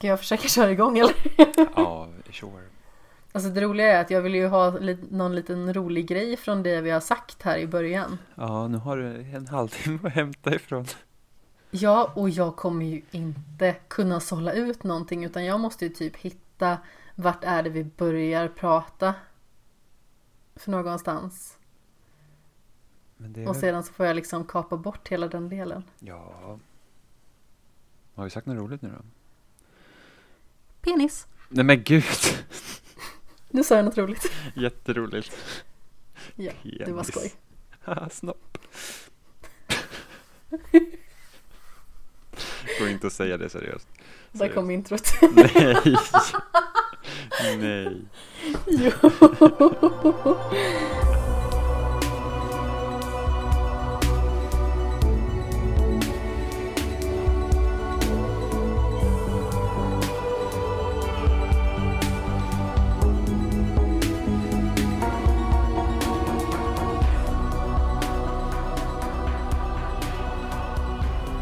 Ska jag försöka köra igång eller? Ja, sure. Alltså det roliga är att jag vill ju ha någon liten rolig grej från det vi har sagt här i början. Ja, nu har du en halvtimme att hämta ifrån. Ja, och jag kommer ju inte kunna sålla ut någonting utan jag måste ju typ hitta vart är det vi börjar prata för någonstans. Men det är Och sedan så får jag liksom kapa bort hela den delen. Ja. Har vi sagt något roligt nu då? Penis. Nej men gud! Nu sa jag något roligt. Jätteroligt. Ja, det var Penis. skoj. Haha, Snopp. Går inte att säga det seriöst. Där kom introt. Nej. Nej. jo.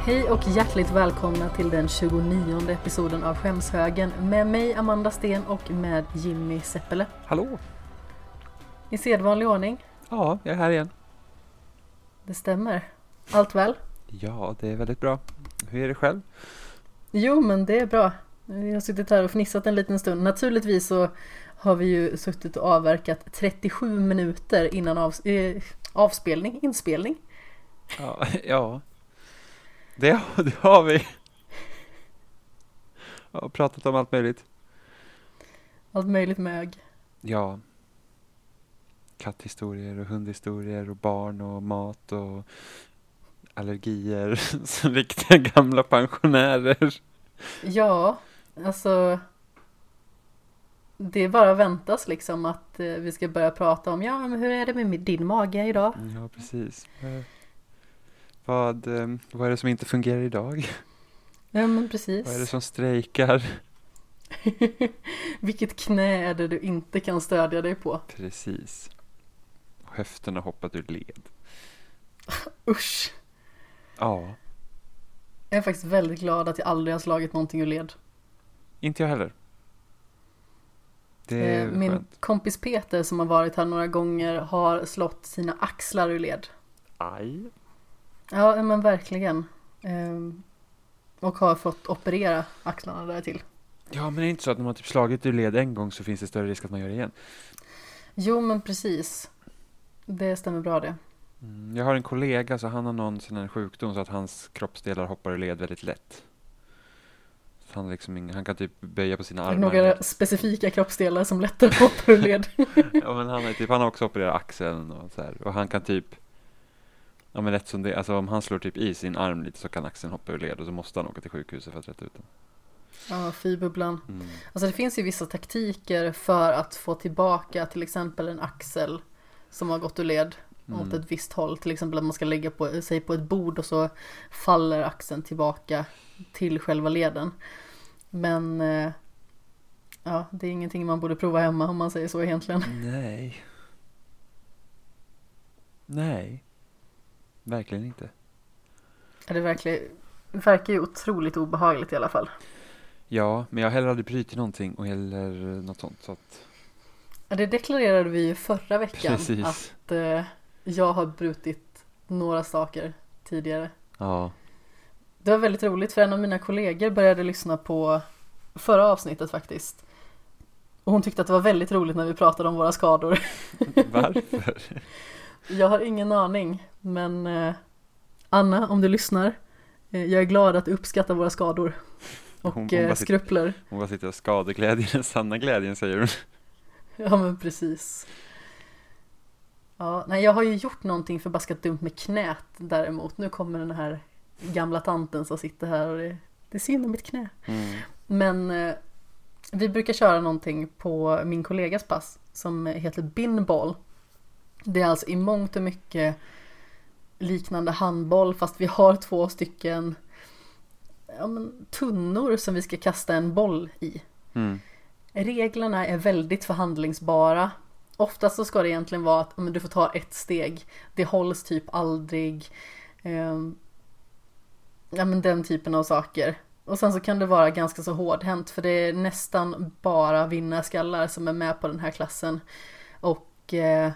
Hej och hjärtligt välkomna till den 29 episoden av Skämshögen med mig Amanda Sten och med Jimmy Seppele. Hallå? I sedvanlig ordning. Ja, jag är här igen. Det stämmer. Allt väl? Ja, det är väldigt bra. Hur är det själv? Jo, men det är bra. Vi har suttit här och fnissat en liten stund. Naturligtvis så har vi ju suttit och avverkat 37 minuter innan av, eh, avspelning, inspelning. Ja, ja. Det, det har vi. Jag har pratat om allt möjligt. Allt möjligt mög. Ja. Katthistorier och hundhistorier och barn och mat och allergier som riktiga gamla pensionärer. Ja, alltså. Det är bara väntas liksom att eh, vi ska börja prata om ja, men hur är det med din mage idag? Ja, precis. Vad, eh, vad är det som inte fungerar idag? Ja, men Vad är det precis. som strejkar? Vilket knä är det du inte kan stödja dig på? Precis. Höfterna hoppat ur led. Usch. Ja, Jag är faktiskt väldigt glad att jag aldrig har slagit någonting ur led. inte jag heller. Det är Eh, Min skönt. kompis Peter som har varit här några gånger har slått sina axlar ur led. Aj. Ja, men verkligen. Ehm, Och har fått operera axlarna där till. Ja, men det är inte så att när man typ slagit ur led en gång så finns det större risk att man gör det igen. Jo, men precis. Det stämmer bra det. Mm, jag har en kollega så han har någon sån här sjukdom så att hans kroppsdelar hoppar ur led väldigt lätt. Så han, liksom, han kan typ böja på sina Är armar. några specifika kroppsdelar som lättare hoppar ur led? ja, men han, har typ, han har också opererat axeln och så här. Och han kan typ Ja men rätt som det, alltså om han slår typ i sin arm lite så kan axeln hoppa ur led och så måste han åka till sjukhuset för att rätta ut den. Ja, fyrbubblan. Mm. Alltså det finns ju vissa taktiker för att få tillbaka till exempel en axel som har gått ur led åt Mm. ett visst håll. Till exempel att man ska lägga på, sig på ett bord och så faller axeln tillbaka till själva leden. Men eh, ja, det är ingenting man borde prova hemma om man säger så egentligen. Nej. Nej. Verkligen inte. Det verkar, det verkar ju otroligt obehagligt i alla fall. Ja, men jag har heller aldrig brutit någonting och heller något sånt. Så att, Det deklarerade vi ju förra veckan Precis. att eh, jag har brutit några saker tidigare. ja. Det var väldigt roligt för en av mina kollegor började lyssna på förra avsnittet faktiskt. Och hon tyckte att det var väldigt roligt när vi pratade om våra skador. Varför? Jag har ingen aning, men eh, Anna, om du lyssnar, eh, jag är glad att du uppskattar våra skador. Och Hon- hon eh, bara sitter- skrupler. Hon bara sitter och skadeglädjen, den sanna glädjen säger hon. Ja men precis. Ja, nej jag har ju gjort någonting förbaskat dumt med knät däremot. Nu kommer den här gamla tanten som sitter här och det, det är synd om mitt knä. Mm. Men eh, vi brukar köra någonting på min kollegas pass som heter binball. Det är alltså i mångt och mycket liknande handboll fast vi har två stycken ja, men, tunnor som vi ska kasta en boll i. Mm. Reglerna är väldigt förhandlingsbara. Oftast så ska det egentligen vara att men, du får ta ett steg. Det hålls typ aldrig. Ehm, ja men den typen av saker. Och sen så kan det vara ganska så hårdhänt för det är nästan bara vinnarskallar som är med på den här klassen. Och eh,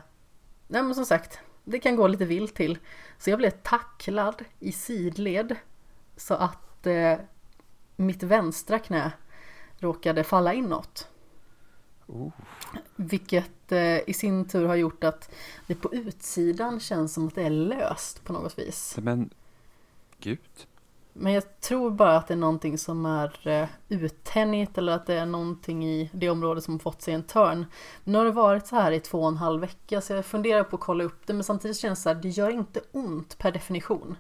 nej men som sagt, det kan gå lite vilt till. Så jag blev tacklad i sidled så att eh, mitt vänstra knä råkade falla inåt. Oh. Vilket eh, i sin tur har gjort att det på utsidan känns som att det är löst på något vis. Men, gud. Men jag tror bara att det är någonting som är eh, uttänjt eller att det är någonting i det område som fått sig en törn. Nu har det varit så här i två och en halv vecka så jag funderar på att kolla upp det men samtidigt känns det så här, det gör inte ont per definition.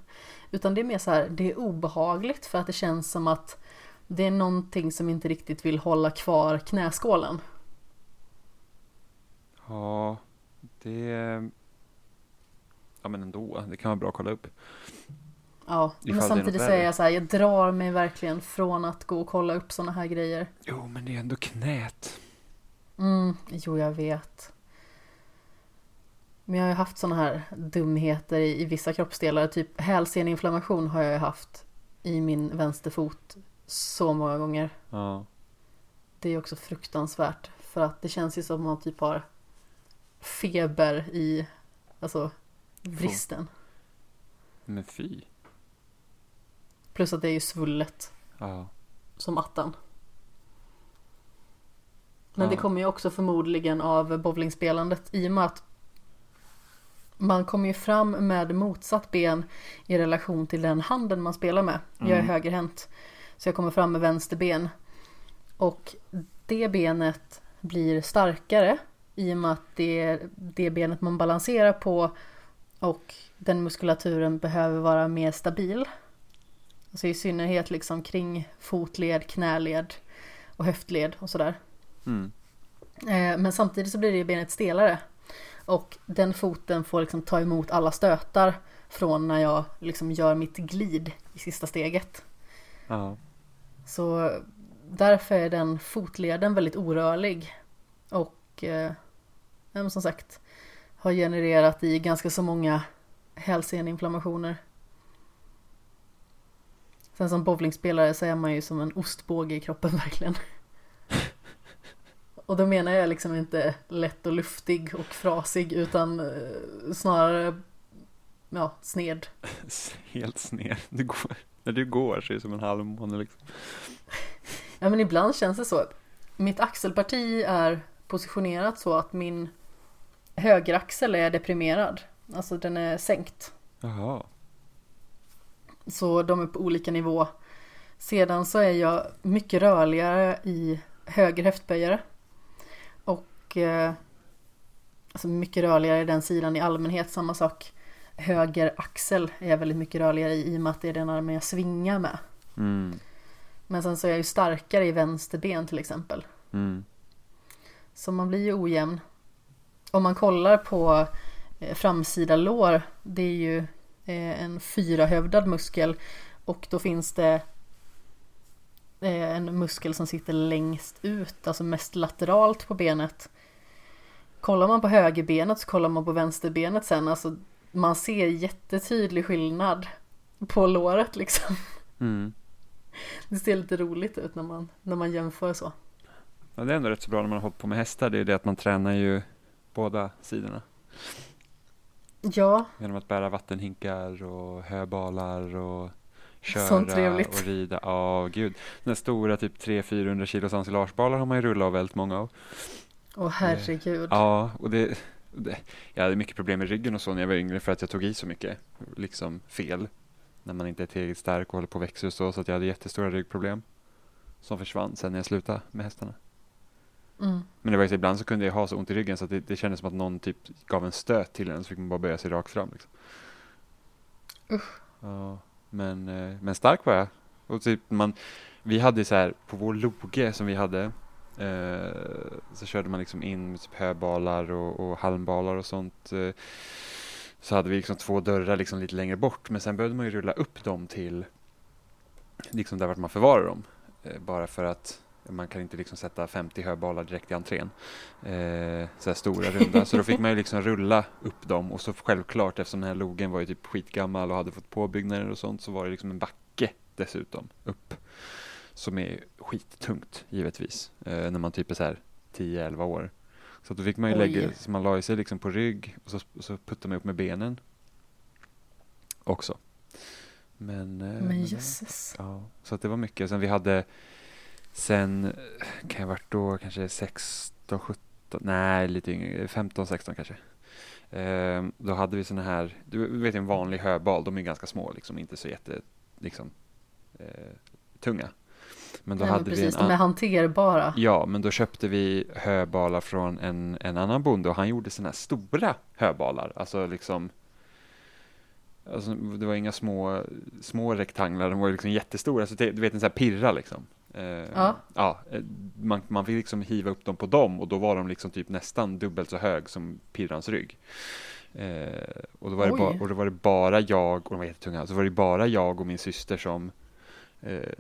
Utan det är mer så här, det är obehagligt för att det känns som att det är någonting som inte riktigt vill hålla kvar knäskålen. Ja, det... Ja men ändå, det kan vara bra att kolla upp. Ja, men samtidigt säger jag så här, jag drar mig verkligen från att gå och kolla upp sådana här grejer. Jo, men det är ändå knät. Mm, jo, jag vet. Men jag har ju haft sådana här dumheter i, i vissa kroppsdelar. Typ hälseneinflammation har jag ju haft i min vänsterfot så många gånger. Ja. Det är också fruktansvärt. För att det känns ju som att man typ har feber i alltså, vristen. Men fy. Plus att det är ju svullet Ja. som attan. Men det Ja. kommer ju också förmodligen av bowlingspelandet i och med att man kommer ju fram med motsatt ben i relation till den handen man spelar med. Jag är Mm. högerhänt. Så jag kommer fram med vänster ben. Och det benet blir starkare i och med att det är det benet man balanserar på och den muskulaturen behöver vara mer stabil. Alltså i synnerhet liksom kring fotled, knäled och höftled och sådär. Mm. Eh, Men samtidigt så blir det ju benet stelare. Och den foten får liksom ta emot alla stötar från när jag liksom gör mitt glid i sista steget. Ja. Så därför är den fotleden väldigt orörlig. Och eh, som sagt har genererat i ganska så många hälseneinflammationer. Sen som bowlingspelare så är man ju som en ostbåge i kroppen verkligen. Och då menar jag liksom inte lätt och luftig och frasig utan eh, snarare ja, sned. Helt sned. Du går, när du går så är det som en halvmåne liksom. Ja men ibland känns det så. Mitt axelparti är positionerat så att min högeraxel är deprimerad. Alltså den är sänkt. Jaha. Så de är på olika nivå. Sedan så är jag mycket rörligare i höger höftböjare. Och eh, alltså mycket rörligare i den sidan i allmänhet, samma sak. Höger axel är jag väldigt mycket rörligare i, i och med att det är den armen jag svingar med. Mm. Men sen så är jag ju starkare i vänster ben till exempel. Mm. Så man blir ju ojämn. Om man kollar på eh, framsida lår, det är ju en fyrahövdad muskel och då finns det eh, en muskel som sitter längst ut, alltså mest lateralt på benet. Kollar man på högerbenet så kollar man på vänsterbenet sen, alltså man ser jättetydlig skillnad på låret liksom. Mm. Det ser lite roligt ut när man, när man jämför så. Ja, det är ändå rätt så bra när man har hållit på med hästar. Det är det att man tränar ju båda sidorna. Ja, Genom att bära vattenhinkar och höbalar och köra och rida. Ja, gud. Den stora typ 300-400 kilos ensilagebalar har man ju rullat av väldigt många av. åh herregud. Ja, och det, det, jag hade mycket problem med ryggen och så när jag var yngre för att jag tog i så mycket, liksom fel. När man inte är tillräckligt stark och håller på och växer och så, så att jag hade jättestora ryggproblem. Som försvann sen när jag slutade med hästarna. Mm. Men det var så ibland så kunde jag ha så ont i ryggen så att det, det kändes som att någon typ gav en stöt till en så fick man bara böja sig rakt fram. Liksom. Usch. Ja, men, eh, men stark var jag. Och typ man, vi hade så här på vår loge som vi hade eh, så körde man liksom in med typ höbalar och, och halmbalar och sånt. Eh, så hade vi liksom två dörrar liksom lite längre bort men sen behövde man ju rulla upp dem till liksom där vart man förvarar dem. Eh, bara för att man kan inte liksom sätta 50 höbalar direkt i entrén. Eh, så här stora runda. Så då fick man ju liksom rulla upp dem och så självklart eftersom den här logen var ju typ skitgammal och hade fått påbyggnader och sånt så var det liksom en backe dessutom upp. Som är skittungt givetvis. Eh, när man typ är så här 10-11 år. Så då fick man ju Oj. lägga, så man la sig liksom på rygg och så, och så puttade man upp med benen. Också. Men, eh, Men ja. jösses. Ja, så att det var mycket. Sen vi hade sen, eh, kan jag varit då kanske 16, 17, nej lite yngre, 15, 16 kanske. Ehm, då hade vi såna här, du vet en vanlig höbal, de är ganska små liksom, inte så jätte, liksom, eh, tunga. Men då Nej, men hade precis, vi en de är an- hanterbara. Ja, men då köpte vi höbalar från en, en annan bonde och han gjorde såna här stora höbalar, alltså liksom Alltså, det var inga små, små rektanglar, de var liksom jättestora, så det, du vet en sån här pirra liksom. Eh, Ja. ja eh, man, man fick liksom hiva upp dem på dem och då var de liksom typ nästan dubbelt så hög som pirrans rygg. Eh, och, då var det Oj. ba, och då var det bara jag, och de var jättetunga, så var det bara jag och min syster som,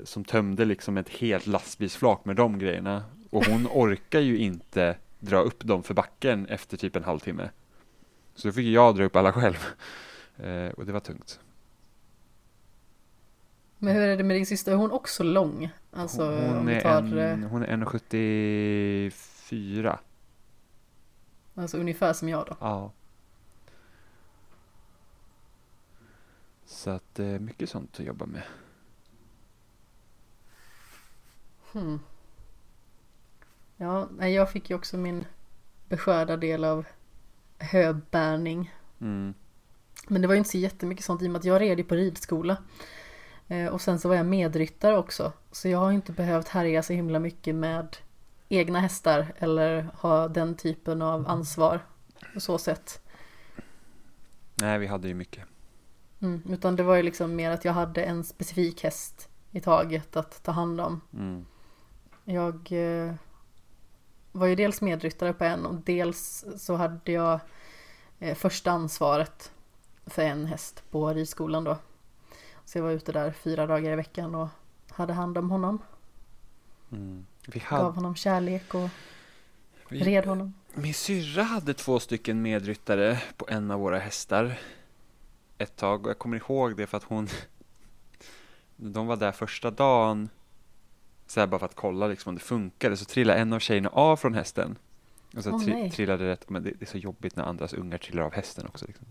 som tömde liksom ett helt lastbilsflak med de grejerna. Och hon orkar ju inte dra upp dem för backen efter typ en halvtimme. Så då fick jag dra upp alla själv. Eh, och det var tungt. Men hur är det med din syster? Är hon också lång? Alltså hon, är tar en, eh, hon är 1,74. alltså, ungefär som jag då. Ja. Så att det är mycket sånt att jobba med. Hmm. Ja, jag fick ju också min beskärda del av höbärning. Mm. Men det var ju inte så jättemycket sånt i och med att jag red ju på ridskola. Eh, och sen så var jag medryttare också. Så jag har inte behövt härja så himla mycket med egna hästar eller ha den typen av ansvar på så sätt. Nej, vi hade ju mycket. Mm, utan det var ju liksom mer att jag hade en specifik häst i taget att ta hand om. Mm. Jag eh, var ju dels medryttare på en och dels så hade jag eh, första ansvaret för en häst på ridskolan då. Så jag var ute där fyra dagar i veckan och hade hand om honom. Mm. Vi Gav hade, honom kärlek och vi, red honom. min syrra hade två stycken medryttare på en av våra hästar ett tag och jag kommer ihåg det för att hon de var där första dagen så här bara för att kolla liksom om det funkade så trillade en av tjejerna av från hästen och så Åh, tri- nej. trillade rätt, men det, det är så jobbigt när andras ungar trillar av hästen också liksom.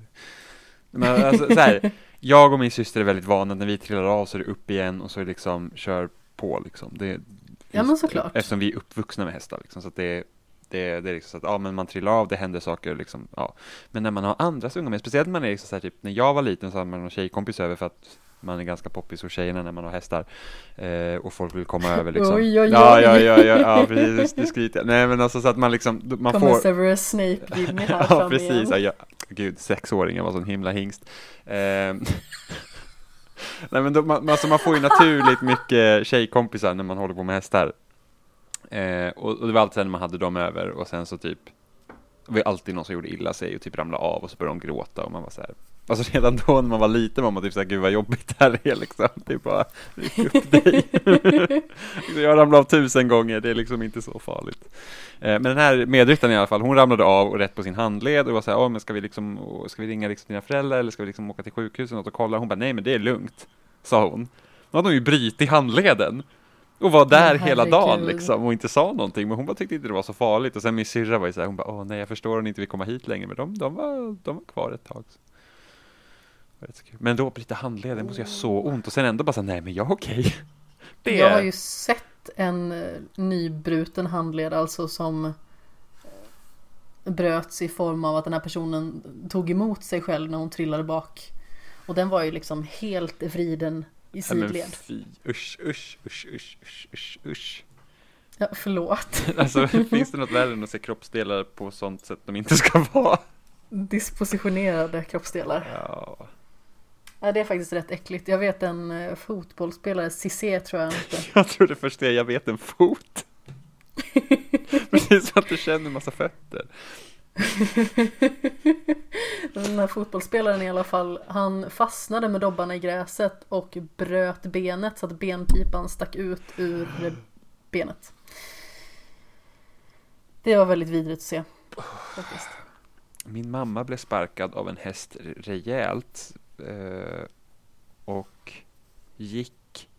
Men alltså, så här, jag och min syster är väldigt vana att när vi trillar av så är det upp igen och så är det liksom kör på liksom det, Ja, men såklart. eftersom vi är uppvuxna med hästar liksom, så att det det, det är liksom så att, ja men man trillar av, det händer saker liksom, ja. Men när man har andras unga med, speciellt när man är liksom så här, typ, när jag var liten så hade man någon tjejkompis över för att man är ganska poppis hos tjejerna när man har hästar. Eh, och folk vill komma över liksom. Oj, oj, Ja, oj. ja, ja, ja, ja, precis, det skryter jag. Nej men alltså så att man liksom, man Kommer får. Severus Snape Jimmy här Ja, precis. Ja, gud, sexåringen var sån himla hingst. Eh, Nej men då, man, alltså man får ju naturligt mycket tjejkompisar när man håller på med hästar. Eh, och, och det var alltid när man hade dem över och sen så typ det var alltid någon som gjorde illa sig och typ ramlade av och så började de gråta och man var så här. Alltså redan då när man var liten var man typ såhär, gud vad jobbigt det här är liksom. Det är bara, ryck upp dig. Jag ramlade av tusen gånger, det är liksom inte så farligt. Eh, men den här medryttaren i alla fall, hon ramlade av och rätt på sin handled och var såhär, ja men ska vi liksom, ska vi ringa liksom dina föräldrar eller ska vi liksom åka till sjukhuset och kolla? Hon bara, nej men det är lugnt, sa hon. Då hade hon ju brutit handleden. Och var där Men hela dagen liksom och inte sa någonting men hon bara tyckte inte det var så farligt och sen min syrra var ju såhär, hon bara åh nej jag förstår hon inte vill komma hit längre men de, de, var, de var kvar ett tag. Så. Så. Men då bryta handleden måste göra så ont och sen ändå bara säga nej men jag är okej. Det Jag har ju sett en eh, nybruten handled alltså som eh, bröts i form av att den här personen tog emot sig själv när hon trillade bak. Och den var ju liksom helt vriden i Nej, men sidled. fy, usch, usch, usch, usch, usch, usch, usch. Ja, förlåt. Alltså finns det något värre än att se kroppsdelar på sånt sätt de inte ska vara? Dispositionerade kroppsdelar. Ja. Ja, det är faktiskt rätt äckligt. Jag vet en eh, fotbollsspelare, Cissé tror jag hette. Jag trodde först det, jag vet en fot. Precis som att du känner en massa fötter. Den här fotbollsspelaren i alla fall, han fastnade med dobbarna i gräset och bröt benet så att benpipan stack ut ur benet. Det var väldigt vidrigt att se. Faktiskt. Min mamma blev sparkad av en häst rejält eh, och gick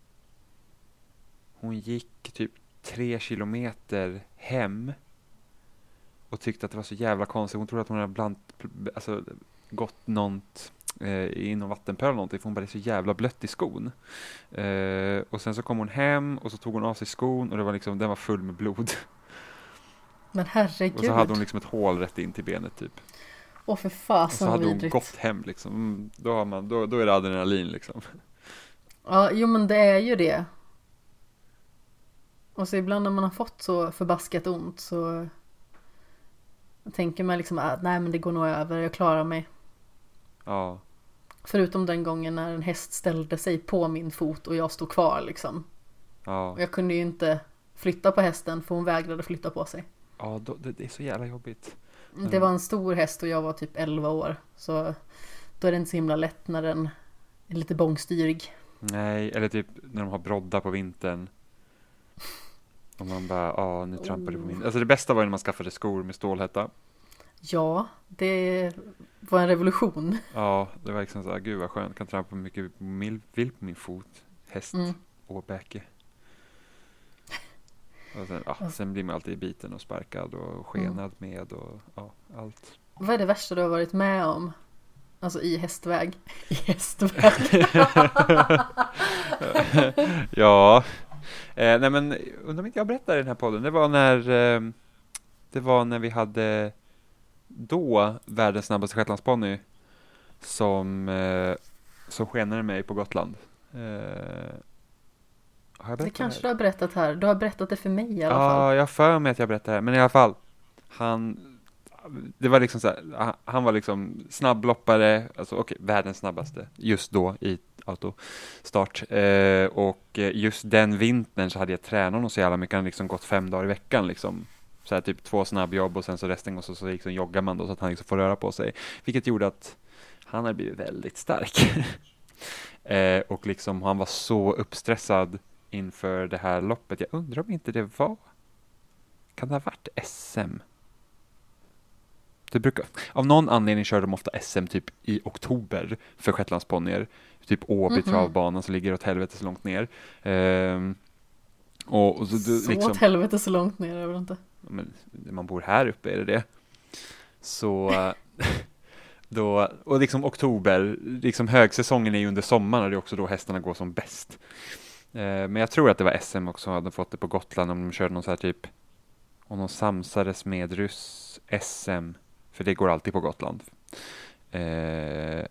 hon gick typ tre kilometer hem och tyckte att det var så jävla konstigt. Hon trodde att hon hade bland, alltså, gått något eh, inom vattenpöl eller någonting för hon bara det är så jävla blött i skon. Eh, och sen så kom hon hem och så tog hon av sig skon och det var liksom, den var full med blod. Men herregud. Och så hade hon liksom ett hål rätt in till benet typ. Åh för Och så fasen hade hon vidrigt. gått hem liksom. Mm, Då, har man, då, då är det adrenalin liksom. Ja, jo men det är ju det. Och så ibland när man har fått så förbaskat ont så tänker man liksom att nej men det går nog över, jag klarar mig. Ja, Förutom den gången när en häst ställde sig på min fot och jag stod kvar liksom. ja. Och jag kunde ju inte flytta på hästen för hon vägrade flytta på sig. Ja, då, det, det är så jävla jobbigt. Det var en stor häst och jag var typ 11 år. Så då är det inte så himla lätt när den är lite bångstyrig. Nej, eller typ när de har broddar på vintern. Och man bara, ja nu trampar du på min. Alltså det bästa var ju när man skaffade skor med stålhätta. Ja, det var en revolution. Ja, det var liksom så här, gud vad skönt, kan trampa mycket mil- vill på min fot. Häst, Mm. åbäke. Och sen, ja, sen blir man alltid biten och sparkad och skenad med och ja, allt. Vad är det värsta du har varit med om? Alltså i hästväg. I hästväg. ja, eh, nej men undrar om inte jag berättade i den här podden. Det var när eh, det var när vi hade då världens snabbaste shetlandsponny som som, som skenade mig på Gotland. Eh, har jag Det berättat kanske här? du har berättat här. Du har berättat det för mig i alla Ja, fall. jag har för mig att jag berättade det här, men i alla fall. Han, det var liksom så här, han- var liksom snabbloppare, alltså okej, världens snabbaste just då i autostart. Eh, och eh, just den vintern så hade jag tränat honom så jävla mycket, han hade liksom gått fem dagar i veckan liksom. Så här typ två snabbjobb och sen så resten och så, så liksom joggar man då så att han liksom får röra på sig. Vilket gjorde att han hade blivit väldigt stark. eh, och liksom han var så uppstressad inför det här loppet. Jag undrar om inte det var kan det ha varit SM? Det brukar, av någon anledning kör de ofta SM typ i oktober för shetlandsponnyer. Typ Åby Mhm. travbanan som ligger åt helvete så långt ner. Ehm, och, och så, du, Så liksom, åt helvete så långt ner är det väl inte? men man bor här uppe är det det. Så då, och liksom oktober, liksom högsäsongen är ju under sommaren och det är också då hästarna går som bäst. Eh, men jag tror att det var SM också, hade fått det på Gotland om de körde någon så här typ, om de samsades med ryss SM, för det går alltid på Gotland. Eh,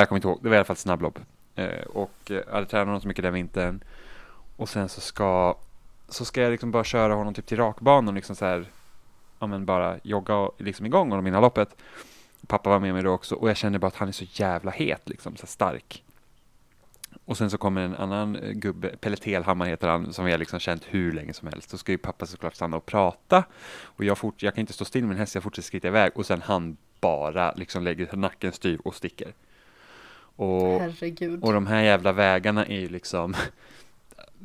jag kommer inte ihåg, det var i alla fall ett snabblopp. Eh, och jag hade tränat honom så mycket den vintern. Och sen så ska så ska jag liksom bara köra honom typ till rakbanan liksom så här, ja men bara jogga liksom igång honom innan loppet. Pappa var med mig då också och jag kände bara att han är så jävla het liksom, så stark. Och sen så kommer en annan eh, gubbe, Pelle Telhammar heter han, som vi har liksom känt hur länge som helst. Så ska ju pappa såklart stanna och prata. Och jag, fort, jag kan inte stå still med en häst, jag fortsätter skritta iväg. Och sen han bara liksom lägger nacken styv och sticker. Och, Herregud. och de här jävla vägarna är ju liksom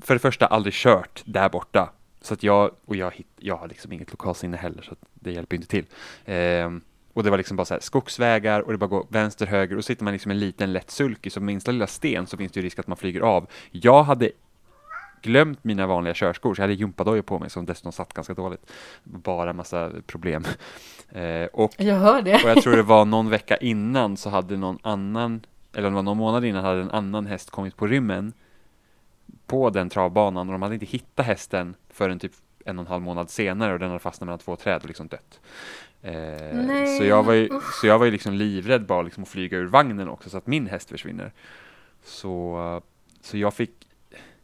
för det första aldrig kört där borta. Så att jag, och jag, hitt, jag har liksom inget lokalsinne heller så det hjälper inte till. Ehm, och det var liksom bara så här skogsvägar och det bara går vänster, höger och så sitter man liksom en liten lätt sulky så minsta lilla sten så finns det ju risk att man flyger av. Jag hade glömt mina vanliga körskor så jag hade gympadojor på mig som dessutom satt ganska dåligt. Bara massa problem. Ehm, och Jag hör det. och jag tror det var någon vecka innan så hade någon annan, eller det var någon månad innan hade en annan häst kommit på rymmen på den travbanan och de hade inte hittat hästen förrän typ en och en halv månad senare och den hade fastnat mellan två träd och liksom dött. Eh, så, jag var ju, så jag var ju liksom livrädd bara liksom att flyga ur vagnen också så att min häst försvinner. Så, så jag fick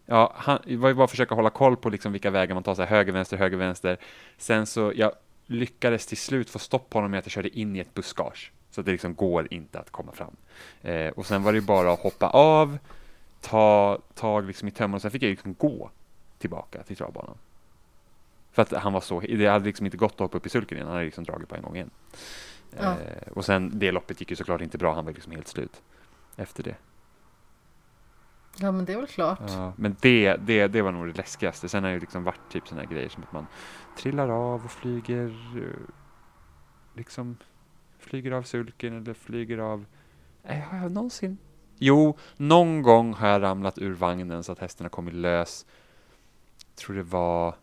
Ja, han, det var ju bara att försöka hålla koll på liksom vilka vägar man tar, så här, höger, vänster, höger, vänster. Sen så, jag lyckades till slut få stopp på honom med att jag körde in i ett buskage. Så det liksom går inte att komma fram. Eh, och sen var det bara att hoppa av, ta tag liksom i tömmen och sen fick jag liksom gå tillbaka till travbanan. För att han var så, det hade liksom inte gått att hoppa upp i sulken igen, han hade liksom dragit på en gång igen. Ja. Eh, och sen det loppet gick ju såklart inte bra, han var liksom helt slut efter det. Ja men det är väl klart. Ja, men det, det, det var nog det läskigaste. Sen har det ju liksom varit typ sådana grejer som att man trillar av och flyger eh, liksom flyger av sulken eller flyger av Nej, har jag någonsin? Jo, någon gång har jag ramlat ur vagnen så att hästen har kommit lös. tror det var,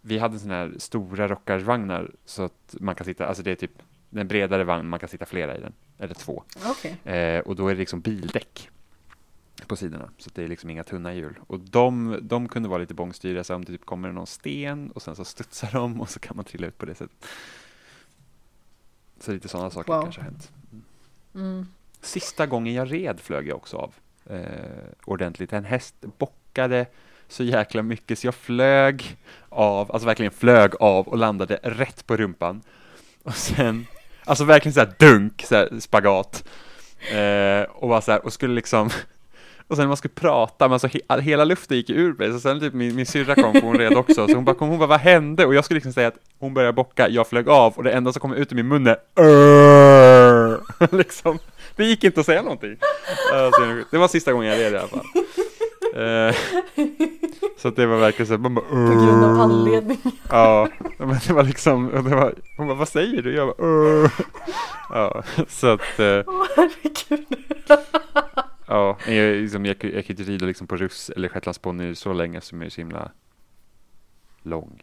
vi hade sådana här stora rockarvagnar så att man kan sitta, alltså det är typ en bredare vagn, man kan sitta flera i den, eller två. Okej. Eh, och då är det liksom bildäck på sidorna, så att det är liksom inga tunna hjul. Och de, de kunde vara lite bångstyriga, så om det typ kommer någon sten och sen så studsar de och så kan man trilla ut på det sättet. Så lite sådana saker Wow. kanske har hänt. Mm. Sista gången jag red flög jag också av eh, ordentligt. En häst bockade så jäkla mycket så jag flög av, alltså verkligen flög av och landade rätt på rumpan. Och sen, alltså verkligen så här dunk, så här spagat. Eh, och var så här, och skulle liksom och sen när man skulle prata, men alltså he hela luften gick ur mig, så sen typ min, min syrra kom, för hon red också, så hon bara, kom, hon bara, vad hände? Och jag skulle liksom säga att hon började bocka, jag flög av, och det enda som kom ut ur min mun är liksom. Det gick inte att säga någonting. Alltså, det var sista gången jag red i alla fall. Eh, så att det var verkligen så man bara, På grund av "Örr." anledning. Ja, men det var liksom, det var, hon bara, vad säger du? Jag bara. Ja, så att, eh, Åh herregud. ja, jag, liksom, jag, jag kan inte rida liksom på russ eller shetlandsponny så länge som jag är så himla lång.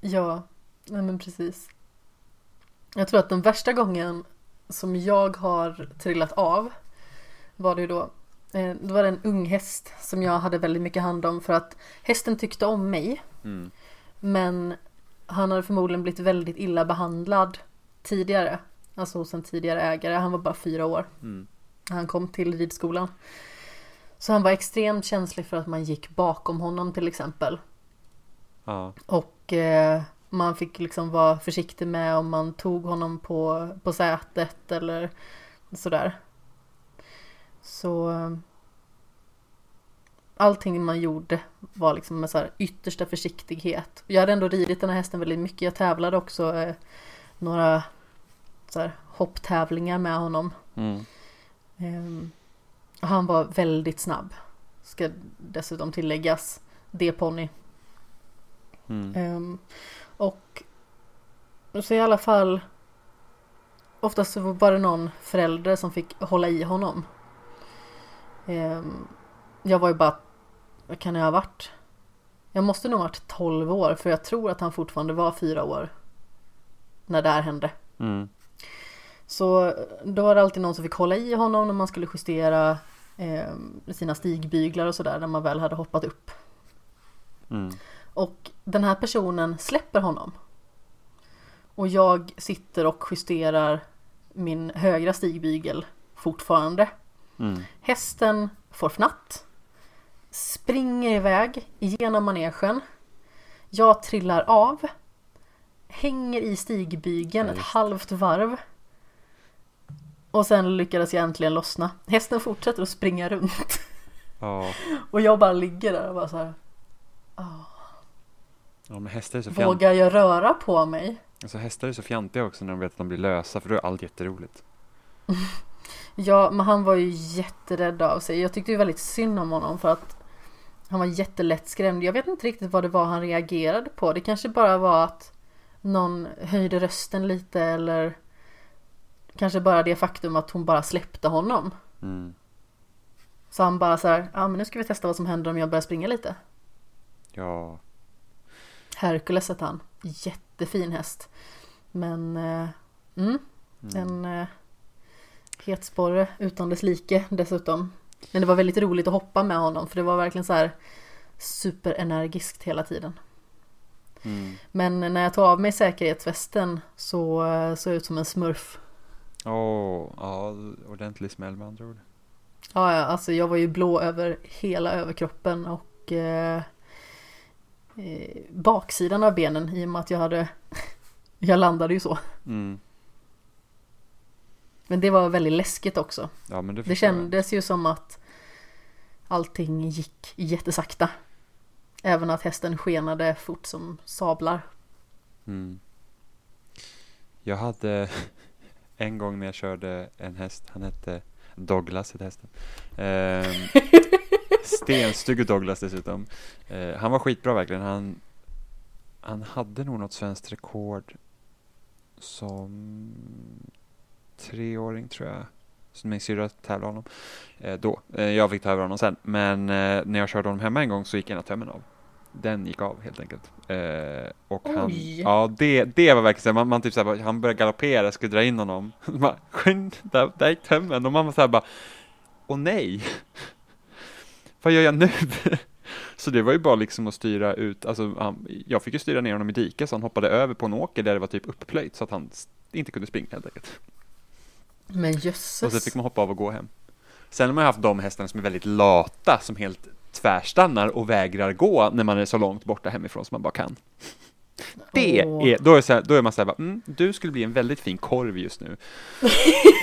Ja, nej men precis. Jag tror att den värsta gången som jag har trillat av var det ju då. eh, Då var det en ung häst som jag hade väldigt mycket hand om för att hästen tyckte om mig. Mm. Men han hade förmodligen blivit väldigt illa behandlad tidigare. Alltså hos en tidigare ägare. Han var bara fyra år Mm. När han kom till ridskolan. Så han var extremt känslig för att man gick bakom honom till exempel. Ja, Och eh, man fick liksom vara försiktig med om man tog honom på, på sätet eller sådär. Så eh, allting man gjorde var liksom med så här yttersta försiktighet. Jag hade ändå ridit den här hästen väldigt mycket. Jag tävlade också eh, några så här, hopptävlingar med honom. mm. Och han var väldigt snabb. Ska dessutom tilläggas. Det ponny. Mm. Ehm, och så i alla fall Oftast så var det någon förälder som fick hålla i honom. Ehm, jag var ju bara, vad kan jag ha varit? Jag måste nog ha varit 12 år för jag tror att han fortfarande var fyra år. När det här hände. Mm. Så då var det alltid någon som fick hålla i honom när man skulle justera eh, sina stigbyglar och sådär när man väl hade hoppat upp. Mm. Och den här personen släpper honom. Och jag sitter och justerar min högra stigbygel fortfarande. Mm. Hästen får fnatt. Springer iväg genom manegen. Jag trillar av. Hänger i stigbygeln ett halvt varv. Och sen lyckades jag äntligen lossna. Hästen fortsätter att springa runt. Ja. Och jag bara ligger där och bara så här. ja, men hästar är så. Vågar jag röra på mig? Alltså, hästar är så fjantiga också när de vet att de blir lösa, för då är allt jätteroligt. Ja, men han var ju jätterädd av sig. Jag tyckte ju väldigt synd om honom för att han var jättelätt skrämd. Jag vet inte riktigt vad det var han reagerade på. Det kanske bara var att någon höjde rösten lite eller kanske bara det faktum att hon bara släppte honom. Mm. Så han bara så här, ja men nu ska vi testa vad som händer om jag börjar springa lite. Ja. Hercules hette han. Jättefin häst. Men, eh, mm, Mm. en eh, het sporre utan dess like dessutom. Men det var väldigt roligt att hoppa med honom för det var verkligen så här superenergiskt hela tiden. Mm. Men när jag tog av mig säkerhetsvästen så eh, såg jag ut som en smurf. Åh, ja, ordentlig smäll med andra ord. Ja, ja, alltså jag var ju blå över hela överkroppen och eh, eh, baksidan av benen i och med att jag hade Jag landade ju så. Mm. Men det var väldigt läskigt också. Ja, men det, Det jag. kändes ju som att allting gick jättesakta. Även att hästen skenade fort som sablar. Mm. Jag hade en gång när jag körde en häst, han hette Douglas hette hästen. Ehm, Stenstygge Douglas dessutom. Eh, han var skitbra verkligen. Han, han hade nog något svenskt rekord som treåring tror jag. Så min syrra tävlade honom eh, då. Eh, jag fick tävla honom sen. Men eh, när jag körde honom hemma en gång så gick ena tömmen av. den gick av helt enkelt. Eh, och han, Oj. ja det, det var verkligen så här, man, man typ så här, han började galoppera, skulle dra in honom. "Skyn, där, där gick tömmen och man var så här bara, åh nej, vad gör jag nu? så det var ju bara liksom att styra ut, alltså han, jag fick ju styra ner honom i diket så han hoppade över på en åker där det var typ upplöjt så att han inte kunde springa helt enkelt. Men Och sen jösses. fick man hoppa av och gå hem. Sen har man haft de hästarna som är väldigt lata, som helt tvärstannar och vägrar gå när man är så långt borta hemifrån som man bara kan. Det är, då är, så här, då är man såhär, mm, du skulle bli en väldigt fin korv just nu.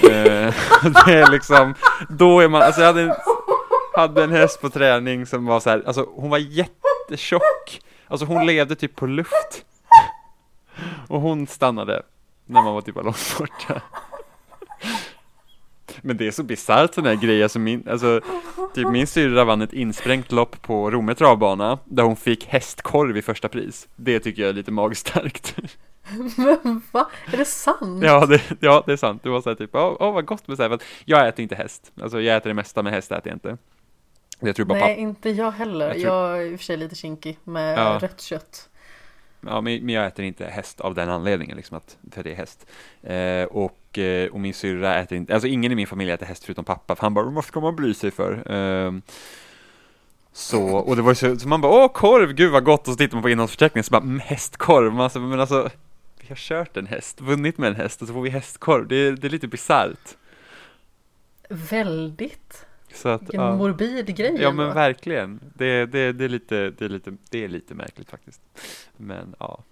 Eh, det är liksom, då är man, alltså jag hade en, hade en häst på träning som var så här, alltså hon var jättetjock, alltså hon levde typ på luft. Och hon stannade när man var typ långt borta. Men det är så bisarrt sådana här grejer som min, alltså Typ min syrra vann ett insprängt lopp på Romme travbana där hon fick hästkorv i första pris. Det tycker jag är lite magstarkt. Men va? Är det sant? ja, det, ja, det är sant. Det var såhär typ, åh åh, vad gott med för att jag äter inte häst. Alltså jag äter det mesta med häst äter jag inte. Jag Nej, pappa, inte jag heller. Jag Jag, tror- är i och för sig lite kinkig med Ja. rött kött ja, men, men jag äter inte häst av den anledningen liksom att, för det är häst. Eh, och, eh, och min syrra äter inte, alltså ingen i min familj äter häst förutom pappa, för han bara, vad ska man bry sig för? Eh, så, och det var ju så, så man bara, åh korv, gud vad gott, och så tittar man på innehållsförteckningen så bara, mm, hästkorv, man, alltså, men alltså, vi har kört en häst, vunnit med en häst och så får vi hästkorv, det det är lite bisarrt. Väldigt. Så att, Vilken ja. morbid grej Ja men verkligen, det, det, det, är lite, det, är lite, det är lite märkligt faktiskt. Men ja,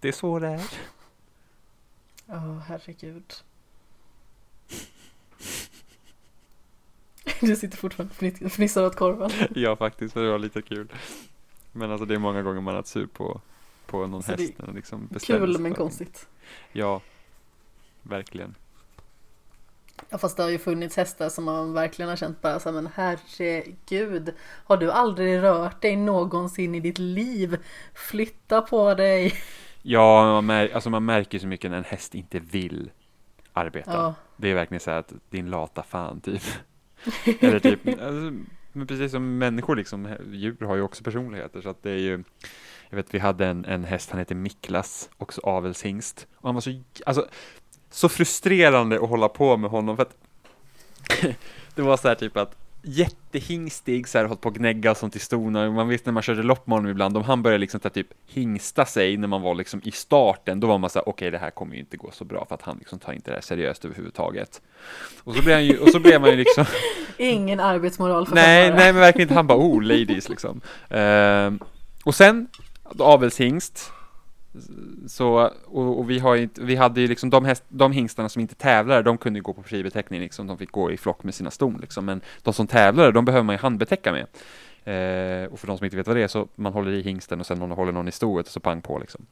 det är så det är. Åh, herregud. Du sitter fortfarande och fnissar åt korven. Ja faktiskt, det var lite kul. Men alltså det är många gånger man har varit sur på, på någon Så det är häst. Liksom Kul men konstigt. Ja, verkligen. Ja fast det har ju funnits hästar som man verkligen har känt bara så här, men herregud. Har du aldrig rört dig någonsin i ditt liv? Flytta på dig. Ja, man, mär, alltså man märker så mycket när en häst inte vill arbeta. Ja, Det är verkligen så här att din lata fan typ. Eller typ, alltså, men precis som människor liksom, djur har ju också personligheter så att det är ju Jag vet vi hade en, en häst, han heter Miklas, också avelshingst. Och han var så, alltså, så frustrerande att hålla på med honom för att Det var så här typ att jättehingstig så här hållit på att gnägga och sånt i stona. Man visste när man körde lopp med honom ibland, om han började liksom här, typ hingsta sig när man var liksom i starten, då var man så här, okej det här kommer ju inte gå så bra för att han liksom tar inte det här seriöst överhuvudtaget. Och så blev han ju, och så blev man ju liksom ingen arbetsmoral för Nej, nej men verkligen inte. Han bara, oh ladies liksom. Ehm, och sen, avelshingst. Så, och, och vi har ju vi hade ju liksom de, häst, de hingstarna som inte tävlade, de kunde ju gå på fribeteckning liksom, de fick gå i flock med sina ston liksom. Men de som tävlade, de behöver man ju handbetäcka med. Eh, och för de som inte vet vad det är, så man håller i hingsten och sen någon håller någon i stoet och så pang på liksom.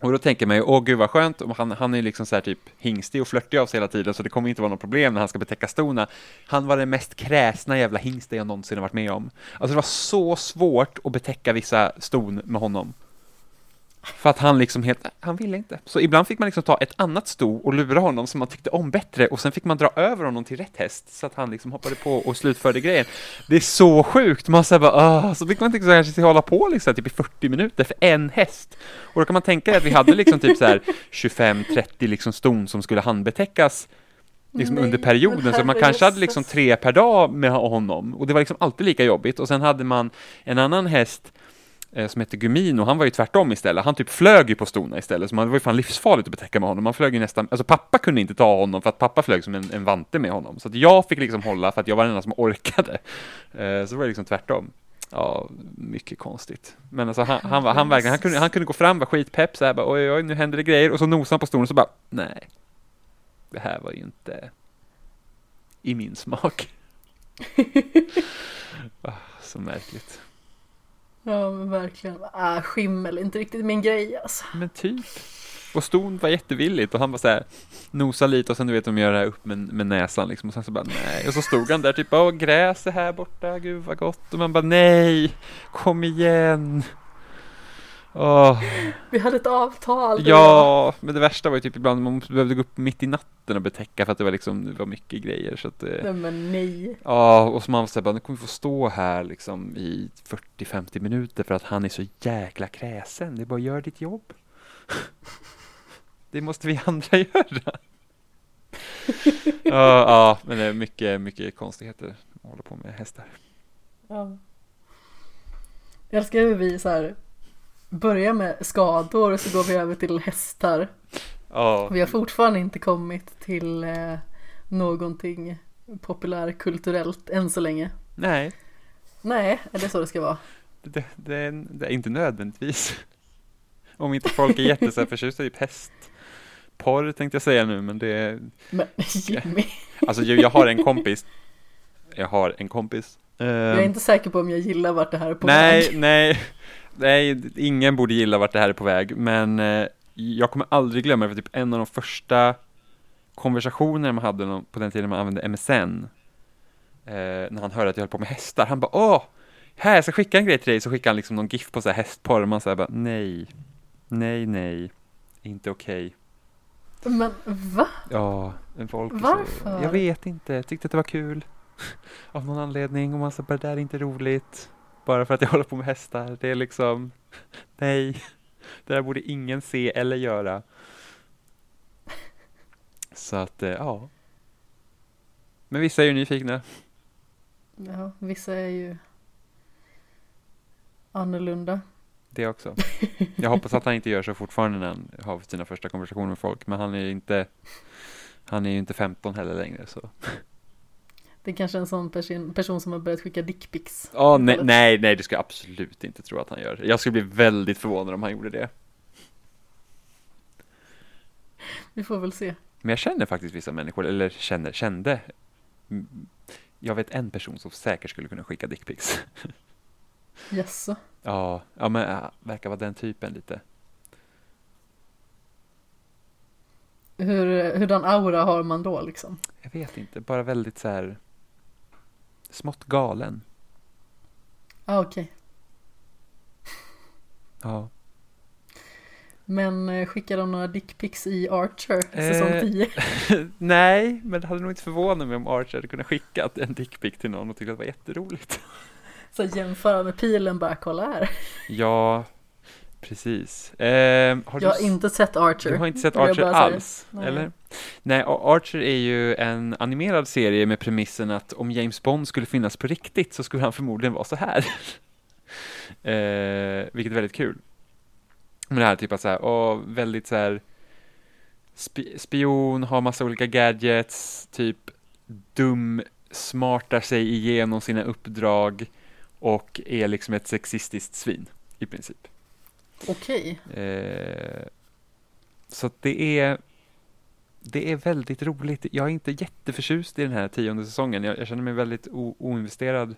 Och då tänker man ju, åh gud vad skönt, och han, han är liksom så här typ hingstig och flörtig av sig hela tiden, så det kommer inte vara något problem när han ska betäcka stona. Han var den mest kräsna jävla hingsten jag någonsin har varit med om. Alltså det var så svårt att betäcka vissa ston med honom. För att han liksom helt, han ville inte. Så ibland fick man liksom ta ett annat sto och lura honom som man tyckte om bättre och sen fick man dra över honom till rätt häst så att han liksom hoppade på och slutförde grejen. Det är så sjukt, man säger bara ah, så fick man inte kanske hålla på liksom typ i 40 minuter för en häst. Och då kan man tänka att vi hade liksom typ så här 25-30 liksom ston som skulle handbetäckas liksom Nej, under perioden, så man kanske hade liksom tre per dag med honom och det var liksom alltid lika jobbigt och sen hade man en annan häst eh, som hette Gumino, han var ju tvärtom istället. Han typ flög ju på stona istället, så man, det var ju fan livsfarligt att betäcka med honom. Man flög ju nästan, alltså pappa kunde inte ta honom för att pappa flög som en, en vante med honom. Så att jag fick liksom hålla för att jag var den enda som orkade. Eh, så det var liksom tvärtom. Ja, mycket konstigt. Men alltså han, han, var, han, verkligen, han, kunde, han kunde gå fram, var skitpepp, så här bara oj, oj, nu händer det grejer. Och så nosade han på stolen och så bara, nej. Det här var ju inte i min smak. Ah, så märkligt. Ja men verkligen. Äh, skimmel är inte riktigt min grej alltså. Men typ. Och ston var jättevilligt och han var så här nosa lite och sen du vet de gör det här upp med, med näsan liksom och sen så bara nej och så stod han där typ åh gräs är här borta, gud vad gott och man bara nej kom igen. Åh, Vi hade ett avtal. ja, men det värsta var ju typ ibland man behövde gå upp mitt i natten och betäcka för att det var liksom, det var mycket grejer så att det, Nej men nej. ja, och så man säger bara, nu kommer vi få stå här liksom i 40-50 minuter för att han är så jäkla kräsen, det är bara gör ditt jobb. Det måste vi andra göra. Ja, ja, men det är mycket, mycket konstigheter att hålla på med hästar. Ja. Jag älskar hur vi så här börjar med skador och så går vi över till hästar. Ja, Vi har fortfarande inte kommit till eh, någonting populärkulturellt än så länge. nej, Nej, är det så det ska vara? det, det, är, det är inte nödvändigtvis. Om inte folk är jätte så här förtjusta i typ hästporr tänkte jag säga nu, men det är, Men Jimmy, alltså jag, jag har en kompis, jag har en kompis. jag är inte säker på om jag gillar vart det här är på nej, väg. nej, nej, ingen borde gilla vart det här är på väg, men eh, jag kommer aldrig glömma det, för typ en av de första konversationer man hade på den tiden man använde MSN, eh, när han hörde att jag höll på med hästar, han bara åh, här jag ska skicka en grej till dig, så skickade han liksom någon GIF på så här hästporr, och man säger bara nej, nej, nej, inte okej. Men va? Ja, en folk är Så, Varför? jag vet inte, jag tyckte att det var kul av någon anledning och man sa bara det där är inte roligt bara för att jag håller på med hästar. Det är liksom, nej, det där borde ingen se eller göra. Så att, eh, ja. Men vissa är ju nyfikna. Ja, vissa är ju annorlunda. Det också. Jag hoppas att han inte gör så fortfarande när han har sina första konversationer med folk. Men han är ju inte, han är ju inte 15 heller längre så. Det är kanske är en sån person, person som har börjat skicka dickpics. Ja, nej, nej, nej, det ska jag absolut inte tro att han gör. Jag skulle bli väldigt förvånad om han gjorde det. Vi får väl se. Men jag känner faktiskt vissa människor, eller känner, kände. Mm, Jag vet en person som säkert skulle kunna skicka dickpics. Jaså? Ja, ja men äh, verkar vara den typen lite. Hur, hurdan aura har man då liksom? Jag vet inte, bara väldigt så här smått galen. Ah, okej. Ja. Men eh, skickar de några dickpics i Archer säsong Eh, 10? Nej, men det hade nog inte förvånat mig om Archer hade kunnat skicka en dickpic till någon och tyckt att det var jätteroligt. Så jämföra med pilen bara, kolla här. Ja, precis. Eh, har Jag har inte sett Archer. Du har inte sett Archer alls, Nej. eller? Nej, Archer är ju en animerad serie med premissen att om James Bond skulle finnas på riktigt så skulle han förmodligen vara så här. eh, vilket är väldigt kul. Men det här typ att så här, åh, väldigt så här spi- spion, har massa olika gadgets, typ dum, smartar sig igenom sina uppdrag och är liksom ett sexistiskt svin i princip. Okej. Eh, så det är det är väldigt roligt. Jag är inte jätteförtjust i den här tionde säsongen. Jag, jag känner mig väldigt o, oinvesterad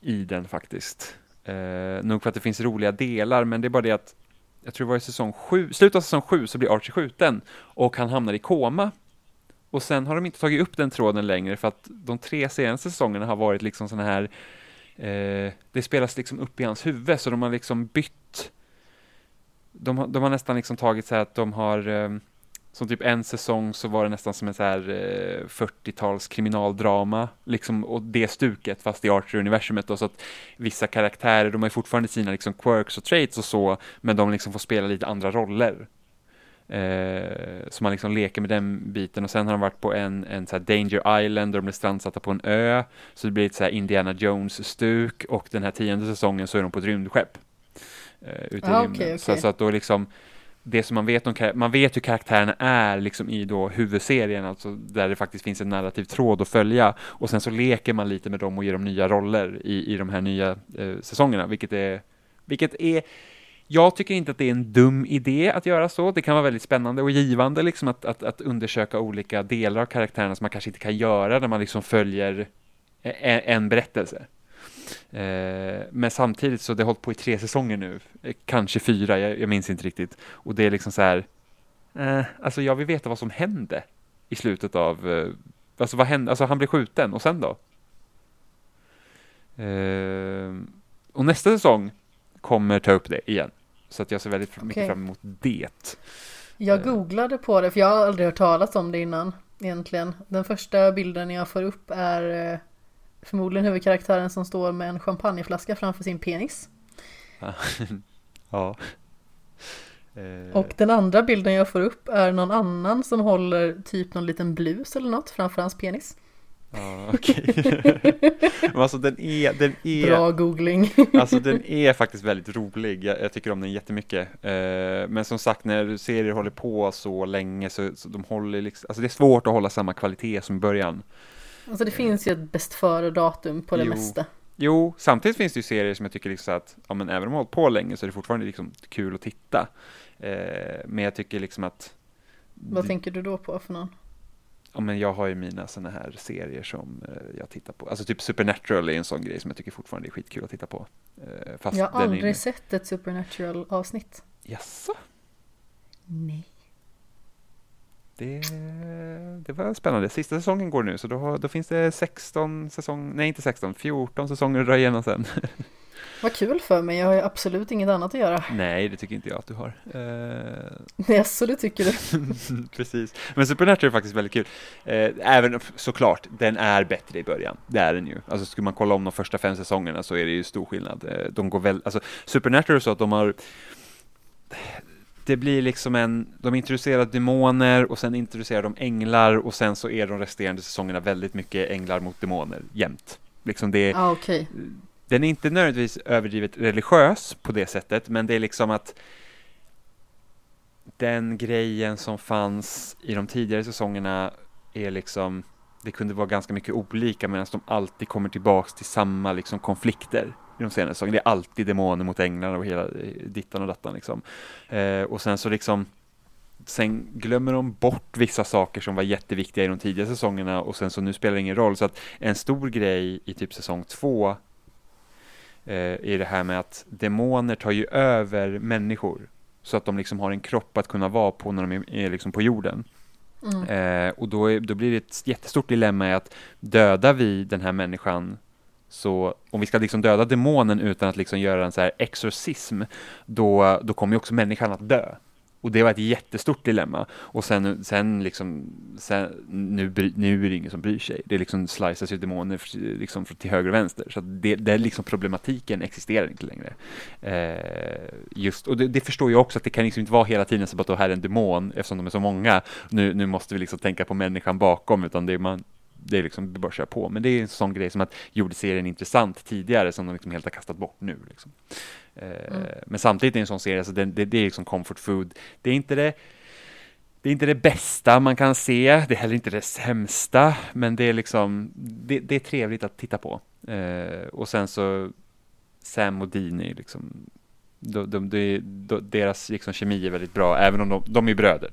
i den faktiskt. Eh, nog för att det finns roliga delar, men det är bara det att jag tror det var i säsong sju, slutet av säsong sju så blir Archie skjuten och han hamnar i koma. Och sen har de inte tagit upp den tråden längre för att de tre senaste säsongerna har varit liksom sådana här eh, det spelas liksom upp i hans huvud så de har liksom bytt de, har- de har nästan liksom tagit så här att de har ehm, som typ en säsong så var det nästan som en så här eh, 40-tals kriminaldrama liksom och det stuket fast i Archer-universumet då så att vissa karaktärer de har ju fortfarande sina liksom quirks och traits och så men de liksom får spela lite andra roller. Eh, så man liksom leker med den biten och sen har de varit på en, en så här Danger Island där de blir strandsatta på en ö så det blir ett så här Indiana Jones-stuk och den här tionde säsongen så är de på ett rymdskepp. Eh, ute i Ah, rymden. okej, Så, okej. så att då liksom det som man vet om man vet hur karaktärerna är liksom i då huvudserien, alltså där det faktiskt finns en narrativ tråd att följa och sen så leker man lite med dem och ger dem nya roller i, i de här nya eh, säsongerna, vilket är, vilket är jag tycker inte att det är en dum idé att göra så. Det kan vara väldigt spännande och givande liksom att, att, att undersöka olika delar av karaktärerna som man kanske inte kan göra när man liksom följer en, en berättelse. Eh, men samtidigt så det har hållit på i tre säsonger nu, eh, kanske fyra, jag, jag minns inte riktigt. Och det är liksom så här, eh, alltså jag vill veta vad som hände i slutet av, eh, alltså vad hände, alltså han blev skjuten och sen då? Eh, och nästa säsong kommer ta upp det igen. Så att jag ser väldigt mycket Okej. fram emot det. Jag Eh. googlade på det för jag har aldrig hört talas om det innan egentligen. Den första bilden jag får upp är förmodligen huvudkaraktären som står med en champagneflaska framför sin penis. Ja. Eh, Och den andra bilden jag får upp är någon annan som håller typ någon liten blus eller något framför hans penis. Ja, okej. Men alltså den är, den är, Bra googling. alltså den är faktiskt väldigt rolig. Jag, jag tycker om den jättemycket. Eh, men som sagt, när serier håller på så länge så, så de håller liksom, alltså det är svårt att hålla samma kvalitet som i början. Alltså det finns ju ett bäst före datum på det Jo. mesta. Jo, samtidigt finns det ju serier som jag tycker liksom att, ja men även om de har hållit på länge så är det fortfarande liksom kul att titta. Eh, men jag tycker liksom att Vad tänker du då på för någon? Ja, men jag har ju mina sådana här serier som eh, jag tittar på. Alltså typ Supernatural är en sån grej som jag tycker fortfarande är skitkul att titta på. Eh, Jag har aldrig är... sett ett Supernatural avsnitt. Jaså? Nej. Det, det var spännande. Sista säsongen går nu, så då, har, då finns det 16 säsonger, nej inte 16, 14 säsonger att dra igenom sen. Vad kul för mig, jag har ju absolut inget annat att göra. nej, det tycker inte jag att du har. Eh, Nej, så det tycker du? Precis, men Supernatural är faktiskt väldigt kul. Eh, även såklart, den är bättre i början. Det är den ju. Alltså skulle man kolla om de första fem säsongerna så är det ju stor skillnad. Eh, de går väl, alltså Supernatural är så att de har det blir liksom en, de introducerar demoner och sen introducerar de änglar och sen så är de resterande säsongerna väldigt mycket änglar mot demoner jämt. Liksom det, Ja, okej. den är inte nödvändigtvis överdrivet religiös på det sättet, men det är liksom att den grejen som fanns i de tidigare säsongerna är liksom, det kunde vara ganska mycket olika medan de alltid kommer tillbaks till samma liksom konflikter i de senaste säsongerna. Det är alltid demoner mot änglar och hela eh, dittan och dattan liksom. Eh, och sen så liksom Sen glömmer de bort vissa saker som var jätteviktiga i de tidiga säsongerna och sen så nu spelar det ingen roll. Så att en stor grej i typ säsong två eh, är det här med att demoner tar ju över människor. Så att de liksom har en kropp att kunna vara på när de är, är liksom på jorden. Mm. Eh, och då, är, då blir det ett jättestort dilemma i att dödar vi den här människan så om vi ska liksom döda demonen utan att liksom göra en så här exorcism då, då kommer ju också människan att dö. Och det var ett jättestort dilemma. Och sen, sen liksom, sen, nu, nu är det ingen som bryr sig. Det liksom sliceas ju demoner liksom till höger och vänster. Så det, det är liksom problematiken existerar inte längre. Eh, just, och det, det förstår jag också att det kan liksom inte vara hela tiden så att här är en demon eftersom de är så många. Nu, nu måste vi liksom tänka på människan bakom utan det är man det är liksom, vi bara kör på. Men det är en sån grej som att gjorde serien intressant tidigare som de liksom helt har kastat bort nu. Liksom. Eh, Mm. Men samtidigt är det en sån serie, alltså det, det, det är liksom comfort food. Det är inte det det är inte det bästa man kan se, det är heller inte det sämsta, men det är liksom, det, det är trevligt att titta på. Eh, och sen så Sam och Dean är liksom, de, de, de, de, deras liksom kemi är väldigt bra, även om de, de är bröder.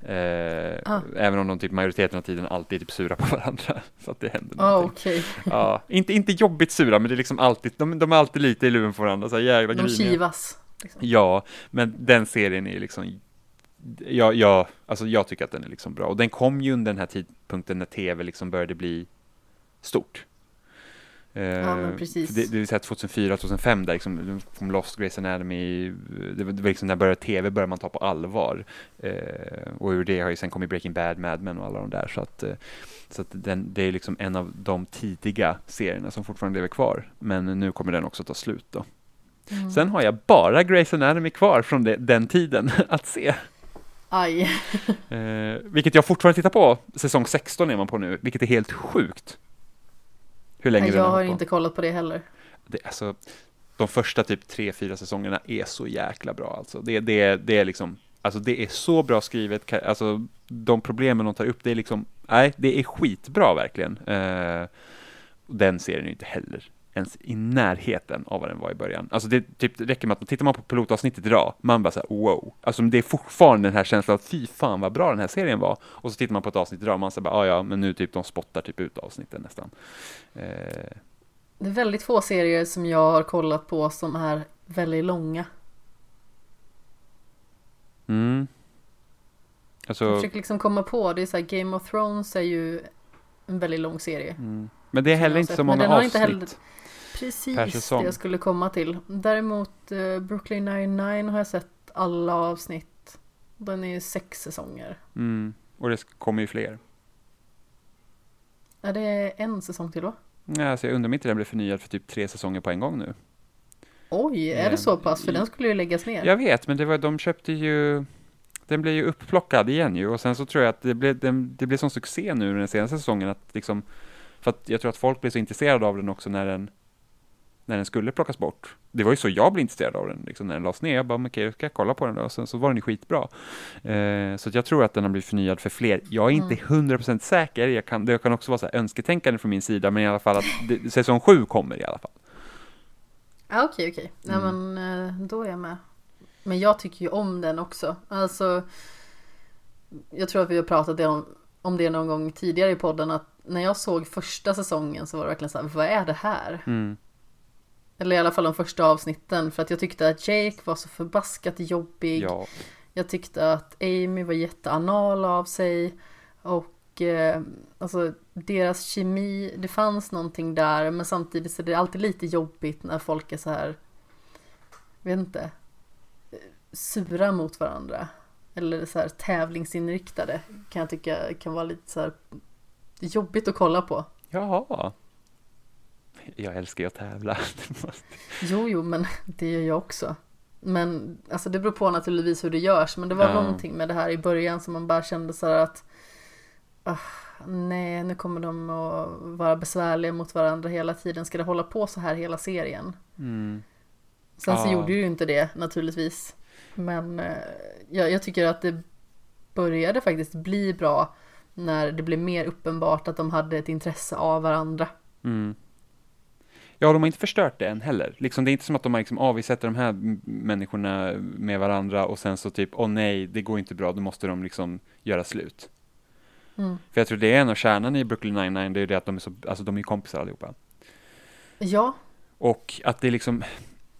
Eh, Ah. Även om de typ majoriteten av tiden alltid är typ sura på varandra. Så att det händer någonting. okej. Ja, inte, inte jobbigt sura, men det är liksom alltid, de, de är alltid lite i luven på varandra, så här jävla De griniga. kivas. Liksom. Ja, men den serien är liksom Ja, ja, alltså jag tycker att den är liksom bra. Och den kom ju under den här tidpunkten när tv liksom började bli stort. Ja, Eh, för Det, det vill säga 2004, 2005 där liksom, kom Lost, Grey's Anatomy, det var, det var liksom när började tv började man ta på allvar. Eh, och ur det har ju sen kommit Breaking Bad, Mad Men och alla de där. Så att, eh, så att den, det är liksom en av de tidiga serierna som fortfarande lever kvar. Men nu kommer den också ta slut då. Mm. Sen har jag bara Grey's Anatomy kvar från det, den tiden att se. Aj. Eh, vilket jag fortfarande tittar på. Säsong 16 är man på nu, vilket är helt sjukt. Hur länge jag har inte kollat på det heller. Det, alltså, de första typ tre, fyra säsongerna är så jäkla bra alltså. Det, det, det är liksom, alltså det är så bra skrivet, alltså de problemen de tar upp, det är liksom, nej, det är skitbra verkligen. Och den serien är ju inte heller ens i närheten av vad den var i början. Alltså det, typ, det räcker med att tittar man på pilotavsnittet idag, man bara såhär wow. Alltså det är fortfarande den här känslan av fy fan vad bra den här serien var. Och så tittar man på ett avsnitt idag och man säger bara, "Ah, ja men nu typ de spottar typ ut avsnitten nästan. Eh, Det är väldigt få serier som jag har kollat på som är väldigt långa. mm. Jag Alltså, försöker liksom komma på, det är så här, Game of Thrones är ju en väldigt lång serie. mm. Men det är jag heller inte så många avsnitt. heller- precis per det jag skulle komma till. Däremot eh, Brooklyn 99 har jag sett alla avsnitt. Den är ju sex säsonger. Mm. Och det kommer ju fler. Är det en säsong till då? Ja, alltså jag undrar om inte den blev förnyad för typ tre säsonger på en gång nu. Oj, är det så pass? För den skulle ju läggas ner. Jag vet, men det var, de köpte ju den blev ju upplockad igen ju och sen så tror jag att det blev, den, det blev sån succé nu den senaste säsongen att liksom för att jag tror att folk blev så intresserade av den också när den när den skulle plockas bort. Det var ju så jag blev intresserad av den, liksom när den lades ner. Jag bara, okej, ska jag kolla på den då? Och sen så var den ju skitbra. Eh, så jag tror att den har blivit förnyad för fler. Jag är inte 100% säker, jag kan, det kan också vara så här önsketänkande från min sida, men i alla fall att det, säsong 7 kommer i alla fall. Ja, okej, okej. Nej, Mm. men eh, då är jag med. Men jag tycker ju om den också. Alltså, jag tror att vi har pratat om, om det någon gång tidigare i podden. Att när jag såg första säsongen så var det verkligen så här, vad är det här? Mm. Eller i alla fall de första avsnitten. För att jag tyckte att Jake var så förbaskat jobbig. Ja, Jag tyckte att Amy var jätteanal av sig. Och eh, alltså deras kemi, det fanns någonting där. Men samtidigt så är det alltid lite jobbigt när folk är så här, vet inte, sura mot varandra. Eller så här tävlingsinriktade kan jag tycka kan vara lite så här jobbigt att kolla på. Jaha. Jag älskar ju att tävla. Jo, jo, men det gör jag också. Men alltså det beror på naturligtvis hur det görs. Men det var Ja. någonting med det här i början som man bara kände så här att ah, nej, nu kommer de att vara besvärliga mot varandra hela tiden. Ska det hålla på så här hela serien? Mm. Sen så Ja. gjorde det ju inte det naturligtvis. Men eh, jag, jag tycker att det började faktiskt bli bra när det blev mer uppenbart att de hade ett intresse av varandra. Mm. Ja, de har inte förstört det än heller. Liksom, det är inte som att de har liksom, ah, vi sätter de här människorna med varandra och sen så typ, åh nej, det går inte bra, då måste de liksom göra slut. Mm. För jag tror det är en av kärnan i Brooklyn 99, det är ju det att de är så, alltså de är kompisar allihopa. Ja, Och att det liksom,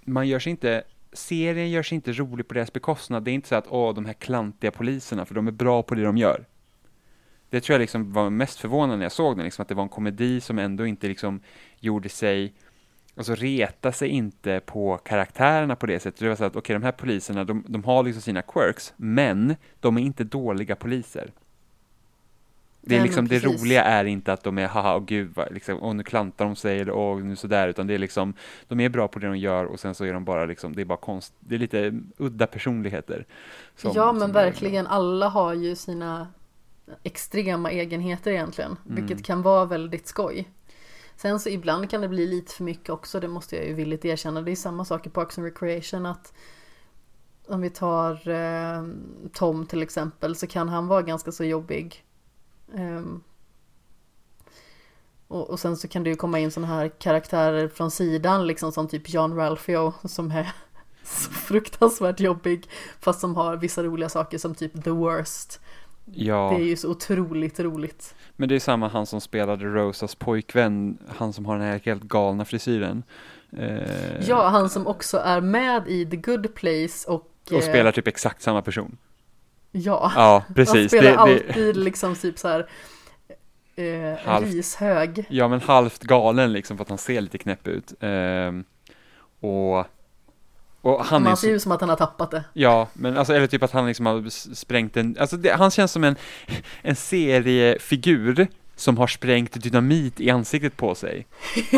man gör sig inte, serien gör sig inte rolig på deras bekostnad. Det är inte så att, åh, de här klantiga poliserna, för de är bra på det de gör. Det tror jag liksom var mest förvånande när jag såg den, liksom att det var en komedi som ändå inte liksom gjorde sig, alltså reta sig inte på karaktärerna på det sättet. Det var så att, okej, de här poliserna, de, de har liksom sina quirks, men de är inte dåliga poliser. Det, är liksom, det roliga är inte att de är, haha, och gud, vad, liksom, och nu klantar de sig, eller åh, nu sådär, utan det är liksom, de är bra på det de gör och sen så är de bara liksom, det är bara konst, det är lite udda personligheter. som- ja men som är- verkligen, alla har ju sina extrema egenheter egentligen, Mm. vilket kan vara väldigt skoj. Sen så ibland kan det bli lite för mycket också, det måste jag ju villigt erkänna. Det är samma sak i Parks and Recreation att om vi tar eh, Tom till exempel så kan han vara ganska så jobbig. Um, och, och sen så kan det ju komma in sådana här karaktärer från sidan liksom som typ John Ralphio som är så fruktansvärt jobbig fast som har vissa roliga saker som typ The Worst. Ja, Det är ju så otroligt roligt. men det är samma han som spelade Rosas pojkvän, han som har den här helt galna frisyren. Eh, Ja, han som också är med i The Good Place och... Och eh, spelar typ exakt samma person. Ja, Ja, han precis. spelar Det, det, alltid liksom typ så här eh, Halvt. rishög. ja, men halvt galen liksom för att han ser lite knäpp ut. Ehm, och, och han så, ser ju som att han har tappat det. Ja, men alltså, eller typ att han liksom har sprängt en, alltså det, han känns som en, en seriefigur som har sprängt dynamit i ansiktet på sig.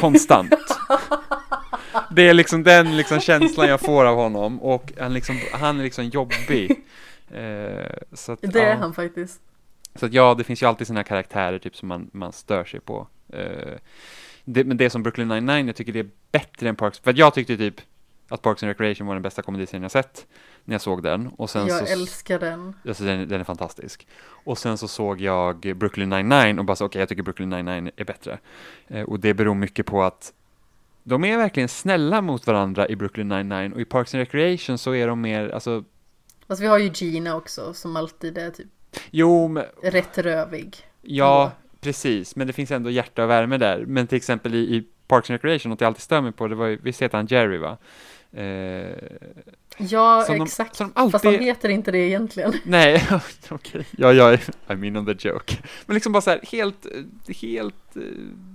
Konstant. Det är liksom den liksom känslan jag får av honom och han, liksom, han är liksom jobbig. Eh, så, att, Det är ja. han faktiskt. så att ja, det finns ju alltid sådana karaktärer typ som man, man stör sig på. Eh, det, men det som Brooklyn 99, jag tycker det är bättre än Parks, för att jag tyckte typ att Parks and Recreation var den bästa komediserien jag sett när jag såg den. Och sen Jag så, älskar den. Alltså den, den är fantastisk. Och sen så såg jag Brooklyn 99 och bara så, okej, jag tycker Brooklyn 99 är bättre. Eh, och det beror mycket på att de är verkligen snälla mot varandra i Brooklyn 99 och i Parks and Recreation så är de mer, alltså, Fast vi har ju Gina också som alltid är typ jo, men, rätt rövig. ja, precis, men det finns ändå hjärta och värme där. Men till exempel i, i Parks and Recreation, något jag alltid stör mig på, det var ju, visst heter han Jerry va? Eh, Ja, Som de- exakt. som de Fast han alltid- heter inte det egentligen. Nej, okej. Ja, jag är, I mean on the joke. Men liksom bara så här, helt, eh, helt uh,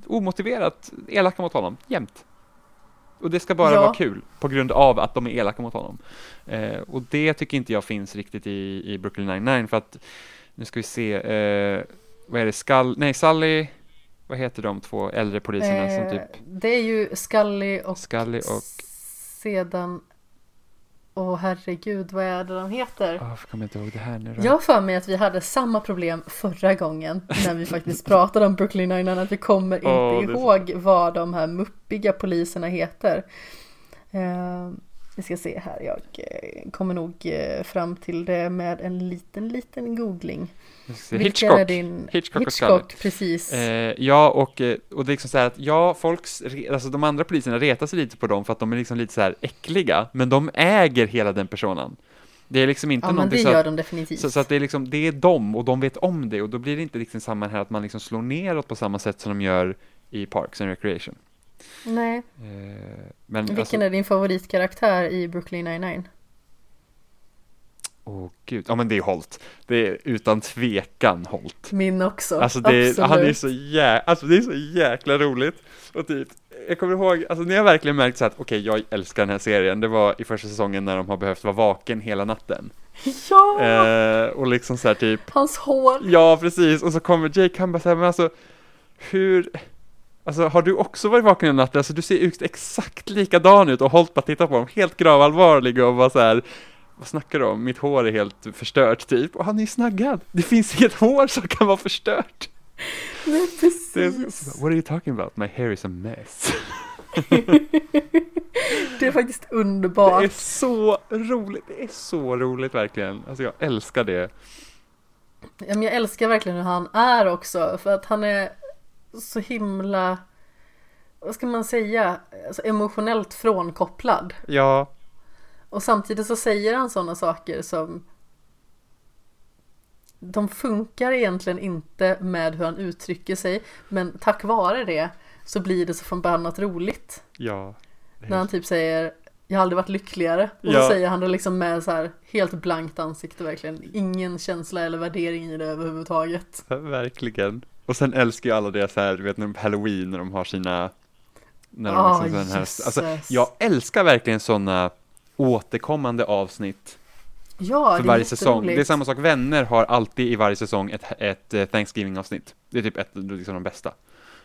omotiverat elaka mot honom, jämt. och det ska bara Ja. vara kul på grund av att de är elaka mot honom. Eh, och det tycker inte jag finns riktigt i, i Brooklyn 99 för att nu ska vi se, eh, vad är det, Skull, nej Sally, vad heter de två äldre poliserna som Eh, typ Det är ju Scully och Scully och, sedan Åh herregud, vad är det de heter? oh, jag kommer inte ihåg det här nu då. Jag för mig att vi hade samma problem förra gången när vi faktiskt pratade om Brooklyn Nine-Nine att vi kommer inte Åh, det ihåg vad de här muppiga poliserna heter. Eh, vi ska se här, jag eh, kommer nog eh, fram till det med en liten, liten googling. Vilka Hitchcock. är din... Hitchcock och. Hitchcock, precis. Eh, ja, och, eh, och det är liksom så här att ja, folks, alltså de andra poliserna retar sig lite på dem för att de är liksom lite så här äckliga, men de äger hela den personen. Det är liksom inte ja, någonting så att, de så, så att det är liksom, det är dem och de vet om det och då blir det inte liksom samma här att man liksom slår neråt på samma sätt som de gör i Parks and Recreation. Nej, Eh, men vilken alltså, är din favoritkaraktär i Brooklyn Nine-Nine? åh gud, ja men det är Holt. Det är utan tvekan Holt. Min också, Alltså det är, absolut. han är så jä, alltså det är så jäkla roligt. Och typ, jag kommer ihåg, alltså ni har verkligen märkt så att okej, jag älskar den här serien. Det var i första säsongen när de har behövt vara vaken hela natten. Ja! Eh, och liksom så här typ, Hans hår! ja precis, och så kommer Jake, han bara så här, men alltså, hur, alltså har du också varit vaken hela natten? Alltså du ser ut exakt likadan ut och Holt bara tittar på honom, helt gravallvarlig och bara så här, vad snackar du om? Mitt hår är helt förstört typ. Och han är ju snaggad. Det finns inget hår som kan vara förstört. Nej, Det precis. What are you talking about? My hair is a mess. Det är faktiskt Det underbart. är så roligt. Det är så roligt verkligen. Alltså jag älskar det. Jag älskar verkligen hur han är också. För att han är så himla, vad ska man säga, alltså emotionellt frånkopplad. Ja, Och samtidigt så säger han sådana saker som de funkar egentligen inte med hur han uttrycker sig. Men tack vare det så blir det så förbannat roligt. ja. När han typ säger jag har aldrig varit lyckligare. Och Ja. så säger han det liksom med så här helt blankt ansikte verkligen. Ingen känsla eller värdering i det överhuvudtaget. Verkligen. Och sen älskar ju alla det så här, du vet när de Halloween när de har sina när de Ah, liksom här, alltså, jag älskar verkligen sådana återkommande avsnitt Ja, för det är varje säsong. jätteroligt. Det är samma sak, Vänner har alltid i varje säsong ett, ett eh, Thanksgiving-avsnitt. Det är typ ett, liksom de bästa.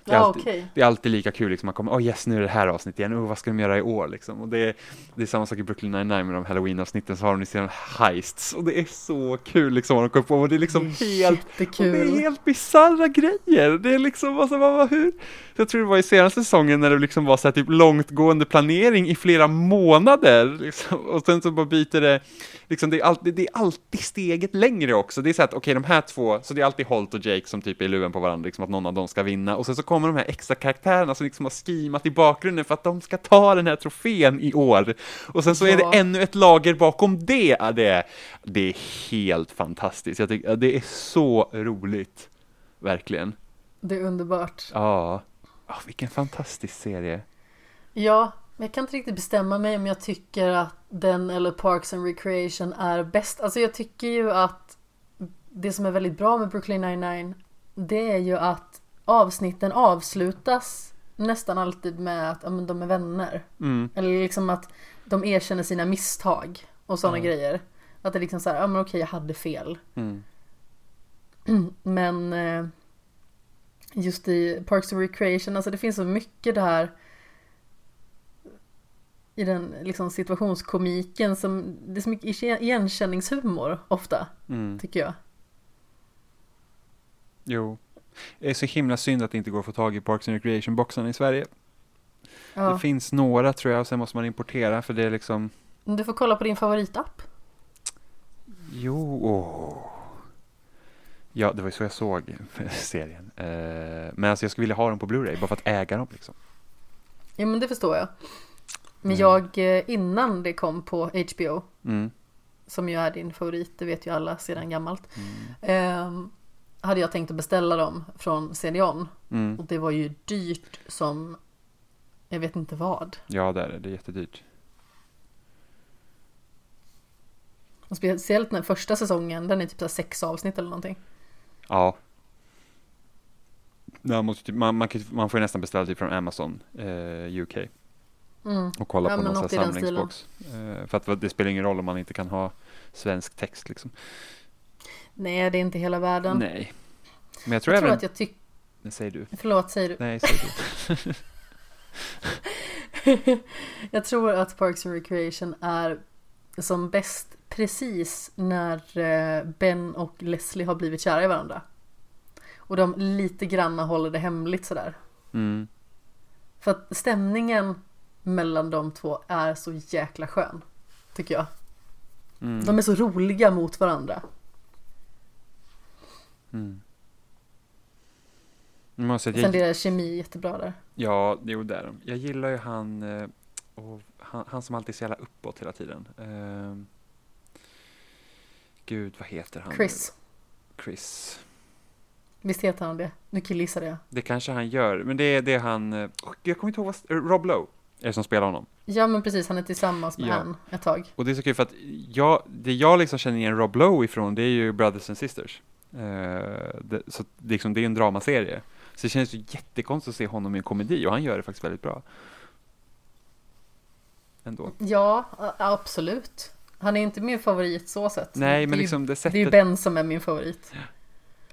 Det är Ja, alltid- okej. Det är alltid lika kul, liksom. man kommer, oh yes, nu är det här avsnittet igen, oh, vad ska de göra i år liksom? Och det är, det är samma sak i Brooklyn 99 med de Halloween-avsnitten, så har de sina heists, och det är så kul liksom vad de kommer på, och det är liksom Det är helt, och det är helt bisarra grejer, det är liksom, alltså vad, vad, hur? Jag tror det var i senaste säsongen när det liksom var så här typ långtgående planering i flera månader, liksom. och sen så bara byter det, liksom det är alltid, det är alltid steget längre också, det är så att okej de här två, så det är alltid Holt och Jake som typ är i luven på varandra, liksom att någon av dem ska vinna, och sen så kommer de här extra karaktärerna som liksom har skimat i bakgrunden för att de ska ta den här trofén i år, och sen så är Ja. det ännu ett lager bakom det, Ja, det är, det är helt fantastiskt, jag tycker, det är så roligt, verkligen. Det är underbart. Ja, Ah, vilken fantastisk serie. Ja, men jag kan inte riktigt bestämma mig om jag tycker att den eller Parks and Recreation är bäst. Alltså jag tycker ju att det som är väldigt bra med Brooklyn 99 det är ju att avsnitten avslutas nästan alltid med att ja, men de är vänner. Mm. Eller liksom att de erkänner sina misstag och sådana Ja. grejer. Att det är liksom så här, ja men okej jag hade fel. Mm. Men eh, just i Parks and Recreation, alltså det finns så mycket där i den liksom situationskomiken som, det är så mycket igenkänningshumor ofta, Mm. tycker jag. Jo. Det är så himla synd att det inte går att få tag i Parks and Recreation-boxarna i Sverige. Det Ja. finns några tror jag, och sen måste man importera för det är liksom Du får kolla på din favoritapp. Jo. Ja, det var ju så jag såg serien. Eh, men alltså jag skulle vilja ha dem på Blu-ray bara för att äga dem liksom. Ja men det förstår jag. Men Mm. jag, eh, innan det kom på HBO, Mm. som ju är din favorit, det vet ju alla sedan gammalt. Mm. Hade jag tänkt att beställa dem från CD-ON. Mm. Och det var ju dyrt som jag vet inte vad. Ja, det är det. Det är jättedyrt. Och speciellt den första säsongen, den är typ så sex avsnitt eller någonting. Ja. Man, måste typ, man, man, kan, man får ju nästan beställa typ från Amazon eh, UK. Mm. och kolla Ja, på någon samlingsbox. Eh, för att det spelar ingen roll om man inte kan ha svensk text liksom. Nej, det är inte hela världen. Nej. Men jag tror jag tror även... att jag tycker... Nej, säger du. Förlåt, säger du? Nej, säger du. jag tror att Parks and Recreation är som bäst precis när eh, Ben och Leslie har blivit kära i varandra. Och de lite granna håller det hemligt sådär. Mm. För att stämningen mellan de två är så jäkla skön. Tycker jag. Mm. De är så roliga mot varandra. Mm. Jag måste Sen jag, deras kemi är jättebra där. ja, jo det är de. Jag gillar ju han, eh, och han, han som alltid är så jävla uppåt hela tiden. Eh, gud, vad heter han? nu Chris. då? Chris. Visst heter han det? Nu killgissade jag. Det kanske han gör, men det är, det han, eh, jag kommer inte ihåg vad, eh, Rob Lowe är det som spelar honom. Ja men precis, han är tillsammans med Ja. Anne ett tag. Och det är så kul för att jag, det jag liksom känner igen Rob Lowe ifrån, det är ju Brothers and Sisters. Eh, det, så det, är liksom, det är en dramaserie. Så det känns ju jättekonstigt att se honom i en komedi och han gör det faktiskt väldigt bra. Ändå. Ja, absolut. Han är inte min favorit så sett. Nej, det men är liksom det ju, Det är ju sättet. Ben som är min favorit.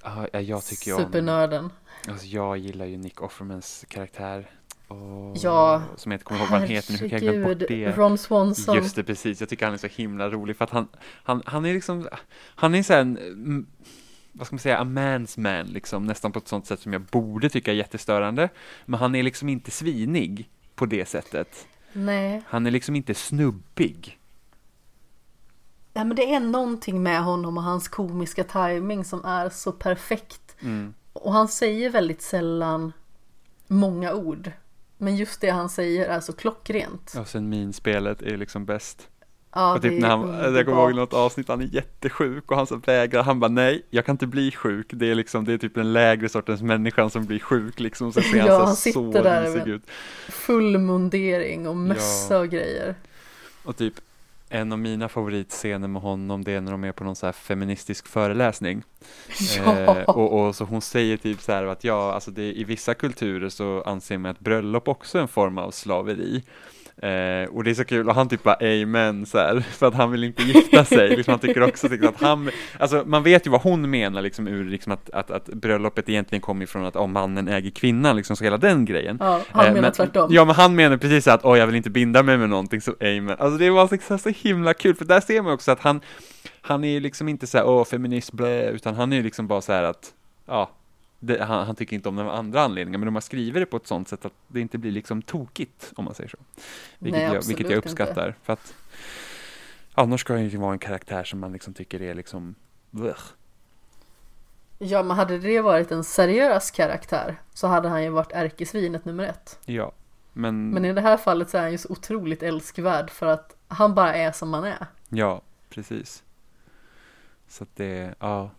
Ja, ja, jag tycker ju om, Supernörden. alltså jag gillar ju Nick Offermans karaktär. Och, Ja, Som jag inte kommer ihåg vad han heter nu, hur kan jag glömma bort det? Ron Swanson. Just det, precis. Jag tycker han är så himla rolig för att han, han, han är liksom, han är så här en, vad ska man säga, a man's man liksom, nästan på ett sånt sätt som jag borde tycka är jättestörande. Men han är liksom inte svinig på det sättet. Nej. Han är liksom inte snubbig. Nej, men det är någonting med honom och hans komiska timing som är så perfekt. Mm. Och han säger väldigt sällan många ord. Men just det han säger är så klockrent. Och sen minspelet är liksom bäst. Ja, och typ när är han, jag kommer ihåg något avsnitt, han är jättesjuk och han så vägrar, han bara nej, jag kan inte bli sjuk. Det är liksom, det är typ den lägre sortens människan som blir sjuk liksom. Så ser Ja, han så, han sitter så där med- ut. Full mundering och mössa och grejer. Och typ en av mina favoritscener med honom det är när de är på någon så här feministisk föreläsning. Ja. Eh, och, och så hon säger typ så här att ja, alltså det, i vissa kulturer så anser man att bröllop också är en form av slaveri. Eh, och det är så kul, och han typ bara amen så här, för att han vill inte gifta sig. liksom, han tycker också tycker att han, alltså man vet ju vad hon menar liksom ur liksom att, att, att bröllopet egentligen kommer ifrån att om mannen äger kvinnan, liksom så hela den grejen. Ja, han Eh, menar men, tvärtom. Ja, men han menar precis att åh, jag vill inte binda mig med någonting, så amen. Alltså det var så, så himla kul, för där ser man också att han, han är ju liksom inte så här, åh, feminist, blä, utan han är ju liksom bara så här att, ja, det, han, han tycker inte om den av andra anledningar, men de har skrivit det på ett sånt sätt att det inte blir liksom tokigt, om man säger så. Vilket, Nej, jag, vilket jag uppskattar, för att annars ska han ju vara en karaktär som man liksom tycker är liksom, blech. Ja, men hade det varit en seriös karaktär så hade han ju varit ärkesvinet nummer ett. ja. Men, Men i det här fallet så är han ju så otroligt älskvärd för att han bara är som han är. ja, precis. Så att det, ja.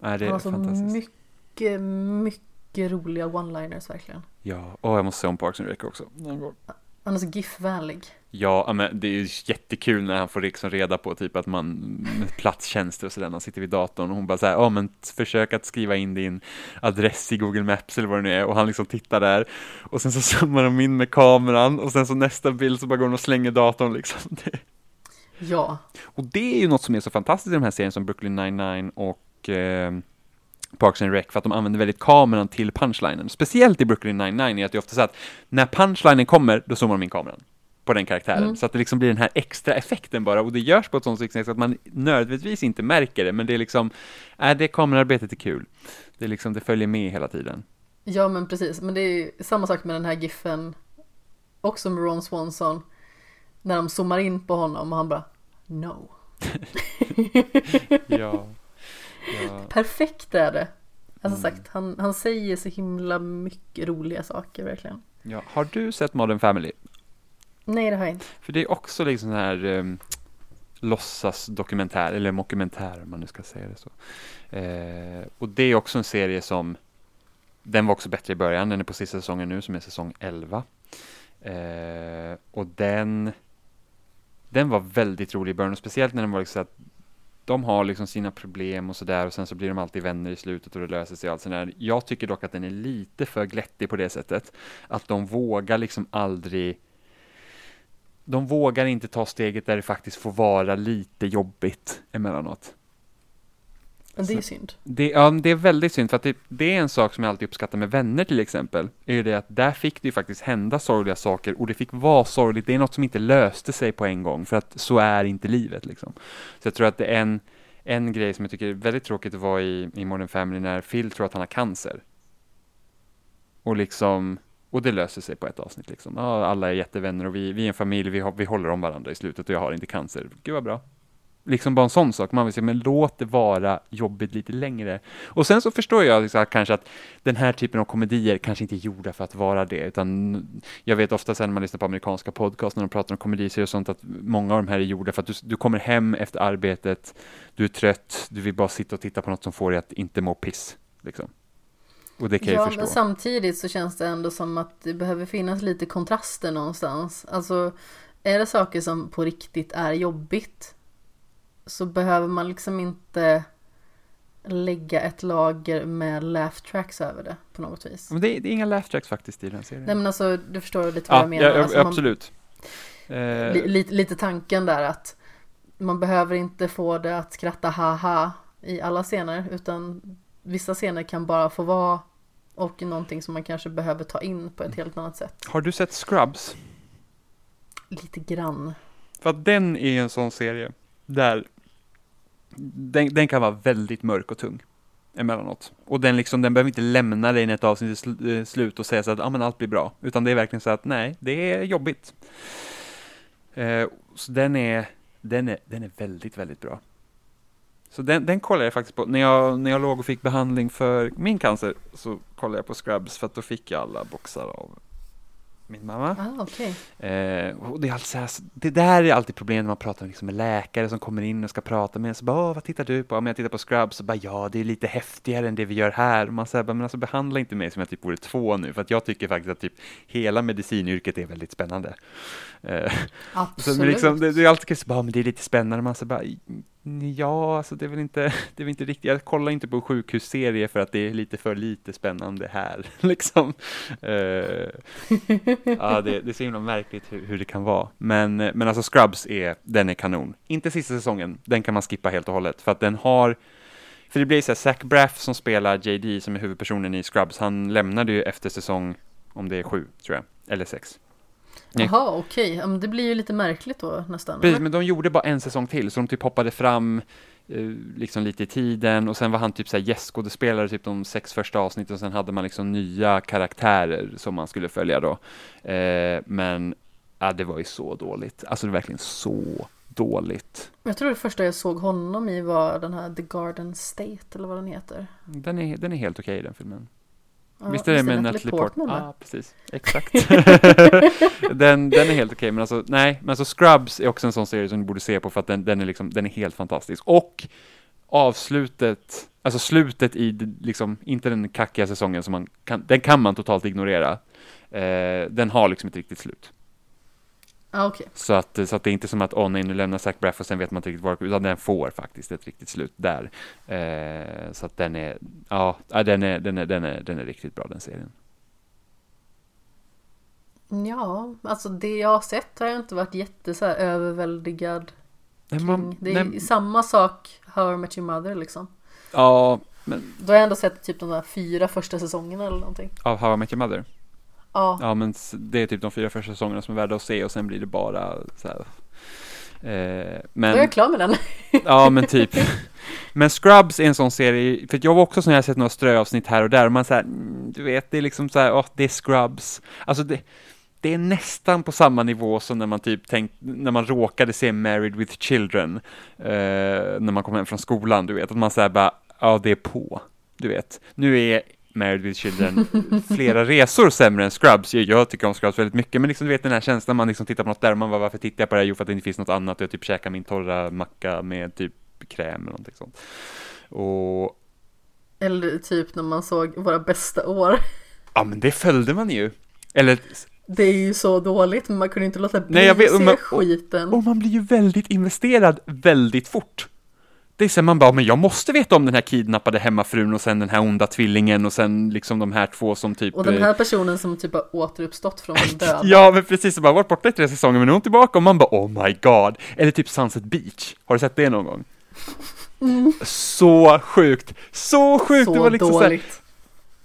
Nej, det han är har så fantastiskt. mycket, mycket roliga one-liners verkligen. Ja, och jag måste se om Parks and Rec också. Han är så GIF-vänlig. Ja, men det är jättekul när han får liksom reda på typ att man med platstjänster och sådär, han sitter vid datorn och hon bara så här, ja men försök att skriva in din adress i Google Maps eller vad det nu är och han liksom tittar där och sen så zoomar de in med kameran och sen så nästa bild så bara går de och slänger datorn liksom. Ja, och det är ju något som är så fantastiskt i de här serien som Brooklyn 99 och eh, Parks and Rec för att de använder väldigt kameran till punchlinen. Speciellt i Brooklyn 99 är att det är ofta så att när punchlinen kommer, då zoomar de in kameran på den karaktären. Mm. Så att det liksom blir den här extra effekten bara och det görs på ett sånt sätt att man nödvändigtvis inte märker det men det är liksom, är det kamerarbetet är kul. Det är liksom, det följer med hela tiden. ja men precis. Men det är ju samma sak med den här GIFen. Också med Ron Swanson. När de zoomar in på honom och han bara No. Ja. Ja. Perfekt är det. Alltså Mm. sagt, han, han säger så himla mycket roliga saker verkligen. ja. Har du sett Modern Family? Nej det har jag inte. För det är också liksom den här um, låtsasdokumentär, eller mockumentär om man nu ska säga det så. Eh, och det är också en serie som, den var också bättre i början, den är på sista säsongen nu som är säsong 11. Eh, och den, den var väldigt rolig i början, och speciellt när den var liksom så att de har liksom sina problem och sådär och sen så blir de alltid vänner i slutet och det löser sig allt sådär. Jag tycker dock att den är lite för glättig på det sättet. Att de vågar liksom aldrig de vågar inte ta steget där det faktiskt får vara lite jobbigt emellanåt. Men det är synd. Det, ja, det är väldigt synd, för att det, det, är en sak som jag alltid uppskattar med vänner till exempel, är ju det att där fick det ju faktiskt hända sorgliga saker och det fick vara sorgligt, det är något som inte löste sig på en gång, för att så är inte livet liksom. Så jag tror att det är en, en grej som jag tycker är väldigt tråkigt vara i, i Modern Family när Phil tror att han har cancer. Och liksom, och det löser sig på ett avsnitt liksom. Ja, alla är jättevänner och vi, vi är en familj, vi, vi håller om varandra i slutet och jag har inte cancer. Gud vad bra liksom bara en sån sak. Man vill säga, men låt det vara jobbigt lite längre. Och sen så förstår jag liksom kanske att den här typen av komedier kanske inte är gjorda för att vara det, utan jag vet ofta sen när man lyssnar på amerikanska podcast när de pratar om komediserier och sånt att många av de här är gjorda för att du, du kommer hem efter arbetet, du är trött, du vill bara sitta och titta på något som får dig att inte må piss. Liksom. Och det kan ja, jag förstå. men samtidigt så känns det ändå som att det behöver finnas lite kontraster någonstans. Alltså, är det saker som på riktigt är jobbigt så behöver man liksom inte lägga ett lager med laugh tracks över det på något vis. Men det är, det är inga laugh tracks faktiskt i den serien. Nej men alltså du förstår lite vad ja, jag menar. Ja, alltså, absolut. Man, eh. li, lite, lite tanken där att man behöver inte få det att skratta haha i alla scener utan vissa scener kan bara få vara och någonting som man kanske behöver ta in på ett helt annat sätt. Har du sett Scrubs? Lite grann. För att den är en sån serie där den, den kan vara väldigt mörk och tung emellanåt. Och den, liksom, den behöver inte lämna dig när ett avsnitt är eh, slut och säga så att ah, men allt blir bra. Utan det är verkligen så att nej, det är jobbigt. Eh, så den är, den, är, den är väldigt, väldigt bra. Så den, den kollade jag faktiskt på. När jag, när jag låg och fick behandling för min cancer så kollade jag på Scrubs för att då fick jag alla boxar av min mamma. Ah, okay. eh, och det, är här, det där är alltid problem när man pratar liksom med läkare som kommer in och ska prata med en. Så bara, vad tittar du på? Om jag tittar på Scrubs så bara, ja, det är lite häftigare än det vi gör här. Och man säger, men alltså behandla inte mig som jag typ vore två nu, för att jag tycker faktiskt att typ hela medicinyrket är väldigt spännande. Eh, Absolut. Så liksom, det, det, är alltid så bara, men det är lite spännande. Man säger bara, Ja, alltså det är väl inte, det är väl inte riktigt, jag kollar inte på sjukhusserie för att det är lite för lite spännande här, liksom. Uh, ja, det, det är så himla märkligt hur, hur, det kan vara. Men, men alltså Scrubs är, den är kanon. Inte sista säsongen, den kan man skippa helt och hållet, för att den har för det blir så här, Zach Braff som spelar JD, som är huvudpersonen i Scrubs, han lämnade ju efter säsong, om det är sju, tror jag, eller sex. Jaha, okej. Okay. Det blir ju lite märkligt då nästan. Precis, men de gjorde bara en säsong till, så de typ hoppade fram eh, liksom lite i tiden och sen var han typ såhär gästskådespelare typ de sex första avsnitten och sen hade man liksom nya karaktärer som man skulle följa då. Eh, men ja, det var ju så dåligt. Alltså det var verkligen så dåligt. Jag tror det första jag såg honom i var den här The Garden State eller vad den heter. Den är, den är helt okej okay, den filmen. Ja, visst är det med Natalie Portman? Ja, ah, precis. Exakt. den, den är helt okej, okay, men alltså nej, men alltså Scrubs är också en sån serie som du borde se på för att den, den är liksom, den är helt fantastisk. Och avslutet, alltså slutet i, liksom, inte den kackiga säsongen som man kan, den kan man totalt ignorera. Eh, den har liksom ett riktigt slut. Ah, okay. så, att, så att det är inte som att åh nej, nu lämnar Zach Braff och sen vet man inte riktigt var utan den får faktiskt ett riktigt slut där. Eh, så att den är, ja, den är, den är, den är, den är riktigt bra den serien. Ja, alltså det jag har sett har jag inte varit jätte så här överväldigad nej, man, Det är nej, samma sak How I Met Your Mother liksom. Ja, men... Då har jag ändå sett typ de där fyra första säsongerna eller någonting. Av How I Met Your Mother? Ja. Ja men det är typ de fyra första säsongerna som är värda att se och sen blir det bara så här. Eh, men, Då är jag klar med den. ja men typ. Men Scrubs är en sån serie, för jag var också så när jag sett några ströavsnitt här och där och man säger, mm, du vet, det är liksom så här, oh, det är Scrubs. Alltså det, det är nästan på samma nivå som när man typ tänkt, när man råkade se Married with Children, eh, när man kom hem från skolan, du vet, att man säger bara, ja det är på, du vet. Nu är Married with Children flera resor sämre än Scrubs. Jag tycker om Scrubs väldigt mycket, men liksom du vet den här känslan man liksom tittar på något där man bara varför tittar jag på det här? Jo, för att det inte finns något annat. Jag typ käkar min torra macka med typ kräm eller någonting sånt. Och... Eller typ när man såg våra bästa år. Ja, men det följde man ju. Eller det är ju så dåligt, men man kunde inte låta bli att se skiten. Och, och man blir ju väldigt investerad väldigt fort. Det är så här, man bara, men jag måste veta om den här kidnappade hemmafrun och sen den här onda tvillingen och sen liksom de här två som typ... Och den eh, här personen som typ har återuppstått från de döda. Ja, men precis, så bara varit borta i tre säsonger, men nu är hon tillbaka och man bara oh my god. Eller typ Sunset Beach, har du sett det någon gång? Så sjukt, så sjukt, Så det var liksom dåligt.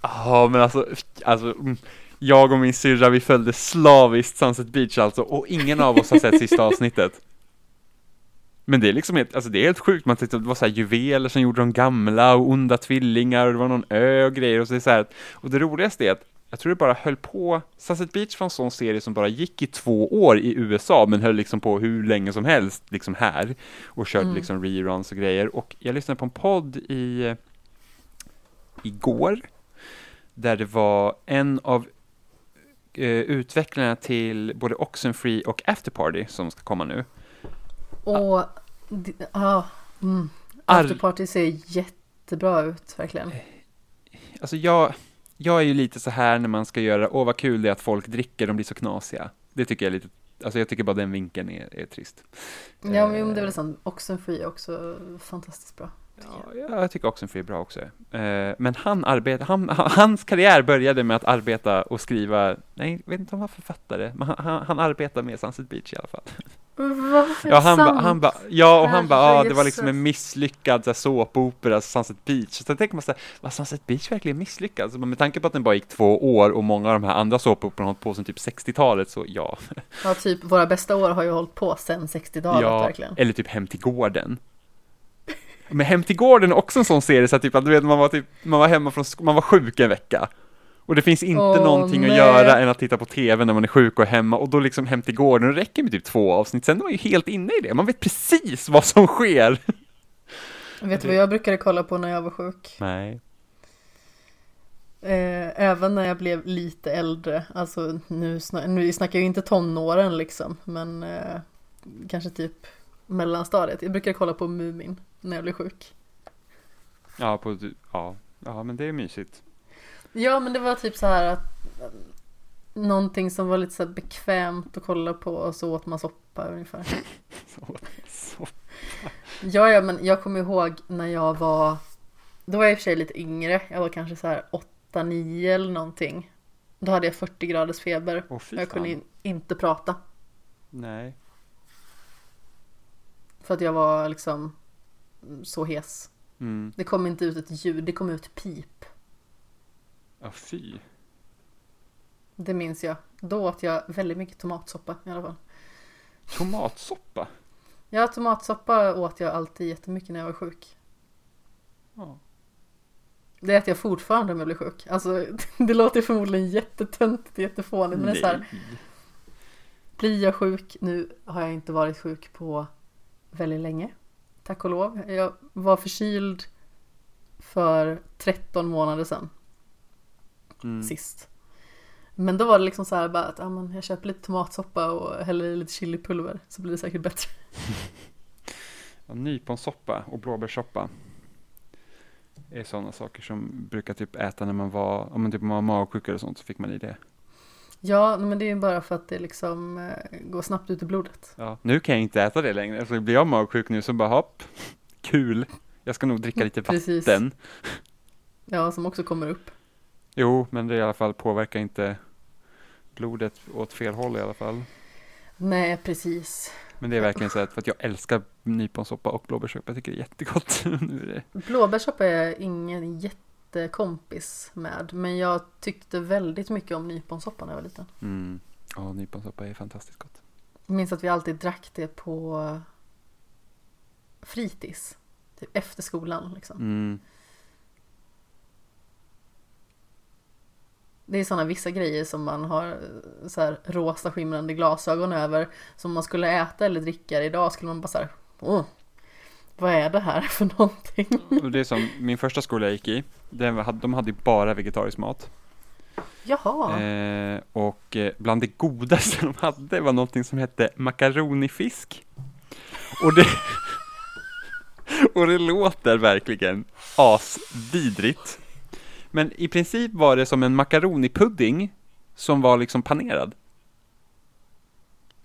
Ja, men alltså, alltså mm, jag och min syrra, vi följde slaviskt Sunset Beach alltså, och ingen av oss har sett sista avsnittet. Men det är liksom helt, alltså det är helt sjukt, man tyckte att det var så här juveler som gjorde de gamla och onda tvillingar och det var någon ö och grejer. Och så är det så här, och det roligaste är att jag tror det bara höll på, Sunset Beach var en sån serie som bara gick i två år i USA, men höll liksom på hur länge som helst, liksom här, och körde Mm. liksom reruns och grejer, och jag lyssnade på en podd i, igår, där det var en av eh, utvecklarna till både Oxenfree och Afterparty som ska komma nu. Och, ja, mm. Ar- Afterparty ser jättebra ut verkligen. Alltså jag, jag är ju lite så här när man ska göra, åh vad kul det är att folk dricker, de blir så knasiga. Det tycker jag är lite, alltså jag tycker bara den vinkeln är, är trist. Ja men det är väl sant. Oxenfree är också fantastiskt bra. jag. Ja, jag tycker Oxenfree är bra också. Eh, men han arbetar, han, han, hans karriär började med att arbeta och skriva, nej, jag vet inte om han var författare, men han, han, han arbetar med Sunset Beach i alla fall. Va? Är Ja, han, ba, sant? han ba, ja, och han bara, ja, Herre det var liksom en misslyckad så såpopera, Sunset Beach. Så jag tänker man så här, var Sunset Beach verkligen misslyckad? Så med tanke på att den bara gick två år och många av de här andra såpoperorna har hållit på sedan typ 60-talet, så ja. Ja typ våra bästa år har ju hållit på sen 60-talet ja verkligen. eller typ Hem till gården. Men Hem till gården är också en sån serie, så typ, att du vet, man var, typ, man var hemma från, man var sjuk en vecka. Och det finns inte Åh, någonting att nej. göra än att titta på tv när man är sjuk och hemma och då liksom Hem till gården, det räcker med typ två avsnitt, sen är man ju helt inne i det, man vet precis vad som sker. Vet du vad jag brukade kolla på när jag var sjuk? Nej. Eh, även när jag blev lite äldre, alltså nu, sna- nu snackar jag ju inte tonåren liksom, men eh, kanske typ mellanstadiet. Jag brukade kolla på Mumin när jag blev sjuk. Ja, på, ja, ja, men det är mysigt. Ja, men det var typ så här att eh, någonting som var lite så bekvämt att kolla på och så åt man soppa ungefär. Så. Ja, ja, men jag kommer ihåg när jag var, då var jag i och för sig lite yngre, jag var kanske så här 8-9 eller någonting. Då hade jag 40 graders feber och jag kunde in, inte prata. Nej. För att jag var liksom så hes. Mm. Det kom inte ut ett ljud, det kom ut pip. Ja, fy. Det minns jag. Då åt jag väldigt mycket tomatsoppa i alla fall. Tomatsoppa? Ja, tomatsoppa åt jag alltid jättemycket när jag var sjuk. Ja. Det äter jag fortfarande om jag blir sjuk. Alltså, det låter förmodligen jättetöntigt och jättefånigt. Men det är så här, blir jag sjuk, nu har jag inte varit sjuk på väldigt länge. Tack och lov. Jag var förkyld för 13 månader sedan. Mm. sist. Men då var det liksom så här bara att ja, men jag köper lite tomatsoppa och häller i lite chilipulver så blir det säkert bättre. Nyponsoppa och blåbärssoppa är sådana saker som brukar typ äta när man var, om man typ man var magsjuk eller sånt så fick man i det. Ja, men det är ju bara för att det liksom eh, går snabbt ut i blodet. Ja, nu kan jag inte äta det längre, så blir jag magsjuk nu så bara hopp, kul, jag ska nog dricka lite Precis. vatten. Ja, som också kommer upp. Jo, men det i alla fall påverkar inte blodet åt fel håll i alla fall. Nej, precis. Men det är verkligen så att för att jag älskar nyponsoppa och blåbärssoppa, jag tycker det är jättegott. nu är. Blåbärssoppa är jag ingen jättekompis med, men jag tyckte väldigt mycket om nyponsoppa när jag var liten. Mm. Ja, nyponsoppa är fantastiskt gott. Jag minns att vi alltid drack det på fritids. Typ efter skolan liksom. Mm. Det är sådana vissa grejer som man har eh, så här rosa skimrande glasögon över. Som man skulle äta eller dricka idag skulle man bara så här, Åh, vad är det här för någonting? Det är som min första skola jag gick i, de hade ju bara vegetarisk mat. Jaha, Eh, och eh, bland det godaste de hade var någonting som hette makaronifisk. Och det, och det låter verkligen asvidrigt. Men i princip var det som en makaronipudding som var liksom panerad.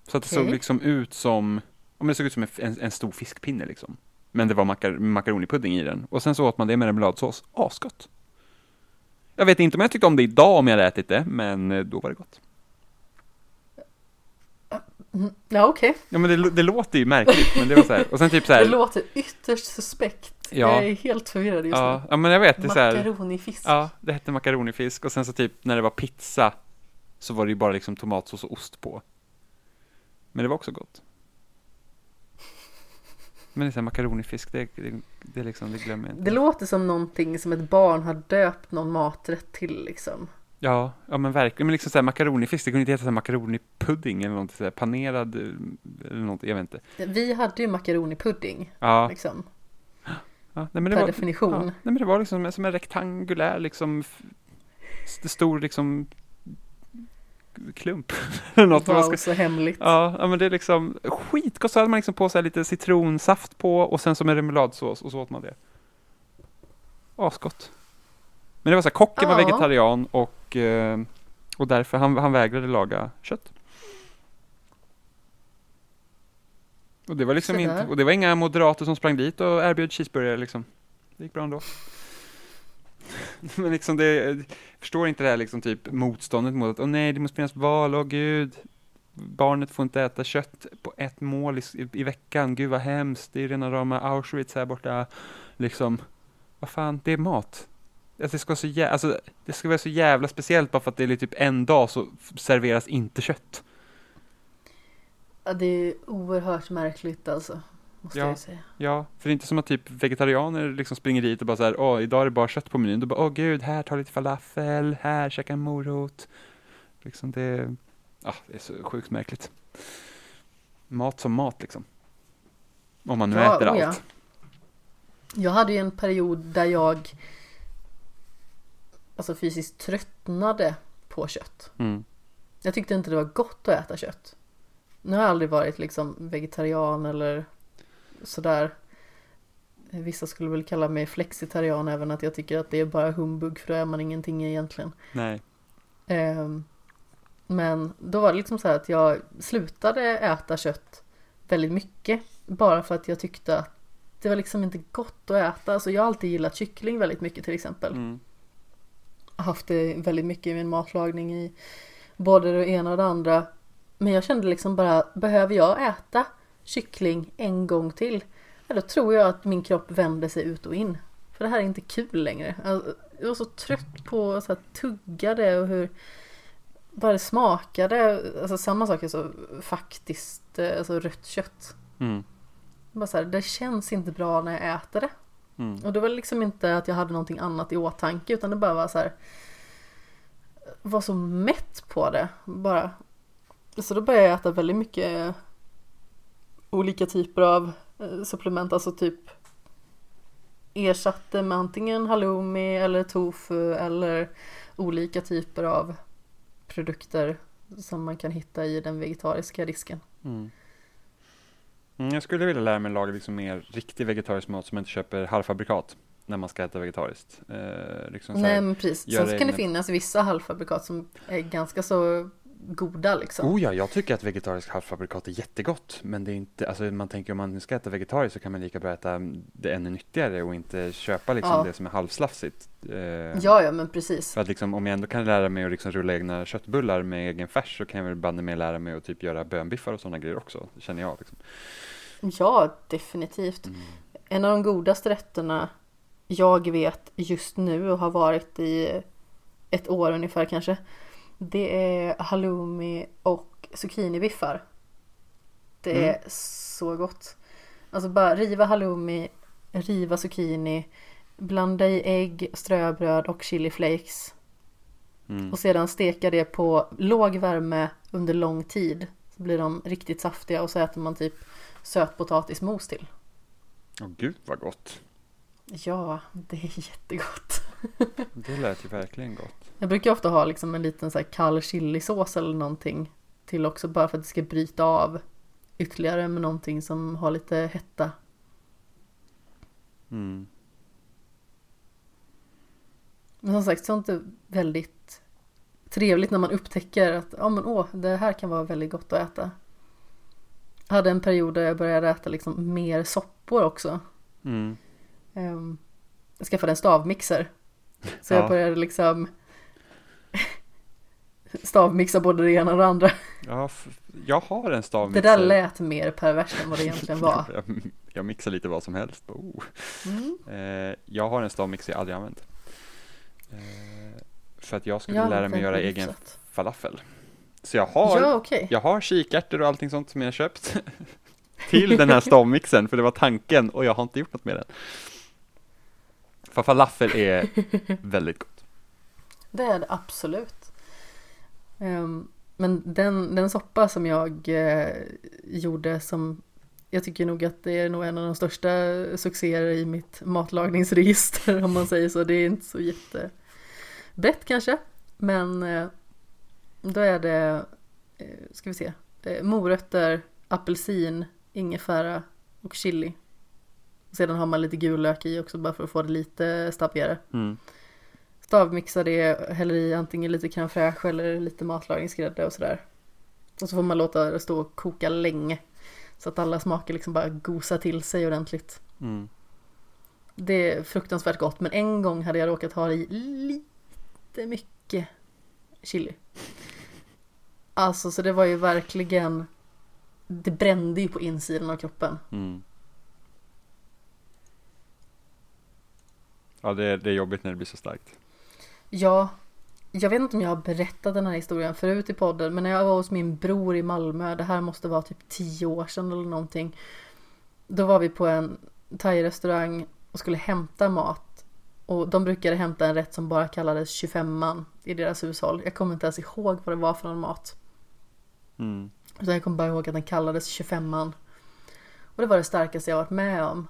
Så att det såg Okej. liksom ut som, men det såg ut som en, en, stor fiskpinne liksom. Men det var makar makaronipudding i den. Och sen så åt man det med remouladsås. Asgott! Jag vet inte om jag tyckte om det idag om jag hade ätit det, men eh, då var det gott. Ja okej, Ja men det, det låter ju märkligt, men det var så här. Och sen typ så det här. låter ytterst suspekt. Ja. Jag är helt förvirrad just Ja, ja men jag vet, det är så här. Makaronifisk. Ja, det hette makaronifisk och sen så typ när det var pizza så var det ju bara liksom tomatsås och ost på. Men det var också gott. Men det är så här makaronifisk, det, det, det, liksom, det glömmer jag inte. Det låter som någonting som ett barn har döpt någon maträtt till liksom. Ja, ja men verkligen. Men liksom så här makaronifisk, det kunde inte heta så här makaronipudding eller något så här panerad eh, eller något, jag vet inte. Vi hade ju makaronipudding Ja, liksom. Ja nej, men det Per var, definition. Ja, nej, men det var liksom som en rektangulär liksom stor liksom klump. något man ska Wow, så hemligt. Ja, ja, men det är liksom skitgott. Så hade man liksom på sig lite citronsaft på och sen som en remouladsås och så åt man det. Asgott. Men det var så här, kocken var Ja. vegetarian och, eh, och därför han, han vägrade laga kött. Och det var liksom inte, och det var inga moderater som sprang dit och erbjöd cheeseburgare liksom. Det gick bra ändå. Men liksom det, jag förstår inte det här liksom typ motståndet mot att åh nej, det måste finnas val, åh gud. Barnet får inte äta kött på ett mål i, i veckan, gud vad hemskt, det är rena rama Auschwitz här borta. Liksom, vad fan, det är mat. Alltså, det, ska vara så jä- alltså, det ska vara så jävla speciellt bara för att det är typ en dag så serveras inte kött. Ja, det är oerhört märkligt alltså. Måste Ja. jag säga. Ja, för det är inte som att typ vegetarianer liksom springer dit och bara så här, åh, idag är det bara kött på menyn. Då bara, åh gud, här, ta lite falafel, här, käka en morot. Liksom det, ja, det är så sjukt märkligt. Mat som mat liksom. Om man nu Ja, äter ja. allt. Jag hade ju en period där jag alltså fysiskt tröttnade på kött. Mm. Jag tyckte inte det var gott att äta kött. Nu har jag aldrig varit liksom vegetarian eller sådär. Vissa skulle väl kalla mig flexitarian även att jag tycker att det är bara humbug för då är man ingenting egentligen. Nej. Ehm, Men då var det liksom så här att jag slutade äta kött väldigt mycket. Bara för att jag tyckte att det var liksom inte gott att äta. Alltså jag har alltid gillat kyckling väldigt mycket till exempel. Mm. haft det väldigt mycket i min matlagning i både det ena och det andra. Men jag kände liksom bara, behöver jag äta kyckling en gång till? Ja, då tror jag att min kropp vänder sig ut och in. För det här är inte kul längre. Alltså, Jag var så trött på att tugga det och hur bara det smakade. Alltså samma sak alltså, faktiskt, eh, alltså rött kött. Mm. Bara så här, det känns inte bra när jag äter det. Mm. Och det var liksom inte att jag hade någonting annat i åtanke utan det bara var så här. Var så mätt på det bara. Så då började jag äta väldigt mycket olika typer av eh, supplement, alltså typ ersatte med antingen halloumi eller tofu eller olika typer av produkter som man kan hitta i den vegetariska disken. Mm. Mm, jag skulle vilja lära mig laga liksom mer riktig vegetarisk mat som inte köper halvfabrikat när man ska äta vegetariskt. Eh, liksom Nej men precis. Sen kan det finnas vissa halvfabrikat som är ganska så goda liksom. Oh ja, jag tycker att vegetarisk halvfabrikat är jättegott. Men det är inte, alltså man tänker om man ska äta vegetariskt så kan man lika bra äta det ännu nyttigare och inte köpa liksom Ja. det som är halvslafsigt. Eh, Ja, ja men precis. För att liksom, om jag ändå kan lära mig att liksom rulla egna köttbullar med egen färs så kan jag väl banne mig lära mig att typ göra bönbiffar och sådana grejer också, känner jag. Liksom. Ja, definitivt. Mm. En av de godaste rätterna jag vet just nu och har varit i ett år ungefär kanske. Det är halloumi och zucchinibiffar. Det Mm. är så gott. Alltså bara riva halloumi, riva zucchini, blanda i ägg, ströbröd och chiliflakes. Mm. Och sedan steka det på låg värme under lång tid. Så blir de riktigt saftiga och så äter man typ sötpotatismos till. Åh gud vad gott. Ja, det är jättegott. Det lät ju verkligen gott. Jag brukar ofta ha liksom en liten så här kall chilisås eller någonting till också bara för att det ska bryta av ytterligare med någonting som har lite hetta. Mm. Men som sagt, sånt är väldigt trevligt när man upptäcker att ja men åh, det här kan vara väldigt gott att äta. Jag hade en period där jag började äta liksom mer soppor också. Mm. Um, jag skaffade en stavmixer. Så jag Ja. började liksom stavmixa både det ena och det andra. Ja, jag har en Det stavmixer. där lät mer perverst än vad det egentligen var. jag, jag mixar lite vad som helst. Oh. Mm. Eh, jag har en stavmixer jag aldrig använt. Eh, för att jag skulle Jag lära mig göra egen hyfsat. falafel. Så jag har, Ja, okej. jag har kikärtor och allting sånt som jag köpt till den här stavmixern, för det var tanken och jag har inte gjort något med den. För falafel är väldigt gott. Det är det absolut. Ehm, men den, den soppa som jag eh, gjorde som jag tycker nog att det är nog en av de största succéer i mitt matlagningsregister om man säger så. Det är inte så jättebrett kanske. Men eh, då är det, eh, ska vi se, morötter, apelsin, ingefära och chili. Sedan har man lite gul lök i också bara för att få det lite stabbigare. Mm. Stavmixa det, häller i antingen lite crème fraîche eller lite matlagningsgrädde och sådär. Och så får man låta det stå och koka länge. Så att alla smaker liksom bara gosar till sig ordentligt. Mm. Det är fruktansvärt gott men en gång hade jag råkat ha i lite mycket chili. Alltså så det var ju verkligen Det brände ju på insidan av kroppen. Mm. Ja, det är, det är jobbigt när det blir så starkt. Ja, jag vet inte om jag har berättat den här historien förut i podden, men när jag var hos min bror i Malmö, det här måste vara typ tio år sedan eller någonting. Då var vi på en thai-restaurang och skulle hämta mat. Och de brukade hämta en rätt som bara kallades 25man i deras hushåll. Jag kommer inte ens ihåg vad det var för någon mat. Mm. Utan jag kommer bara ihåg att den kallades 25man. Och det var det starkaste jag varit med om.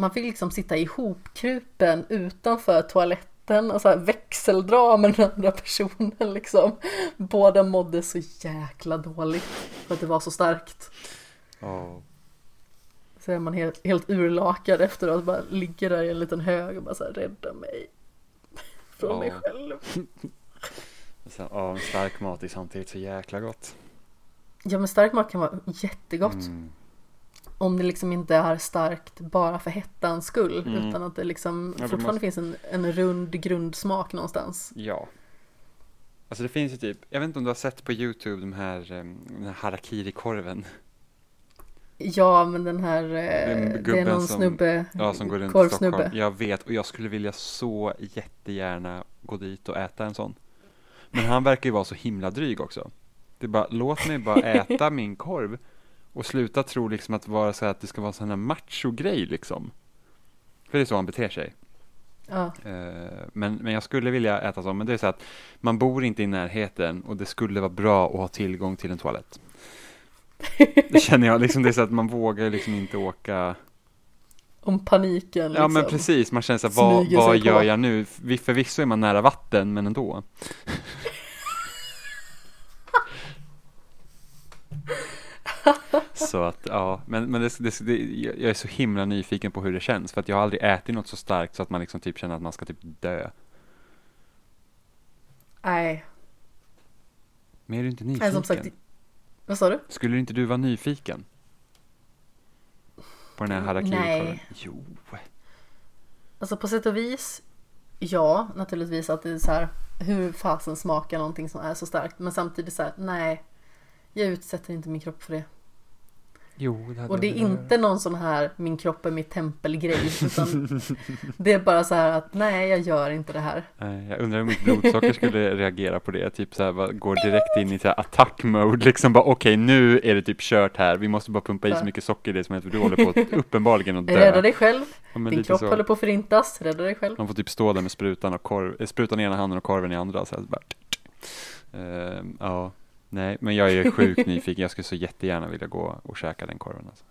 Man fick liksom sitta ihopkrupen utanför toaletten och så växeldra med den andra personen liksom. Båda mådde så jäkla dåligt för att det var så starkt. Ja. Så är man helt, helt urlakad efteråt, bara ligger där i en liten hög och bara så här rädda mig. Från Ja. mig själv. Sen, ja, stark mat är samtidigt så jäkla gott. Ja men stark mat kan vara jättegott. Mm. Om det liksom inte är starkt bara för hettans skull. Mm. Utan att det liksom Ja, fortfarande måste- finns en, en rund grundsmak någonstans. Ja. Alltså det finns ju typ, jag vet inte om du har sett på YouTube de här, um, den här harakiri-korven. Ja men den här, eh, Den det är någon som- snubbe, Ja, som går runt korvsnubbe. Stockholm. Jag vet, och jag skulle vilja så jättegärna gå dit och äta en sån. Men han verkar ju vara så himla dryg också. Det är bara, låt mig bara äta min korv och sluta tro liksom att vara så här att det ska vara en sån här macho-grej liksom. För det är så han beter sig. Ja. Eh, Men, men jag skulle vilja äta så, men det är så att man bor inte i närheten och det skulle vara bra att ha tillgång till en toalett. Det känner jag, liksom det är så att man vågar liksom inte åka. Om paniken liksom. Ja men precis, man känner så här, vad, vad sig på. gör jag nu? Vi- Förvisso är man nära vatten, men ändå. Så att, ja, men, men det, det, det, jag är så himla nyfiken på hur det känns, för att jag har aldrig ätit något så starkt så att man liksom typ känner att man ska typ dö. Nej, Men är du inte nej nyfiken? som sagt. Vad sa du? Skulle inte du vara nyfiken? På den här harakiri Nej. Jo. Alltså på sätt och vis, ja naturligtvis att det är så här, hur fasen smakar någonting som är så starkt. Men samtidigt så här, nej. Jag utsätter inte min kropp för det. Jo, det hade Och det är inte någon sån här min kropp är mitt tempelgrej. Utan det är bara så här att nej jag gör inte det här. Nej, jag undrar hur mitt blodsocker skulle reagera på det. Typ så här, går direkt in i så här attack mode. Liksom bara okej, nu är det typ kört här. Vi måste bara pumpa i så mycket socker i det som helst för du håller på att uppenbarligen att Rädda dö. dig själv. Ja, Din kropp så. håller på att förintas. Rädda dig själv. Man får typ stå där med sprutan och korv, eh, sprutan i ena handen och korven i andra. Så här, bara, Eh, ja, nej, men jag är sjukt nyfiken. Jag skulle så jättegärna vilja gå och käka den korven. Alltså.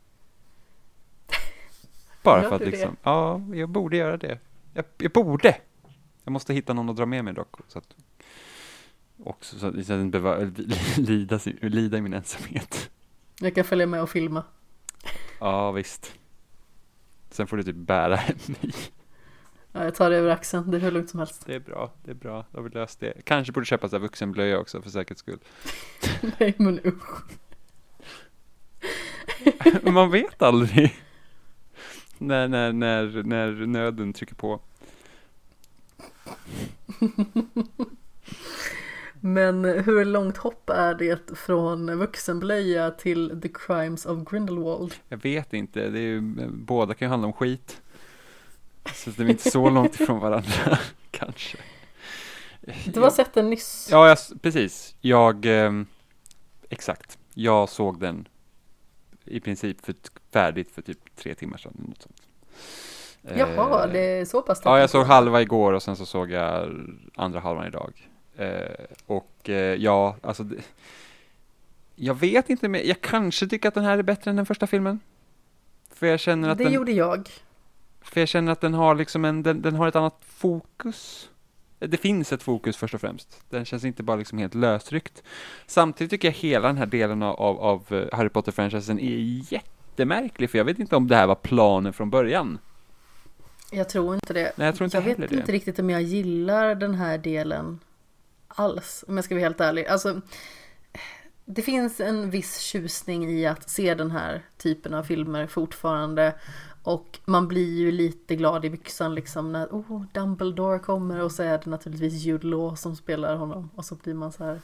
Bara för att du det? liksom, ja, jag borde göra det. Jag, jag borde! Jag måste hitta någon att dra med mig dock. Så att, också så att jag inte behöver lida, lida i min ensamhet. Jag kan följa med och filma. Ja, visst. Sen får du typ bära mig. Ja, jag tar det över axeln. Det är hur lugnt som helst. Det är bra, det är bra. Då har vi löst det. Kanske borde köpa så vuxenblöja också för säkerhets skull. Nej men usch. Man vet aldrig. när, när, när, när nöden trycker på. Men hur långt hopp är det från vuxenblöja till The Crimes of Grindelwald? Jag vet inte, det är ju, båda kan ju handla om skit. Så det är inte så långt ifrån varandra, kanske. Du har sett den nyss. Ja, jag, precis. Jag, eh, exakt. Jag såg den i princip för, färdigt för typ tre timmar sedan. Något sånt. Jaha, Eh, det är så pass Ja, jag såg halva igår och sen så såg jag andra halvan idag. Eh, och eh, ja, alltså det, jag vet inte, men jag kanske tycker att den här är bättre än den första filmen. För jag känner att Det den, gjorde jag. För jag känner att den har liksom en, den, den har ett annat fokus. Det finns ett fokus först och främst. Den känns inte bara liksom helt lösryckt. Samtidigt tycker jag hela den här delen av, av, eh, Harry Potter-franchisen är jättemärklig, för jag vet inte om det här var planen från början. Jag tror inte det. Nej, jag tror inte jag vet det. inte riktigt om jag gillar den här delen alls, om jag ska vara helt ärlig. Alltså, det finns en viss tjusning i att se den här typen av filmer fortfarande. Och man blir ju lite glad i byxan liksom när oh, Dumbledore kommer och så är det naturligtvis Jude Law som spelar honom. Och så blir man så här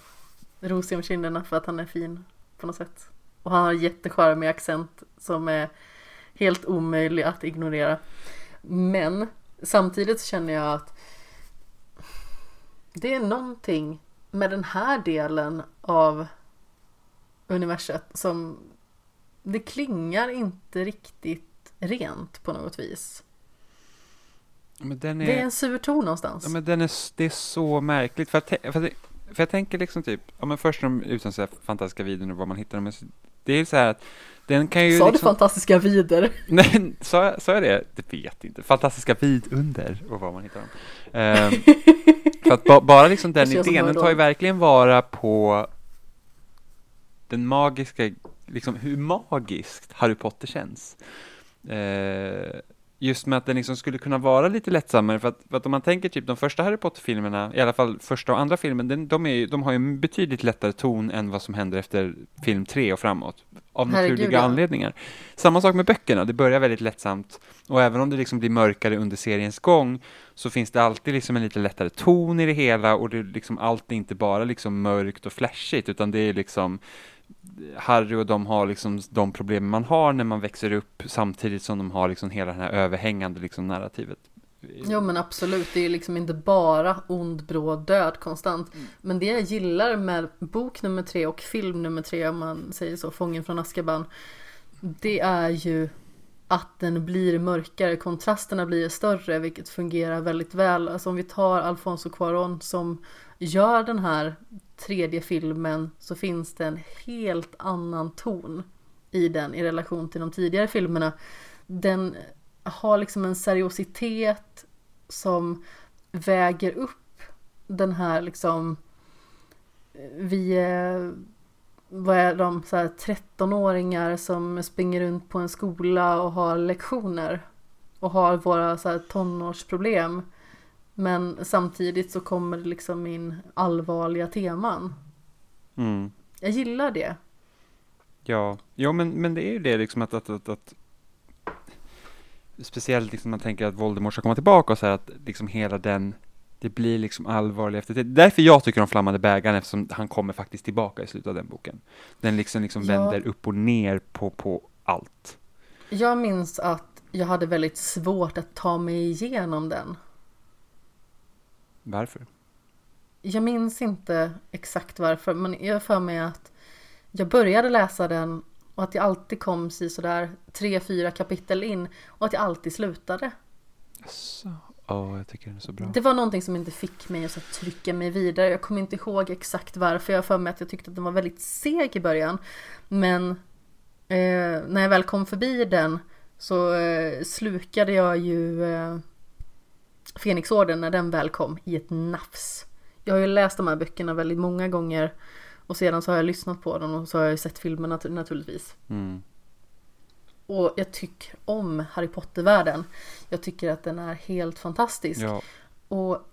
rosig om kinderna för att han är fin på något sätt. Och han har en jättecharmig accent som är helt omöjlig att ignorera. Men samtidigt känner jag att det är någonting med den här delen av universet som det klingar inte riktigt rent på något vis. Den Det är en sur ton någonstans. Ja, men den är, det är så märkligt. För, att, för, att, för jag tänker liksom typ, ja men först de utan så här fantastiska videon och var man hittar dem. men Det är så här att den kan ju Sa du liksom, fantastiska vider? Nej, sa sa jag det? Det vet inte. Fantastiska vidunder och var man hittar dem. Ehm, för att ba, bara liksom den idén, den en tar ju verkligen vara på den magiska, liksom hur magiskt Harry Potter känns. Eh, just med att den liksom skulle kunna vara lite lättsammare, för att, för att om man tänker typ de första Harry Potter-filmerna, i alla fall första och andra filmen, den, de, är, de har ju en betydligt lättare ton än vad som händer efter film tre och framåt. Av Herregud, naturliga ja. anledningar. Samma sak med böckerna, det börjar väldigt lättsamt och även om det liksom blir mörkare under seriens gång så finns det alltid liksom en lite lättare ton i det hela och det är liksom allt är inte bara liksom mörkt och flashigt utan det är liksom Harry och de har liksom de problem man har när man växer upp samtidigt som de har liksom hela det här överhängande liksom narrativet. Jo men absolut, det är liksom inte bara ond, bråd, död konstant. Men det jag gillar med bok nummer tre och film nummer tre, om man säger så, Fången från Azkaban. Det är ju att den blir mörkare, kontrasterna blir större, vilket fungerar väldigt väl. Alltså om vi tar Alfonso Cuarón som gör den här tredje filmen så finns det en helt annan ton i den i relation till de tidigare filmerna. Den har liksom en seriositet som väger upp den här liksom eh, vi är, vad är de, så här 13-åringar som springer runt på en skola och har lektioner och har våra så här tonårsproblem. Men samtidigt så kommer det liksom in allvarliga teman. Mm. Jag gillar det. Ja, jo men, men det är ju det liksom att, att, att, att speciellt liksom man tänker att Voldemort ska komma tillbaka och så här att liksom hela den det blir liksom allvarlig efter det. Därför jag tycker om Flammande bägaren eftersom han kommer faktiskt tillbaka i slutet av den boken. Den liksom, liksom Ja. vänder upp och ner på, på allt. Jag minns att jag hade väldigt svårt att ta mig igenom den. Varför? Jag minns inte exakt varför, men jag för mig att jag började läsa den och att jag alltid kom sig sådär tre, fyra kapitel in och att jag alltid slutade. Så. Ja, jag tycker den är så bra. Det var någonting som inte fick mig att trycka mig vidare. Jag kommer inte ihåg exakt varför. Jag för mig att jag tyckte att den var väldigt seg i början. Men eh, när jag väl kom förbi den så eh, slukade jag ju eh, Fenixorden när den väl kom i ett nafs. Jag har ju läst de här böckerna väldigt många gånger och sedan så har jag lyssnat på dem och så har jag ju sett filmerna nat- naturligtvis. Mm. Och jag tycker om Harry Potter-världen. Jag tycker att den är helt fantastisk. Ja, Och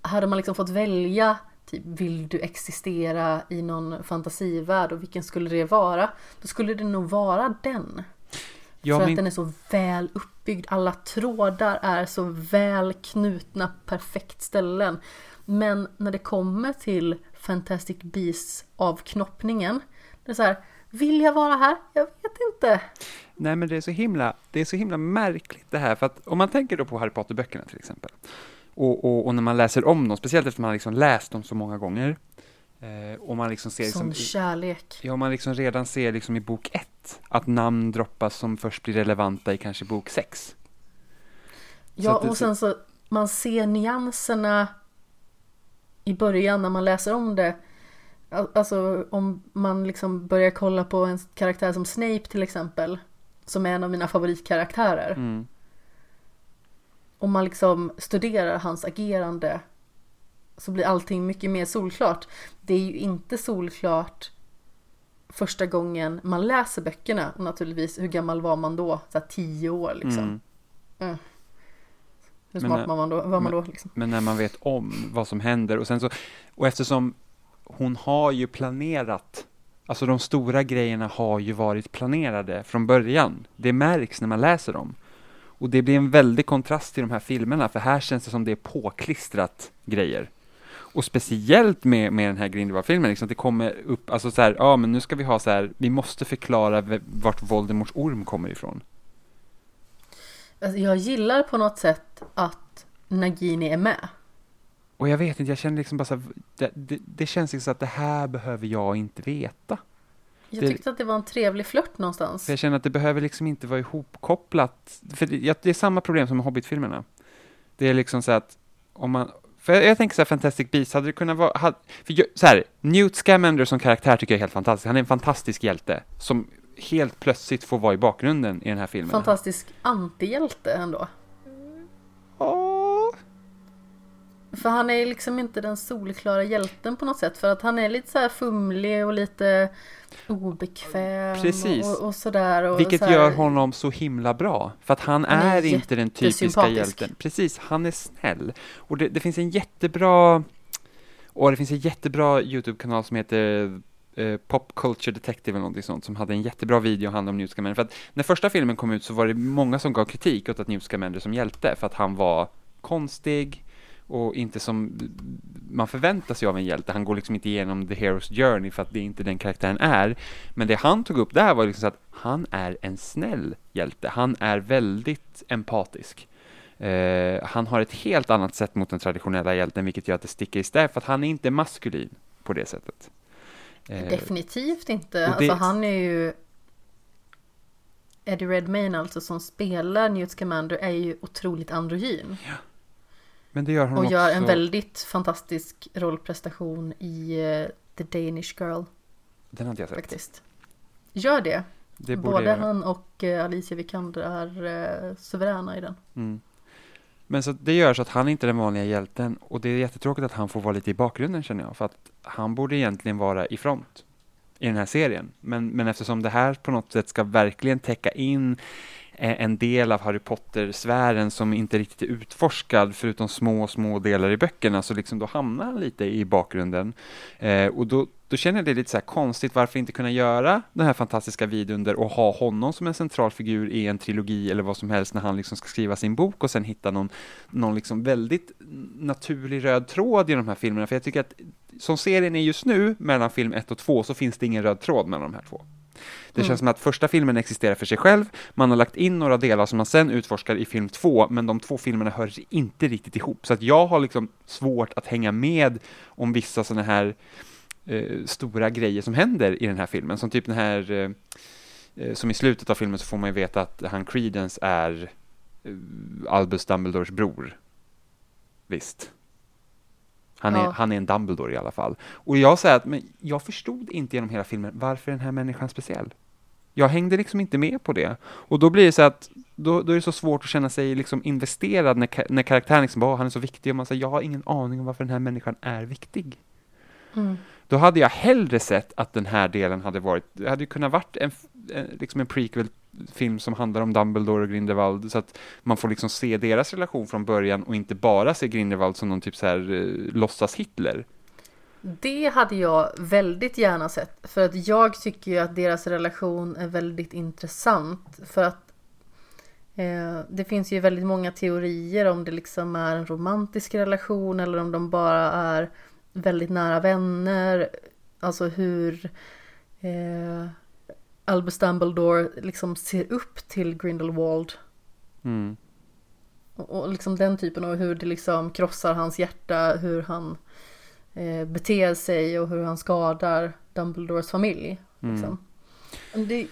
hade man liksom fått välja, typ vill du existera i någon fantasivärld och vilken skulle det vara? Då skulle det nog vara den. Ja, för men- att den är så väl uppbyggd. Alla trådar är så väl knutna, perfekt ställen. Men när det kommer till Fantastic Beasts avknoppningen. Det är så här, vill jag vara här? Jag vet inte. Nej, men det är så himla, det är så himla märkligt det här, för att om man tänker då på Harry Potter-böckerna till exempel, och, och, och när man läser om dem, speciellt efter man har liksom läst dem så många gånger, eh, och man liksom ser liksom, Sån kärlek. ja, man liksom redan ser liksom i bok ett, att namn droppas som först blir relevanta i kanske bok sex. Ja, det- och sen så man ser nyanserna i början när man läser om det. Al- Alltså om man liksom börjar kolla på en karaktär som Snape till exempel. Som är en av mina favoritkaraktärer. Mm. Om man liksom studerar hans agerande. Så blir allting mycket mer solklart. Det är ju inte solklart första gången man läser böckerna naturligtvis. Hur gammal var man då? Så här tio år liksom. Mm. Hur Men, smart var man då? Var man då liksom? Men när man vet om vad som händer och sen så, och eftersom hon har ju planerat, alltså de stora grejerna har ju varit planerade från början. Det märks när man läser dem. Och det blir en väldig kontrast till de här filmerna, för här känns det som det är påklistrat grejer. Och speciellt med, med den här Grindelwald-filmen, liksom, att det kommer upp, alltså så här, ja men nu ska vi ha så här, vi måste förklara vart Voldemorts orm kommer ifrån. Alltså, jag gillar på något sätt att Nagini är med. Och jag vet inte, jag känner liksom bara så här, det, det, det känns liksom att det här behöver jag inte veta. Jag tyckte att det var en trevlig flört någonstans. För jag känner att det behöver liksom inte vara ihopkopplat. För det, det är samma problem som med Hobbit-filmerna. Det är liksom så att om man... För jag, jag tänker så här, Fantastic Beasts, hade det kunnat vara... Hade, för jag, så här, Newt Scamander som karaktär tycker jag är helt fantastisk. Han är en fantastisk hjälte som helt plötsligt får vara i bakgrunden i den här filmen. Fantastisk antihjälte ändå. Åh, för han är liksom inte den solklara hjälten på något sätt. För att han är lite så här fumlig och lite obekväm. Precis. Och, och sådär. Och Vilket så gör honom så himla bra. För att han, Han är är, inte den typiska hjälten. Precis, han är snäll. Och det, det finns en jättebra... Och det finns en jättebra YouTube-kanal som heter eh, Pop Culture Detective eller någonting sånt, som hade en jättebra video hand om Newt Scamander. För att när första filmen kom ut så var det många som gav kritik åt att Newt Scamander som hjälte, för att han var konstig och inte som man förväntar sig av en hjälte. Han går liksom inte igenom the hero's journey för att det är inte den karaktären är. Men det han tog upp där var liksom så att han är en snäll hjälte. Han är väldigt empatisk. Eh, han har ett helt annat sätt mot den traditionella hjälten, vilket gör att det sticker i stäv, för att han är inte maskulin på det sättet. Eh, Definitivt inte. och det- Alltså han är ju... Eddie Redmayne alltså som spelar Newt Scamander är ju otroligt androgyn. Men det gör han Och också... gör en väldigt fantastisk rollprestation i eh, The Danish Girl Den hade jag sett. faktiskt. Gör det. Det Både han och eh, Alicia Vikander är eh, suveräna i den. Mm. Men så det gör så att han inte är den vanliga hjälten och det är jättetråkigt att han får vara lite i bakgrunden känner jag, för att han borde egentligen vara i front i den här serien. Men, men eftersom det här på något sätt ska verkligen täcka in Eh, en del av Harry Potter-sfären som inte riktigt är utforskad förutom små, små delar i böckerna så liksom då hamnar han lite i bakgrunden. Eh, och då, då känner jag det lite så här konstigt varför inte kunna göra den här fantastiska vidunder och ha honom som en central figur i en trilogi eller vad som helst när han liksom ska skriva sin bok och sen hitta någon, någon liksom väldigt naturlig röd tråd i de här filmerna. För jag tycker att som serien är just nu mellan film 1 och 2 så finns det ingen röd tråd mellan de här två. Det Mm. känns som att första filmen existerar för sig själv, man har lagt in några delar som man sen utforskar i film två, men de två filmerna hör inte riktigt ihop. Så att jag har liksom svårt att hänga med om vissa sådana här eh, stora grejer som händer i den här filmen. Som typ den här, eh, eh, som i slutet av filmen så får man ju veta att han Credence är eh, Albus Dumbledores bror. Visst. Han är, Ja. han är en Dumbledore i alla fall. Och jag säger att men jag förstod inte genom hela filmen varför den här människan är speciell. Jag hängde liksom inte med på det. Och då blir det så att då, då är det så svårt att känna sig liksom investerad när, när karaktären liksom bara, "Åh, han är så viktig och man säger jag har ingen aning om varför den här människan är viktig. Mm. Då hade jag hellre sett att den här delen hade varit, det hade ju kunnat varit en, en, liksom en film som handlar om Dumbledore och Grindelwald, så att man får liksom se deras relation från början och inte bara se Grindelwald som någon typ så här eh, låtsas Hitler. Det hade jag väldigt gärna sett. För att jag tycker ju att deras relation är väldigt intressant. För att Eh, det finns ju väldigt många teorier om det liksom är en romantisk relation eller om de bara är väldigt nära vänner. Alltså hur eh, Albus Dumbledore liksom ser upp till Grindelwald. Mm. Och, och liksom den typen av hur det liksom krossar hans hjärta, hur han eh, beter sig och hur han skadar Dumbledores familj. Liksom. Mm. Det är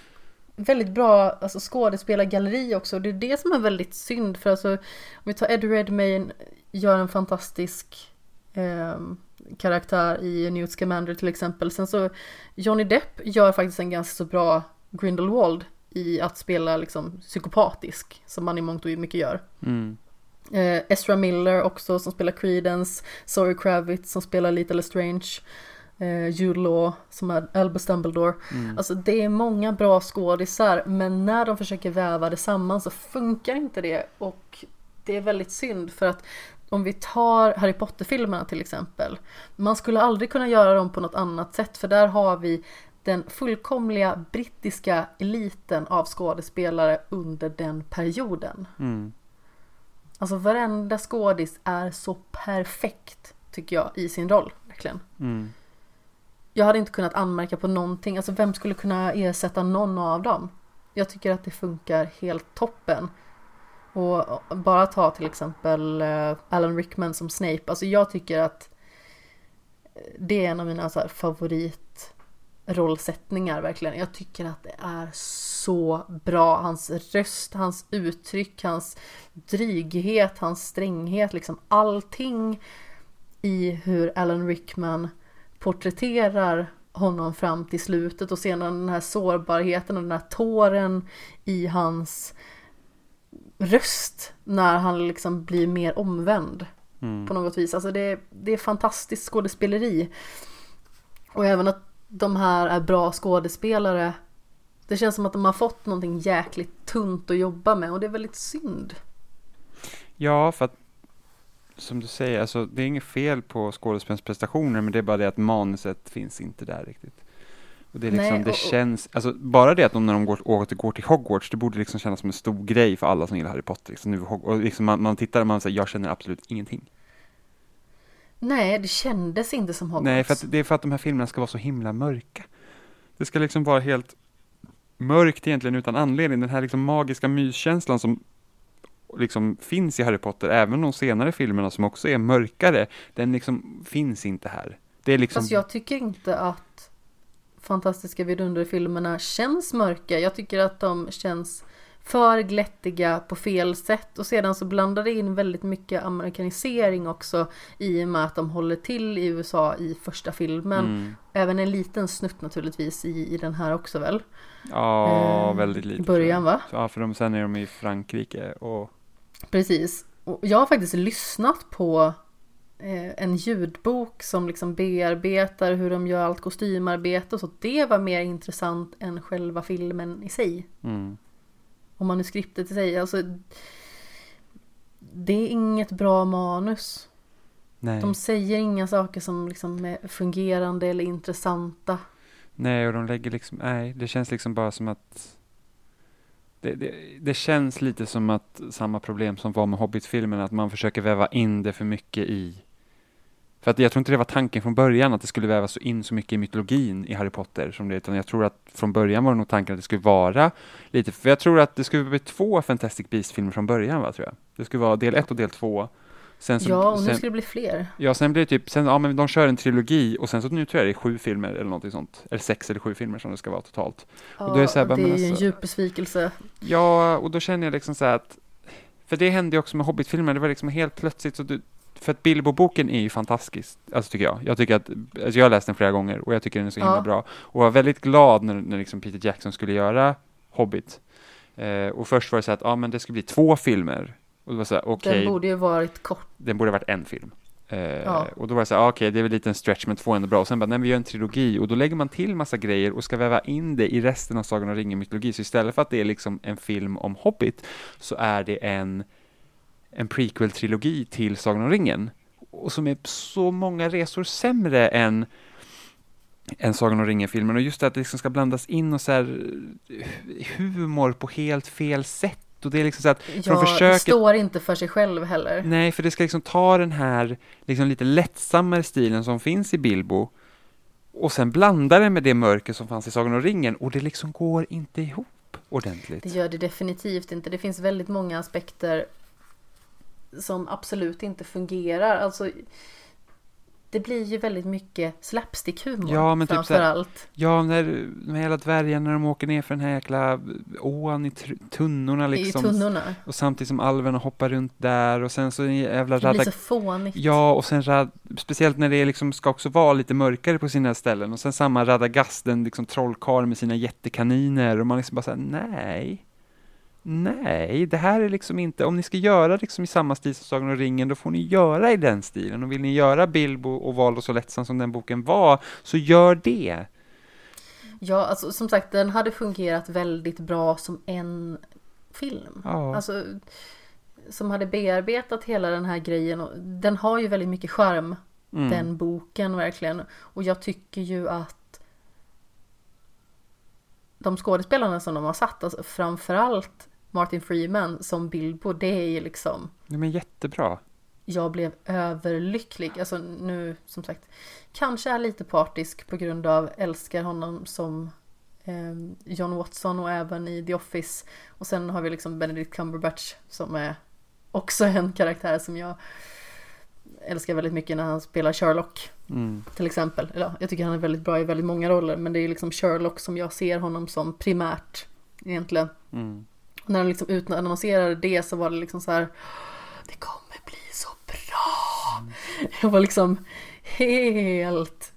väldigt bra alltså, skådespelargalleri också. Det är det som är väldigt synd. För alltså, om vi tar Eddie Redmayne, gör en fantastisk eh, karaktär i Newt Scamander till exempel. Sen så Johnny Depp gör faktiskt en ganska så bra Grindelwald i att spela liksom psykopatisk, som man i mångt och mycket gör. Mm. Eh, Ezra Miller också som spelar Credence, Zoe Kravitz som spelar Little Strange, eh, Jude Law som är Albus Dumbledore. Mm. Alltså det är många bra skådisar men när de försöker väva det samman så funkar inte det och det är väldigt synd för att om vi tar Harry Potter-filmerna till exempel. Man skulle aldrig kunna göra dem på något annat sätt för där har vi den fullkomliga brittiska eliten av skådespelare under den perioden. Mm. Alltså varenda skådis är så perfekt tycker jag i sin roll, verkligen. Mm. Jag hade inte kunnat anmärka på någonting, alltså vem skulle kunna ersätta någon av dem? Jag tycker att det funkar helt toppen. Och bara ta till exempel eh, Alan Rickman som Snape, alltså jag tycker att eh, det är en av mina så här, favoritrollsättningar verkligen. Jag tycker att det är så bra. Hans röst, hans uttryck, hans dryghet, hans stränghet, liksom allting i hur Alan Rickman porträtterar honom fram till slutet och sedan den här sårbarheten och den här tåren i hans röst när han liksom blir mer omvänd Mm. på något vis. Alltså det, det är fantastiskt skådespeleri. Och även att de här är bra skådespelare. Det känns som att de har fått någonting jäkligt tunt att jobba med och det är väldigt synd. Ja, för att som du säger, alltså, det är inget fel på skådespelarens prestationer, men det är bara det att manuset finns inte där riktigt. Och det är liksom, Nej, det och- och- känns, alltså bara det att de när de går, återgår till Hogwarts, det borde liksom kännas som en stor grej för alla som gillar Harry Potter. Liksom, nu, och liksom man, man tittar och man säger, jag känner absolut ingenting. Nej, det kändes inte som Hogwarts. Nej, för att, det är för att de här filmerna ska vara så himla mörka. Det ska liksom vara helt mörkt egentligen utan anledning. Den här liksom magiska myskänslan som liksom finns i Harry Potter, även de senare filmerna som också är mörkare, den liksom finns inte här. Det är liksom... Fast jag tycker inte att Fantastiska vidunderfilmerna känns mörka. Jag tycker att de känns för glättiga på fel sätt och sedan så blandar det in väldigt mycket amerikanisering också i och med att de håller till i USA i första filmen. Mm. Även en liten snutt naturligtvis i, i den här också väl? Ja, Eh, väldigt lite. i början, va? Ja, för de, sen är de i Frankrike och... Precis. Och jag har faktiskt lyssnat på en ljudbok som liksom bearbetar hur de gör allt kostymarbete och så. Det var mer intressant än själva filmen i sig. Mm. Och manuskriptet i sig. Alltså, det är inget bra manus. Nej. De säger inga saker som liksom är fungerande eller intressanta. Nej, och de lägger liksom, nej, det känns liksom bara som att det, det, det känns lite som att samma problem som var med Hobbit-filmen, att man försöker väva in det för mycket i för att jag tror inte det var tanken från början att det skulle vävas så in så mycket i mytologin i Harry Potter som det, utan jag tror att från början var det nog tanken att det skulle vara lite, för jag tror att det skulle bli två Fantastic Beasts-filmer från början va, tror jag. Det skulle vara del ett och del två. Sen så, Ja, och nu sen, ska det bli fler. Ja, sen blir det typ, sen, ja men de kör en trilogi och sen så nu tror jag det är sju filmer eller någonting sånt. Eller sex eller sju filmer som det ska vara totalt. Ja, Och då är det så här, det är ju en alltså- djup besvikelse. Ja, och då känner jag liksom så här att, för det hände ju också med Hobbit-filmerna, det var liksom helt plötsligt så du, för att Bilbo-boken är ju fantastisk, alltså tycker jag. Jag tycker att, alltså jag har läst den flera gånger och jag tycker den är så himla Ja. bra. Och var väldigt glad när, när liksom Peter Jackson skulle göra Hobbit. Eh, och först var det så att, ja men det skulle bli två filmer. Och det var så här, okej. Den borde ju varit kort. den borde varit en film. Eh, Ja. Och då var det så här, ah, okej, det är väl lite en stretch, men två är ändå bra. Och sen bara, nej, vi gör en trilogi. Och då lägger man till massa grejer och ska väva in det i resten av Sagan om ringen-mytologi. Så istället för att det är liksom en film om Hobbit, så är det en, en prequel-trilogi till Sagan om ringen. Och som är så många resor sämre än än Sagan om ringen-filmen och just det att det liksom ska blandas in och så här eh, humor på helt fel sätt och det är liksom så att Ja, försöket står inte för sig själv heller. Nej, för det ska liksom ta den här liksom lite lättsammare stilen som finns i Bilbo och sen blanda det med det mörker som fanns i Sagan om ringen och det liksom går inte ihop ordentligt. Det gör det definitivt inte. Det finns väldigt många aspekter som absolut inte fungerar. Alltså, det blir ju väldigt mycket slapstick-humor Ja, men typ framför så här- allt. Ja, när de hela dvärgarna när de åker ner för den här jäkla ån i tunnorna liksom. I tunnorna. Och samtidigt som alverna hoppar runt där och sen så en jävla Det blir radda... så fånigt. Ja, och sen rad... speciellt när det liksom ska också vara lite mörkare på sina ställen och sen samma Radagast, den liksom trollkarl med sina jättekaniner och man liksom bara säger nej. Nej, det här är liksom inte, om ni ska göra liksom i samma stil som Sagan om ringen, då får ni göra i den stilen. Och vill ni göra Bilbo och Val och så lättsam som den boken var, så gör det. Ja, alltså som sagt, den hade fungerat väldigt bra som en film. Ja. Alltså, som hade bearbetat hela den här grejen. Och den har ju väldigt mycket charm, Mm. den boken verkligen. Och jag tycker ju att de skådespelarna som de har satt, alltså framförallt Martin Freeman som Bilbo, det är ju liksom Ja, men jättebra. jag blev överlycklig. Alltså nu som sagt kanske är lite partisk på grund av älskar honom som eh, John Watson och även i The Office. Och sen har vi liksom Benedict Cumberbatch som är också en karaktär som jag älskar väldigt mycket när han spelar Sherlock Mm. till exempel. Eller, ja, jag tycker han är väldigt bra i väldigt många roller men det är liksom Sherlock som jag ser honom som primärt egentligen. Mm. Och när de liksom utannonserade det så var det liksom så här Det kommer bli så bra! Jag var liksom helt,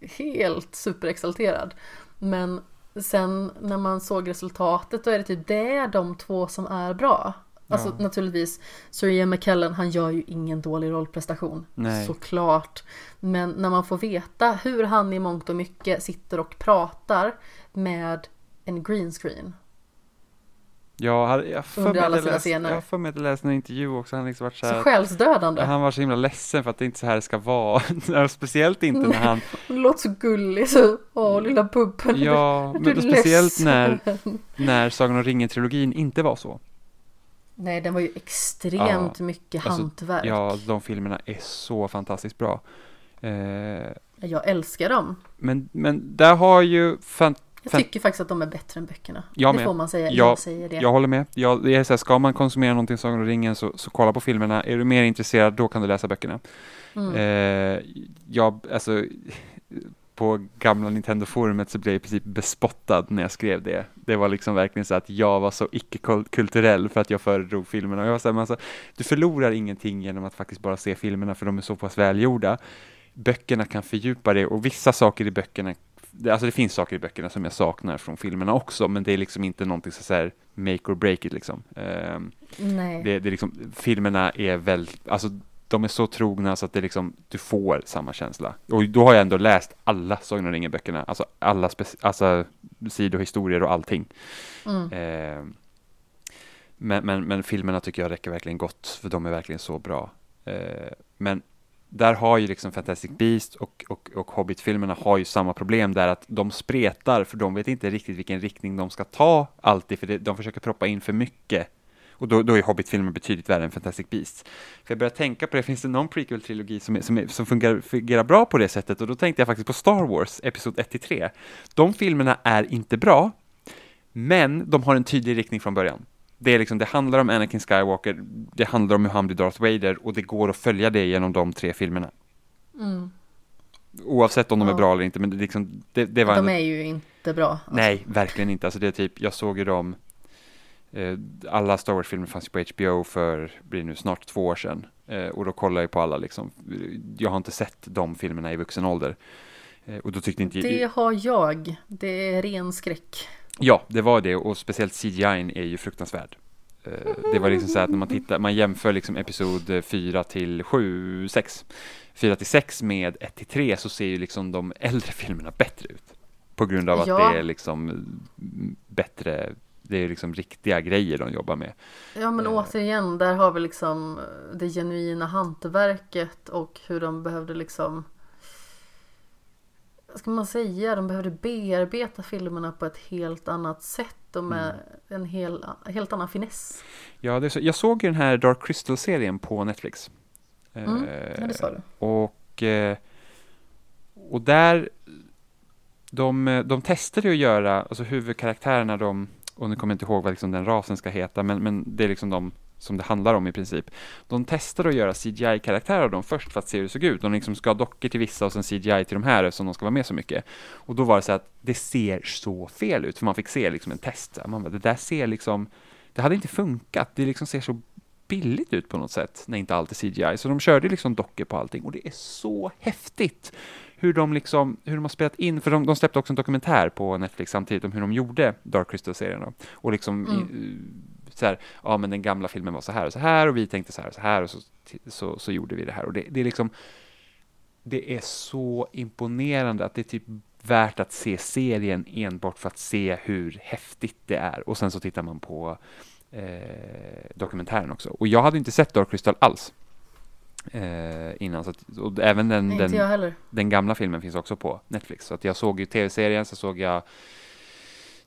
helt superexalterad. Men sen när man såg resultatet då är det typ det är de två som är bra. Alltså Ja. naturligtvis, Sir McKellen han gör ju ingen dålig rollprestation. Nej. Såklart. Men när man får veta hur han i mångt och mycket sitter och pratar med en green screen. Jag har jag för mig läst- jag för mig att jag läste en intervju också, han liksom varit så Så här, själsdödande. han var så himla ledsen för att det inte så här ska vara. Speciellt inte när han, låter så gullig så, åh lilla puppen. ja, men speciellt när, när Sagan om ringen-trilogin inte var så. Nej, den var ju extremt mycket alltså, hantverk. Ja, de filmerna är så fantastiskt bra. Eh, Jag älskar dem. men, men där har ju, fan, Jag tycker faktiskt att de är bättre än böckerna. Jag det med. får man säga. Jag- Jag säger det. jag håller med. Jag, det är så här, ska man konsumera någonting Sagan om ringen så, så kolla på filmerna. Är du mer intresserad, då kan du läsa böckerna. Mm. Eh, jag, alltså, på gamla Nintendo-forumet så blev jag i princip bespottad när jag skrev det. Det var liksom verkligen så att jag var så icke-kulturell för att jag föredrog filmerna. Och jag var så här, alltså, du förlorar ingenting genom att faktiskt bara se filmerna för de är så pass välgjorda. Böckerna kan fördjupa det och vissa saker i böckerna det- Alltså det finns saker i böckerna som jag saknar från filmerna också, men det är liksom inte någonting så här make or break it liksom. Ehm, Nej. det, det är liksom, filmerna är väl, alltså de är så trogna så att det liksom, du får samma känsla. Och då har jag ändå läst alla Sagan om ringen-böckerna, alltså alla alltså, sidohistorier och allting. Mm. Eh, men, men, men filmerna tycker jag räcker verkligen gott, för de är verkligen så bra. Eh, men där har ju liksom Fantastic Beast och, och, och Hobbit-filmerna har ju samma problem där att de spretar, för de vet inte riktigt vilken riktning de ska ta alltid, för det, de försöker proppa in för mycket. Och då, då är Hobbit-filmen betydligt värre än Fantastic Beast. För jag började tänka på det, finns det någon prequel-trilogi som, är, som, är, som fungerar, fungerar bra på det sättet? Och då tänkte jag faktiskt på Star Wars, Episod 1-3. De filmerna är inte bra, men de har en tydlig riktning från början. Det, är liksom, det handlar om Anakin Skywalker, det handlar om hur han blir Darth Vader och det går att följa det genom de tre filmerna. Mm. Oavsett om de är Ja. bra eller inte, men liksom, det, det var De är ju inte bra. Alltså. Nej, verkligen inte. Alltså det är typ, jag såg ju dem, eh, alla Star Wars-filmer fanns ju på HBO för, blir nu snart två år sedan. Eh, och då kollade jag på alla liksom. Jag har inte sett de filmerna i vuxen ålder. Eh, och då tyckte inte Det har jag. Det är ren skräck. Ja, det var det och speciellt CGI är ju fruktansvärd. Eh, Det var liksom så här att när man tittar, man jämför liksom episod 4 till 7, 6, 4 till 6 med 1 till 3 så ser ju liksom de äldre filmerna bättre ut. På grund av att Ja. det är liksom bättre, det är liksom riktiga grejer de jobbar med. Ja men Eh. återigen, där har vi liksom det genuina hantverket och hur de behövde liksom ska man säga, de behövde bearbeta filmerna på ett helt annat sätt och med en hel, helt annan finess. Ja, det är så. Jag såg ju den här Dark Crystal-serien på Netflix. Mm, Eh, ja, det sa du. Och, eh, och där, de, de testade ju att göra, alltså huvudkaraktärerna, de, och nu kommer jag inte ihåg vad liksom den rasen ska heta, men, men det är liksom de som det handlar om i princip. De testade att göra CGI-karaktärer av dem först för att se hur det såg ut. De liksom ska ha dockor till vissa och sen CGI till de här eftersom de ska vara med så mycket. Och då var det så att det ser så fel ut, för man fick se liksom en test. Man bara, det där ser liksom, det hade inte funkat. Det liksom ser så billigt ut på något sätt när inte allt är CGI. Så de körde liksom dockor på allting och det är så häftigt hur de liksom, hur de har spelat in, för de, de släppte också en dokumentär på Netflix samtidigt om hur de gjorde Dark Crystal-serien. Och liksom Mm. i, så här, ja men den gamla filmen var så här och så här och vi tänkte så här och så här och så, så, så gjorde vi det här och det, det är liksom det är så imponerande att det är typ värt att se serien enbart för att se hur häftigt det är och sen så tittar man på eh, dokumentären också. Och jag hade inte sett Dark Crystal alls eh, innan, så att, och även den, Nej, den, den gamla filmen finns också på Netflix. Så att jag såg ju tv-serien, så såg jag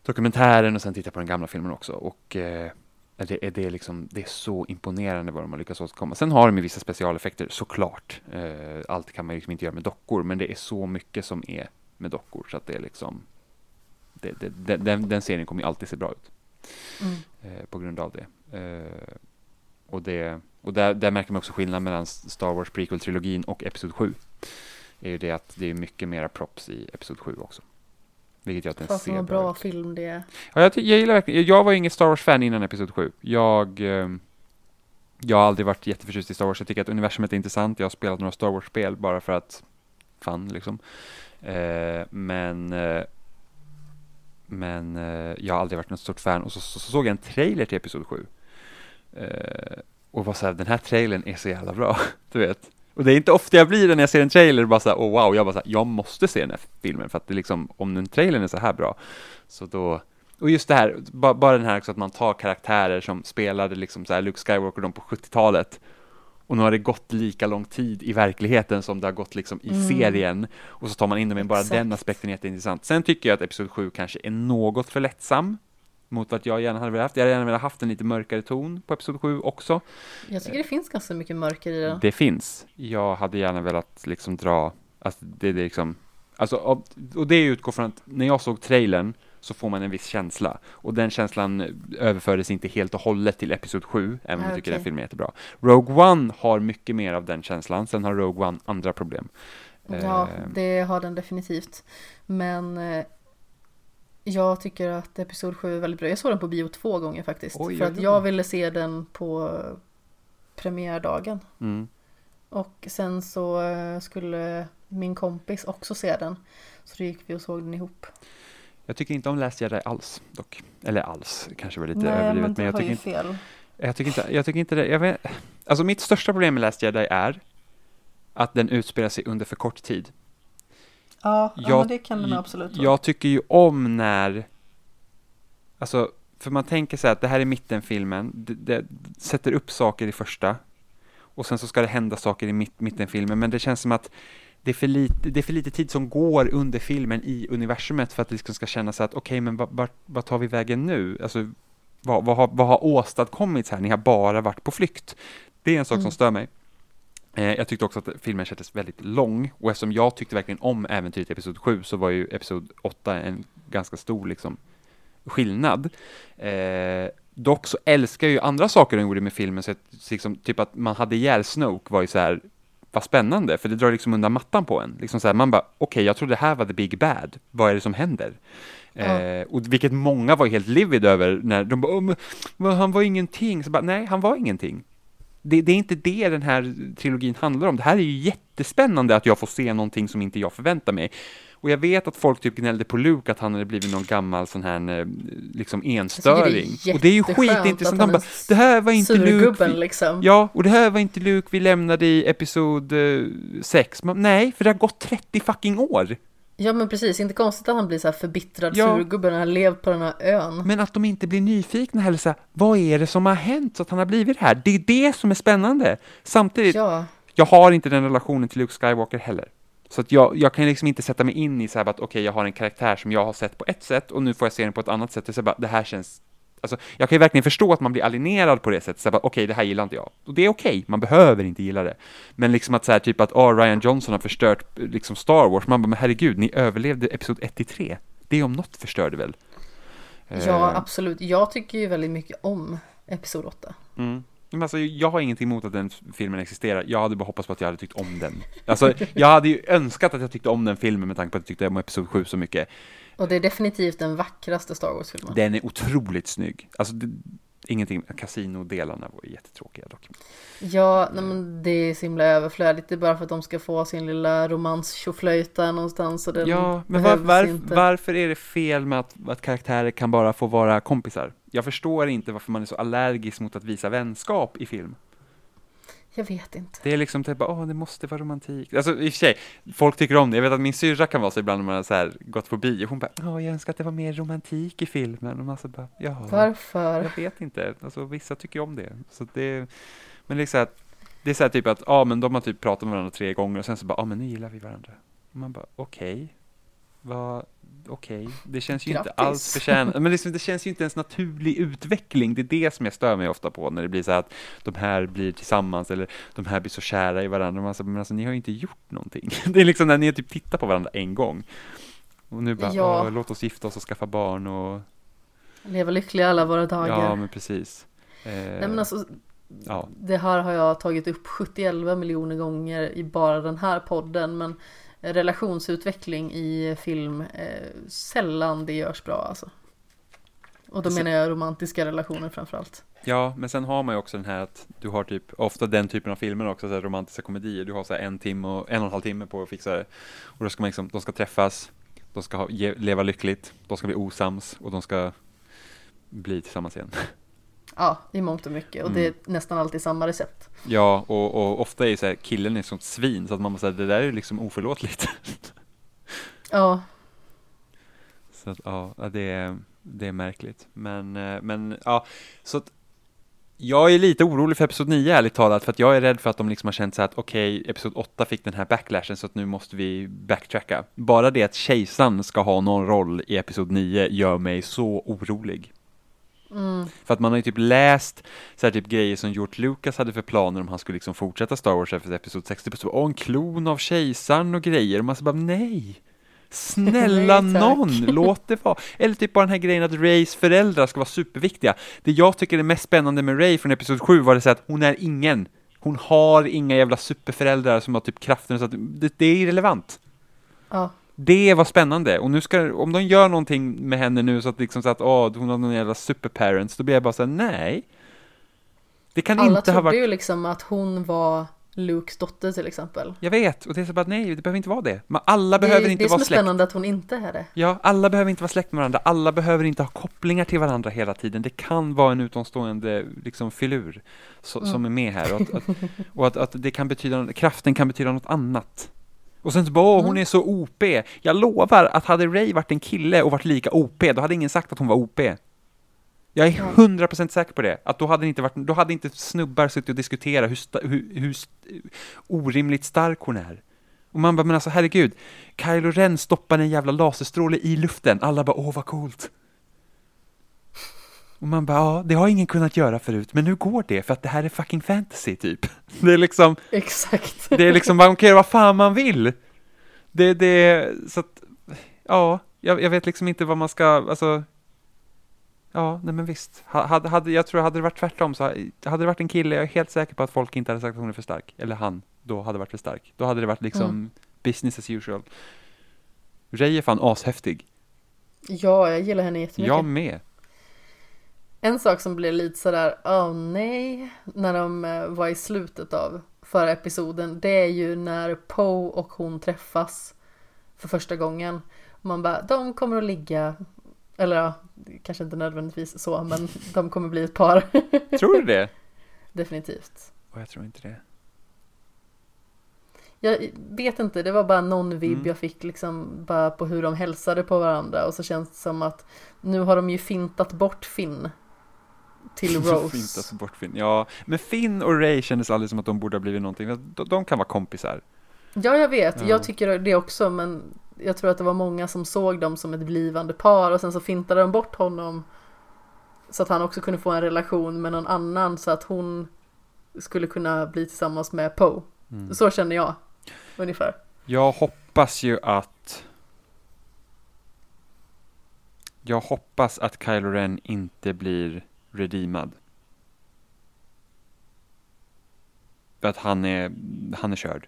dokumentären och sen tittade på den gamla filmen också. Och eh, det, är, det, liksom, det är så imponerande vad de har lyckats åstadkomma. Sen har de ju vissa specialeffekter, såklart. Eh, allt kan man liksom inte göra med dockor, men det är så mycket som är med dockor så att det är liksom det, det, det, den, den serien kommer ju alltid se bra ut Mm. eh, på grund av det. Eh, och det och där, där märker man också skillnad mellan Star Wars prequel-trilogin och Episod 7. är ju det att det är mycket mera props i Episod 7 också. Vilket att den Fasen ser vad bra ut. film det är. Ja, jag, jag gillar verkligen, jag var inget Star Wars-fan innan Episod 7. Jag, eh, jag har aldrig varit jätteförtjust i Star Wars. Jag tycker att universumet är intressant. Jag har spelat några Star Wars-spel bara för att fun liksom. Eh, men eh, men eh, jag har aldrig varit något stort fan. Och så, så, så såg jag en trailer till Episod 7. Eh, och var så här, den här trailern är så jävla bra. Du vet. Och det är inte ofta jag blir det när jag ser en trailer bara så här, oh wow, jag bara så här, jag måste se den här filmen för att det liksom, om den trailern är så här bra, så då, och just det här, bara, bara den här också att man tar karaktärer som spelade liksom så här Luke Skywalker de på 70-talet och nu har det gått lika lång tid i verkligheten som det har gått liksom i Mm. serien och så tar man in dem i bara Exakt. den aspekten är jätteintressant. Sen tycker jag att Episod 7 kanske är något för lättsam mot vad jag gärna hade velat haft. Jag hade gärna velat haft en lite mörkare ton på Episod 7 också. Jag tycker det finns ganska mycket mörker i den. Det finns. Jag hade gärna velat liksom dra, alltså det det liksom, alltså, och, det utgår från att när jag såg trailern så får man en viss känsla. Och den känslan överfördes inte helt och hållet till Episod 7, även om Ah, jag tycker den filmen är jättebra. Rogue One har mycket mer av den känslan, sen har Rogue One andra problem. Ja, Eh, det har den definitivt. Men eh, jag tycker att Episod 7 är väldigt bra. Jag såg den på bio två gånger faktiskt. Oj, för att jag ville se den på premiärdagen. mm. Och sen så eh, skulle min kompis också se den. Så då gick vi och såg den ihop. Jag tycker inte om Last Jedi alls, dock. Eller alls, kanske var lite Nej, överdrivet. men jag tycker inte fel. Jag tycker inte, jag tycker inte det. Jag vet, alltså mitt största problem med Last Jedi är att den utspelar sig under för kort tid. Ja, ja Jag- men det kan den absolut vara. Jag tycker ju om när, alltså, för man tänker så här att det här är mittenfilmen, det, det sätter upp saker i första och sen så ska det hända saker i mitt, mittenfilmen, men det känns som att det är, för lite, det är för lite tid som går under filmen i universumet för att det liksom ska kännas att okej, men vart var, vart tar vi vägen nu? Alltså, vad, vad, har, vad har åstadkommits här? Ni har bara varit på flykt. Det är en sak som Mm. stör mig. Eh, jag tyckte också att filmen kändes väldigt lång och eftersom jag tyckte verkligen om äventyret i Episod 7 så var ju Episod 8 en ganska stor liksom, skillnad. Eh, dock så älskar jag ju andra saker de gjorde med filmen, så att, liksom, typ att man hade ihjäl Snoke var ju så här vad spännande, för det drar liksom undan mattan på en. Liksom så här, man bara, okej, jag trodde det här var the big bad. Vad är det som händer? Ja. Eh, och vilket många var helt livid över när de bara, "Åh, men, men han var ingenting. Så bara, nej, han var ingenting. Det, det är inte det den här trilogin handlar om. Det här är ju jättespännande att jag får se någonting som inte jag förväntar mig. Och jag vet att folk typ gnällde på Luke att han hade blivit någon gammal sån här eh, liksom enstöring. och det är ju skitintressant. Han bara, det här var inte Luke. Vi- liksom. Ja, och det här var inte Luke vi lämnade i episod 6. Nej, för det har gått 30 fucking år. Ja men precis, inte konstigt att han blir så här förbittrad Ja. surgubbe när han levt på den här ön. Men att de inte blir nyfikna heller så här, vad är det som har hänt så att han har blivit här? Det är det som är spännande. Samtidigt, Ja, jag har inte den relationen till Luke Skywalker heller. Så att jag, jag kan liksom inte sätta mig in i så här att okej, jag har en karaktär som jag har sett på ett sätt och nu får jag se den på ett annat sätt. Det, är så bara, det här känns Alltså, jag kan ju verkligen förstå att man blir alienerad på det sättet, så okej, okay, det här gillar inte jag. Och det är okej, okay, man behöver inte gilla det. Men liksom att så här, typ att, oh, Ryan Johnson har förstört liksom Star Wars, man bara, men herregud, ni överlevde Episod 1 till 3. Det om något förstörde väl? Ja, uh, absolut. Jag tycker ju väldigt mycket om Episod 8. Mm. Men alltså, jag har ingenting emot att den filmen existerar. Jag hade bara hoppats på att jag hade tyckt om den. Alltså, jag hade ju önskat att jag tyckte om den filmen med tanke på att jag tyckte om Episod 7 så mycket. Och det är definitivt den vackraste Star Wars-filmen. Den är otroligt snygg. Alltså, det, ingenting, kasinodelarna var jättetråkiga dock. Ja, nej, men det är så himla överflödigt. Det är bara för att de ska få sin lilla romans någonstans. Och den ja, men var, var, varför är det fel med att, att karaktärer kan bara få vara kompisar? Jag förstår inte varför man är så allergisk mot att visa vänskap i film. Jag vet inte. Det är liksom typ, åh, det måste vara romantik. Alltså i och för sig, folk tycker om det. Jag vet att min syrra kan vara så ibland när man har så här gått på bio. Hon bara, åh, jag önskar att det var mer romantik i filmen. Och man så bara, ja. Varför? Jag vet inte. Alltså vissa tycker om det. Så det, men det är så här, det är så här typ att, ja, men de har typ pratat med varandra tre gånger och sen så bara, ja, men nu gillar vi varandra. Och man bara, okej. Okay. Vad, okej, okay. det känns ju Grattis. inte alls förtjänat, men liksom, det känns ju inte ens naturlig utveckling, det är det som jag stör mig ofta på, när det blir så att de här blir tillsammans, eller de här blir så kära i varandra, man säger, men alltså ni har ju inte gjort någonting. Det är liksom när ni typ tittar på varandra en gång, och nu bara, ja. låt oss gifta oss och skaffa barn och Leva lyckliga alla våra dagar. Ja, men precis. Eh, Nej men alltså, ja. det här har jag tagit upp 71 miljoner gånger i bara den här podden, men relationsutveckling i film eh, sällan det görs bra alltså. Och då menar jag romantiska relationer framförallt. Ja, men sen har man ju också den här att du har typ ofta den typen av filmer också, så här romantiska komedier. Du har så här en timme och en och en halv timme på att fixa det. Och då ska man liksom, de ska träffas, de ska ha, ge, leva lyckligt, de ska bli osams och de ska bli tillsammans igen. Ja, i mångt och mycket. Och mm. det är nästan alltid samma recept. Ja, och, och ofta är så här, killen är sånt svin så att man måste säga det där är liksom oförlåtligt. Ja. Så att ja, det är, det är märkligt. Men, eh, men ja, så att jag är lite orolig för Episod 9 ärligt talat, för att jag är rädd för att de liksom har känt så att okej, okay, Episod 8 fick den här backlashen så att nu måste vi backtracka. Bara det att kejsaren ska ha någon roll i Episod 9 gör mig så orolig. Mm. För att man har ju typ läst så här typ grejer som George Lucas hade för planer om han skulle liksom fortsätta Star Wars efter Episod 60. Typ så, Åh, en klon av kejsaren och grejer. Och man så bara nej. Snälla nej, någon, låt det vara. Eller typ bara den här grejen att Rays föräldrar ska vara superviktiga. Det jag tycker är mest spännande med Ray från Episod 7 var det så att hon är ingen. Hon har inga jävla superföräldrar som har typ kraften så att det, det är irrelevant. Ja. Det var spännande och nu ska, om de gör någonting med henne nu så att liksom så att åh, hon har någon jävla superparents, då blir jag bara såhär, nej. Det kan Alla inte ha varit... Alla trodde ju liksom att hon var Lukes dotter till exempel. Jag vet, och det är så bara nej, det behöver inte vara det. Men alla det, behöver inte vara släkt. Det är som är spännande att hon inte är det. Ja, alla behöver inte vara släkt med varandra. Alla behöver inte ha kopplingar till varandra hela tiden. Det kan vara en utomstående liksom filur så, mm. som är med här. Och, att, och att, att, det kan betyda, kraften kan betyda något annat. Och sen så bara, åh, hon mm. är så OP. Jag lovar att hade Ray varit en kille och varit lika OP, då hade ingen sagt att hon var OP. Jag är hundra procent säker på det. Att då hade inte, varit, då hade inte snubbar suttit och diskuterat hur, hur, hur orimligt stark hon är. Och man bara, men alltså herregud, Kylo Ren stoppar en jävla laserstråle i luften. Alla bara, åh vad coolt. Och man bara, ja, det har ingen kunnat göra förut, men nu går det för att det här är fucking fantasy typ. Det är liksom... Exakt. Det är liksom, man kan göra vad fan man vill. Det, det, så att, ja, jag, jag vet liksom inte vad man ska, alltså, Ja, nej men visst. Hade, hade, jag tror hade det varit tvärtom så hade det varit en kille, jag är helt säker på att folk inte hade sagt att hon är för stark. Eller han då hade varit för stark. Då hade det varit liksom mm. business as usual. Ray är fan ashäftig. Ja, jag gillar henne jättemycket. Jag med. En sak som blev lite sådär, åh oh, nej, när de eh, var i slutet av förra episoden, det är ju när Poe och hon träffas för första gången. Man bara, de kommer att ligga, eller ja, kanske inte nödvändigtvis så, men de kommer bli ett par. Tror du det? Definitivt. Och jag tror inte det. Jag vet inte, det var bara någon vibb mm. jag fick liksom bara på hur de hälsade på varandra och så känns det som att nu har de ju fintat bort Finn till Rose. fintat bort Finn, ja. Men Finn och Ray kändes aldrig som att de borde ha blivit någonting. De, de kan vara kompisar. Ja, jag vet. Ja. Jag tycker det också, men jag tror att det var många som såg dem som ett blivande par och sen så fintade de bort honom så att han också kunde få en relation med någon annan så att hon skulle kunna bli tillsammans med Poe. Mm. Så känner jag ungefär. Jag hoppas ju att Jag hoppas att Kylo Ren inte blir redeemad. För att han är, han är körd.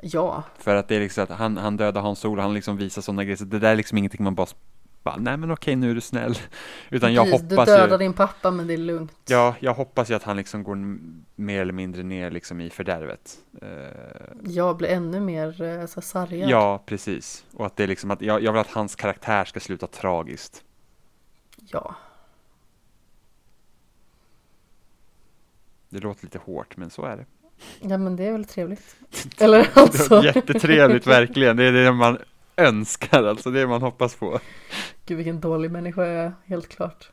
Ja, För att det är liksom att han, han dödar Hans Solo, han liksom visar sådana grejer. Så det där är liksom ingenting man bara, bara nej men okej nu är du snäll. Utan jag precis. du hoppas dödar ju, din pappa men det är lugnt. ja, jag hoppas ju att han liksom går mer eller mindre ner liksom i fördärvet. Eh, Jag blir ännu mer eh, så sargad. Ja, precis. Och att det är liksom att jag, jag vill att hans karaktär ska sluta tragiskt. ja. Det låter lite hårt, men så är det. Ja men det är väl trevligt. Eller alltså. Jättetrevligt, verkligen. Det är det man önskar, alltså det det man hoppas på. Gud vilken dålig människa jag är, helt klart.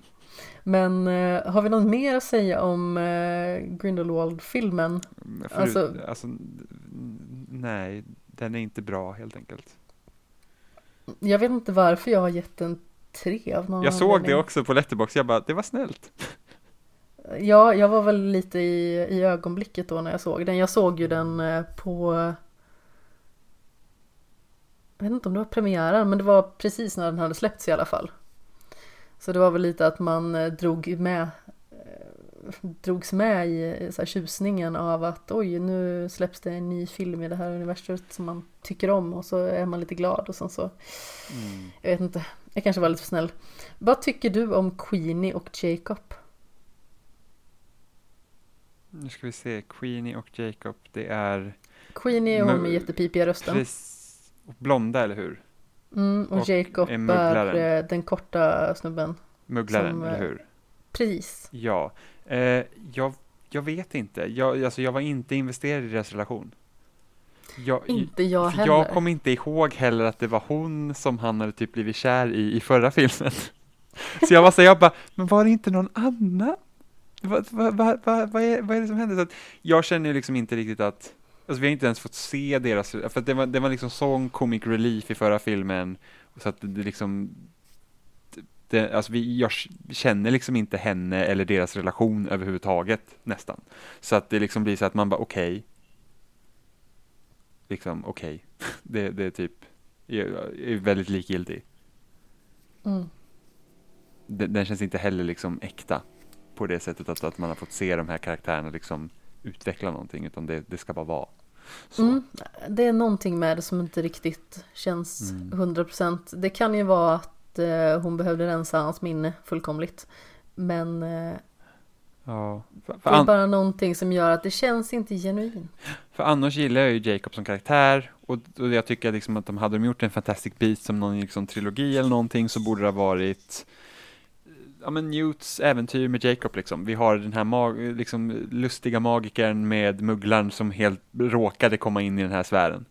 Men eh, har vi något mer att säga om eh, Grindelwald-filmen? Förut, Alltså- alltså, nej, den är inte bra helt enkelt. Jag vet inte varför jag har gett en tre av någon Jag såg det anledning. också på Letterboxd, jag bara, det var snällt. Ja, jag var väl lite i, i ögonblicket då när jag såg den. Jag såg ju den eh, på... Jag vet inte om det var premiären, men det var precis när den hade släppts i alla fall. Så det var väl lite att man eh, drog med eh, drogs med i så här tjusningen av att oj, nu släpps det en ny film i det här universumet som man tycker om och så är man lite glad och sen så, Mm. jag vet inte, jag kanske var lite för snäll. Vad tycker du om Queenie och Jacob? Nu ska vi se, Queenie och Jacob, det är Queenie är hon med jättepipiga rösten. precis, blonda, eller hur? Mm, och, Och Jacob är är, mugglaren. eh, den korta snubben. Mugglaren, Som, eller eh, hur? Precis. Ja, eh, jag, jag vet inte. Jag, alltså, jag var inte investerad i deras relation. Jag, Inte jag heller. jag kommer inte ihåg heller att det var hon som han hade typ blivit kär i i förra filmen. Så jag var så jag bara, men var det inte någon annan? Vad, vad, vad, vad, är, vad är det som händer? Så att jag känner ju liksom inte riktigt att, alltså vi har inte ens fått se deras, för det var, det var liksom sån comic relief i förra filmen, så att det, liksom, det, alltså vi, jag känner liksom inte henne eller deras relation överhuvudtaget nästan. Så att det liksom blir så att man bara okej. Liksom okej. Det, det är typ, är, är väldigt likgiltig. Mm. Den, den känns inte heller liksom äkta på det sättet att, att man har fått se de här karaktärerna liksom utveckla någonting utan det, det ska bara vara. Mm, det är någonting med det som inte riktigt känns Mm. 100%. Det kan ju vara att eh, hon behövde rensa hans minne fullkomligt. Men eh, Ja. För, för, det är bara någonting som gör att det känns inte genuint. för annars gillar jag ju Jacob som karaktär och, och jag tycker liksom att de hade de gjort en Fantastic Beast som någon liksom trilogi eller någonting så borde det ha varit ja men Newts äventyr med Jacob liksom. Vi har den här mag- liksom lustiga magikern med mugglaren som helt råkade komma in i den här sfären.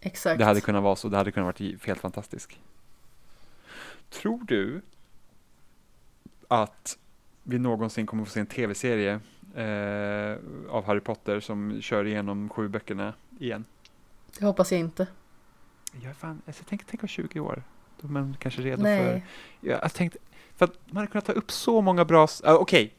Exakt. Det hade kunnat vara så, det hade kunnat vara helt fantastiskt. Tror du att vi någonsin kommer få se en tv-serie eh, av Harry Potter som kör igenom sju böckerna igen? Det hoppas jag inte. Jag fan, alltså, tänk, tänk om 20 år. Då är man kanske redo Nej. för... Ja, jag tänkte, för att man hade kunnat ta upp så många bra... ah, Okej,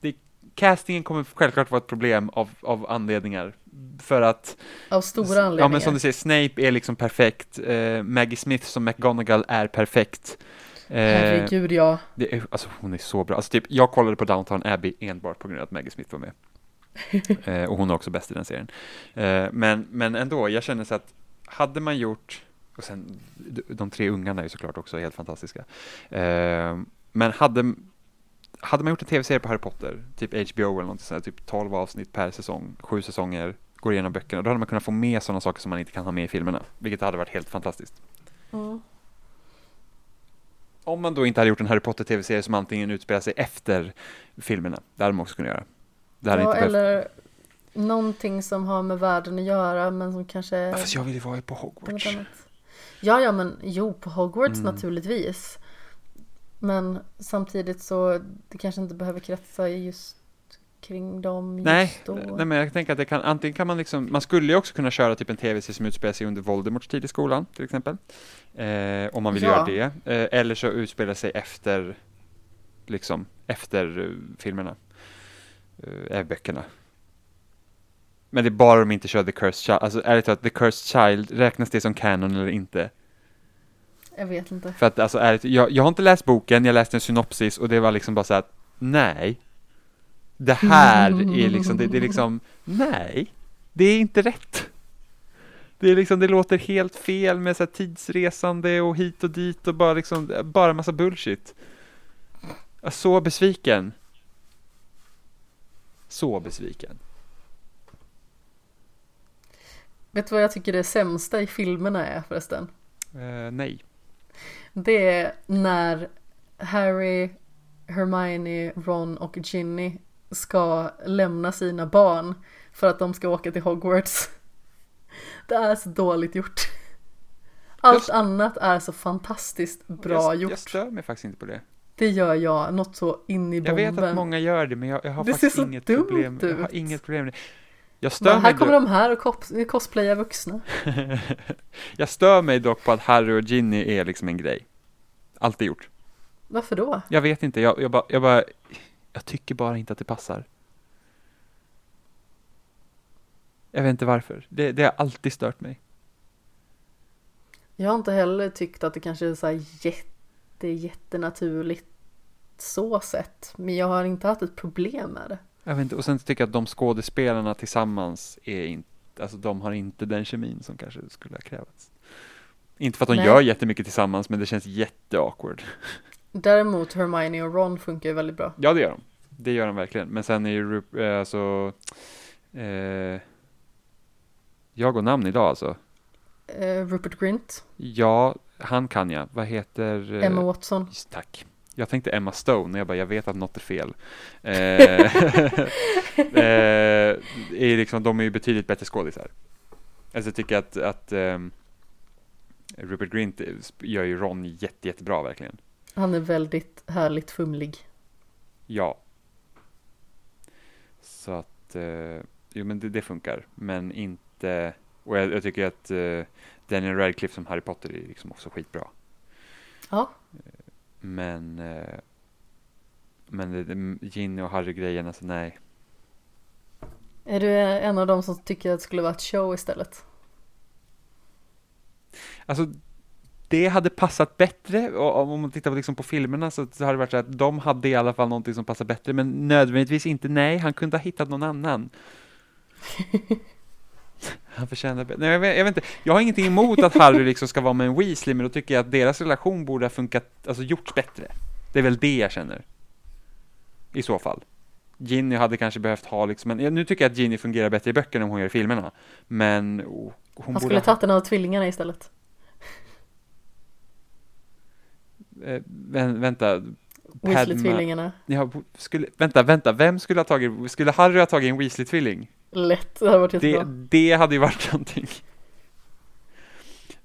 det- castingen kommer självklart vara ett problem av, av anledningar. För att... Av stora Ja anledningar. men som du säger, Snape är liksom perfekt. Eh, Maggie Smith som McGonagall är perfekt. Eh, Herregud ja. det är, alltså hon är så bra. Alltså typ, jag kollade på Downton Abbey enbart på grund av att Maggie Smith var med. eh, och hon är också bäst i den serien. Eh, men, men ändå, jag känner så att hade man gjort, och sen de, de tre ungarna är ju såklart också helt fantastiska. Men hade, hade man gjort en tv-serie på Harry Potter, typ HBO eller något sånt, typ 12 avsnitt per säsong, sju säsonger, går igenom böckerna, då hade man kunnat få med sådana saker som man inte kan ha med i filmerna, vilket hade varit helt fantastiskt. Mm. Om man då inte hade gjort en Harry Potter tv-serie som antingen utspelar sig efter filmerna, det hade man också kunnat göra. Det hade Ja, inte behövt... eller någonting som har med världen att göra men som kanske Ja, Fast jag vill ju vara på Hogwarts. Ja, ja, men jo, på Hogwarts Mm. naturligtvis. Men samtidigt så det kanske inte behöver kretsa just kring dem just Nej, då. nej, men jag tänker att det kan, antingen kan man liksom, man skulle ju också kunna köra typ en tv-serie som utspelar sig under Voldemorts tid i skolan, till exempel. Eh, om man vill Ja. göra det. Eh, eller så utspelar sig efter, liksom, efter eh, filmerna. Eh, är böckerna. Men det är bara om de inte kör The Cursed Child, alltså ärligt talat, The Cursed Child, räknas det som canon eller inte? Jag vet inte. För att alltså ärligt, jag, jag har inte läst boken, jag läste en synopsis och det var liksom bara så att nej. Det här är liksom, det, det är liksom, nej. Det är inte rätt. Det är liksom, det låter helt fel med så tidsresande och hit och dit och bara liksom, bara massa bullshit. Jag är så besviken. Så besviken. Vet du vad jag tycker det sämsta i filmerna är förresten? Eh, nej. Det är när Harry, Hermione, Ron och Ginny ska lämna sina barn för att de ska åka till Hogwarts. Det är så dåligt gjort. Allt Just- annat är så fantastiskt bra jag, gjort. Jag stör mig faktiskt inte på det. Det gör jag, något så in i Jag bomben. vet att många gör det, men jag, jag har Det ser faktiskt så inget dumt problem. Jag har ut. inget problem med det. Jag stör, Men här mig kommer de här och cos- cosplayar vuxna. jag stör mig dock på att Harry och Ginny är liksom en grej. Alltid gjort. Varför då? Jag vet inte, jag, jag, bara, jag bara, jag tycker bara inte att det passar. Jag vet inte varför. Det, det har alltid stört mig. Jag har inte heller tyckt att det kanske är så här jätte, jättenaturligt så sett. Men jag har inte haft ett problem med det. Jag vet inte, och sen tycker jag att de skådespelarna tillsammans är inte, alltså de har inte den kemin som kanske skulle ha krävts. Inte för att de Nej. gör jättemycket tillsammans, men det känns jätteawkward. Däremot Hermione och Ron funkar ju väldigt bra. Ja, det gör de. Det gör de verkligen. Men sen är ju eh, alltså, eh, jag går namn idag alltså. Eh, Rupert Grint, Ja, han kan jag. Vad heter? eh, Emma Watson. just- Tack. Jag tänkte Emma Stone, och jag bara, jag vet att något är fel. Eh, eh, är liksom, de är ju betydligt bättre skådisar. Alltså jag tycker att, att ehm, Rupert Grint gör ju Ron jätte, jättebra verkligen. Han är väldigt härligt fumlig. Ja. Så att, eh, jo men det, det funkar, men inte, och jag, jag tycker att eh, Daniel Radcliffe som Harry Potter är liksom också skitbra. Ja, Men, eh, men det, det, Ginny och Harry-grejen, alltså nej. är du en av dem som tycker att det skulle vara ett show istället? Alltså, det hade passat bättre, och om man tittar på, liksom på filmerna så, så hade det varit så att de hade i alla fall någonting som passar bättre, men nödvändigtvis inte, nej, han kunde ha hittat någon annan. Han förtjänar bättre. Nej, jag, vet, jag vet inte, jag har ingenting emot att Harry liksom ska vara med en Weasley, men då tycker jag att deras relation borde ha funkat, alltså gjorts bättre. Det är väl det jag känner. I så fall. Ginny hade kanske behövt ha liksom en, nu tycker jag att Ginny fungerar bättre i böckerna än hon gör i filmerna, men oh, hon Han skulle ha- tagit en av tvillingarna istället. Eh, vä- vänta. Weasley-tvillingarna. Ja, skulle, vänta, vänta, vem skulle ha tagit, skulle Harry ha tagit en Weasley-tvilling? Lätt, det hade varit Det, jättebra. det hade ju varit någonting.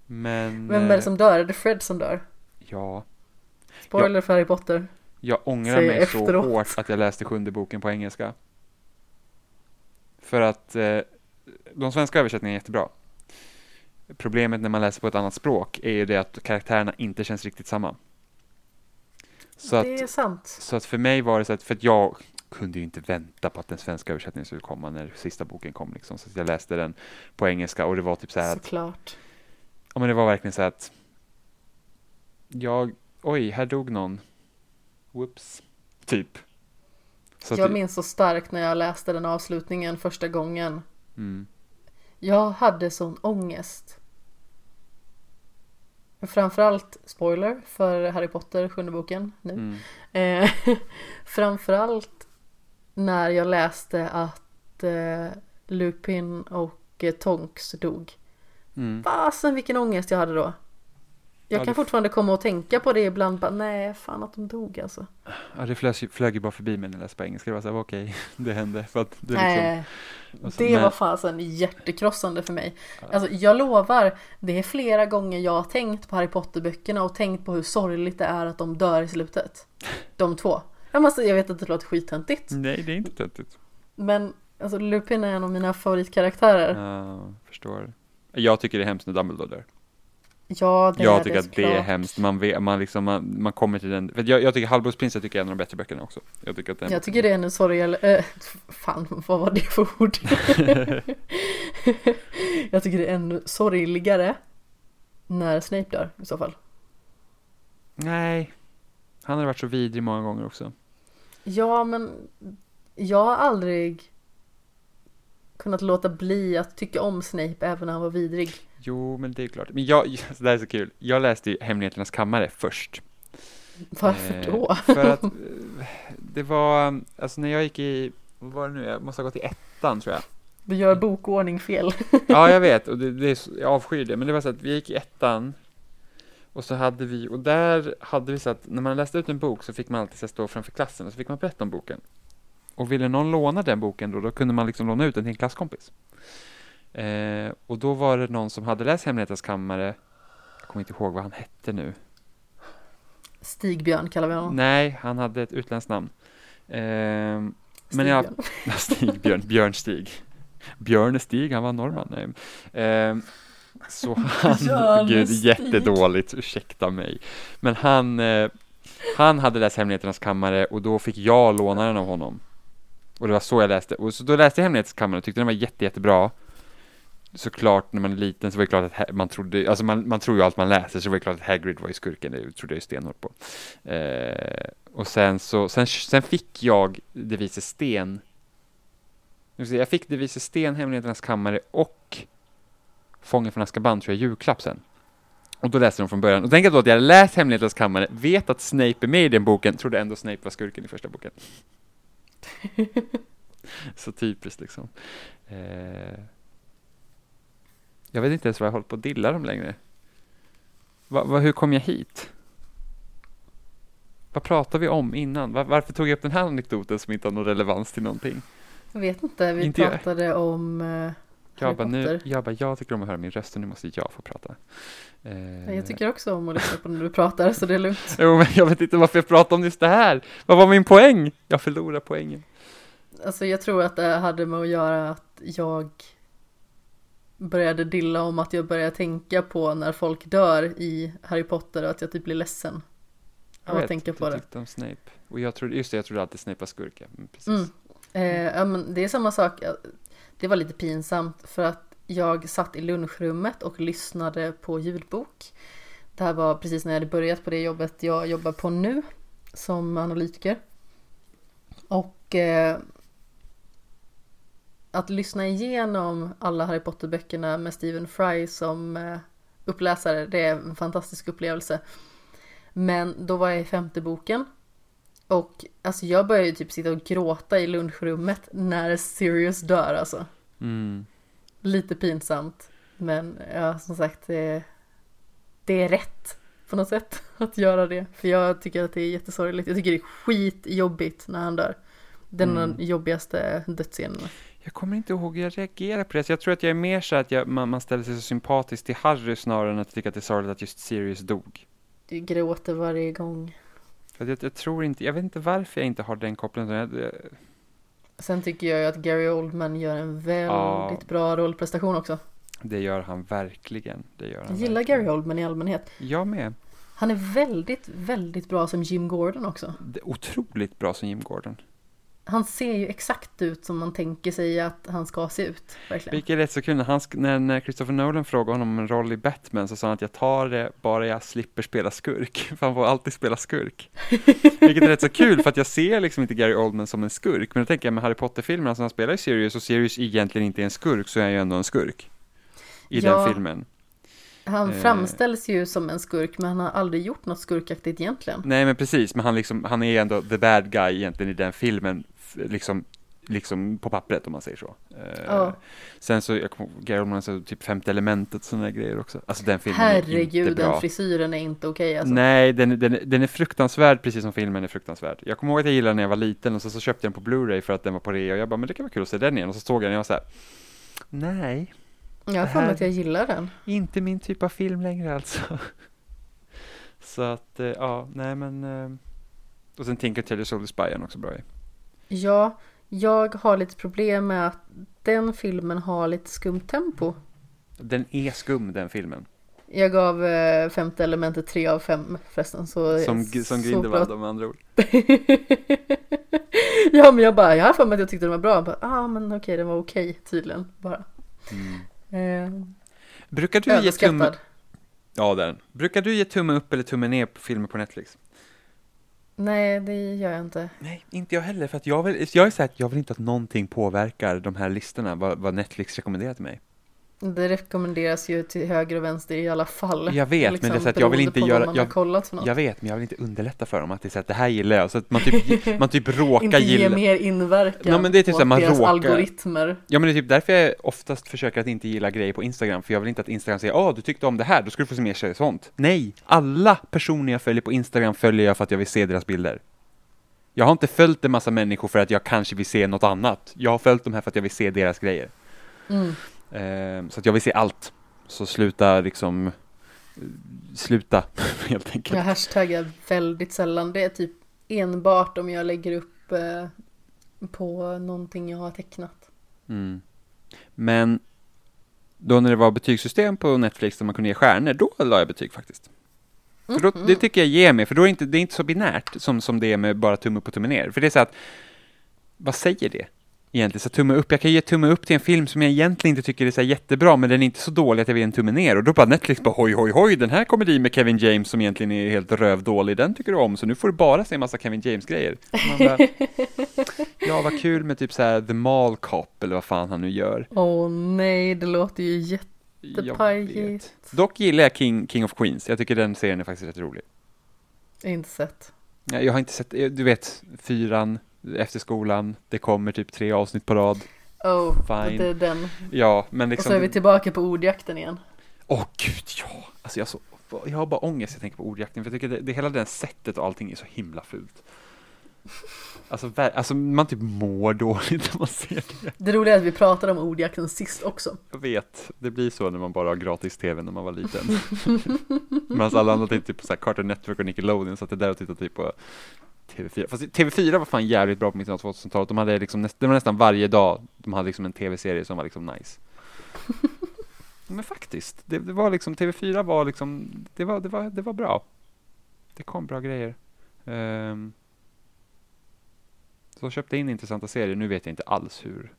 Men, Vem är det eh, som dör? Är det Fred som dör? ja, Spoiler för Harry Potter. jag ångrar Säg mig så efteråt. hårt att jag läste sjunde boken på engelska. För att eh, de svenska översättningarna är jättebra. Problemet när man läser på ett annat språk är ju det att karaktärerna inte känns riktigt samma. Så att, det är sant. Så att för mig var det så att, för att jag kunde ju inte vänta på att den svenska översättningen skulle komma när sista boken kom liksom. Så jag läste den på engelska och det var typ så här att, Såklart. ja men det var verkligen så här att jag, oj, här dog någon. Whoops. Typ. Så att, Jag minns så starkt när jag läste den avslutningen första gången. mm, Jag hade sån ångest. Framförallt, spoiler, för Harry Potter, sjunde boken nu. mm, Eh, framförallt när jag läste att eh, Lupin och eh, Tonks dog. mm. Fasen vilken ångest jag hade då. Jag Ja, kan det- fortfarande komma och tänka på det ibland. Bara, nej, fan att de dog alltså. Ja, det flög, flög ju bara förbi mig när jag läste på engelska. Det var så här, okej, det hände. För att det liksom, nej, och så- det men- var fasen hjärtekrossande för mig. Alltså jag lovar, det är flera gånger jag har tänkt på Harry Potter-böckerna och tänkt på hur sorgligt det är att de dör i slutet. De två. Jag, måste, jag vet att det låter skittöntigt. Nej, det är inte töntigt. Men alltså Lupin är en av mina favoritkaraktärer. Ja, förstår. Jag tycker det är hemskt när Dumbledore dör. Ja, det Jag är tycker det att det är hemskt. Man, vet, man, liksom, man, man kommer till den. För jag, jag tycker Halvblodsprinsen tycker jag är en av de bättre böckerna också. Jag tycker att den Jag tycker det är ännu sorgligare, äh, fan vad var det för ord? jag tycker det är ännu sorgligare när Snape dör i så fall. Nej. Han har varit så vidrig många gånger också. Ja, men jag har aldrig kunnat låta bli att tycka om Snape även när han var vidrig. Jo, men det är klart. Men jag, det här är så kul. Jag läste ju Hemligheternas kammare först. Varför Eh, då? För att eh, det var, alltså när jag gick i, vad var det nu, jag måste ha gått i ettan tror jag. Du gör bokordning fel. Ja, jag vet och det, det jag avskyr det, men det var så att vi gick i ettan och så hade vi, och där hade vi så att när man läste ut en bok så fick man alltid så stå framför klassen och så fick man berätta om boken. Och ville någon låna den boken då, då kunde man liksom låna ut den till en klasskompis. Eh, och då var det någon som hade läst Hemlighetens kammare, jag kommer inte ihåg vad han hette nu. Stigbjörn kallar vi honom. Nej, han hade ett utländskt namn. Ehm, men jag, Stigbjörn. Stigbjörn, Björn Stig. Björn Stig, han var norrman. Nej. Ehm, så han, gud, jättedåligt, ursäkta mig. Men han, eh, han hade läst Hemligheternas kammare och då fick jag låna den av honom. Och det var så jag läste. Och så då läste jag Hemligheternas kammare och tyckte den var jätte, jättebra. Såklart när man är liten så var det klart att man trodde, alltså man, man tror ju allt man läser så var det klart att Hagrid var ju skurken, det trodde jag ju stenhårt på. Eh, och sen så, sen, sen fick jag Det vice sten. Jag fick Det vice sten, Hemligheternas kammare och Fången från Azkaban tror jag i julklapp sen. Och då läste de från början. Och tänk då att jag läst Hemligheternas kammare, vet att Snape är med i den boken, trodde ändå Snape var skurken i första boken. så typiskt liksom. Eh, jag vet inte ens vad jag håller på att dilla dem längre. Va, va, hur kom jag hit? Vad pratade vi om innan? Va, varför tog jag upp den här anekdoten som inte har någon relevans till någonting? Jag vet inte, vi Inte jag. pratade om eh, Jag bara, nu, jag bara, jag tycker om att höra min röst och nu måste jag få prata. Eh, Jag tycker också om att lyssna på när du pratar så det är lugnt. Jo, men jag vet inte varför jag pratar om just det här. Vad var min poäng? Jag förlorar poängen. Alltså jag tror att det hade med att göra att jag började dilla om att jag började tänka på när folk dör i Harry Potter och att jag typ blir ledsen Jag vet, tänka du på det. tyckte om Snape. Och jag trodde, just det, jag trodde alltid Snape var skurk. ja. Mm, precis. Mm. Eh, ja, men det är samma sak. Det var lite pinsamt för att jag satt i lunchrummet och lyssnade på ljudbok. Det här var precis när jag hade börjat på det jobbet jag jobbar på nu som analytiker. Och eh, att lyssna igenom alla Harry Potter-böckerna med Stephen Fry som eh, uppläsare, det är en fantastisk upplevelse. Men då var jag i femte boken och alltså jag började ju typ sitta och gråta i lunchrummet när Sirius dör alltså. Mm. Lite pinsamt. Men ja, som sagt, det, det är rätt på något sätt att göra det. För jag tycker att det är jättesorgligt. Jag tycker det är skitjobbigt när han dör. Den Mm. jobbigaste dödsscenerna. Jag kommer inte ihåg hur jag reagerar på det. Så jag tror att jag är mer så att jag, man, man ställer sig så sympatiskt till Harry snarare än att tycka att det är sorgligt att just Sirius dog. Du gråter varje gång. Jag, jag tror inte, jag vet inte varför jag inte har den kopplingen. Jag, jag, Sen tycker jag ju att Gary Oldman gör en väldigt Ja. bra rollprestation också. det gör han verkligen. Det gör han Jag gillar verkligen. Gary Oldman i allmänhet. Jag med. Han är väldigt, väldigt bra som Jim Gordon också. Det otroligt bra som Jim Gordon. Han ser ju exakt ut som man tänker sig att han ska se ut. Verkligen. Vilket är rätt så kul, när, han, när, Christopher Nolan frågade honom om en roll i Batman så sa han att jag tar det bara jag slipper spela skurk, för han får alltid spela skurk. Vilket är rätt så kul, för att jag ser liksom inte Gary Oldman som en skurk, men då tänker jag med Harry Potter-filmerna, alltså han spelar ju Sirius och Sirius egentligen inte är en skurk, så är han ju ändå en skurk. I Ja. den filmen. Han Eh. framställs ju som en skurk men han har aldrig gjort något skurkaktigt egentligen. Nej men precis, men han, liksom, han är ändå the bad guy egentligen i den filmen, liksom, liksom på pappret om man säger så. Ja. Sen så, jag kommer ihåg, Gary Oldman, så typ femte elementet, sådana grejer också. Alltså den filmen är inte Herregud, bra. den frisyren är inte okej alltså. Nej, den, är- den, den är fruktansvärd precis som filmen är fruktansvärd. Jag kommer ihåg att jag gillade den när jag var liten och så, så köpte jag den på Blu-ray för att den var på rea och jag bara, men det kan vara kul att se den igen. Och så såg jag den och jag var så här, nej, Jag har för mig att jag gillar den. inte min typ av film längre alltså. så att, eh, ja, nej men. eh, Och sen Tinker Tailor Soldier Spy är också bra i. Ja, Jag har lite problem med att den filmen har lite skumt tempo. Den är skum den filmen. Jag gav eh, femte elementet 3 av 5 förresten. Så, Som, som. Grindelwald med andra ord. ja men jag bara, jag har för mig att jag tyckte den var bra. Jag bara, ah men okej den var okej tydligen bara. Mm. Eh, Brukar du ge tumme... Ja, där. Brukar du ge tumme upp eller tumme ner på filmer på Netflix? Nej det gör jag inte. Nej, inte jag heller. För att jag, vill, jag är så här jag vill inte att någonting påverkar de här listorna, vad, vad Netflix rekommenderar till mig. Det rekommenderas ju till höger och vänster i alla fall. Jag vet, men det är så att jag vill beroende inte göra- jag-. Jag vet, men jag vill inte underlätta för dem att det är så att det här gillar jag. Så att man typ, man typ råkar inte ge gilla... mer inverkan Ja, men det är typ så här, man deras råkar- algoritmer. Ja men det är typ därför jag oftast försöker att inte gilla grejer på Instagram, för jag vill inte att Instagram säger åh du tyckte om det här, då ska du få se mer sånt. Nej, alla personer jag följer på Instagram följer jag för att jag vill se deras bilder. Jag har inte följt en massa människor för att jag kanske vill se något annat. Jag har följt dem här för att jag vill se deras grejer. Mm. Ehm, så att jag vill se allt. Så sluta liksom, eh, sluta helt enkelt. Jag hashtaggar väldigt sällan. Det är typ enbart om jag lägger upp eh, på någonting jag har tecknat. Mm. Men då när det var betygssystem på Netflix där man kunde ge stjärnor, då la jag betyg faktiskt. För då, det tycker jag ger mig, för då är det inte, det är inte så binärt som, som det är med bara tumme upp och tumme ner. För det är så att, vad säger det? Egentligen, så tumme upp, jag kan ge tumme upp till en film som jag egentligen inte tycker är så jättebra, men den är inte så dålig att jag vill ge en tumme ner. Och då bara Netflix bara hoj, hoj, hoj, den här komedin med Kevin James som egentligen är helt rövdålig, den tycker du om, så nu får du bara se en massa Kevin James-grejer. Ja, vad kul med typ så här The Mall Cop, eller vad fan han nu gör. Åh nej, det låter ju jättepajigt. Dock gillar jag King, King of Queens, jag tycker den serien är faktiskt rätt rolig. Inte sett. Ja, Jag har inte sett, du vet, fyran efter skolan, det kommer typ tre avsnitt på rad. Oh, Fine. det är den. Ja, men Och liksom... så är vi tillbaka på ordjakten igen. Åh gud, ja! Alltså jag, så, jag har bara ångest jag tänker på ordjakten, för jag tycker det, det hela det sättet och allting är så himla fult. Alltså, alltså man typ mår dåligt när man ser det. Det roliga är att vi pratade om ordjakten sist också. Jag vet, det blir så när man bara har gratis tv när man var liten. Medan alla andra tittade typ på så här Cartoon Network och Nickelodeon, så att det där och tittade typ på TV4. Fast TV4 var fan jävligt bra på mitten av 2000-talet. De hade liksom, det var nästan varje dag de hade liksom en tv-serie som var liksom nice. Men faktiskt, det, det var liksom, TV4 var liksom, det var, det var, det var bra. Det kom bra grejer. Um, så köpte in intressanta serier, nu vet jag inte alls hur.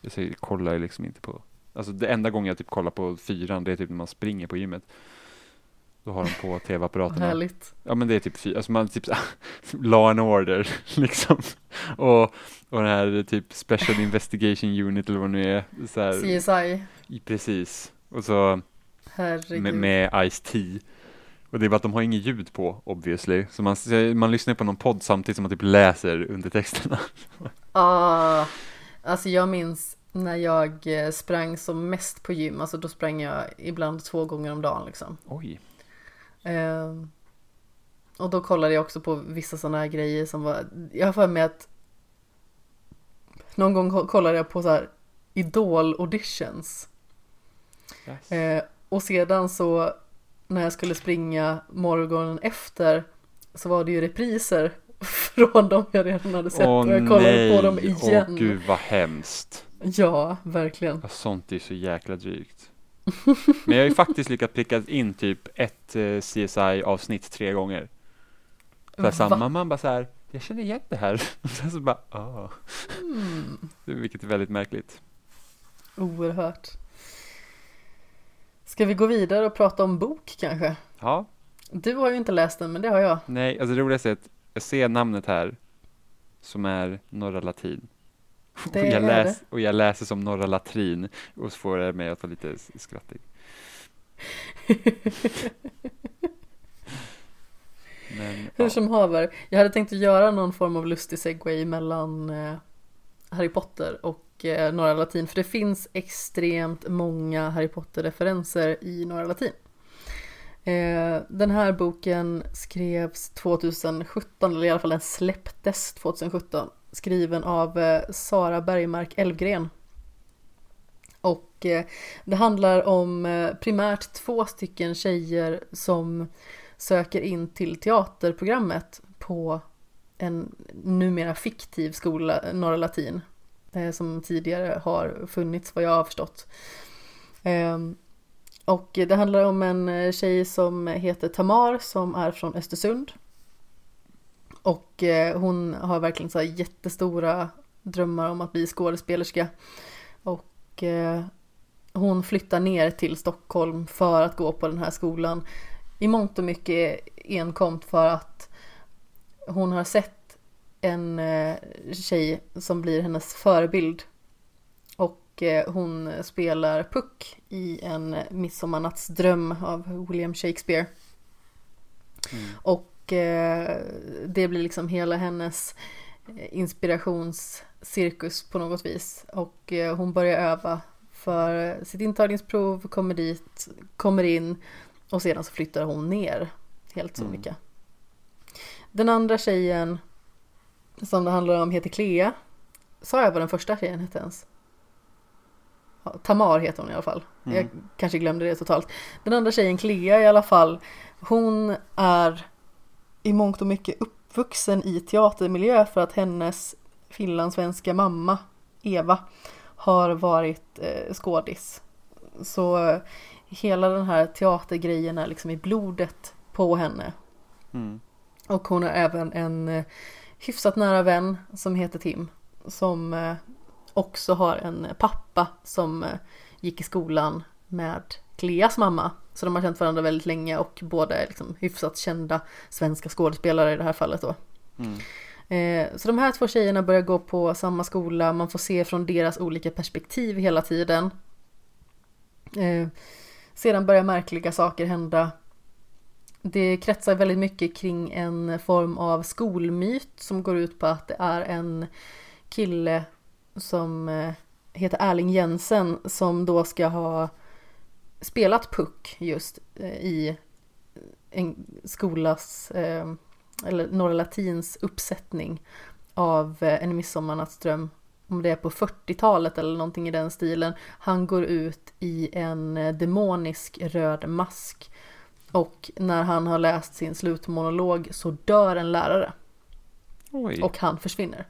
Jag säger, kollar liksom inte på, alltså det enda gången jag typ kollar på fyran, det är typ när man springer på gymmet. Då har de på tv-apparaterna. härligt. Ja men det är typ fyra, alltså man typ Law and Order liksom. Och, och den här typ Special Investigation Unit eller vad det nu är. Så här, CSI. precis. Och så Herregud. med, med Ice-T. Och det är bara att de har inget ljud på obviously. Så man, man lyssnar på någon podd samtidigt som man typ läser undertexterna. Ah, alltså jag minns när jag eh, sprang som mest på gym. Alltså då sprang jag ibland två gånger om dagen liksom. Oj. Ehm, och då kollade jag också på vissa sådana här grejer som var, jag har för mig att någon gång ko- kollade jag på så här Idol auditions. Yes. Eh, och sedan så när jag skulle springa morgonen efter så var det ju repriser från de jag redan hade sett Åh och jag kollade nej, på dem igen. åh gud vad hemskt. Ja, verkligen. Ja, sånt är så jäkla drygt. Men jag har ju faktiskt lyckats pricka in typ ett eh, CSI-avsnitt tre gånger. Så här, samma man bara så här, jag känner igen det här. Och sen så bara, ah. Mm, Vilket är väldigt märkligt. oerhört. Ska vi gå vidare och prata om bok kanske? Ja, Du har ju inte läst den, men det har jag. nej, alltså det roligaste är att jag ser namnet här som är Norra Latin. Och, jag läs, och jag läser som Norra Latrin och så får det mig att vara lite skrattig. Men, Hur ja. som haver, jag hade tänkt att göra någon form av lustig segway mellan eh, Harry Potter och eh, Norra Latin, för det finns extremt många Harry Potter-referenser i Norra Latin. Eh, den här boken skrevs 2017, eller i alla fall den släpptes 2017, skriven av eh, Sara Bergmark Elfgren. Och eh, det handlar om eh, primärt två stycken tjejer som söker in till teaterprogrammet på en numera fiktiv skola, Norra Latin, eh, som tidigare har funnits vad jag har förstått. Ehm, och det handlar om en eh, tjej som heter Tamar som är från Östersund. Och eh, hon har verkligen så jättestora drömmar om att bli skådespelerska. Och eh, hon flyttar ner till Stockholm för att gå på den här skolan. I mångt och mycket enkomt för att hon har sett en eh, tjej som blir hennes förebild. Och hon spelar Puck i en midsommarnattsdröm av William Shakespeare. Mm. Och det blir liksom hela hennes inspirationscirkus på något vis. Och hon börjar öva för sitt intagningsprov, kommer dit, kommer in och sedan så flyttar hon ner helt sonika. Mm. Den andra tjejen som det handlar om heter Clea. Sa jag vad den första tjejen hette ens? Tamar heter hon i alla fall. Mm. Jag kanske glömde det totalt. Den andra tjejen, Clea i alla fall, hon är i mångt och mycket uppvuxen i teatermiljö för att hennes finlandssvenska mamma, Eva, har varit eh, skådis. Så eh, hela den här teatergrejen är liksom i blodet på henne. Mm. Och hon har även en eh, hyfsat nära vän som heter Tim. Som eh, också har en pappa som gick i skolan med Cleas mamma. Så de har känt varandra väldigt länge och båda är liksom hyfsat kända svenska skådespelare i det här fallet då. Mm. Så de här två tjejerna börjar gå på samma skola, man får se från deras olika perspektiv hela tiden. Sedan börjar märkliga saker hända det kretsar väldigt mycket kring en form av skolmyt som går ut på att det är en kille som eh, heter Erling Jensen som då ska ha spelat puck just eh, i en skolas eh, eller Norra Latins uppsättning av En midsommarnattsdröm om det är på 40-talet eller någonting i den stilen. Han går ut i en demonisk röd mask och när han har läst sin slutmonolog så dör en lärare. Oj. Och han försvinner.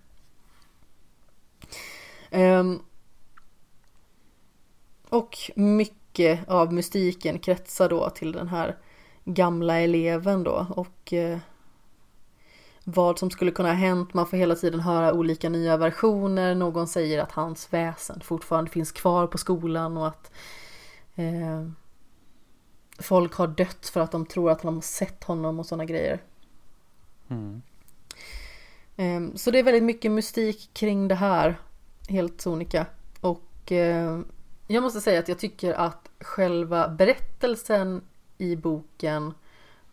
Um, och mycket av mystiken kretsar då till den här gamla eleven då och eh, vad som skulle kunna ha hänt. Man får hela tiden höra olika nya versioner. Någon säger att hans väsen fortfarande finns kvar på skolan och att eh, folk har dött för att de tror att de har sett honom och sådana grejer. Mm. Ehm, så det är väldigt mycket mystik kring det här, helt sonika. Och eh, jag måste säga att jag tycker att själva berättelsen i boken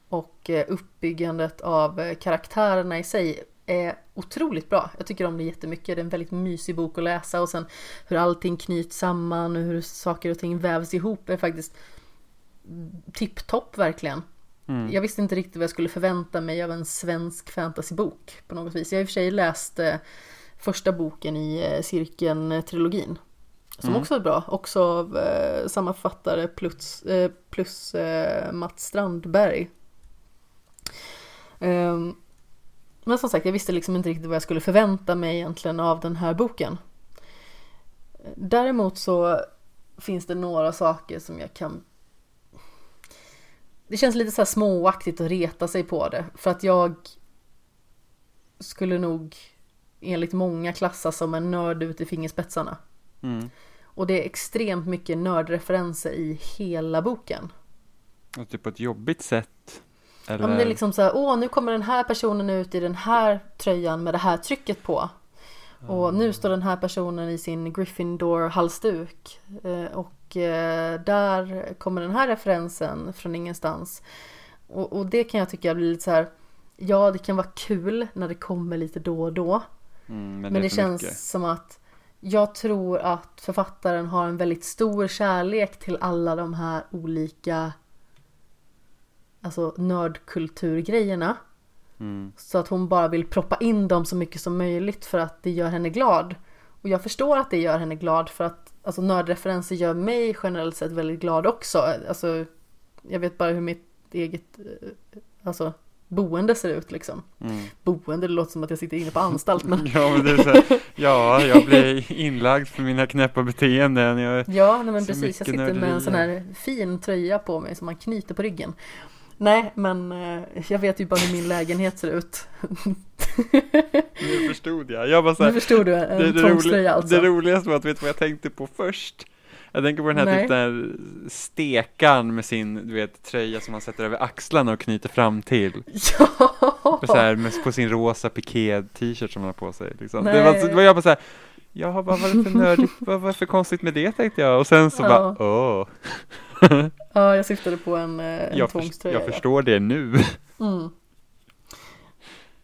och eh, uppbyggandet av eh, karaktärerna i sig är otroligt bra. Jag tycker om det jättemycket. Det är en väldigt mysig bok att läsa och sen hur allting knyts samman och hur saker och ting vävs ihop är faktiskt tipptopp verkligen. Mm. Jag visste inte riktigt vad jag skulle förvänta mig av en svensk fantasybok på något vis. Jag har i och för sig läst eh, första boken i Cirkeln-trilogin. Som mm. också är bra, också av eh, samma författare plus, eh, plus eh, Mats Strandberg. Ehm, men som sagt, jag visste liksom inte riktigt vad jag skulle förvänta mig egentligen av den här boken. Däremot så finns det några saker som jag kan det känns lite så här småaktigt att reta sig på det. För att jag skulle nog enligt många klassas som en nörd ut i fingerspetsarna. Mm. Och det är extremt mycket nördreferenser i hela boken. Och typ på ett jobbigt sätt? Eller? Ja men det är liksom så här, åh nu kommer den här personen ut i den här tröjan med det här trycket på. Och nu står den här personen i sin Gryffindor halsduk. Eh, och eh, där kommer den här referensen från ingenstans. Och, och, det kan jag tycka blir lite så här. Ja, det kan vara kul när det kommer lite då och då. Mm, men det, men det känns mycket. som att jag tror att författaren har en väldigt stor kärlek till alla de här olika alltså nördkulturgrejerna. Mm. Så att hon bara vill proppa in dem så mycket som möjligt för att det gör henne glad. Och jag förstår att det gör henne glad för att alltså, nördreferenser gör mig generellt sett väldigt glad också. Alltså, jag vet bara hur mitt eget, eh, alltså boende ser ut liksom. Mm. Boende, det låter som att jag sitter inne på anstalt men Ja, men det är så här, ja, jag blir inlagd för mina knäppa beteenden. Jag, Ja, nej men precis. Jag sitter med en sån här fin tröja på mig som man knyter på ryggen. Nej, men eh, jag vet ju bara hur min lägenhet ser ut. nu förstod jag. Jag bara så Nu här, förstod du, det, en det, tvångströja roliga, alltså. det roligaste var att vet du vad jag tänkte på först? Jag tänker på den här, Nej. typ, den här stekan med sin du vet, tröja som man sätter över axlarna och knyter fram till. Ja! Så här, med, på sin rosa piké t-shirt som man har på sig. Liksom. Det, var, det var jag bara så här, ja vad var det för nördigt, vad var det för konstigt med det tänkte jag. Och sen så Ja. bara, åh, Ja, jag syftade på en, eh, en jag, för, jag ja. förstår det nu. Mm.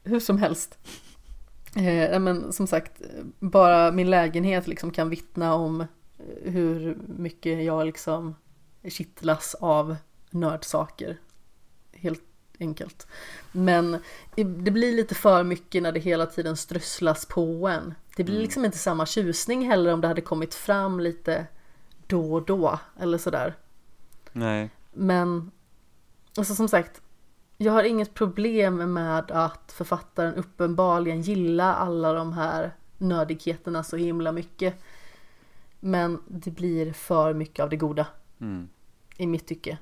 Hur som helst. Eh, men som sagt, bara min lägenhet liksom kan vittna om hur mycket jag liksom kittlas av nördsaker. Helt enkelt. Men det blir lite för mycket när det hela tiden strösslas på en. Det blir Mm. liksom inte samma tjusning heller om det hade kommit fram lite då och då eller sådär. Nej, Men alltså som sagt, jag har inget problem med att författaren uppenbarligen gillar alla de här nördigheterna så himla mycket. Men det blir för mycket av det goda mm. i mitt tycke.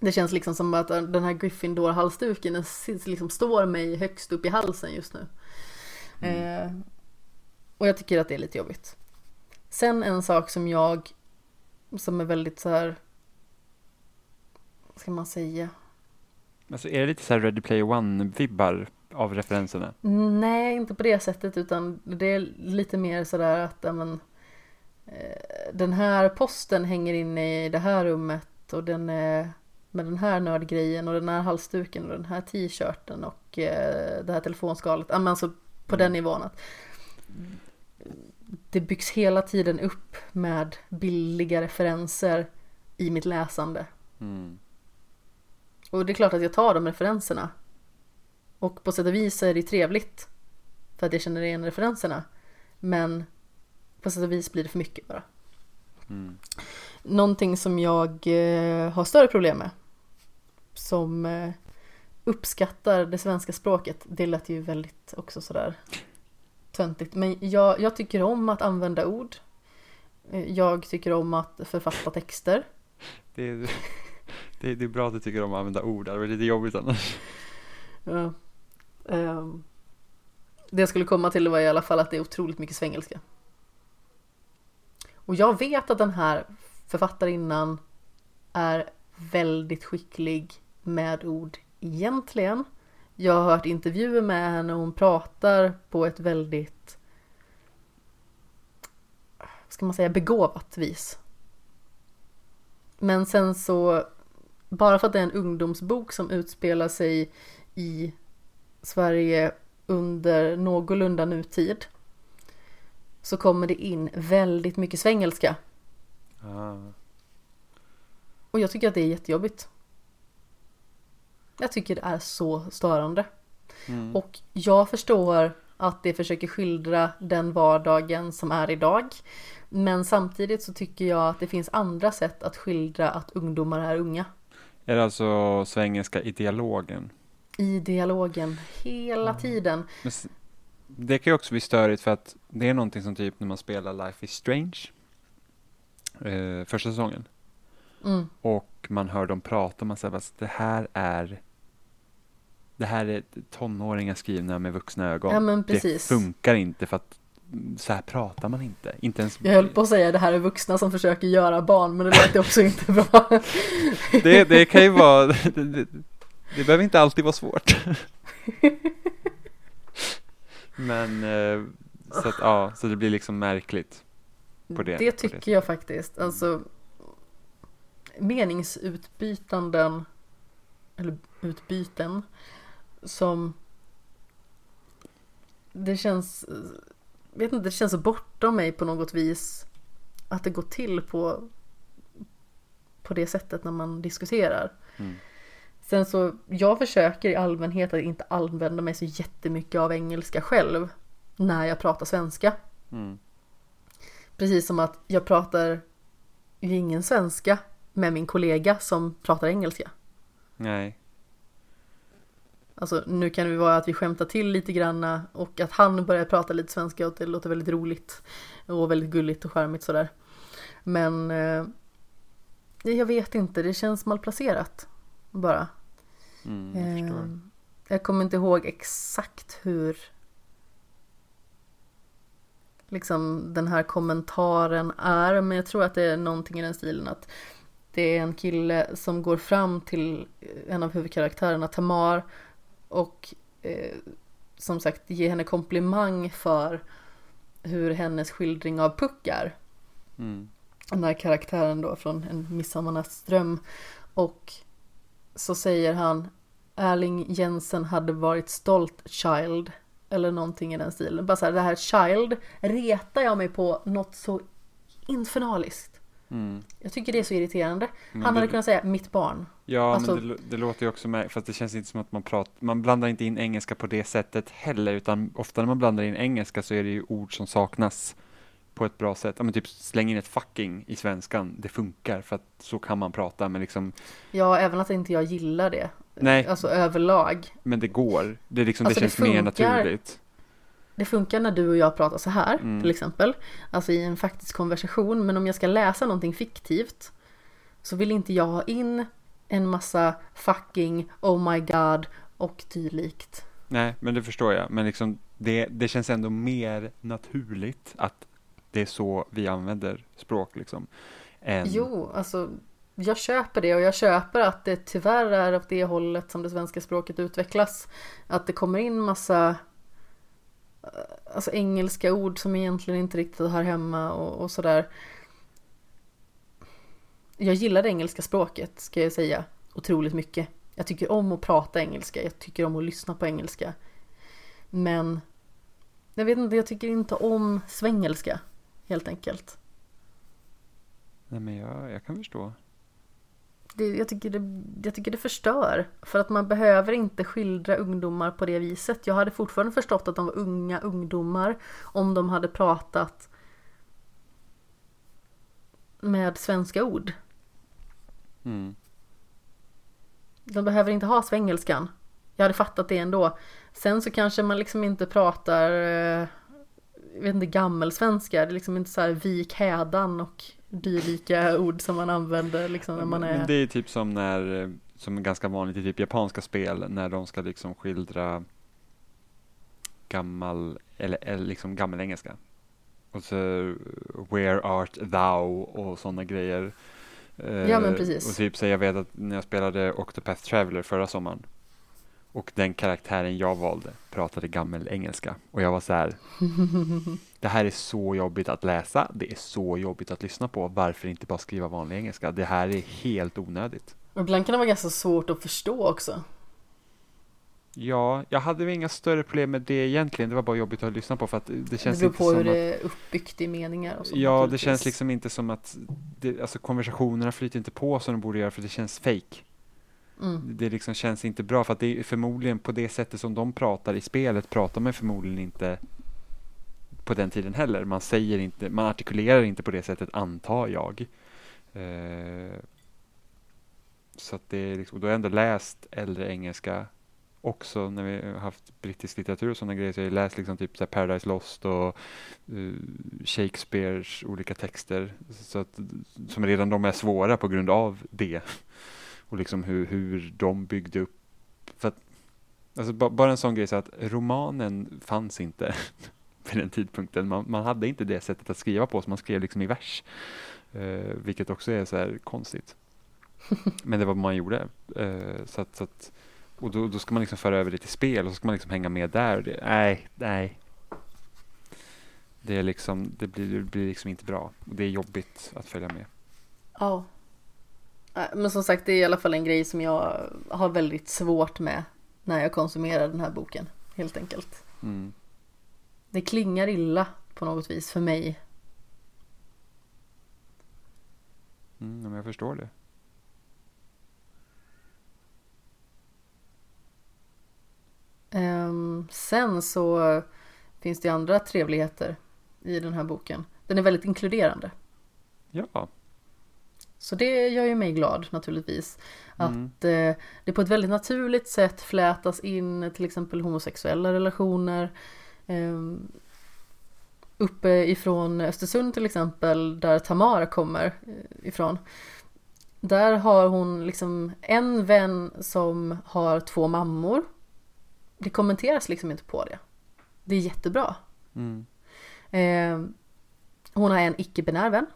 Det känns liksom som att den här Gryffindor-halsduken liksom står mig högst upp i halsen just nu. Eh, och jag tycker att det är lite jobbigt. Sen en sak som jag, som är väldigt så här, vad ska man säga? Alltså är det lite så här Ready Player One-vibbar av referenserna? Nej, inte på det sättet utan det är lite mer sådär att ja, men, eh, den här posten hänger inne i det här rummet och den är med den här nördgrejen och den här halsduken och den här t-shirten och eh, det här telefonskalet. Men alltså på den nivån att det byggs hela tiden upp med billiga referenser i mitt läsande. Mm. Och det är klart att jag tar de referenserna. Och på sätt och vis är det trevligt. För att jag känner igen referenserna. Men på sätt och vis blir det för mycket bara. Mm. Någonting som jag eh, har större problem med. Som eh, uppskattar det svenska språket. Det lät ju väldigt också sådär töntigt. Men jag, jag tycker om att använda ord. Eh, Jag tycker om att författa texter. Det, är, det, är, det är bra att du tycker om att använda ord, det var lite jobbigt annars. Ja. Ehm, det jag skulle komma till var i alla fall att det är otroligt mycket svengelska. Och jag vet att den här författarinnan är väldigt skicklig med ord egentligen. Jag har hört intervjuer med henne och hon pratar på ett väldigt vad ska man säga, begåvat vis. Men sen så, bara för att det är en ungdomsbok som utspelar sig i Sverige under någorlunda nutid så kommer det in väldigt mycket svengelska. Ah. Och jag tycker att det är jättejobbigt. Jag tycker det är så störande. Mm. Och jag förstår att det försöker skildra den vardagen som är idag. Men samtidigt så tycker jag att det finns andra sätt att skildra att ungdomar är unga. Är det alltså svengelska i dialogen? I dialogen hela tiden. Men det kan ju också bli störigt för att det är någonting som typ när man spelar Life is Strange eh, första säsongen Mm. och man hör dem prata man säger fast det här är det här är tonåringar skrivna med vuxna ögon. Ja det funkar inte för att mm, så här pratar man inte. Inte ens Jag höll på att säga det här är vuxna som försöker göra barn men det lät också inte bra. det, det kan ju vara det, behöver inte alltid vara svårt. Men eh, så att ja, så det blir liksom märkligt. på det- det tycker det jag faktiskt. Alltså meningsutbytanden eller utbyten som det känns vet inte, det känns bortom mig på något vis att det går till på på det sättet när man diskuterar. Mm. Sen så, jag försöker i allmänhet att inte använda mig så jättemycket av engelska själv när jag pratar svenska. Mm. Precis som att jag pratar ju ingen svenska med min kollega som pratar engelska. Nej. Alltså nu kan det vara att vi skämtar till lite granna och att han börjar prata lite svenska och det låter väldigt roligt och väldigt gulligt och charmigt sådär. Men eh, jag vet inte, det känns malplacerat bara. Mm, jag förstår. Eh, jag kommer inte ihåg exakt hur liksom den här kommentaren är, men jag tror att det är någonting i den stilen att det är en kille som går fram till en av huvudkaraktärerna, Tamar, och eh, som sagt ger henne komplimang för hur hennes skildring av Puck är. Mm. Den här karaktären då från En midsommarnattsdröm. Och så säger han Erling Jensen hade varit stolt child. Eller någonting i den stilen. Bara så här, det här child retar jag mig på något så infernaliskt. Mm. Jag tycker det är så irriterande. Men Han hade det- kunnat säga mitt barn. Ja, Alltså- men det, det låter ju också med, fast det känns inte som att man pratar, man blandar inte in engelska på det sättet heller, utan ofta när man blandar in engelska så är det ju ord som saknas på ett bra sätt. Ja, men typ släng in ett fucking i svenskan, det funkar för att så kan man prata, men liksom, Ja, även att inte jag gillar det. nej, Alltså överlag. men det går. Det, liksom, Alltså, det det känns mer funkar. naturligt. Det funkar när du och jag pratar så här Mm. till exempel. Alltså i en faktisk konversation. Men om jag ska läsa någonting fiktivt så vill inte jag ha in en massa fucking, oh my god och dylikt. Nej, men det förstår jag. Men liksom, det, det känns ändå mer naturligt att det är så vi använder språk liksom. Än, Jo, alltså jag köper det och jag köper att det tyvärr är åt det hållet som det svenska språket utvecklas. Att det kommer in massa eh, alltså engelska ord som egentligen inte riktigt hör hemma och, och sådär. Jag gillar det engelska språket ska jag säga otroligt mycket. Jag tycker om att prata engelska, jag tycker om att lyssna på engelska. Men jag vet inte, jag tycker inte om svengelska helt enkelt. Nej, men jag, jag kan förstå. Det, jag, tycker det, jag tycker det förstör. För att man behöver inte skildra ungdomar på det viset. Jag hade fortfarande förstått att de var unga ungdomar om de hade pratat med svenska ord. Mm. De behöver inte ha svengelskan. Jag hade fattat det ändå. Sen så kanske man liksom inte pratar, eh, vet inte, gammelsvenska. Det är liksom inte så här vik hädan och dylika ord som man använder liksom när man Men är... det är typ som när, eh, som är ganska vanligt i typ japanska spel, när de ska liksom skildra gammal, eller, eller liksom gammelengelska. Och så Where art thou och sådana grejer. Eh, Ja, men precis. Och typ så jag vet att när jag spelade Octopath Traveler förra sommaren och den karaktären jag valde pratade gammelengelska och jag var så här Det här är så jobbigt att läsa, det är så jobbigt att lyssna på, varför inte bara skriva vanlig engelska? Det här är helt onödigt. Och Ibland kan det vara ganska svårt att förstå också. Ja, jag hade väl inga större problem med det egentligen, det var bara jobbigt att lyssna på för att det Det känns beror inte på som hur att det är uppbyggt i meningar och så. Ja, det känns liksom inte som att det, alltså konversationerna flyter inte på som de borde göra för det känns fake. Mm. Det liksom känns inte bra för att det är förmodligen på det sättet som de pratar i spelet pratar man förmodligen inte på den tiden heller. Man säger inte, man artikulerar inte på det sättet antar jag. Eh, så att det är liksom, då har jag ändå läst äldre engelska också när vi har haft brittisk litteratur och sådana grejer. Så jag har läst liksom typ så Paradise Lost och uh, Shakespeares olika texter. Så att, som redan de är svåra på grund av det. Och liksom hur, hur de byggde upp. För att, alltså ba, bara en sån grej så att romanen fanns inte vid den tidpunkten. Man, man hade inte det sättet att skriva på, så man skrev liksom i vers. Eh, vilket också är så här konstigt. Men det var vad man gjorde. Eh, så att, så att, och då, då ska man liksom föra över det till spel och så ska man liksom hänga med där. Det, nej, nej. Det, är liksom, det, blir, det blir liksom inte bra. Och det är jobbigt att följa med. Ja. Nej, Men som sagt, det är i alla fall en grej som jag har väldigt svårt med när jag konsumerar den här boken. Helt enkelt. Mm. Det klingar illa på något vis för mig. Mm, men jag förstår det. Ehm, sen så finns det andra trevligheter i den här boken. Den är väldigt inkluderande. Ja, Så det gör ju mig glad naturligtvis. Mm. Att eh, det på ett väldigt naturligt sätt flätas in till exempel homosexuella relationer. Eh, uppe ifrån Östersund till exempel, där Tamara kommer eh, ifrån. Där har hon liksom en vän som har två mammor. Det kommenteras liksom inte på det. Det är jättebra. Mm. Eh, hon har en icke-binär vän.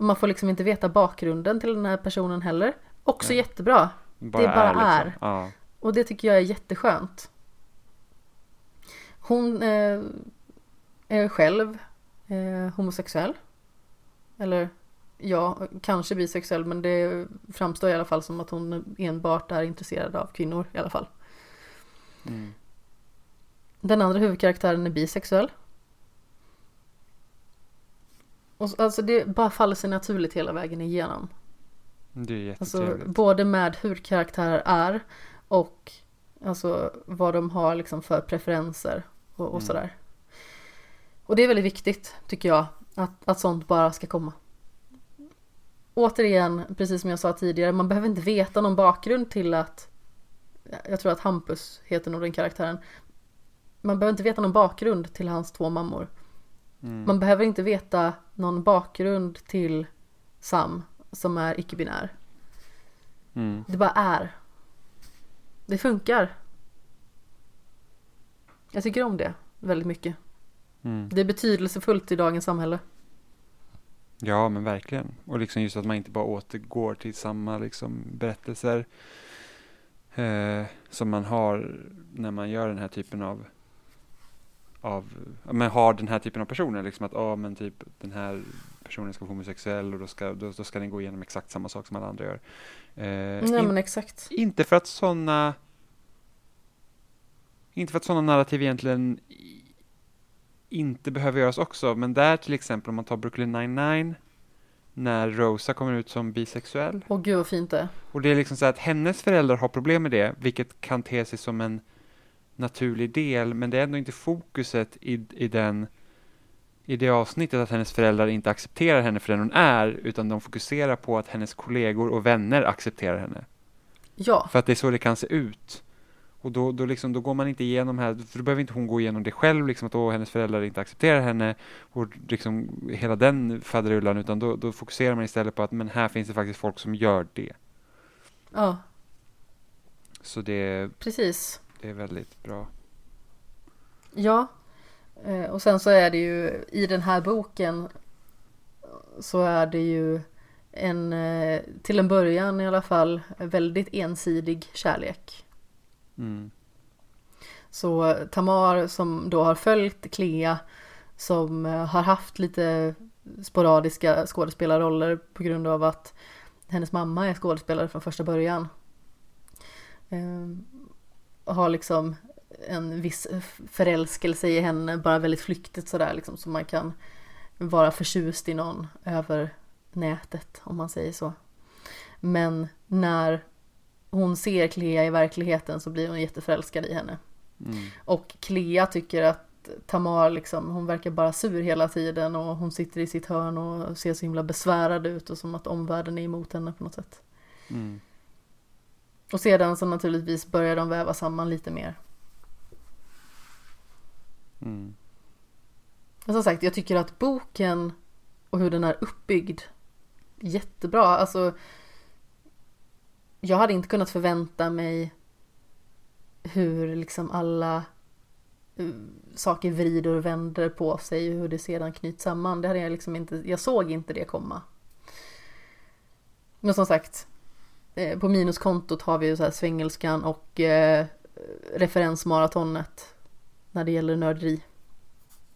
Man får liksom inte veta bakgrunden till den här personen heller. Också Nej. jättebra. Bara Det bara liksom. är. Ja. Och det tycker jag är jätteskönt. Hon eh, är själv eh, homosexuell. Eller ja, kanske bisexuell men det framstår i alla fall som att hon enbart är intresserad av kvinnor i alla fall. Mm. Den andra huvudkaraktären är bisexuell. Och så- alltså det bara faller sig naturligt hela vägen igenom. Det är Alltså jättetrevligt. både med hur karaktärer är och alltså vad de har liksom för preferenser och, och Mm. sådär. Och det är väldigt viktigt tycker jag att, att sånt bara ska komma. Återigen, precis som jag sa tidigare, man behöver inte veta någon bakgrund till att jag tror att Hampus heter nog den karaktären. Man behöver inte veta någon bakgrund till hans två mammor. Mm. Man behöver inte veta någon bakgrund till Sam som är icke-binär. Mm. Det bara är. Det funkar. Jag tycker om det väldigt mycket. Mm. Det är betydelsefullt i dagens samhälle. Ja, men verkligen. Och liksom just att man inte bara återgår till samma liksom berättelser eh, som man har när man gör den här typen av av, men har den här typen av personer, liksom att ja men typ den här personen ska vara homosexuell och då ska, då, då ska den gå igenom exakt samma sak som alla andra gör. Eh, Nej in- men exakt. inte för att sådana inte för att sådana narrativ egentligen inte behöver göras också, men där till exempel om man tar Brooklyn 99 när Rosa kommer ut som bisexuell Åh gud vad fint det och det är liksom så att hennes föräldrar har problem med det, vilket kan te sig som en naturlig del, men det är ändå inte fokuset i, i den i det avsnittet att hennes föräldrar inte accepterar henne för den hon är, utan de fokuserar på att hennes kollegor och vänner accepterar henne. Ja, För att det är så det kan se ut. Och då, då, liksom, då går man inte igenom här, för då behöver inte hon gå igenom det själv, liksom att åh, hennes föräldrar inte accepterar henne och liksom hela den faderullan, utan då, då fokuserar man istället på att men här finns det faktiskt folk som gör det. ja Så det, precis. Det är väldigt bra. Ja. Eh, Och sen så är det ju i den här boken så är det ju en, eh, till en början i alla fall, väldigt ensidig kärlek. Mm. Så Tamar som då har följt Clea som eh, har haft lite sporadiska skådespelarroller på grund av att hennes mamma är skådespelare från första början. Har liksom en viss förälskelse i henne, bara väldigt flyktigt sådär liksom så man kan vara förtjust i någon över nätet om man säger så. Men när hon ser Clea i verkligheten så blir hon jätteförälskad i henne. Mm. Och Clea tycker att Tamar liksom, hon verkar bara sur hela tiden och hon sitter i sitt hörn och ser så himla besvärad ut och som att omvärlden är emot henne på något sätt. Mm. Och sedan så naturligtvis börjar de väva samman lite mer. Mm. Men som sagt, jag tycker att boken och hur den är uppbyggd jättebra. Alltså, jag hade inte kunnat förvänta mig hur liksom alla eh, saker vrider och vänder på sig och hur det sedan knyts samman. Det hade jag liksom inte, jag såg inte det komma. Men som sagt, eh, på minuskontot har vi ju så här Svengelskan och eh, referensmaratonet när det gäller nörderi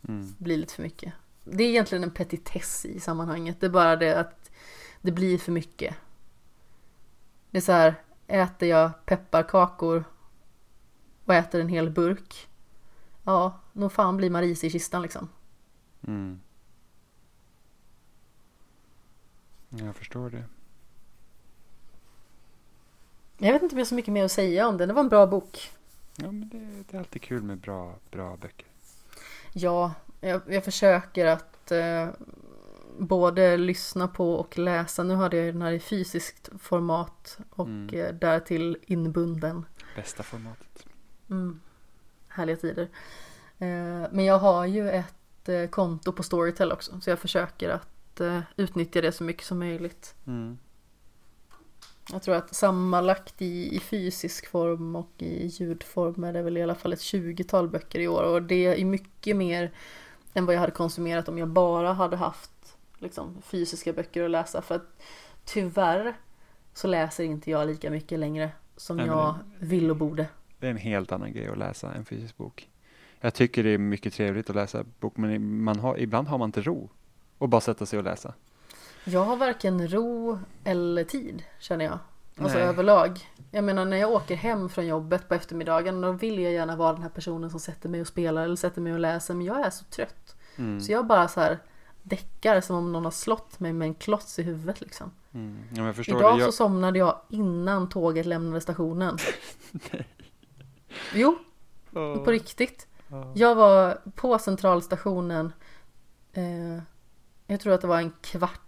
Mm. blir lite för mycket. Det är egentligen en petitess i sammanhanget. Det är bara det att det blir för mycket. Det är så här, äter jag pepparkakor och äter en hel burk. Ja, nog fan blir man risig i kistan liksom. Mm. Jag förstår det. Jag vet inte om jag har så mycket mer att säga om den. Det var en bra bok. Ja, men det, det är alltid kul med bra, bra böcker. Ja, jag, jag försöker att eh, både lyssna på och läsa. Nu hade jag den här i fysiskt format och Mm. eh, därtill inbunden. Bästa formatet. Mm. Härliga tider. Eh, Men jag har ju ett eh, konto på Storytel också så jag försöker att eh, utnyttja det så mycket som möjligt. Mm. Jag tror att sammanlagt i, i fysisk form och i ljudform är det väl i alla fall ett 20-tal böcker i år och det är mycket mer än vad jag hade konsumerat om jag bara hade haft liksom, fysiska böcker att läsa för att tyvärr så läser inte jag lika mycket längre som Nej, jag vill och borde. Det är en helt annan grej att läsa en fysisk bok. Jag tycker det är mycket trevligt att läsa bok, men man har, ibland har man inte ro och bara sätta sig och läsa. Jag har varken ro eller tid känner jag. Alltså Nej. överlag. Jag menar när jag åker hem från jobbet på eftermiddagen då vill jag gärna vara den här personen som sätter mig och spelar eller sätter mig och läser men jag är så trött. Mm. Så jag bara så här däckar som om någon har slått mig med en klots i huvudet liksom. Mm. Ja, jag Idag det. så Jag, somnade jag innan tåget lämnade stationen. Jo, på riktigt. Ja. Jag var på centralstationen eh, Jag tror att det var en kvart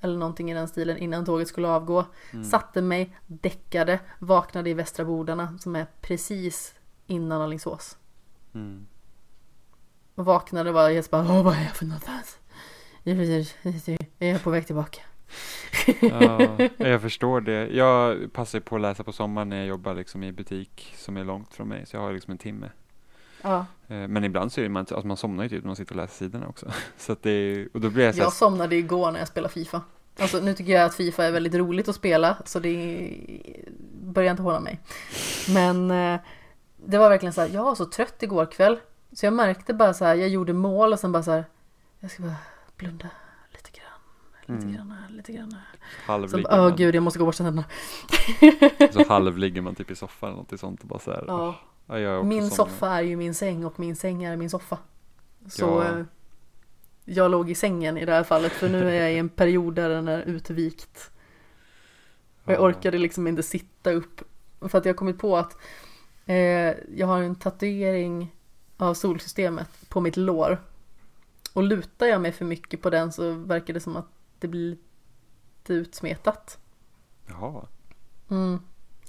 eller någonting i den stilen innan tåget skulle avgå. Mm. Satte mig, däckade, vaknade i Västra Bodarna som är precis innan Alingsås. Mm. Och vaknade och var helt bara Åh, vad är jag för någonstans? Jag är på väg tillbaka. Ja, jag förstår det. Jag passar på att läsa på sommaren när jag jobbar liksom i butik som är långt från mig. Så jag har liksom en timme. Ja, Eh, Men ibland så är man, alltså man somnar ju typ när man sitter och läser sidorna också. Så att det är, och då blir jag så jag somnade igår när jag spelade Fifa. Alltså nu tycker jag att Fifa är väldigt roligt att spela så det börjar inte hålla mig. Men eh, det var verkligen så här, jag var så trött igår kväll. Så jag märkte bara så här, jag gjorde mål och sen bara så här, jag ska bara blunda lite grann, lite Mm. grann, lite grann. halv Så, ligger åh gud, jag måste gå och borsta tänderna. så halv ligger man typ i soffan eller något sånt och bara så här, Ja. Ja, Min soffa är ju min säng och min säng är min soffa. Så Ja. eh, jag låg i sängen i det här fallet för nu är jag i en period där den är utvikt. Och jag Ja. orkade liksom inte sitta upp. För att jag har kommit på att eh, jag har en tatuering av solsystemet på mitt lår. Och lutar jag mig för mycket på den så verkar det som att det blir lite utsmetat. Jaha. Mm.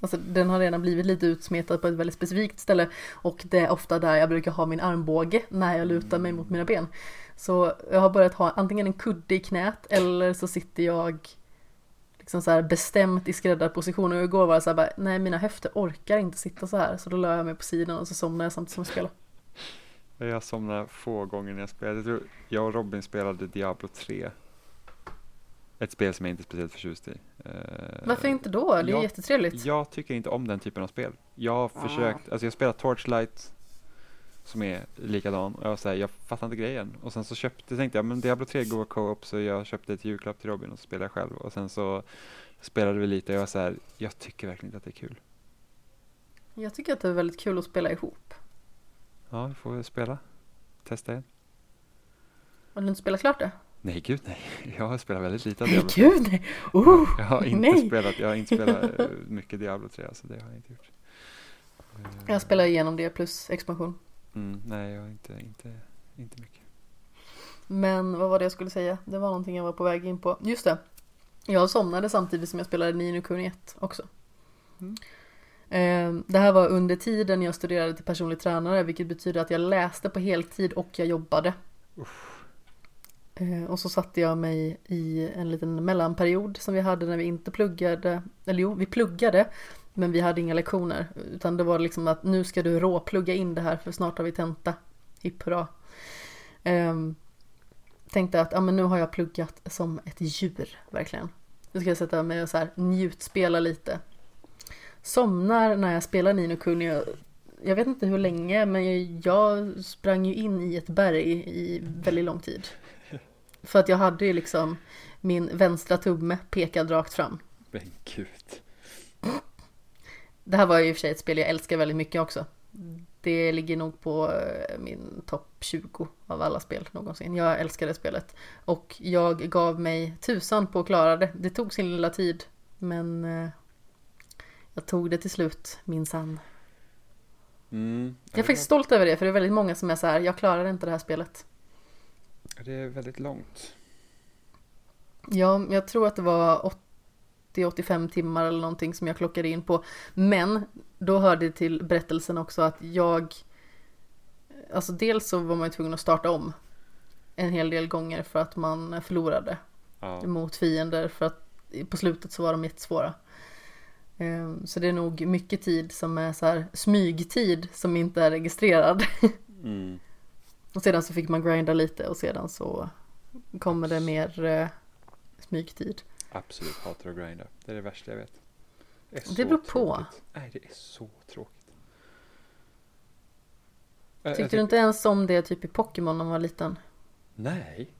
Alltså den har redan blivit lite utsmetad på ett väldigt specifikt ställe och det är ofta där jag brukar ha min armbåge när jag lutar mig mot mina ben. Så jag har börjat ha antingen en kudde i knät eller så sitter jag liksom så här bestämt i skräddarposition och igår var det så här bara, nej mina höfter orkar inte sitta så här så då la jag mig på sidan och så somnade jag samtidigt som jag spelade. Jag somnade få gånger när jag spelade. Jag och Robin spelade Diablo 3. Ett spel som jag inte är speciellt förtjust i. Eh, Varför inte då? Det är jag- jättetrevligt. Jag tycker inte om den typen av spel. Jag har Ah. försökt, alltså jag spelar Torchlight som är likadan och jag var så här, jag fattar inte grejen. Och sen så köpte, tänkte jag, men Diablo 3 går co-op så jag köpte ett julklapp till Robin och så spelade jag själv. Och sen så spelade vi lite och jag var så här, jag tycker verkligen inte att det är kul. Jag tycker att det är väldigt kul att spela ihop. Ja, vi får spela. Testa igen. Har du inte spelat klart det? Nej, gud nej. Jag har spelat väldigt lite Diablo 3. gud nej! Oh, Jag har inte nej. spelat, jag har inte spelat eh, mycket Diablo 3, alltså det har jag inte gjort. Jag spelar igenom det plus expansion. Mm, nej, jag har inte, inte, inte mycket. Men vad var det jag skulle säga? Det var någonting jag var på väg in på. Just det. Jag somnade samtidigt som jag spelade Nino Kuni 1 också. Mm. Eh, Det här var under tiden jag studerade till personlig tränare vilket betyder att jag läste på heltid och jag jobbade. Eh, Eh, och så satte jag mig i en liten mellanperiod som vi hade när vi inte pluggade. Eller jo, vi pluggade men vi hade inga lektioner. Utan det var liksom att nu ska du råplugga in det här för snart har vi tenta. Hipp hurra. Ehm, tänkte att ja, men nu har jag pluggat som ett djur, verkligen. Nu ska jag sätta mig och så här njutspela lite. Somnar när jag spelar Nino Kuni. Jag, jag vet inte hur länge, men jag sprang ju in i ett berg i väldigt lång tid. För att jag hade ju liksom min vänstra tumme pekad rakt fram. Men gud. Det här var ju i och för sig ett spel jag älskar väldigt mycket också. Det ligger nog på eh, min topp 20 av alla spel någonsin. Jag älskar det spelet. Och jag gav mig tusan på att klara det. Det tog sin lilla tid. Men eh, jag tog det till slut, minsann. Mm. Jag är faktiskt stolt över det, för det är väldigt många som är så här, jag klarar inte det här spelet. Det är väldigt långt. Ja, jag tror att det var 80-85 timmar eller någonting som jag klockade in på. Men då hörde det till berättelsen också att jag Alltså dels så var man ju tvungen att starta om en hel del gånger för att man förlorade Ja. mot fiender för att på slutet så var de jättesvåra. Ehm, Så det är nog mycket tid som är så här smygtid som inte är registrerad. Mm. Och sedan så fick man grinda lite och sedan så kommer det mer eh, smygtid. Absolut hatar att grinda. Det är det värsta jag vet. Det, är Det beror på. tråkigt. Nej, det är så tråkigt. Jag- jag Tyckte du tyck- inte ens om det typ i Pokémon när man var liten? Nej.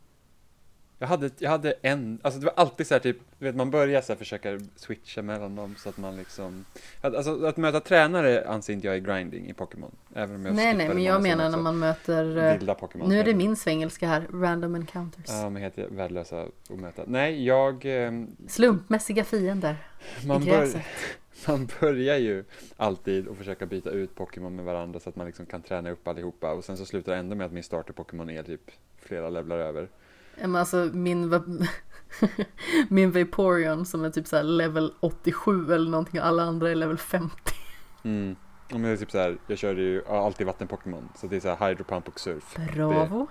Jag hade, jag hade en, alltså det var alltid så här typ, du vet man börjar så här försöka switcha mellan dem så att man liksom att- Alltså att möta tränare anser inte jag är grinding i Pokémon. Även om jag Nej nej men jag menar när man möter eh, Vilda Pokémon. Nu är det min svengelska här, random encounters. Ja, är helt värdelösa att möta. Nej, jag... ehm, Slumpmässiga fiender Man, i bör, man börjar ju alltid att försöka byta ut Pokémon med varandra så att man liksom kan träna upp allihopa och sen så slutar det ändå med att min starter Pokémon är typ flera levlar över. Men alltså min, min Vaporeon som är typ så här level 87 eller någonting och alla andra är level 50. Mm. Men det är typ så här, jag körde ju alltid vatten-Pokémon så det är så här Hydro-Pump och Surf. Bravo.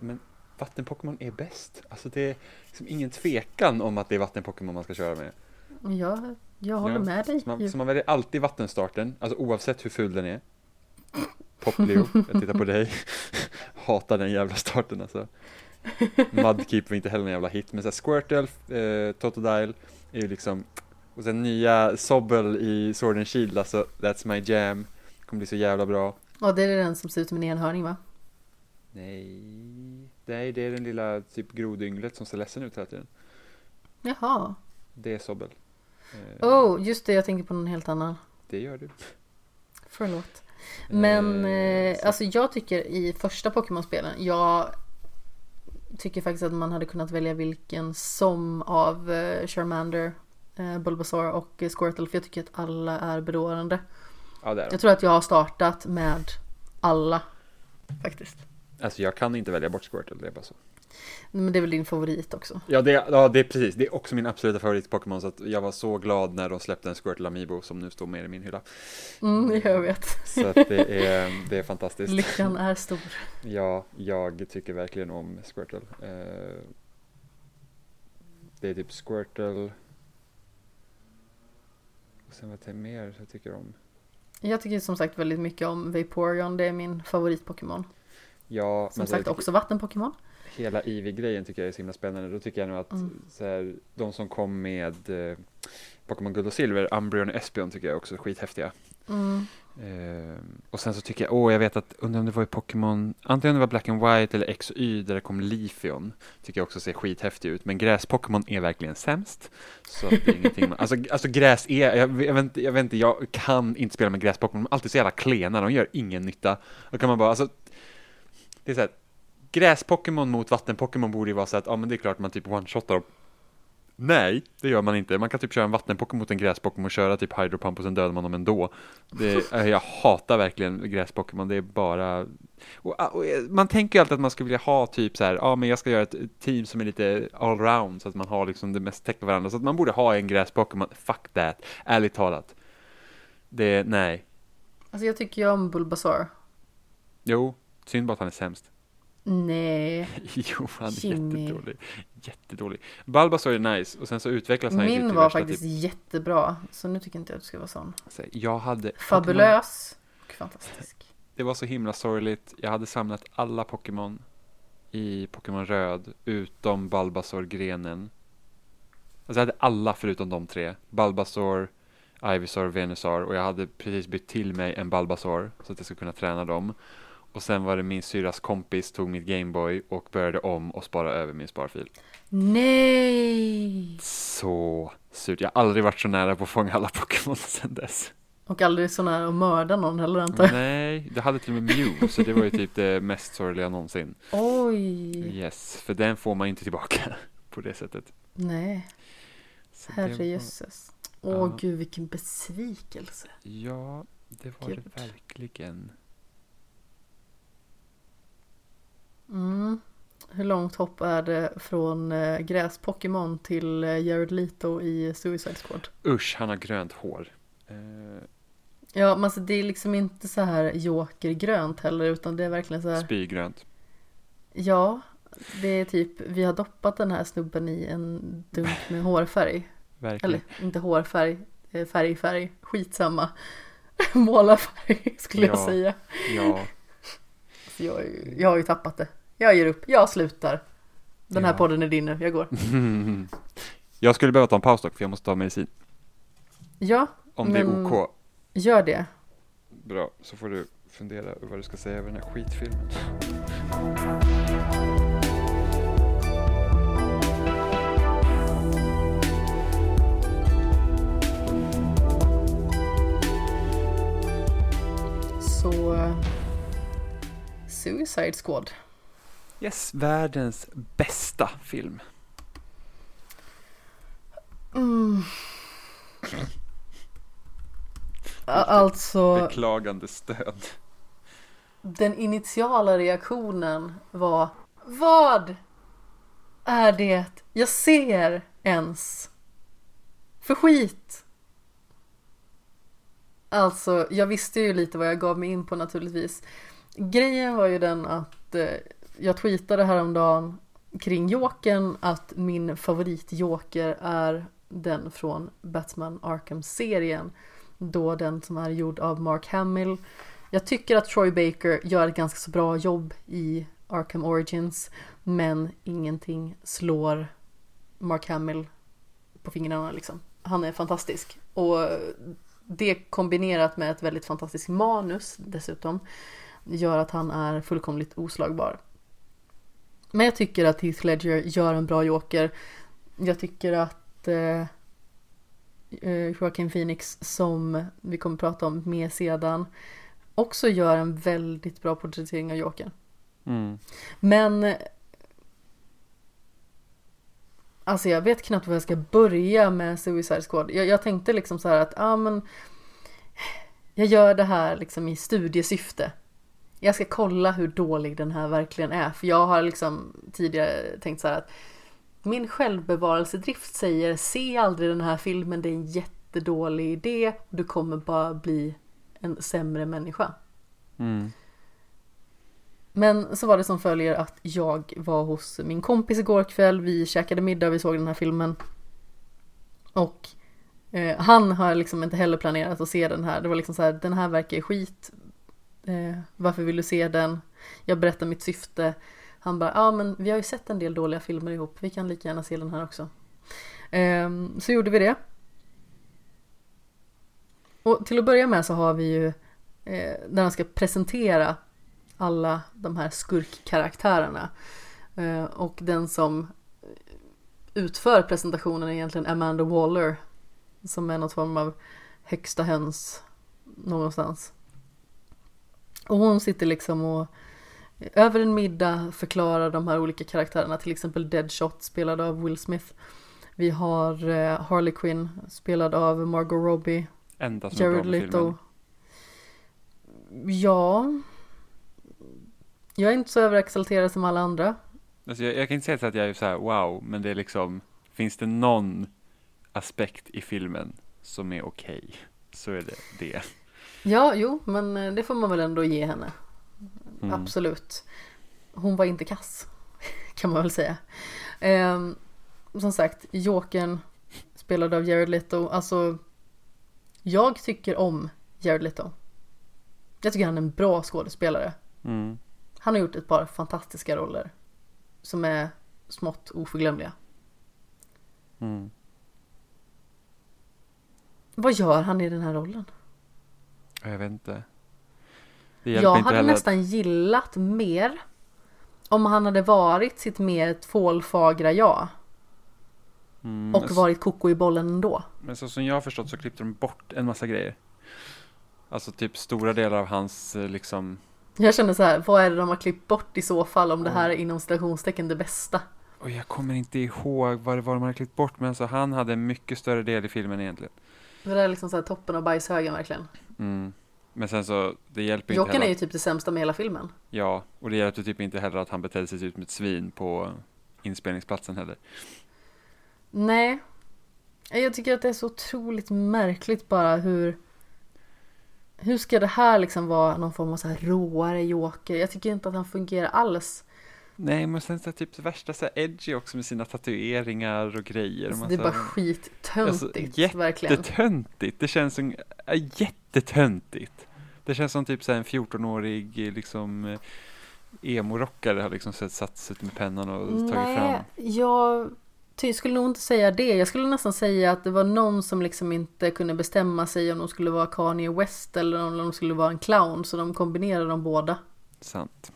Men vatten-Pokémon är bäst. Alltså det är liksom ingen tvekan om att det är vatten-Pokémon man ska köra med. Ja, jag håller Ja, med dig. Så man, så man väljer alltid vattenstarten, alltså oavsett hur full den är. Poplio, jag tittar på dig. Hatar den jävla starten alltså. Mudkeep var inte heller en jävla hit, men så här Squirtle, eh, Totodile är ju liksom och sen nya Sobble i Sword and Shield, alltså that's my jam. Kommer bli så jävla bra. Ja, det är den som ser ut som en enhörning va? Nej, nej det är den lilla typ grodynglet som ser ledsen ut hela tiden. Jaha. Det är Sobble. Eh, Oh, just det, jag tänker på någon helt annan. Det gör du. Förlåt. Men Eh, eh, så- alltså jag tycker i första Pokémon-spelen, jag tycker faktiskt att man hade kunnat välja vilken som av eh, Charmander, eh, Bulbasaur och Squirtle för jag tycker att alla är bedårande. ja, det är de. Jag tror att jag har startat med alla faktiskt. Alltså jag kan inte välja bort Squirtle, det är bara så. Men det är väl din favorit också? Ja det, ja, det är precis. Det är också min absoluta favorit Pokémon så att jag var så glad när de släppte en Squirtle Amiibo som nu står med i min hylla. Mm, jag vet. Så att det är, det är fantastiskt. Lyckan är stor. Ja, jag tycker verkligen om Squirtle. Eh, det är typ Squirtle. Och sen vad är det mer jag tycker om? Jag tycker som sagt väldigt mycket om Vaporeon, det är min favorit-Pokémon. Ja, Som sagt också vatten-Pokémon. Hela Eevee-grejen tycker jag är så himla spännande. Då tycker jag nog att Mm. så här, de som kom med eh, Pokémon Guld och Silver, Umbreon och Espeon tycker jag också är skithäftiga. Mm. Ehm, och sen så tycker jag, åh jag vet att, undrar om det var i Pokémon, antingen det var Black and White eller X och Y där det kom Leafeon, tycker jag också ser skithäftig ut. Men gräs-Pokémon är verkligen sämst. Så det är ingenting man, alltså, alltså gräs är, jag, jag, vet, inte- jag vet inte, jag kan inte spela med gräs-Pokémon, de är alltid så jävla klena, de gör ingen nytta. Då kan man bara, alltså, det är så här, gräs-Pokémon mot vatten-Pokémon borde ju vara så att, ja men det är klart man typ one-shotar dem. Nej, det gör man inte. Man kan typ köra en vatten-Pokémon mot en gräs-Pokémon och köra typ Hydro-Pump och sen dödar man dem ändå. Det, jag hatar verkligen gräs-Pokémon, det är bara... Och, och, man tänker ju alltid att man skulle vilja ha typ så här, ja men jag ska göra ett team som är lite allround så att man har liksom det mest täckt på varandra. Så att man borde ha en gräs-Pokémon, fuck that, ärligt talat. Det, nej. Alltså jag tycker ju om Bulbasaur. Jo, synd bara att han är sämst. Nej. Jo, han är Jimmy. jättedålig. Jättedålig. Bulbasaur är nice och sen så utvecklas han typ Min var värsta faktiskt typ, jättebra. Så nu tycker inte jag att du ska vara sån. jag hade Fabulös och fantastisk. Det var så himla sorgligt. Jag hade samlat alla Pokémon i Pokémon Röd utom Bulbasaur-grenen. Alltså jag hade alla förutom de tre. Bulbasaur, Ivysaur, Venusaur och jag hade precis bytt till mig en Bulbasaur så att jag skulle kunna träna dem. Och sen var det min syrras kompis tog mitt Gameboy och började om och spara över min sparfil. Nej! Så surt. Jag har aldrig varit så nära på att fånga alla Pokémon sedan dess. Och aldrig så nära att mörda någon heller antar jag. Nej, det hade till och med Mew så det var ju typ det mest sorgliga någonsin. Oj! Yes, för den får man inte tillbaka på det sättet. Nej, var- herrejösses. Åh Ja. gud vilken besvikelse. Ja, det var Gud. det verkligen. Mm. Hur långt hopp är det från eh, gräs-Pokémon till eh, Jared Leto i Suicide Squad? Usch, han har grönt hår. Eh, Ja, men alltså det är liksom inte så här jokergrönt heller utan det är verkligen så här. spygrönt. Ja, det är typ vi har doppat den här snubben i en dunk med hårfärg. Verkligen. Eller inte hårfärg, eh, färgfärg, skitsamma. Målarfärg skulle jag Ja. säga. Ja, Så jag, jag har ju tappat det. Jag ger upp, jag slutar. Den här Ja. podden är din nu, jag går. jag skulle behöva ta en paus dock för jag måste ta medicin. Ja, Om det Men- är OK. gör det. Bra, så får du fundera över vad du ska säga över den här skitfilmen. Så... Suicide Squad. Yes, världens bästa film. Mm. Alltså, Beklagande stöd. den initiala reaktionen var Vad är det jag ser ens? För skit! Alltså, jag visste ju lite vad jag gav mig in på naturligtvis. Grejen var ju den att eh, jag tweetade häromdagen kring Jokern att min favoritjoker är den från Batman Arkham-serien. Då den som är gjord av Mark Hamill. Jag tycker att Troy Baker gör ett ganska så bra jobb i Arkham Origins. Men ingenting slår Mark Hamill på fingrarna liksom. Han är fantastisk. Och det kombinerat med ett väldigt fantastiskt manus dessutom gör att han är fullkomligt oslagbar. Men jag tycker att Heath Ledger gör en bra joker. Jag tycker att eh, eh, Joaquin Phoenix som vi kommer prata om mer sedan också gör en väldigt bra porträttering av Jokern. Mm. Men Alltså jag vet knappt var jag ska börja med Suicide Squad. Jag, jag tänkte liksom så här att, ja ah, men Jag gör det här liksom i studiesyfte. Jag ska kolla hur dålig den här verkligen är. För jag har liksom tidigare tänkt så här att Min självbevarelsedrift säger se aldrig den här filmen, det är en jättedålig idé. Du kommer bara bli en sämre människa. Mm. Men så var det som följer att jag var hos min kompis igår kväll. Vi käkade middag och vi såg den här filmen. Och eh, han har liksom inte heller planerat att se den här. Det var liksom så här, den här verkar skit. Eh, varför vill du se den? Jag berättar mitt syfte. Han bara, ja men vi har ju sett en del dåliga filmer ihop. Vi kan lika gärna se den här också. Eh, så gjorde vi det. Och till att börja med så har vi ju eh, när han ska presentera alla de här skurkkaraktärerna. Eh, och den som utför presentationen är egentligen Amanda Waller. Som är någon form av högsta höns någonstans. Och hon sitter liksom och över en middag förklarar de här olika karaktärerna. Till exempel Deadshot spelad av Will Smith. Vi har eh, Harley Quinn spelad av Margot Robbie. Enda som Jared Leto. filmen. Ja. Jag är inte så överexalterad som alla andra. Alltså jag, jag kan inte säga så att jag är så här wow, men det är liksom, finns det någon aspekt i filmen som är okej, så är det det. Ja, jo, men eh, det får man väl ändå ge henne. Mm. Absolut. Hon var inte kass, kan man väl säga. Ehm, som sagt, Jokern spelad av Jared Leto. Alltså, jag tycker om Jared Leto. Jag tycker han är en bra skådespelare. Mm. Han har gjort ett par fantastiska roller som är smått oförglömliga. Mm. Vad gör han i den här rollen? Jag vet inte. Det hjälper Jag inte hade heller. nästan gillat mer om han hade varit sitt mer tvålfagra jag Mm, och varit koko i bollen ändå. Men så som jag har förstått så klippte de bort en massa grejer. Alltså typ stora delar av hans eh, liksom, Jag känner så här, vad är det de har klippt bort i så fall om det här är inom citationstecken det bästa? och jag kommer inte ihåg vad det var de hade klippt bort, men alltså han hade en mycket större del i filmen egentligen. Det där är liksom så här toppen av bajshögen verkligen. Mm. Men sen så, det hjälper inte Jokern heller är ju typ det sämsta med hela filmen. Ja, och det hjälpte typ inte heller att han betedde sig ut som ett svin på inspelningsplatsen heller. Nej. Jag tycker att det är så otroligt märkligt bara hur hur ska det här liksom vara någon form av så här råare joker? Jag tycker inte att han fungerar alls. Nej, men sen så typ det värsta så här edgy också med sina tatueringar och grejer. Alltså, det är bara skittöntigt, Alltså, verkligen. Jättetöntigt, det känns som, äh, jättetöntigt. Det känns som typ så en 14-årig eh, liksom eh, emo-rockare har liksom satt sig med pennan och tagit Nej, fram. jag ty- skulle nog inte säga det. Jag skulle nästan säga att det var någon som liksom inte kunde bestämma sig om de skulle vara Kanye West eller om de skulle vara en clown. Så de kombinerade de båda. Sant.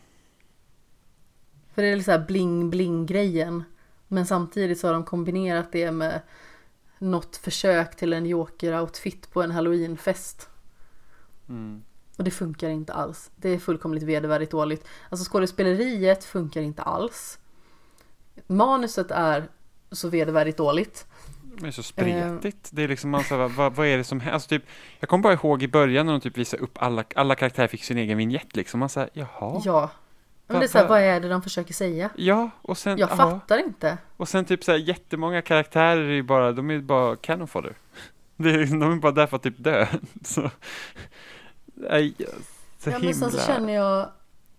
För det är liksom bling bling grejen. Men samtidigt så har de kombinerat det med något försök till en joker-outfit på en halloweenfest. Mm. Och det funkar inte alls. Det är fullkomligt vedervärdigt dåligt. Alltså skådespeleriet funkar inte alls. Manuset är så vedervärdigt dåligt. Det är så spretigt. Det är liksom, man här, vad, vad är det som händer? Alltså typ, jag kommer bara ihåg i början när de typ visade upp alla, alla karaktärer fick sin egen vignett liksom. Man säger jaha. Ja. Men det är så här, va- vad är det de försöker säga? Ja, och sen, Jag ja, fattar inte. och sen typ så här jättemånga karaktärer är bara, de är bara cannon fodder. De är bara där för att typ dö. Så, nej, så Ja, himla. men sen så känner jag,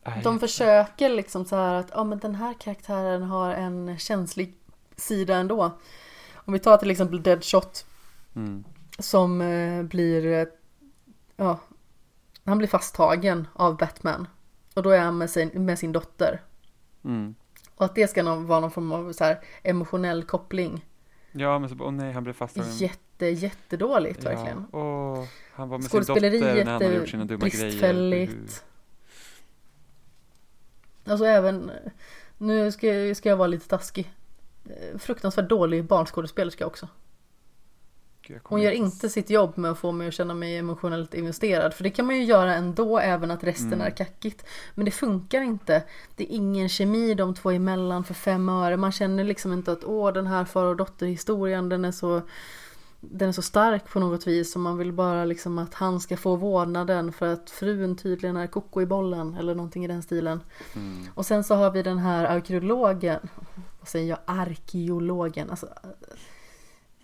nej. de försöker liksom så här att, ja men den här karaktären har en känslig sida ändå. Om vi tar till exempel Deadshot Mm. som eh, blir, ja, han blir fasttagen av Batman. Och då är han med sin, med sin dotter. Mm. Och att det ska någon, vara någon form av så här emotionell koppling. Ja, men så åh nej, han blev fasttagen. Jätte, jättedåligt verkligen. Ja, åh, han var med sin dotter när han hade gjort sina dumma grejer. Alltså även, nu ska, jag- ska jag vara lite taskig. Eh, Fruktansvärt dålig barnskådespelerska också. Hon gör inte sitt jobb med att få mig att känna mig emotionellt investerad. För det kan man ju göra ändå även att resten Mm. är kackigt. Men det funkar inte. Det är ingen kemi de två emellan för fem öre. Man känner liksom inte att åh den här far och dotterhistorien den är så den är så stark på något vis och man vill bara liksom att han ska få vårdnaden för att frun tydligen är koko i bollen eller någonting i den stilen. Mm. Och sen så har vi den här arkeologen, vad säger jag, arkeologen, alltså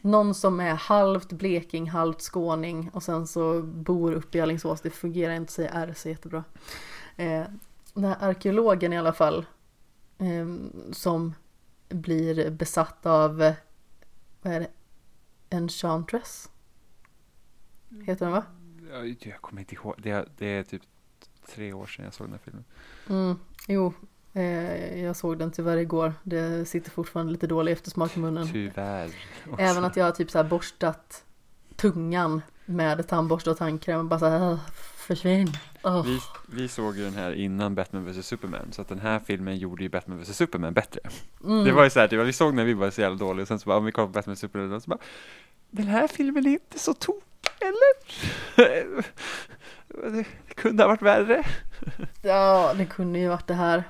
någon som är halvt bleking, halvt skåning och sen så bor uppe i Alingsås, det fungerar inte att säga R så jättebra. Eh, den här arkeologen i alla fall, eh, som blir besatt av, vad är det, Enchantress? Heter den va? Ja, Jag kommer inte ihåg, det, det är typ tre år sedan jag såg den här filmen. Mm, jo, eh, jag såg den tyvärr igår. Det sitter fortfarande lite dålig eftersmak i munnen. Tyvärr. också. Även att jag har typ så här borstat tungan med tandborste och tandkräm och bara så här, "Åh, försvinn. Åh. Vi, vi såg ju den här innan Batman vs Superman, så att den här filmen gjorde ju Batman vs Superman bättre. Mm. Det var ju såhär, typ, vi såg när vi var så jävla dåliga, och sen så bara, om vi kollar på Batman vs Superman, och så bara, den här filmen är inte så tokig, eller? det kunde ha varit värre. Ja, det kunde ju varit det här.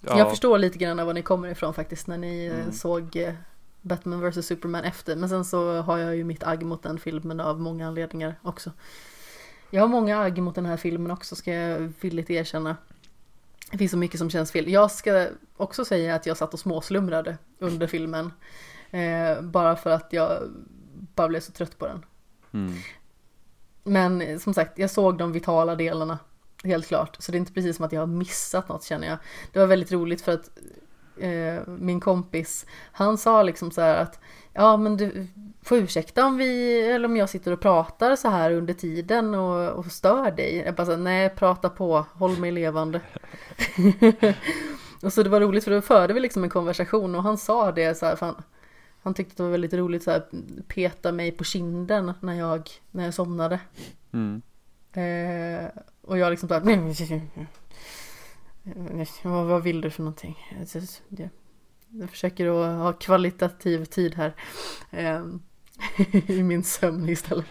Ja, Jag förstår lite grann var ni kommer ifrån faktiskt när ni eh, Mm. såg eh, Batman vs Superman efter. Men sen så har jag ju mitt agg mot den filmen av många anledningar också. Jag har många agg mot den här filmen också ska jag villigt erkänna. Det finns så mycket som känns fel. Jag ska också säga att jag satt och småslumrade under filmen. Eh, bara för att jag bara blev så trött på den. Mm. Men som sagt, jag såg de vitala delarna. Helt klart. Så det är inte precis som att jag har missat något känner jag. Det var väldigt roligt för att eh, min kompis, han sa liksom så här att ja men du får ursäkta om vi, eller om jag sitter och pratar så här under tiden och, och stör dig. Jag bara så här, nej prata på, håll mig levande. och så det var roligt för då förde vi liksom en konversation och han sa det så här, för han, tyckte det var väldigt roligt så här, peta mig på kinden när jag, när jag somnade. Mm. Eh, och jag liksom bara vad, vad vill du för någonting? Jag, försöker att ha kvalitativ tid här. I min sömn istället.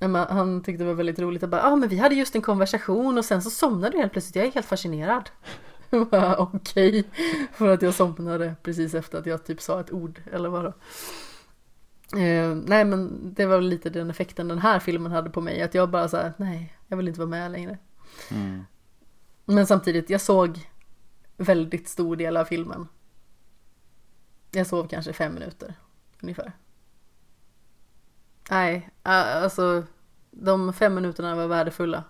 Men han tyckte det var väldigt roligt. Jag bara, ah, men vi hade just en konversation och sen så somnade du helt plötsligt. Jag är helt fascinerad. Okej, för att jag somnade precis efter att jag typ sa ett ord eller vad då. Eh, nej men det var lite den effekten den här filmen hade på mig. Att jag bara såhär, nej, jag vill inte vara med längre. Mm. Men samtidigt, jag såg väldigt stor del av filmen. Jag sov kanske fem minuter ungefär. Nej, alltså de fem minuterna var värdefulla.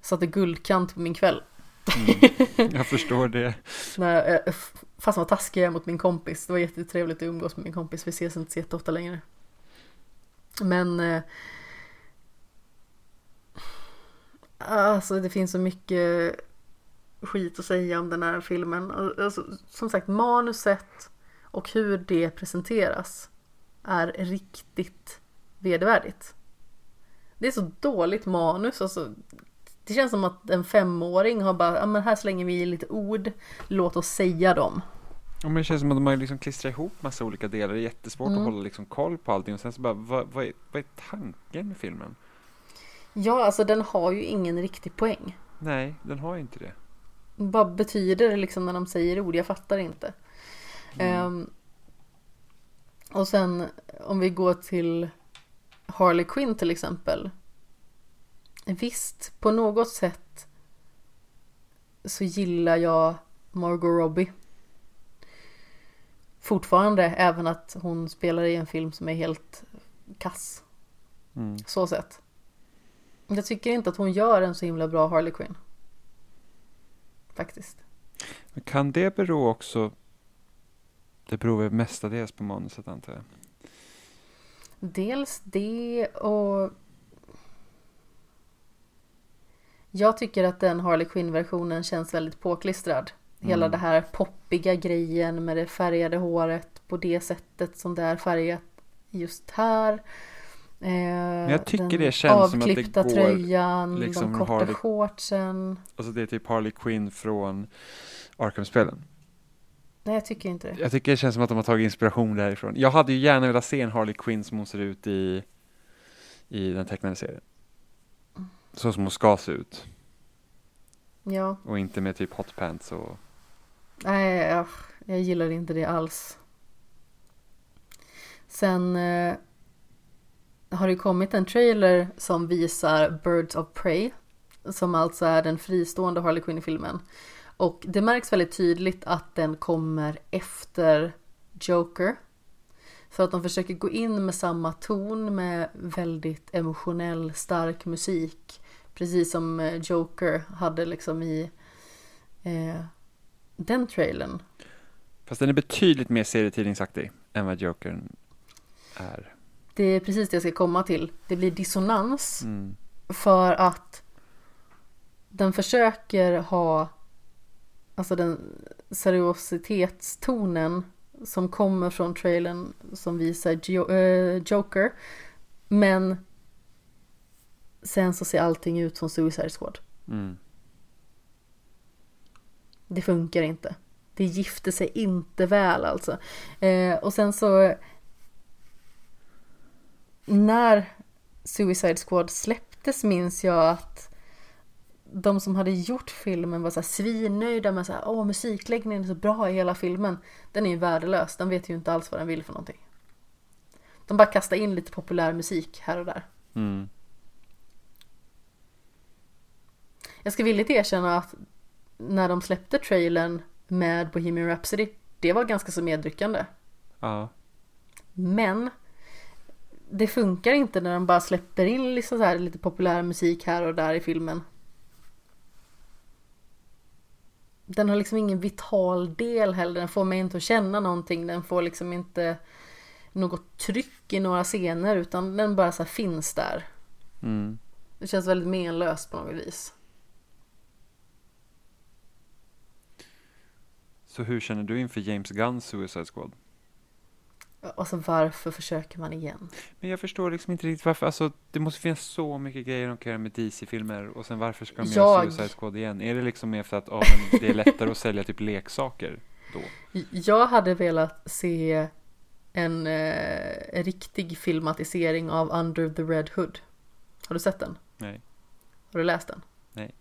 Satte guldkant på min kväll. Mm. Jag förstår det. Jag- fast var taskig jag mot min kompis. Det var jättetrevligt att umgås med min kompis. Vi ses inte så jätteofta längre. Men eh, Alltså det finns så mycket skit att säga om den här filmen. Alltså, som sagt manuset och hur det presenteras är riktigt vedervärdigt. Det är så dåligt manus. Alltså, det känns som att en femåring har bara, ja men här slänger vi i lite ord, låt oss säga dem. Ja, men det känns som att de har liksom klistrat ihop massa olika delar. Det är jättesvårt Mm. att hålla liksom koll på allting. Och sen så bara, vad, vad, är, vad är tanken med filmen? Ja, alltså den har ju ingen riktig poäng. Nej, den har ju inte det. Vad betyder det liksom när de säger ord? Jag fattar inte. Ehm, och sen om vi går till Harley Quinn till exempel. Visst, på något sätt så gillar jag Margot Robbie. Fortfarande, även att hon spelar i en film som är helt kass. Mm. Så sett. Jag tycker inte att hon gör en så himla bra Harley Quinn. Faktiskt. Kan det bero också Det beror väl mestadels på manuset antar jag. Dels det och Jag tycker att den Harley Quinn-versionen känns väldigt påklistrad. Hela Mm. det här poppiga grejen med det färgade håret på det sättet som det är färgat just här. Men jag tycker det känns som att det går tröjan, liksom de korta Harley- shortsen. Alltså det är typ Harley Quinn från Arkham-spelen. Nej, jag tycker inte det. Jag tycker det känns som att de har tagit inspiration därifrån. Jag hade ju gärna velat se en Harley Quinn som hon ser ut i i den tecknade serien. Så som hon ska se ut. Ja, Och inte med typ hotpants och nej, jag, jag gillar inte det alls. Sen eh, har det kommit en trailer som visar Birds of Prey. Som alltså är den fristående Harley Quinn-filmen. Och det märks väldigt tydligt att den kommer efter Joker. För att de försöker gå in med samma ton med väldigt emotionell, stark musik. Precis som eh, Joker hade liksom i eh, den trailern. Fast den är betydligt mer serietidningsaktig än vad Jokern är. Det är precis det jag ska komma till. Det blir dissonans Mm. för att den försöker ha alltså den seriositetstonen som kommer från trailern som visar Jo- eh, Joker. Men sen så ser allting ut som Suicide Squad. Mm. Det funkar inte. Det gifter sig inte väl alltså. Eh, och sen så när Suicide Squad släpptes minns jag att de som hade gjort filmen var så här svinnöjda med så här, åh musikläggningen är så bra i hela filmen. Den är ju värdelös, den vet ju inte alls vad den vill för någonting. De bara kastar in lite populär musik här och där. Mm. Jag ska villigt erkänna att när de släppte trailern med Bohemian Rhapsody, det var ganska så medryckande. Ja. Men det funkar inte när de bara släpper in liksom så här lite populär musik här och där i filmen. Den har liksom ingen vital del heller, den får mig inte att känna någonting, den får liksom inte något tryck i några scener utan den bara så finns där. Mm. Det känns väldigt menlöst på något vis. Så hur känner du inför James Gunns Suicide Squad? Alltså varför försöker man igen? Men jag förstår liksom inte riktigt varför, alltså det måste finnas så mycket grejer de kan göra med DC-filmer och sen varför ska de göra Jag- Suicide Squad igen? Är det liksom mer för att men det är lättare att sälja typ leksaker då? Jag hade velat se en eh, riktig filmatisering av Under the Red Hood. Har du sett den? Nej. Har du läst den? Nej.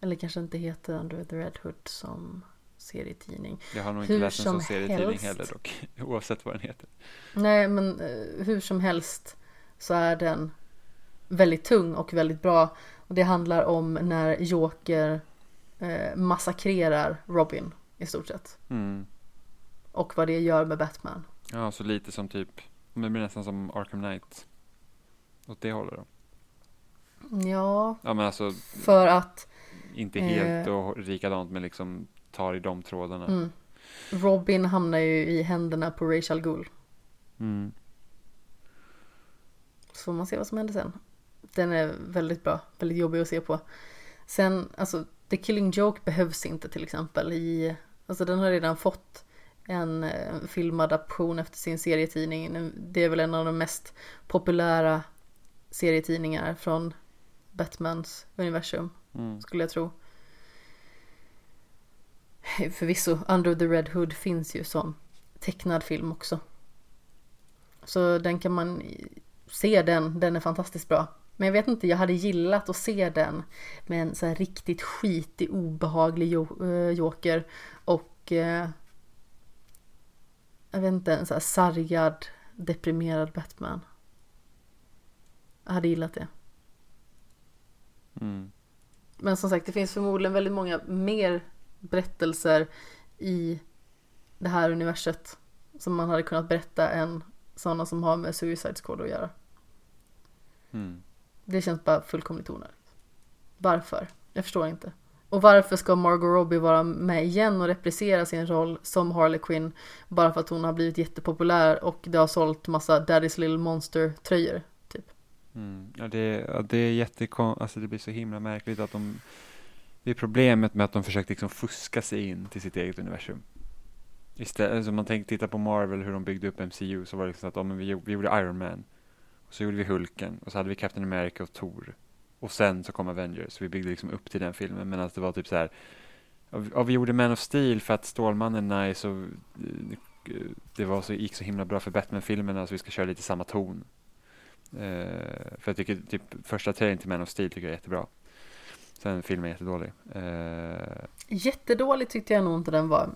Eller kanske inte heter Under the Red Hood som serietidning. Jag har nog inte Hur läst en som sån serietidning helst. heller dock, oavsett vad den heter. Nej, men eh, hur som helst så är den väldigt tung och väldigt bra. Och det handlar om när Joker eh, massakrerar Robin i stort sett. Mm. Och vad det gör med Batman. Ja, så lite som typ, det blir nästan som Arkham Knight. Åt det hållet då. Ja, Ja men alltså, för att inte helt Eh. och likadant men liksom tar i de trådarna. mm, Robin hamnar ju i händerna på Rachel Gould. Mm. Så får man se vad som händer sen. Den är väldigt bra, väldigt jobbig att se på. Sen, alltså The Killing Joke behövs inte till exempel i, alltså den har redan fått en eh, filmadaption efter sin serietidning. Det är väl en av de mest populära serietidningar från Batmans universum, Mm. skulle jag tro. Förvisso, Under the Red Hood finns ju som tecknad film också. Så den kan man se den, den är fantastiskt bra. Men jag vet inte, jag hade gillat att se den med en så här riktigt skitig, obehaglig eh, joker och eh, jag vet inte, en så här sargad, deprimerad Batman. Jag hade gillat det. Mm. Men som sagt, det finns förmodligen väldigt många mer berättelser i det här universet som man hade kunnat berätta än sådana som har med Suicide Squad att göra. Mm. Det känns bara fullkomligt onödigt. Varför? Jag förstår inte. Och varför ska Margot Robbie vara med igen och reprisera sin roll som Harley Quinn bara för att hon har blivit jättepopulär och det har sålt massa Daddy's Little Monster tröjor? Mm. Ja, det, ja, det är jättekon... Alltså det blir så himla märkligt att de... Det är problemet med att de försökte liksom fuska sig in till sitt eget universum. Istället, alltså om man tänker titta på Marvel, hur de byggde upp MCU, så var det liksom att ja, men vi, gjorde- vi gjorde Iron Man. Och så gjorde vi Hulken, och så hade vi Captain America och Thor. Och sen så kom Avengers, vi byggde liksom upp till den filmen. Medan det var typ så här, ja, vi- gjorde Man of Steel för att Stålmannen är nice och eh, det var så, gick så himla bra för Batman-filmerna så vi ska köra lite samma ton. Uh, för jag tycker typ första trailern till Man of Steel tycker jag är jättebra. Sen filmen är jättedålig. Eh, Jättedålig tyckte jag nog inte den var.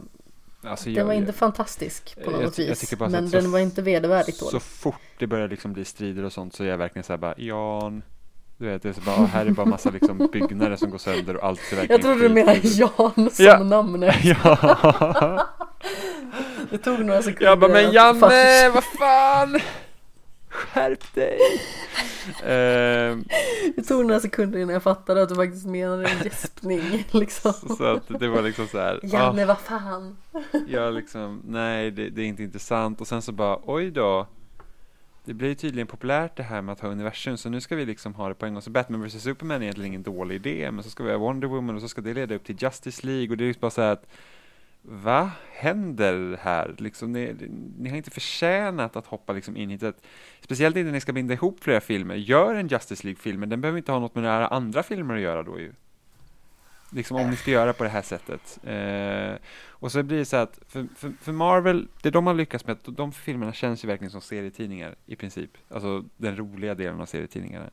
alltså Den jag- var inte jag- fantastisk på jag något jag vis. så Men så den f- var inte vedervärdigt Så dålig. fort det börjar liksom bli strider och sånt så är jag verkligen såhär bara Jan. Du vet, det är så bara, här är bara massa liksom byggnader som går sönder och allt ser verkligen Jag trodde du menade. Jan som Ja. namnet. Ja, Det tog några sekunder. jag bara men Janne, vad fan! Skärp dig! Ehm, Det tog några sekunder innan jag fattade att du faktiskt menade en gäspning. Liksom. så, att det var liksom så här. ah, Janne, vad fan. jag liksom, nej det, det är inte intressant och sen så bara, oj då. Det blir tydligen populärt det här med att ha universum så nu ska vi liksom ha det på en gång. Så Batman vs Superman är egentligen ingen dålig idé men så ska vi ha Wonder Woman och så ska det leda upp till Justice League och det är ju bara så här att vad händer här? Liksom, ni, ni har inte förtjänat att hoppa liksom in hit. Att, speciellt inte när ni ska binda ihop flera filmer. Gör en Justice League-film, men den behöver inte ha något med några andra filmer att göra då ju. Liksom om ni ska göra på det här sättet. Eh, och så blir det så att för, för, för Marvel, det de har lyckats med, de filmerna känns ju verkligen som serietidningar i princip. Alltså den roliga delen av serietidningarna.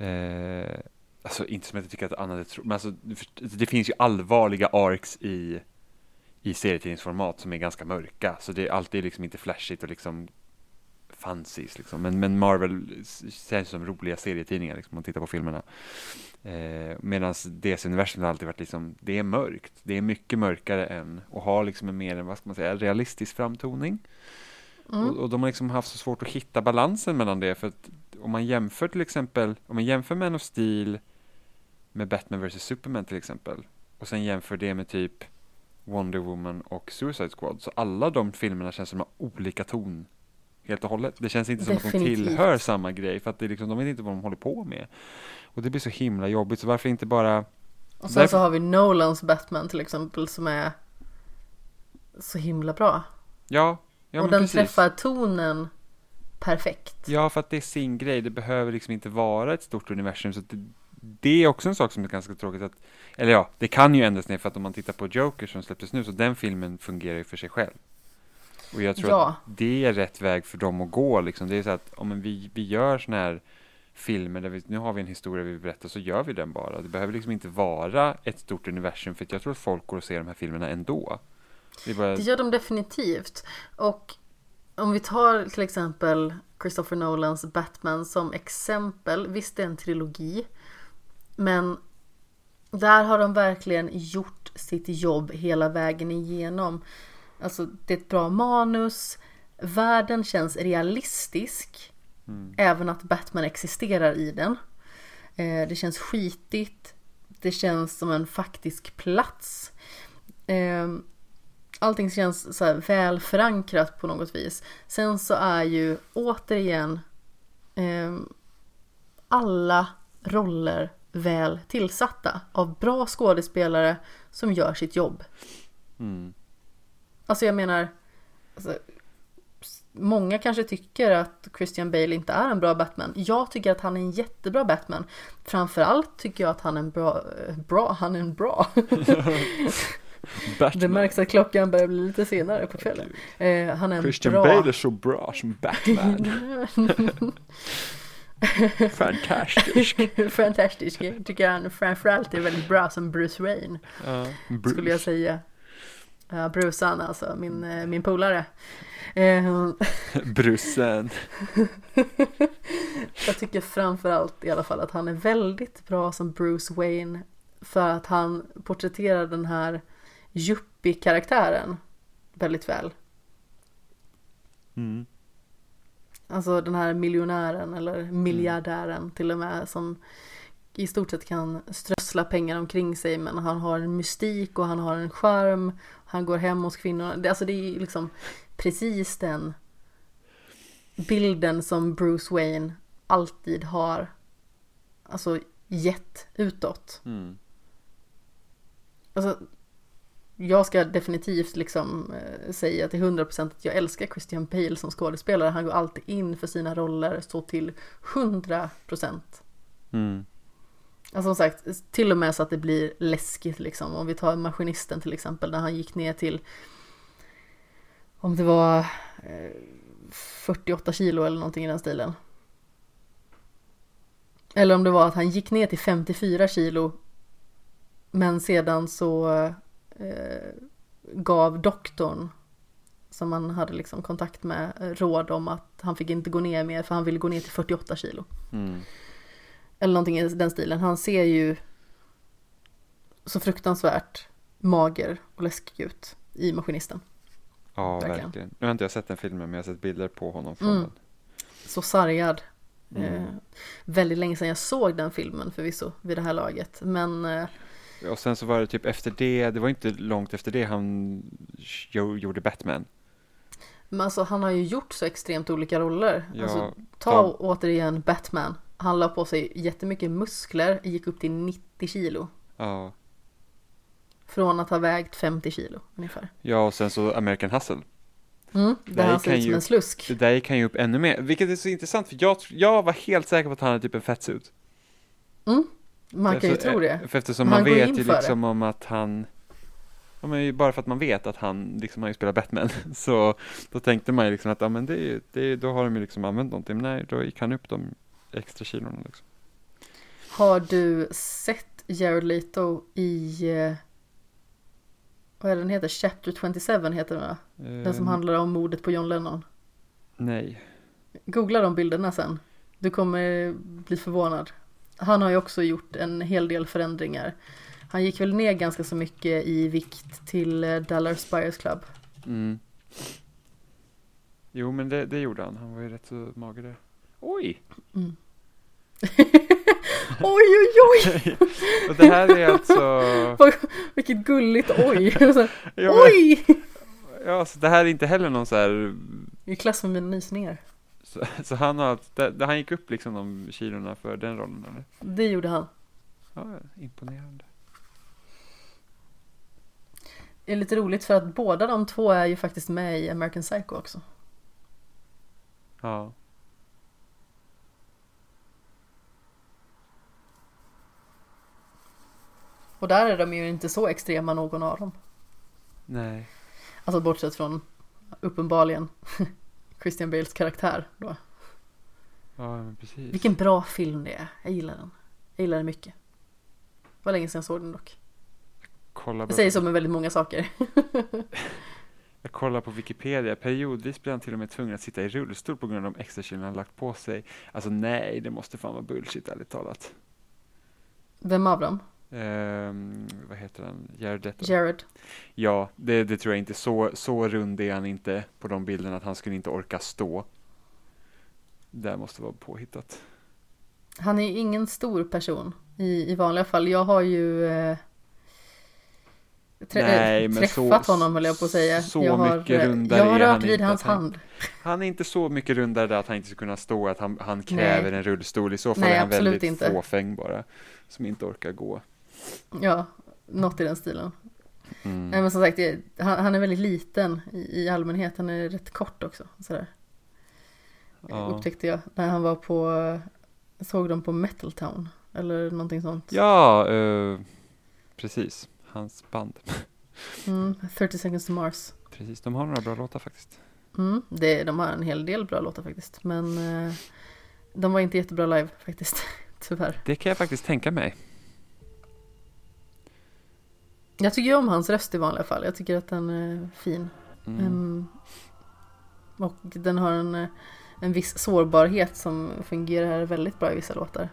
Eh, alltså inte som att jag tycker att annat är tro- men alltså det, det finns ju allvarliga arcs i i serietidningsformat som är ganska mörka. Så det är alltid liksom inte flashigt och liksom fancies liksom. Men, men Marvel känns som roliga serietidningar liksom om man tittar på filmerna. Eh, Medan DC-universum har alltid varit liksom, det är mörkt. Det är mycket mörkare än och har liksom en mer, vad ska man säga, realistisk framtoning. Och, Mm. och de har liksom haft så svårt att hitta balansen mellan det. För att om man jämför till exempel, om man jämför Man of Steel med Batman vs Superman till exempel. Och sen jämför det med typ Wonder Woman och Suicide Squad. Så alla de filmerna känns som de har olika ton. Helt och hållet. Det känns inte som att de Definitivt. tillhör samma grej. För att det är liksom, de vet inte vad de håller på med. Och det blir så himla jobbigt. Så varför inte bara Och sen Därför- så har vi Nolans Batman till exempel som är så himla bra. Ja, ja och den precis. träffar tonen perfekt. Ja, för att det är sin grej. Det behöver liksom inte vara ett stort universum. Så att det, det är också en sak som är ganska tråkigt. Att, eller ja, det kan ju ändras ner för att om man tittar på Joker som släpptes nu, så den filmen fungerar ju för sig själv. Och jag tror Ja. att det är rätt väg för dem att gå. Liksom. Det är så att om vi, vi gör sån här filmer där vi, nu har vi en historia vi vill berätta så gör vi den bara. Det behöver liksom inte vara ett stort universum för jag tror att folk går och ser de här filmerna ändå. Det, bara, Det gör de definitivt. Och om vi tar till exempel Christopher Nolans Batman som exempel. Visst det är en trilogi. Men där har de verkligen gjort sitt jobb hela vägen igenom. Alltså det är ett bra manus. Världen känns realistisk. mm, Även att Batman existerar i den. Eh, det känns skitigt. Det känns som en faktisk plats. Eh, allting känns så väl förankrat på något vis. Sen så är ju återigen eh, alla roller väl tillsatta av bra skådespelare som gör sitt jobb. mm, Alltså jag menar, alltså, många kanske tycker att Christian Bale inte är en bra Batman. Jag tycker att han är en jättebra Batman. Framförallt tycker jag att han är en bra, eh, bra, han är en bra. Batman. Det märks att klockan börjar bli lite senare på kvällen. Eh, han är en Christian bra... Bale är så bra som Batman. Fantastisk. Fantastisk. Jag tycker han framförallt är väldigt bra som Bruce Wayne. Ja, Skulle jag säga. Ja, Brucean alltså, min, eh, min polare. Eh, Brussen. Jag tycker framförallt i alla fall att han är väldigt bra som Bruce Wayne för att han porträtterar den här yuppie-karaktären väldigt väl. Mm. Alltså den här miljonären eller miljardären till och med som i stort sett kan strössla pengar omkring sig men han har en mystik och han har en charm. Han går hem hos kvinnorna. Det- Alltså det är liksom precis den bilden som Bruce Wayne alltid har alltså gett utåt. Mm. Alltså, jag ska definitivt liksom eh, säga till 100% att jag älskar Christian Bale som skådespelare. Han går alltid in för sina roller så till 100%. Mm. Alltså som sagt, till och med så att det blir läskigt liksom. Om vi tar Maskinisten till exempel, när han gick ner till om det var eh, 48 kilo eller någonting i den stilen. Eller om det var att han gick ner till 54 kilo men sedan så eh, gav doktorn som han hade liksom kontakt med råd om att han fick inte gå ner mer för han ville gå ner till 48 kilo. Mm. Eller någonting i den stilen. Han ser ju så fruktansvärt mager och läskig ut i Maskinisten. Ja, Verkligen. verkligen. Nu har inte jag sett den filmen, men jag har sett bilder på honom från Mm. den. Så sargad. Mm. Eh, väldigt länge sedan jag såg den filmen förvisso vid det här laget. Men eh, Och sen så var det typ efter det, det var inte långt efter det han jo- gjorde Batman. men alltså, han har ju gjort så extremt olika roller. Ja, alltså, ta ta- återigen Batman. Han la på sig jättemycket muskler, gick upp till 90 kilo. Ja. Från att ha vägt 50 kilo ungefär. ja, och sen så American Hustle. Mm, Det där han ser ut som ju- en slusk. Det där gick han ju upp ännu mer, vilket är så intressant för jag, jag var helt säker på att han hade typ en fettsuit. Man kan ju tro det. För eftersom man går vet ju för det. liksom om att han Ja, men bara för att man vet att han liksom har ju spelat Batman så då tänkte man ju liksom att ja men det är det är, då har de ju liksom använt någonting men nej då gick han upp de extra kilona liksom. Har du sett Jared Leto i eh, vad är den heter? Chapter 27 heter den va? Den som Eh, handlar om mordet på John Lennon. Nej. Googla de bilderna sen. Du kommer bli förvånad. Han har ju också gjort en hel del förändringar. Han gick väl ner ganska så mycket i vikt till eh, Dallas Buyers Club. Mm. Jo men det, det gjorde han, han var ju rätt så mager. Oj! oj oj oj! Och det här är alltså Vilket gulligt oj! Ja, men, oj! ja, så det här är inte heller någon så här I klass med mina nysningar. Så, så han har, det, han gick upp liksom de kilorna för den rollen eller? Det gjorde han. Ja, imponerande. Det är lite roligt för att båda de två är ju faktiskt med i American Psycho också. Ja. Och där är de ju inte så extrema någon av dem. Nej. Alltså bortsett från uppenbarligen Christian Bales karaktär då. Ja, precis. Vilken bra film det är. Jag gillar den. Jag gillar den mycket. Det var länge sedan jag såg den dock. Kolla säger så med väldigt många saker. Jag kollar på Wikipedia, periodvis blir han till och med tvungen att sitta i rullstol på grund av de extra kilon han lagt på sig. Alltså nej, det måste fan vara bullshit ärligt talat. Vem av dem? Ehm, vad heter han? Jared Leto? Jared. Ja, det, det tror jag inte. Så, så rund är han inte på de bilderna att han skulle inte orka stå. Det måste vara påhittat. Han är ingen stor person i, i vanliga fall. Jag har ju eh, Nej, men träffat så- honom höll jag på att säga. så jag har, mycket eh, rundare Jag har rört vid hans han- hand. Han är inte så mycket rundare att han inte ska kunna stå, att han, han kräver en rullstol. I så fall Nej, är han väldigt inte. fåfäng bara. Som inte orkar gå. Ja, något i den stilen. Mm. Men som sagt, han, han är väldigt liten i, i allmänhet. Han är rätt kort också. Sådär. Ja. Upptäckte jag när han var på, såg dem på Metal Town. Eller någonting sånt. Ja, eh, precis. Hans band. Mm, 30 seconds to Mars. Precis, de har några bra låtar faktiskt. Mm, det, de har en hel del bra låtar faktiskt. Men eh, de var inte jättebra live faktiskt. Tyvärr. Det kan jag faktiskt tänka mig. Jag tycker om hans röst i vanliga fall. Jag tycker att den är fin. Mm. Ehm, och den har en, eh, en viss sårbarhet som fungerar väldigt bra i vissa låtar.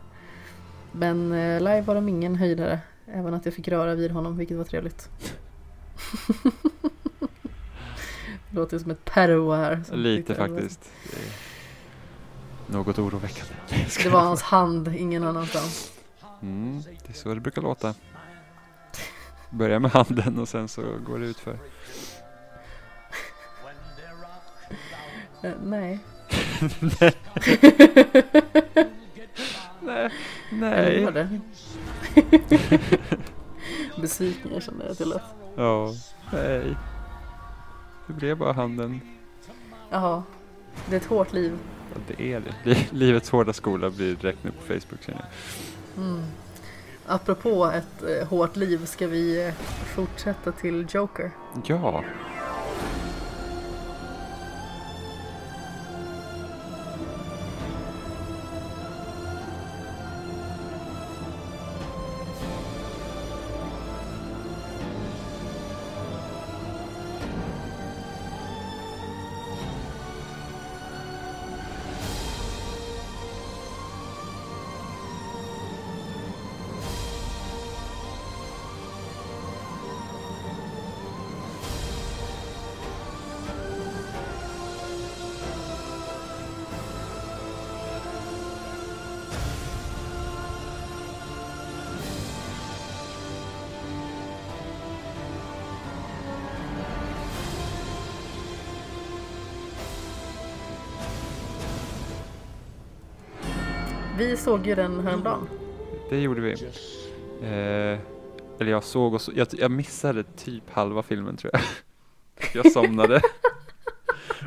Men eh, live var de ingen höjdare. Även att jag fick röra vid honom, vilket var trevligt. Det låter som ett pervo här. Lite faktiskt. Är Något oroväckande. Det var hans hand, ingen annanstans. Mm, det är så det brukar låta. Börja med handen och sen så går det utför. Eh, nej. Nej, Eller nej. det? Besviken jag kände jag till att. Ja, nej. Det blev bara handen. Jaha. Det är ett hårt liv. Ja, det är det. Li- Livets hårda skola blir direkt nu på Facebook känner jag. Mm. Apropå ett eh, hårt liv ska vi eh, fortsätta till Joker. Ja. Såg ju den häromdagen. Det gjorde vi. Eh, eller jag såg och så, jag, jag missade typ halva filmen tror jag. Jag somnade.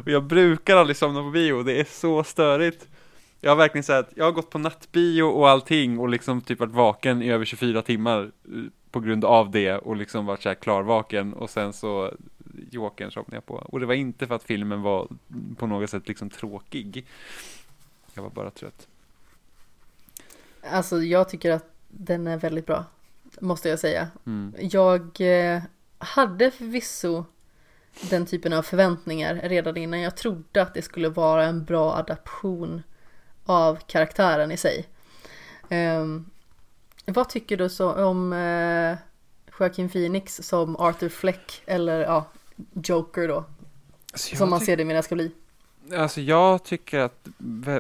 och jag brukar aldrig somna på bio, det är så störigt. Jag har verkligen sagt, jag har gått på nattbio och allting och liksom typ varit vaken i över 24 timmar eh, på grund av det och liksom varit så här klarvaken och sen så Jokern somnade jag på. Och det var inte för att filmen var på något sätt liksom tråkig. Jag var bara trött. Alltså jag tycker att den är väldigt bra. Måste jag säga. Mm. Jag eh, hade förvisso den typen av förväntningar redan innan jag trodde att det skulle vara en bra adaption av karaktären i sig. Ehm, vad tycker du så om uh, Joaquin Phoenix som Arthur Fleck eller ja, Joker då? Så Som man ser det menar jag ska bli. Alltså jag tycker att,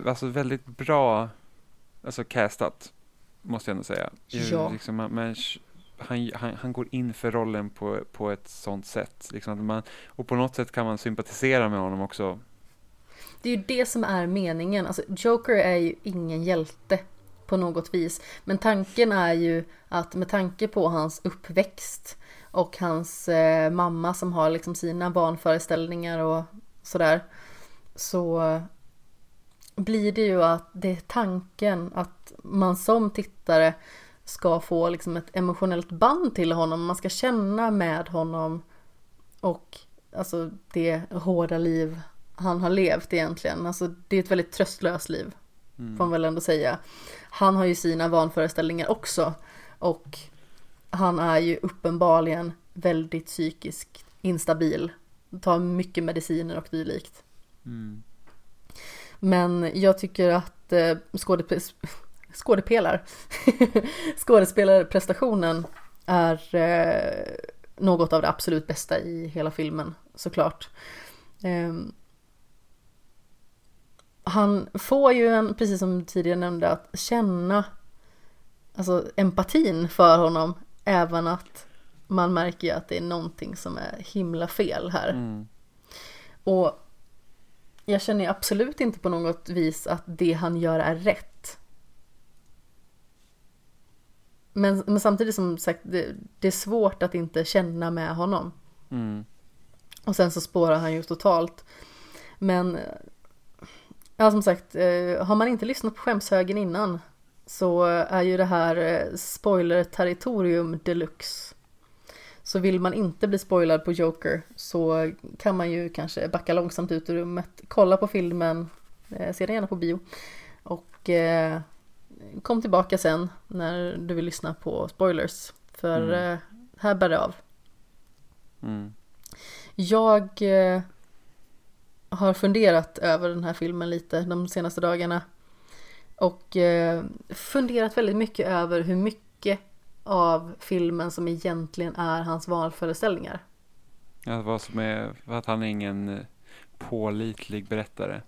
alltså väldigt bra, alltså castat, måste jag ändå säga. Ja. Liksom, man, man, han, han, han går in för rollen på, på ett sånt sätt. Liksom att man, och på något sätt kan man sympatisera med honom också. Det är ju det som är meningen. Alltså, Joker är ju ingen hjälte på något vis. Men tanken är ju att med tanke på hans uppväxt och hans eh, mamma som har liksom sina barnföreställningar och sådär. Så blir det ju att det är tanken att man som tittare ska få liksom ett emotionellt band till honom. Man ska känna med honom och alltså det hårda liv han har levt egentligen. Alltså det är ett väldigt tröstlöst liv. Mm. får man väl ändå säga. Han har ju sina vanföreställningar också och han är ju uppenbarligen väldigt psykiskt instabil. Tar mycket mediciner och dylikt. Mm. Men jag tycker att eh, skådesp- skådepelar, skådespelarprestationen är eh, något av det absolut bästa i hela filmen såklart. Ehm, han får ju en, precis som tidigare nämnde, att känna alltså empatin för honom även att man märker ju att det är någonting som är himla fel här. Mm. Och jag känner absolut inte på något vis att det han gör är rätt. Men, men samtidigt som sagt, det, det är svårt att inte känna med honom. Mm. Och sen så spårar han ju totalt. Men, ja som sagt, eh, har man inte lyssnat på skämshögen innan så är ju det här eh, spoiler-territorium deluxe. Så vill man inte bli spoilad på Joker så kan man ju kanske backa långsamt ut ur rummet, kolla på filmen, eh, se den gärna på bio och eh, kom tillbaka sen när du vill lyssna på spoilers. För Mm. eh, här bär det av. Mm. Jag eh, har funderat över den här filmen lite de senaste dagarna. Och eh, funderat väldigt mycket över hur mycket av filmen som egentligen är hans valföreställningar. Ja, vad som är, att han är ingen eh, pålitlig berättare.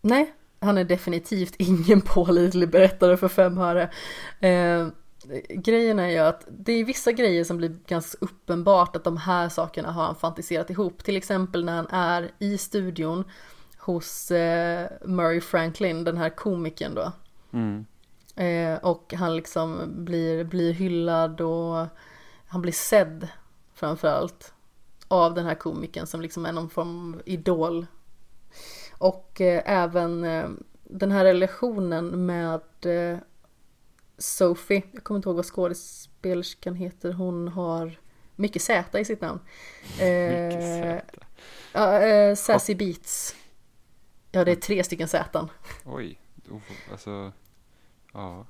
Nej, han är definitivt ingen pålitlig berättare för fem öre. Eh, grejen är ju att det är vissa grejer som blir ganska uppenbart att de här sakerna har han fantiserat ihop. Till exempel när han är i studion hos eh, Murray Franklin, den här komikern då. Mm. Eh, och han liksom blir, blir hyllad och han blir sedd framförallt av den här komikern som liksom är någon form av idol. Och eh, även eh, den här relationen med eh, Sophie, jag kommer inte ihåg vad skådespelerskan heter, hon har mycket Z i sitt namn. Eh, ja, eh, Sassy Beats. Ja, det är tre stycken Z. Oj, alltså, ja.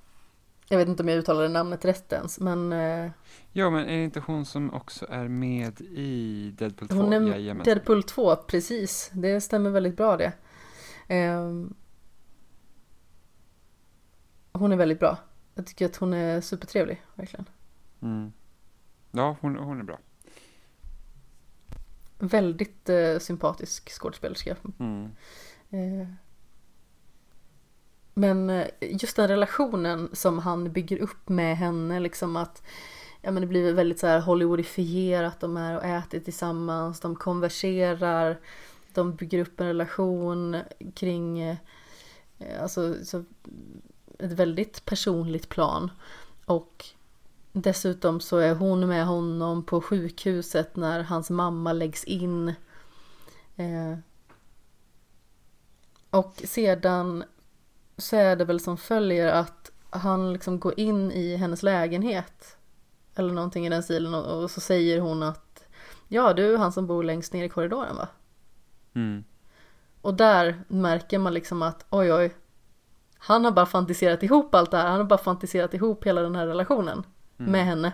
Jag vet inte om jag uttalade namnet rätt ens, men eh, Ja, men är det inte hon som också är med i Deadpool 2? hon är Jajamän. Deadpool 2, precis. Det stämmer väldigt bra det. Ehm, hon är väldigt bra. Jag tycker att hon är supertrevlig, verkligen. Mm. Ja, hon, hon är bra. Väldigt eh, sympatisk skådespelerska. Mm. Eh, men eh, just den relationen som han bygger upp med henne, liksom att ja, men det blir väldigt så här Hollywoodifierat, de är och äter tillsammans, de konverserar, de bygger upp en relation kring eh, alltså, så, ett väldigt personligt plan. Och dessutom så är hon med honom på sjukhuset när hans mamma läggs in. Eh, och sedan så är det väl som följer att han liksom går in i hennes lägenhet. Eller någonting i den stilen och, så säger hon att Ja du är han som bor längst ner i korridoren va? Mm. Och där märker man liksom att oj oj Han har bara fantiserat ihop allt det här, han har bara fantiserat ihop hela den här relationen Mm. med henne.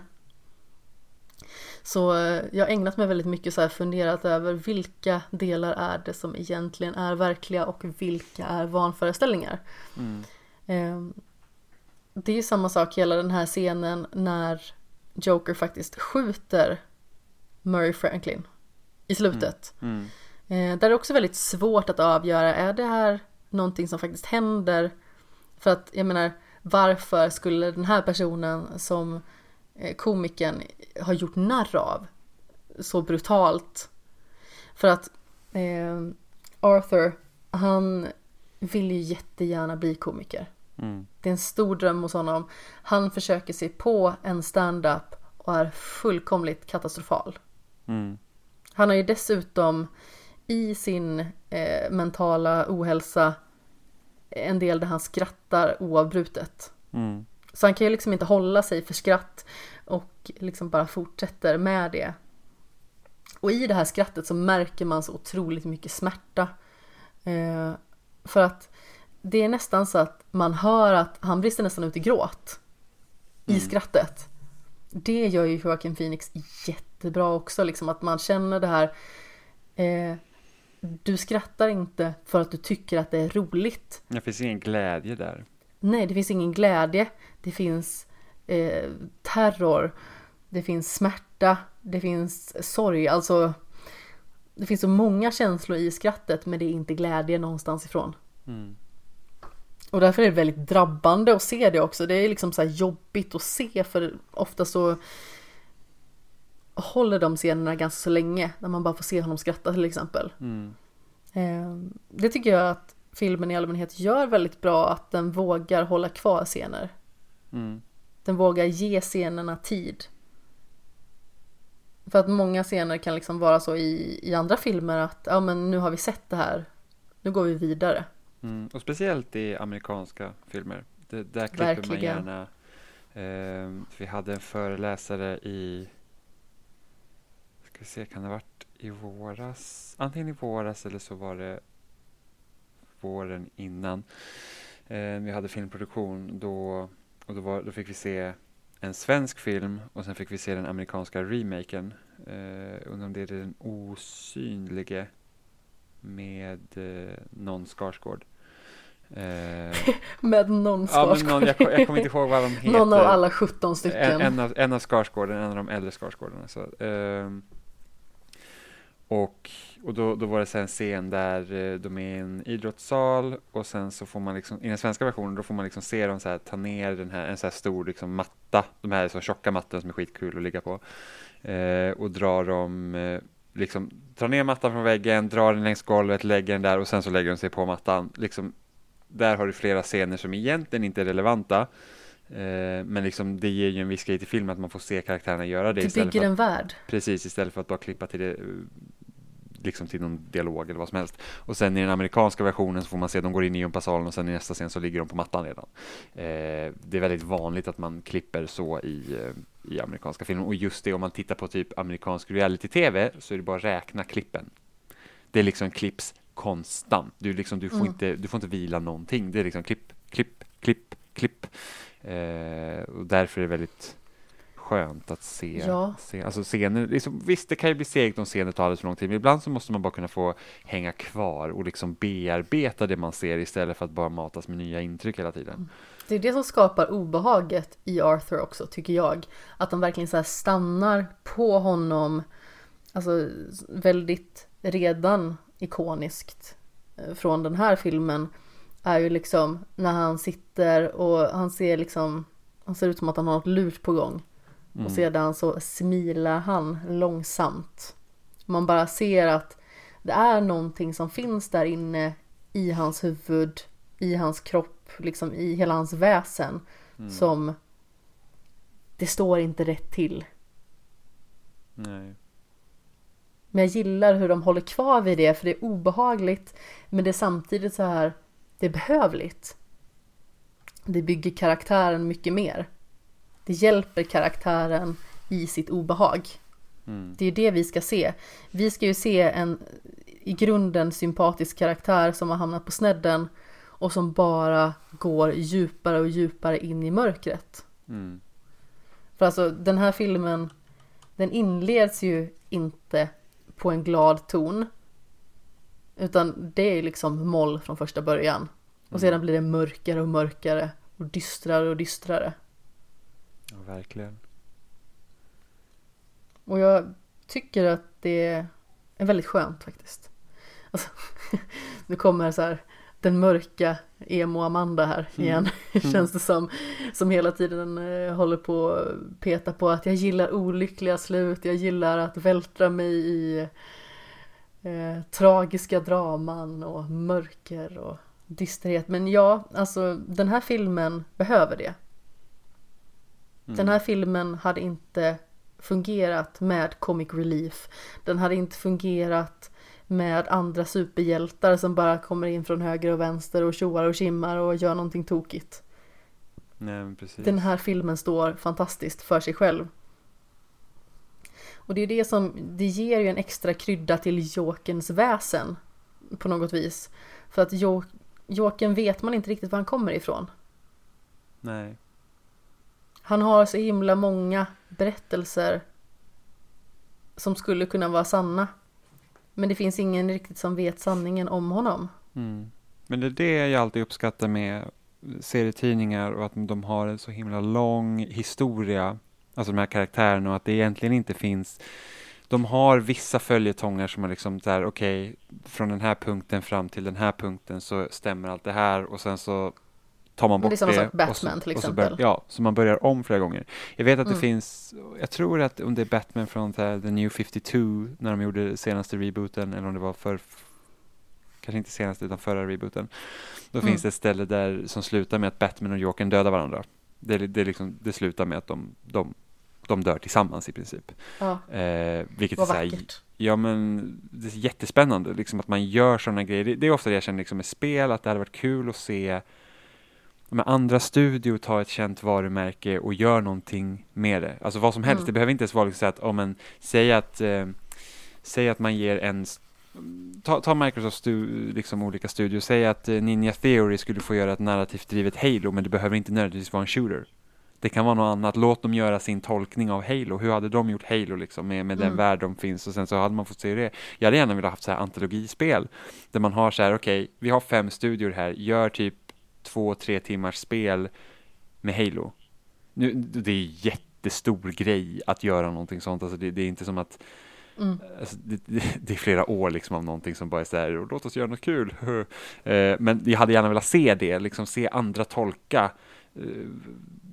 Så eh, jag har ägnat mig väldigt mycket så här funderat över vilka delar är det som egentligen är verkliga och vilka är vanföreställningar. Mm. Ehm, Det är ju samma sak hela den här scenen när Joker faktiskt skjuter Murray Franklin i slutet. Mm. Eh, Där är det också väldigt svårt att avgöra, är det här någonting som faktiskt händer? För att jag menar, varför skulle den här personen som komikern har gjort narr av så brutalt? För att eh, Arthur, han vill ju jättegärna bli komiker. Mm. Det är en stor dröm hos honom. Han försöker sig på en stand-up och är fullkomligt katastrofal. Mm. Han har ju dessutom i sin eh, mentala ohälsa en del där han skrattar oavbrutet. Mm. Så han kan ju liksom inte hålla sig för skratt och liksom bara fortsätter med det. Och i det här skrattet så märker man så otroligt mycket smärta. Eh, för att det är nästan så att man hör att han brister nästan ut i gråt. I Mm. skrattet. Det gör ju Joaquin Phoenix jättebra också, liksom att man känner det här eh, Du skrattar inte för att du tycker att det är roligt. Det finns ingen glädje där. Nej, det finns ingen glädje. Det finns eh, terror. Det finns smärta. Det finns sorg. Alltså, det finns så många känslor i skrattet, men det är inte glädje någonstans ifrån. Mm. Och därför är det väldigt drabbande att se det också. Det är liksom så här jobbigt att se, för ofta så håller de scenerna ganska så länge, när man bara får se honom skratta till exempel. Mm. Eh, Det tycker jag att filmen i allmänhet gör väldigt bra, att den vågar hålla kvar scener. Mm. Den vågar ge scenerna tid. För att många scener kan liksom vara så i, i andra filmer att ja men nu har vi sett det här, nu går vi vidare. Mm. Och speciellt i amerikanska filmer. Det, där klipper man Verkligen. gärna. ehm, vi hade en föreläsare i, ska vi se, kan det ha varit i våras? Antingen i våras eller så var det våren innan. Ehm, vi hade filmproduktion då, och då, var, då fick vi se en svensk film och sen fick vi se den amerikanska remaken. Uh, undrar om det är den osynlige med uh, någon Skarsgård. Eh, Med någon ja, Skarsgård. någon, jag, jag kommer inte ihåg vad de heter. Någon av alla 17 en, stycken. en, av, en av Skarsgården, en av de äldre Skarsgårdarna. Så, ehm, och och då, då var det en scen där eh, de är i en idrottssal och sen så får man liksom, i den svenska versionen, då får man liksom se dem så här, ta ner den här, en så här stor liksom matta, de här så tjocka mattorna som är skitkul att ligga på. Eh, och drar dem, eh, liksom, drar ner mattan från väggen, drar den längs golvet, lägger den där och sen så lägger de sig på mattan. Liksom, där har du flera scener som egentligen inte är relevanta. Eh, men liksom det ger ju en viss grej till filmen att man får se karaktärerna göra det. Det bygger för en värld. Precis, istället för att bara klippa till det eh, liksom till någon dialog eller vad som helst. Och sen i den amerikanska versionen så får man se de går in i gympasalen och sen i nästa scen så ligger de på mattan redan. Eh, det är väldigt vanligt att man klipper så i, eh, i amerikanska filmer. Och just det, om man tittar på typ amerikansk reality-tv så är det bara att räkna klippen. Det är liksom klipps konstant. Du, liksom, du, får Mm. inte, du får inte vila någonting. Det är liksom klipp, klipp, klipp, klipp. Eh, och därför är det väldigt skönt att se, Ja. se alltså scener. Liksom, visst, det kan ju bli segt om scener tar alldeles för lång tid, men ibland så måste man bara kunna få hänga kvar och liksom bearbeta det man ser istället för att bara matas med nya intryck hela tiden. Det är det som skapar obehaget i Arthur också, tycker jag. Att de verkligen så stannar på honom, alltså väldigt redan ikoniskt eh, från den här filmen är ju liksom när han sitter och han ser liksom, han ser ut som att han har något lurt på gång. Mm. Och sedan så smilar han långsamt. Man bara ser att det är någonting som finns där inne i hans huvud, i hans kropp, liksom i hela hans väsen. Mm. Som det står inte rätt till. Nej. Men jag gillar hur de håller kvar vid det för det är obehagligt. Men det är samtidigt så här, det är behövligt. Det bygger karaktären mycket mer. Det hjälper karaktären i sitt obehag. Mm. Det är det vi ska se. Vi ska ju se en i grunden sympatisk karaktär som har hamnat på snedden och som bara går djupare och djupare in i mörkret. Mm. För alltså den här filmen, den inleds ju inte på en glad ton. Utan det är liksom moll från första början. Och sedan blir det mörkare och mörkare och dystrare och dystrare. Ja, verkligen. Och jag tycker att det är väldigt skönt faktiskt. Alltså, nu kommer så här den mörka emo-Amanda här igen. Känns det som. Som hela tiden eh, håller på att peta på att jag gillar olyckliga slut. Jag gillar att vältra mig i eh, tragiska draman och mörker och dysterhet. Men ja, alltså den här filmen behöver det. Den här filmen hade inte fungerat med comic relief. Den hade inte fungerat med andra superhjältar som bara kommer in från höger och vänster och tjoar och kimmar och gör någonting tokigt. Nej, precis. Den här filmen står fantastiskt för sig själv. Och det är det som, det ger ju en extra krydda till Jokerns väsen på något vis. För att jo, Jokern vet man inte riktigt var han kommer ifrån. Nej. Han har så himla många berättelser som skulle kunna vara sanna. Men det finns ingen riktigt som vet sanningen om honom. Mm. Men det är det jag alltid uppskattar med serietidningar och att de har en så himla lång historia, alltså de här karaktärerna och att det egentligen inte finns de har vissa följetonger som är liksom där, okej, okay, från den här punkten fram till den här punkten så stämmer allt det här och sen så tar man bort det. Det är samma sak Batman så, till exempel. Bör, ja, så man börjar om flera gånger. Jag vet att mm. det finns, jag tror att om det är Batman från The New 52, när de gjorde senaste rebooten, eller om det var för kanske inte senaste utan förra rebooten. Då mm. finns det ett ställe där som slutar med att Batman och Jokern dödar varandra. Det, det, liksom, det slutar med att de, de, de dör tillsammans i princip. Ja. Eh, vilket Vad är så här, Ja men det är jättespännande liksom att man gör sådana grejer. Det, det är ofta det jag känner liksom med spel, att det hade varit kul att se med andra studior tar ett känt varumärke och gör någonting med det. Alltså vad som helst, mm. det behöver inte ens vara liksom så att, om en, säg att, eh, säg att man ger en Ta, ta Microsoft stu, liksom olika studios, säg att eh, Ninja Theory skulle få göra ett narrativt drivet Halo, men det behöver inte nödvändigtvis vara en shooter. Det kan vara något annat, låt dem göra sin tolkning av Halo. Hur hade de gjort Halo liksom, med, med mm. den värld de finns och sen så hade man fått se det. Jag hade gärna velat ha så här antologispel, där man har så här, okej, okay, vi har fem studior här, gör typ två, tre timmars spel med Halo. Nu, det är jättestor grej att göra någonting sånt, alltså det, det är inte som att Mm. Alltså, det, det, det, är flera år liksom av någonting som bara är så här, låt oss göra något kul. eh, men jag hade gärna velat se det, liksom se andra tolka eh,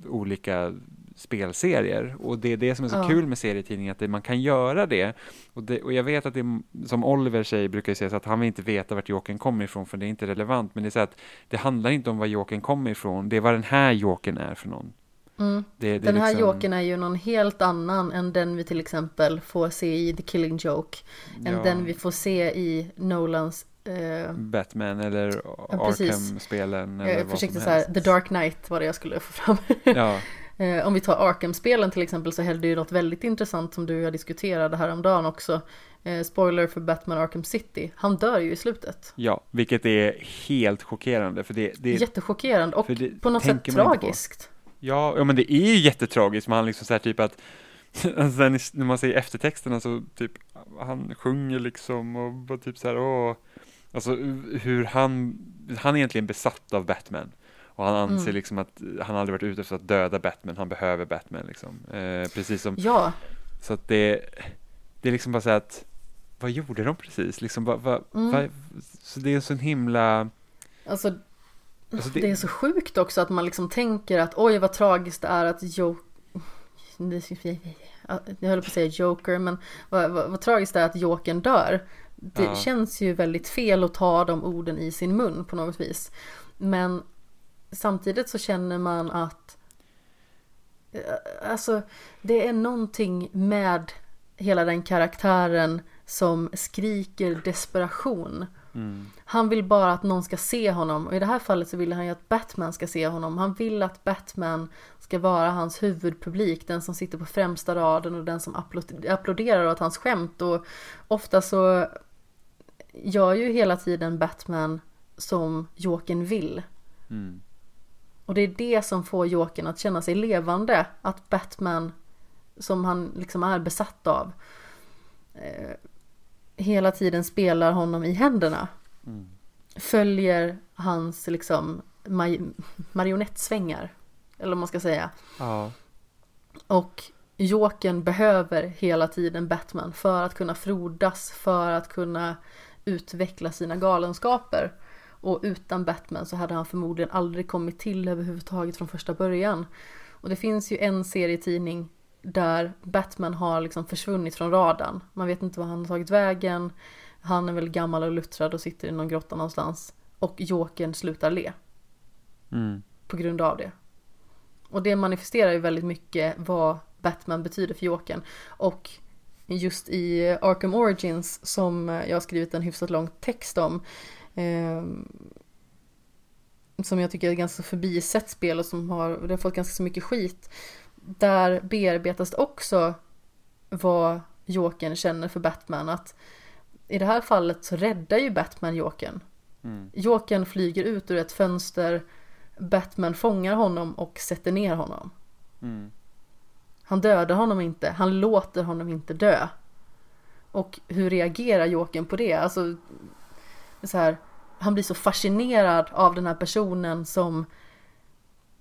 olika spelserier och det är det som är så ja. kul med serietidningar, att det, man kan göra det. Och, det. och jag vet att det, som Oliver säger, brukar säga, så att han vill inte veta vart Jokern kommer ifrån, för det är inte relevant, men det är så att det handlar inte om var Jokern kommer ifrån, det är vad den här Jokern är för någon. Mm. Det, den här liksom... Jokern är ju någon helt annan än den vi till exempel får se i The Killing Joke. Än ja. den vi får se i Nolans eh... Batman eller Arkham-spelen. Jag försökte säga The Dark Knight var det jag skulle få fram. ja. Eh, om vi tar Arkham-spelen till exempel så hände ju något väldigt intressant som du och jag diskuterade häromdagen också. Eh, spoiler för Batman Arkham City. Han dör ju i slutet. Ja, vilket är helt chockerande. För det, det, Jättechockerande och det, på något sätt tragiskt. Ja, ja, men det är ju jättetragiskt. Man liksom så här typ att alltså, när man ser eftertexterna så typ han sjunger liksom och bara typ så här åh. Alltså hur han, han är egentligen besatt av Batman. Och han anser mm. liksom att han aldrig varit ute efter att döda Batman, han behöver Batman liksom. Eh, precis som, ja. så att det, det är liksom bara så att, vad gjorde de precis? Liksom, va, va, mm. va, så det är en sån himla... Alltså, alltså det... det... är så sjukt också att man liksom tänker att oj vad tragiskt det är att Joker, jag höll på att säga Joker, men vad, vad, vad tragiskt det är att Jokern dör. Det ja. känns ju väldigt fel att ta de orden i sin mun på något vis. Men samtidigt så känner man att eh, Alltså det är någonting med hela den karaktären som skriker desperation. Mm. Han vill bara att någon ska se honom och i det här fallet så vill han ju att Batman ska se honom. Han vill att Batman ska vara hans huvudpublik, den som sitter på främsta raden och den som applåderar åt hans skämt och ofta så gör ju hela tiden Batman som Jokern vill. Mm. Och det är det som får Jokern att känna sig levande. Att Batman, som han liksom är besatt av, eh, hela tiden spelar honom i händerna. Mm. Följer hans liksom maj- marionettsvängar. Eller vad man ska säga. Ja. Och Jokern behöver hela tiden Batman för att kunna frodas, för att kunna utveckla sina galenskaper. Och utan Batman så hade han förmodligen aldrig kommit till överhuvudtaget från första början. Och det finns ju en serietidning där Batman har liksom försvunnit från radarn. Man vet inte var han har tagit vägen. Han är väl gammal och luttrad och sitter i någon grotta någonstans. Och Jokern slutar le. Mm. På grund av det. Och det manifesterar ju väldigt mycket vad Batman betyder för Jokern. Och just i Arkham Origins som jag har skrivit en hyfsat lång text om Eh, som jag tycker är ganska förbisett spel och som har, det har fått ganska så mycket skit. Där bearbetas det också vad Jokern känner för Batman. Att i det här fallet så räddar ju Batman Jokern. Mm. Jokern flyger ut ur ett fönster, Batman fångar honom och sätter ner honom. Mm. Han dödar honom inte, han låter honom inte dö. Och hur reagerar Jokern på det? Alltså, så här, han blir så fascinerad av den här personen som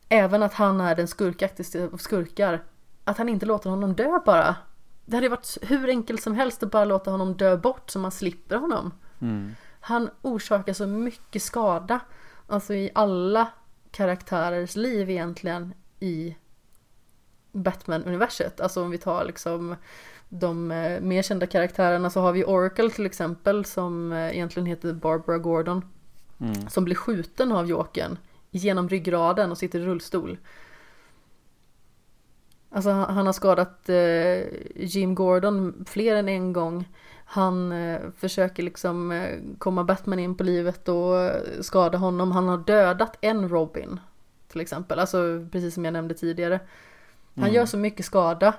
även att han är den skurkaktigaste av skurkar, att han inte låter honom dö bara. Det hade varit hur enkelt som helst att bara låta honom dö bort så man slipper honom. Mm. Han orsakar så mycket skada, alltså i alla karaktärers liv egentligen i Batman-universet. Alltså om vi tar liksom de eh, mer kända karaktärerna så har vi Oracle till exempel som eh, egentligen heter Barbara Gordon. Mm. Som blir skjuten av Jokern genom ryggraden och sitter i rullstol. Alltså han har skadat eh, Jim Gordon fler än en gång. Han eh, försöker liksom eh, komma Batman in på livet och eh, skada honom. Han har dödat en Robin till exempel. Alltså precis som jag nämnde tidigare. Han Mm. gör så mycket skada.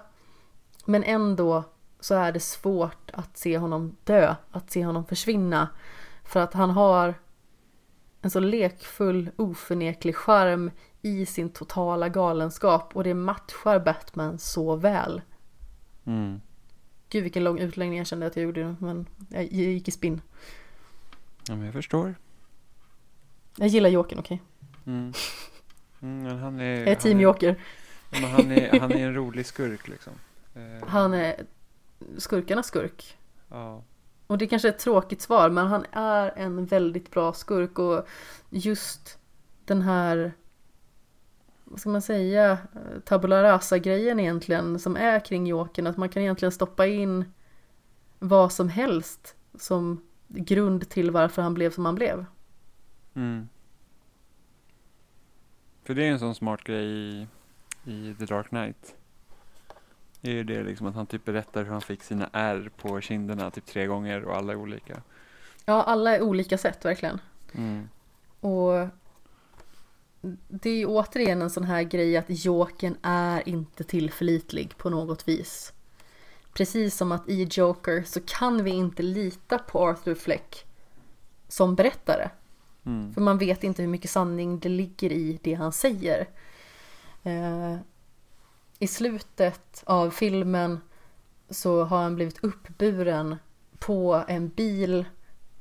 Men ändå så är det svårt att se honom dö, att se honom försvinna. För att han har en så lekfull, oförneklig charm i sin totala galenskap och det matchar Batman så väl. Mm. Gud vilken lång utläggning jag kände att jag gjorde men jag gick i spinn. Ja, men jag förstår. Jag gillar Jokern, okej? Mm. Mm, han är, Jag är team han är, Joker. men han, är, han är en rolig skurk liksom. Eh, Han är skurkarnas skurk. Ja. Och det kanske är ett tråkigt svar men han är en väldigt bra skurk och just den här vad ska man säga, tabula rasa grejen egentligen som är kring Jokern, att man kan egentligen stoppa in vad som helst som grund till varför han blev som han blev. Mm. För det är en sån smart grej i, i The Dark Knight. Det är ju det liksom att han typ berättar hur han fick sina ärr på kinderna typ tre gånger och alla är olika. Ja, alla är olika sätt verkligen. Mm. Och det är ju återigen en sån här grej att Jokern är inte tillförlitlig på något vis. Precis som att i Joker så kan vi inte lita på Arthur Fleck som berättare. Mm. För man vet inte hur mycket sanning det ligger i det han säger. Eh, I slutet av filmen så har han blivit uppburen på en bil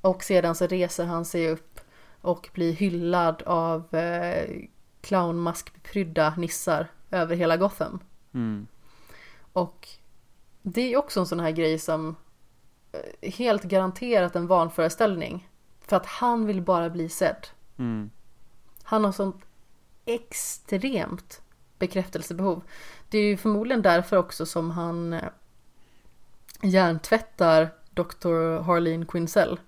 och sedan så reser han sig upp och blir hyllad av eh, clownmaskprydda nissar över hela Gotham. Mm. Och det är också en sån här grej som eh, helt garanterat en vanföreställning. För att han vill bara bli sedd. Mm. Han har sånt extremt bekräftelsebehov. Det är ju förmodligen därför också som han eh, hjärntvättar Dr. Harleen Quinzel,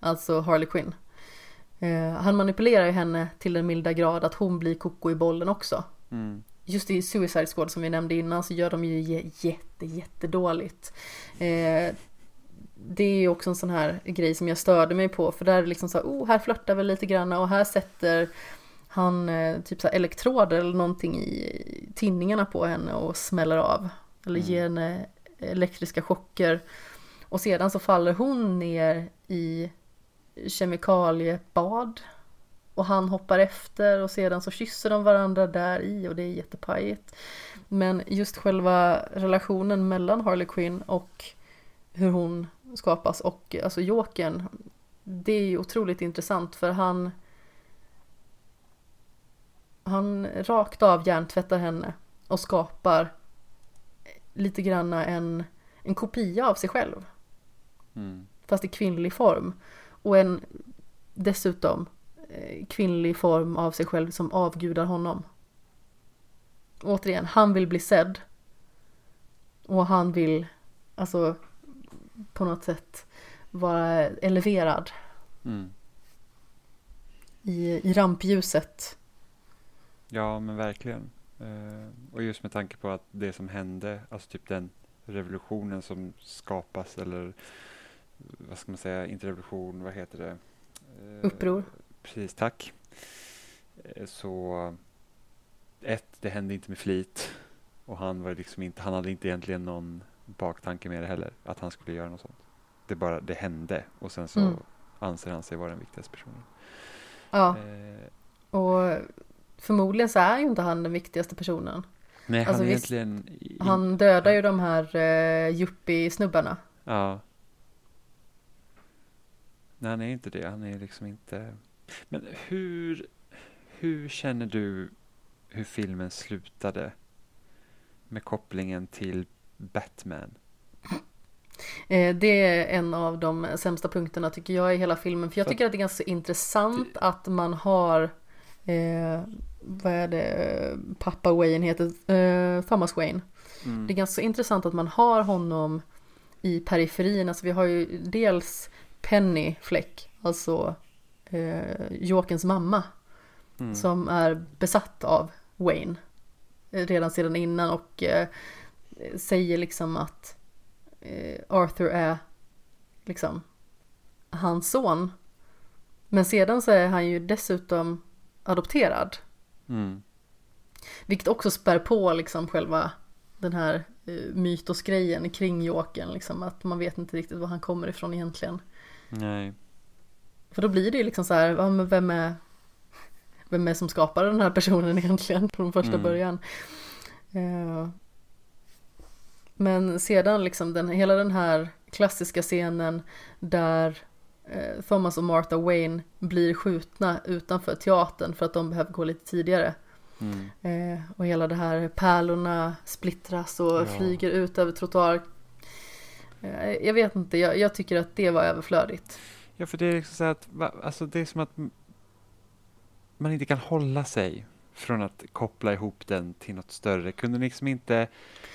alltså Harley Quinn. Eh, Han manipulerar ju henne till den milda grad att hon blir koko i bollen också. Mm. Just i Suicide Squad som vi nämnde innan så gör de ju jä- jätte, jättedåligt. Eh, det är ju också en sån här grej som jag störde mig på för där är det liksom så här, oh här flörtar vi lite grann och här sätter han eh, typ så elektroder eller någonting i tinningarna på henne och smäller av. Eller Mm. ger henne elektriska chocker. Och sedan så faller hon ner i kemikaliebad. Och han hoppar efter och sedan så kysser de varandra där i och det är jättepajigt. Men just själva relationen mellan Harley Quinn och hur hon skapas och alltså Jokern. Det är ju otroligt intressant för han han rakt av hjärntvättar henne och skapar lite granna en, en kopia av sig själv Mm. fast i kvinnlig form. Och en dessutom eh, kvinnlig form av sig själv som avgudar honom. Återigen, han vill bli sedd. Och han vill, alltså på något sätt vara eleverad Mm. i, i rampljuset. Ja, men verkligen. Eh, och just med tanke på att det som hände, alltså typ den revolutionen som skapas eller vad ska man säga, inte revolution, vad heter det? Eh, Uppror. Precis, tack. Eh, Så ett, det hände inte med flit och han var liksom inte, han hade inte egentligen någon baktanke med det heller, att han skulle göra något sånt. Det bara, det hände och sen så Mm. anser han sig vara den viktigaste personen. Ja, Eh, och förmodligen så är ju inte han den viktigaste personen. nej, han Alltså, är visst, egentligen... Han dödar ju de här uh, yuppie-snubbarna. Ja. Nej, han är inte det. Han är liksom inte... Men hur, hur känner du hur filmen slutade? Med kopplingen till Batman. Eh, Det är en av de sämsta punkterna tycker jag i hela filmen. För jag tycker att det är ganska intressant att man har eh, vad är det, pappa Wayne heter, eh, Thomas Wayne. Mm. Det är ganska intressant att man har honom i periferin. Alltså vi har ju dels Penny Fleck, alltså eh, Jokens mamma, Mm. som är besatt av Wayne eh, redan sedan innan och eh, säger liksom att eh, Arthur är liksom hans son. Men sedan så är han ju dessutom adopterad. Mm. Vilket också spär på liksom själva den här eh, mytosgrejen kring Jokern. Liksom, att man vet inte riktigt var han kommer ifrån egentligen. Nej. För då blir det ju liksom så här, ja, men vem är vem är som skapade den här personen egentligen från första Mm. början. Eh, men sedan liksom den, hela den här klassiska scenen där Thomas och Martha Wayne blir skjutna utanför teatern för att de behöver gå lite tidigare. Mm. Eh, och hela det här pärlorna splittras och Ja. flyger ut över trottoar. Eh, jag vet inte, jag, jag tycker att det var överflödigt. Ja, för det är liksom så att, alltså det är som att man inte kan hålla sig från att koppla ihop den till något större. Kunde liksom inte,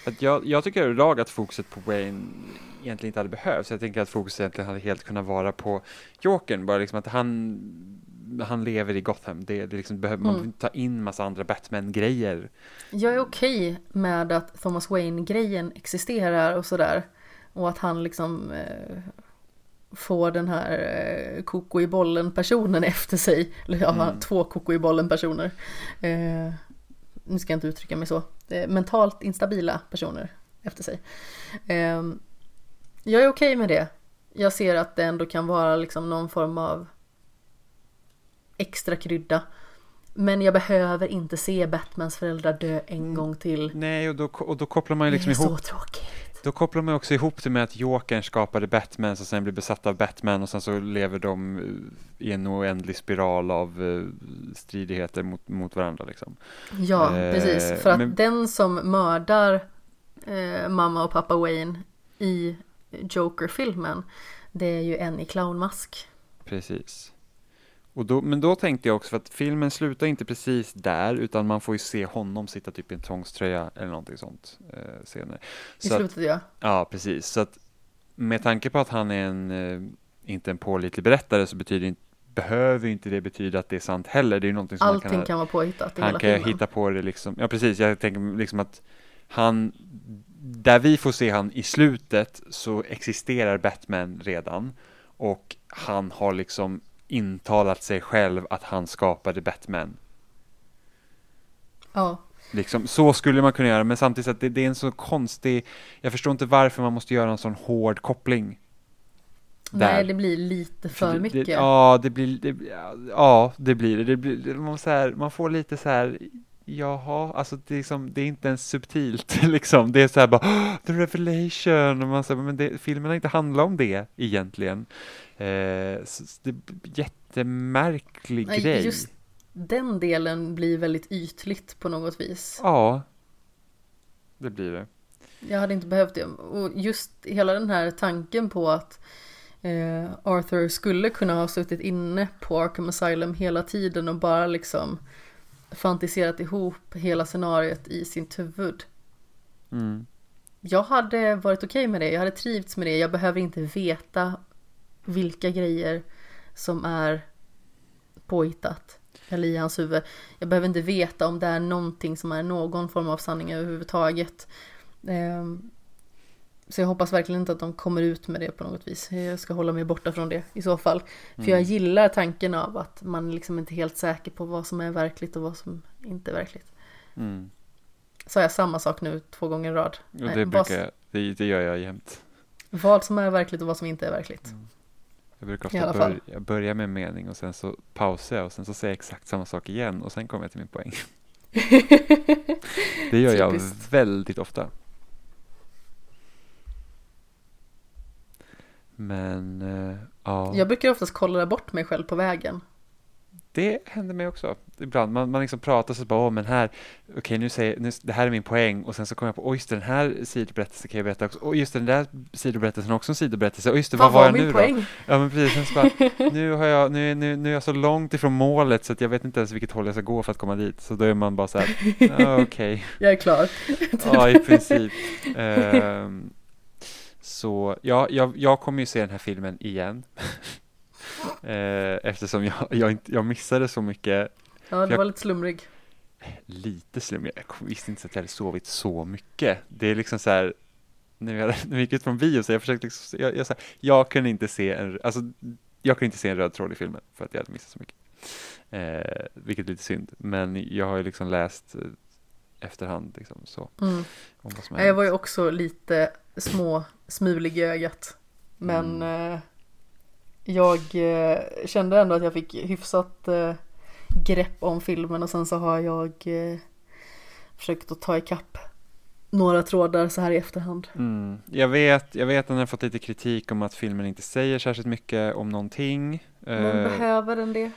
att jag, jag tycker överlag att fokuset på Wayne egentligen inte hade behövts. Jag tänker att fokuset egentligen hade helt kunnat vara på Jokern, bara liksom att han, han lever i Gotham. Det, det liksom behöver, Man Mm. behöver inte ta in massa andra Batman-grejer. Jag är okej med att Thomas Wayne-grejen existerar och sådär. Och att han liksom eh, får den här eh, koko i bollen personen efter sig. Eller ja, Mm. två koko i bollen personer. Eh, nu ska jag inte uttrycka mig så. Eh, mentalt instabila personer efter sig. Eh, jag är okej med det. Jag ser att det ändå kan vara liksom någon form av extra krydda. Men jag behöver inte se Batmans föräldrar dö en gång till. Nej, och då, och då kopplar man ju liksom det är ihop så tråkigt. Då kopplar man också ihop det med att Jokern skapade Batman som sen blir besatt av Batman och sen så lever de eh, i en oändlig spiral av eh, stridigheter mot, mot varandra liksom. Ja, Eh, precis. För att men- den som mördar eh, mamma och pappa Wayne i Joker-filmen, det är ju en i clownmask. Precis. Och då, men då tänkte jag också för att filmen slutar inte precis där utan man får ju se honom sitta typ i en tvångströja eller någonting sånt eh, senare. I Så att, slutet ja. ja, precis. Så att med tanke på att han är en, eh, inte en pålitlig berättare så betyder inte behöver inte det betyda att det är sant heller. Det är ju någonting som Allting man kan, kan vara påhittat i han hela kan filmen. hitta på det liksom. Ja, precis. Jag tänker liksom att han, där vi får se han i slutet så existerar Batman redan och han har liksom intalat sig själv att han skapade Batman. Ja, Liksom, så skulle man kunna göra, men samtidigt att det, det är en så konstig, jag förstår inte varför man måste göra en sån hård koppling. nej Där. det blir lite för det, mycket. Det, ja, det blir, ja, det blir det. blir, man, så här, man får lite så här, jaha, alltså det är, liksom, det är inte ens subtilt liksom. Det är så här bara, "Åh, the revelation, och man säger, men det, filmen har inte handlat om det egentligen. Eh, så det är jättemärklig Nej, grej. just den delen blir väldigt ytligt på något vis. Ja, det blir det. Jag hade inte behövt det. Och just hela den här tanken på att eh, Arthur skulle kunna ha suttit inne på Arkham Asylum hela tiden och bara liksom fantiserat ihop hela scenariot i sitt huvud. Mm. Jag hade varit okej med det, jag hade trivts med det. Jag behöver inte veta vilka grejer som är påhittat eller i hans huvud. Jag behöver inte veta om det är någonting som är någon form av sanning överhuvudtaget. Så jag hoppas verkligen inte att de kommer ut med det på något vis. Jag ska hålla mig borta från det i så fall. För jag gillar tanken av att man liksom inte är helt säker på vad som är verkligt och vad som inte är verkligt. Mm. Så jag samma sak nu två gånger i rad. Och Nej, det, vad- brukar, jag- det, det gör jag jämt. Vad som är verkligt och vad som inte är verkligt. Jag brukar ofta börja, jag börjar med en mening och sen så pausar jag och sen så säger jag exakt samma sak igen och sen kommer jag till min poäng. Det gör jag väldigt ofta. Men eh, ja, Jag brukar oftast kolla bort mig själv på vägen. det händer mig också. Ibland man, man liksom pratar så bara, åh men här, okej nu säger nu, det här är min poäng och sen så kommer jag på, oj just det, den här sidoberättelsen kan jag berätta också, och just det, den där sidoberättelsen är också en sidoberättelse, och just det, Vad vad var jag min nu då? poäng? Ja men precis, sen så bara, nu, har jag, nu, är- nu, nu är jag så långt ifrån målet så att jag vet inte ens vilket håll jag ska gå för att komma dit. Så då är man bara så här, ja, okej, Jag är klar. ja i princip. Ehm, så ja, jag, jag kommer ju se den här filmen igen. Eh, eftersom jag, jag, inte, jag missade så mycket, Ja, du var lite slumrig. lite slumrig, jag visste inte att jag hade sovit så mycket. Det är liksom så här, när vi, hade, när vi gick ut från bio så jag försökte liksom, jag, jag, så här, jag kunde inte se en, alltså jag kunde inte se en röd tråd i filmen för att jag hade missat så mycket. Eh, vilket är lite synd, men jag har ju liksom läst eh, efterhand liksom så Mm. Jag var ju också lite små smulig i ögat. Men eh, jag eh, kände ändå att jag fick hyfsat eh, grepp om filmen och sen så har jag försökt att ta ikapp några trådar så här i efterhand. Mm. Jag, vet, jag vet att den har fått lite kritik om att filmen inte säger särskilt mycket om någonting. Men Eh, behöver den det?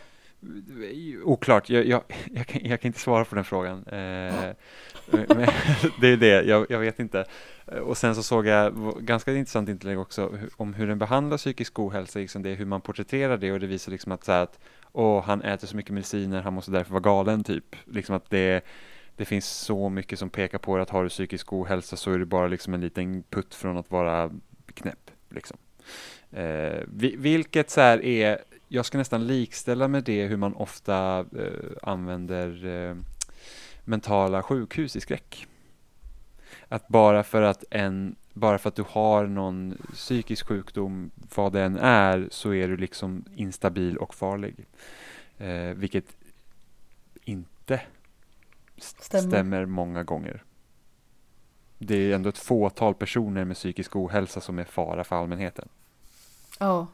Oklart, jag, jag, jag, kan, jag kan inte svara på den frågan. Eh, men, det är det, jag, jag vet inte. Och sen så såg jag ganska intressant inlägg också om hur den behandlar psykisk ohälsa, liksom det, hur man porträtterar det och det visar liksom att, så här, att åh, han äter så mycket mediciner, han måste därför vara galen typ. Liksom att det, det finns så mycket som pekar på att har du psykisk ohälsa så är du bara liksom en liten putt från att vara knäpp. Liksom. Eh, vilket så här är, jag ska nästan likställa med det hur man ofta eh, använder eh, mentala sjukhus i skräck. Att bara för att en bara för att du har någon psykisk sjukdom, vad den är, så är du liksom instabil och farlig. Eh, vilket inte st- Stämmer. stämmer många gånger. Det är ändå ett fåtal personer med psykisk ohälsa som är fara för allmänheten. Ja,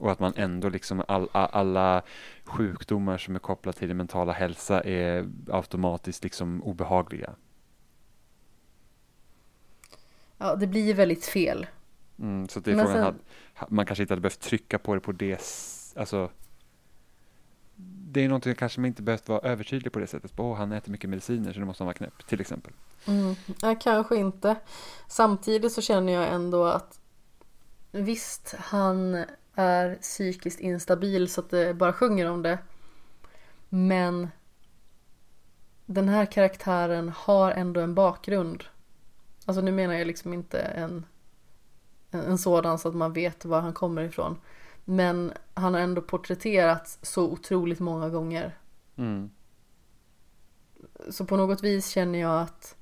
Och att man ändå liksom all, all, alla sjukdomar som är kopplade till den mentala hälsa är automatiskt liksom obehagliga. ja det blir väldigt fel. Mm, så det är Men frågan, sen- hade, man kanske inte hade behövt trycka på det på det, alltså det är någonting kanske man inte behövt vara övertydlig på det sättet. Åh, han äter mycket mediciner så nu måste han vara knäpp, till exempel. Mm. Ja, kanske inte. Samtidigt så känner jag ändå att visst, han är psykiskt instabil så att det bara sjunger om det. Men den här karaktären har ändå en bakgrund. Alltså nu menar jag liksom inte en, en, sådan så att man vet var han kommer ifrån. Men han har ändå porträtterats så otroligt många gånger. Mm. Så på något vis känner jag att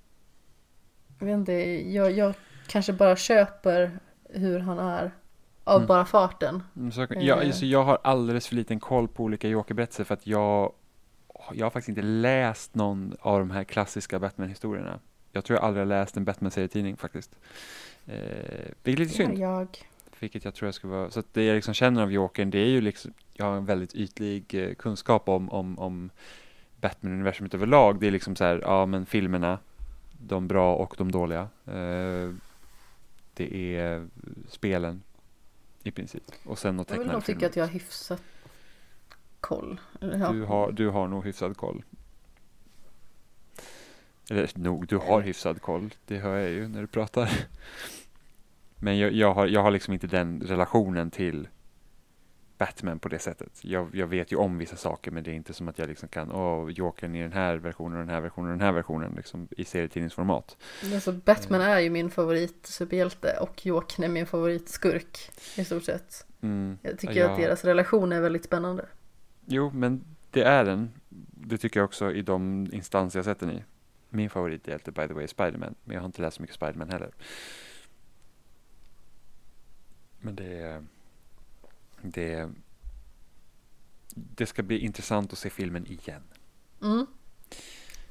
jag vet inte, jag, jag kanske bara köper hur han är av Mm. bara farten. Mm, Så, jag, Eh. alltså, jag har alldeles för liten koll på olika Joker-berättelser för att jag, jag har faktiskt inte läst någon av de här klassiska Batman-historierna. Jag tror jag aldrig har läst en Batman-serietidning faktiskt. Eh, vilket är lite Ja, synd. jag. Vilket jag tror jag ska vara, så att det jag liksom känner av Jokern det är ju liksom, jag har en väldigt ytlig eh, kunskap om, om, om Batman-universumet överlag. Det är liksom så här, ja men filmerna, de bra och de dåliga. Eh, det är spelen i princip. Och sen något Jag vill tecknade nog tycka filmer. att jag har hyfsat koll. Eller, ja. Du har, du har nog hyfsad koll. Eller nog, du har hyfsad koll. Det hör jag ju när du pratar. Men jag, jag, har, jag har liksom inte den relationen till Batman på det sättet. Jag, jag vet ju om vissa saker men det är inte som att jag liksom kan, åh, Jokern i den här versionen, den här versionen, den här versionen liksom i serietidningsformat. Alltså Batman är ju min favorit superhjälte och Jokern är min favoritskurk i stort sett. Mm. Jag tycker Ja. att deras relation är väldigt spännande. Jo, men det är den. Det tycker jag också i de instanser jag sett den i. Min favorithjälte by the way är Spiderman, men jag har inte läst så mycket Spiderman heller. Men det är... Det, det ska bli intressant att se filmen igen. Mm.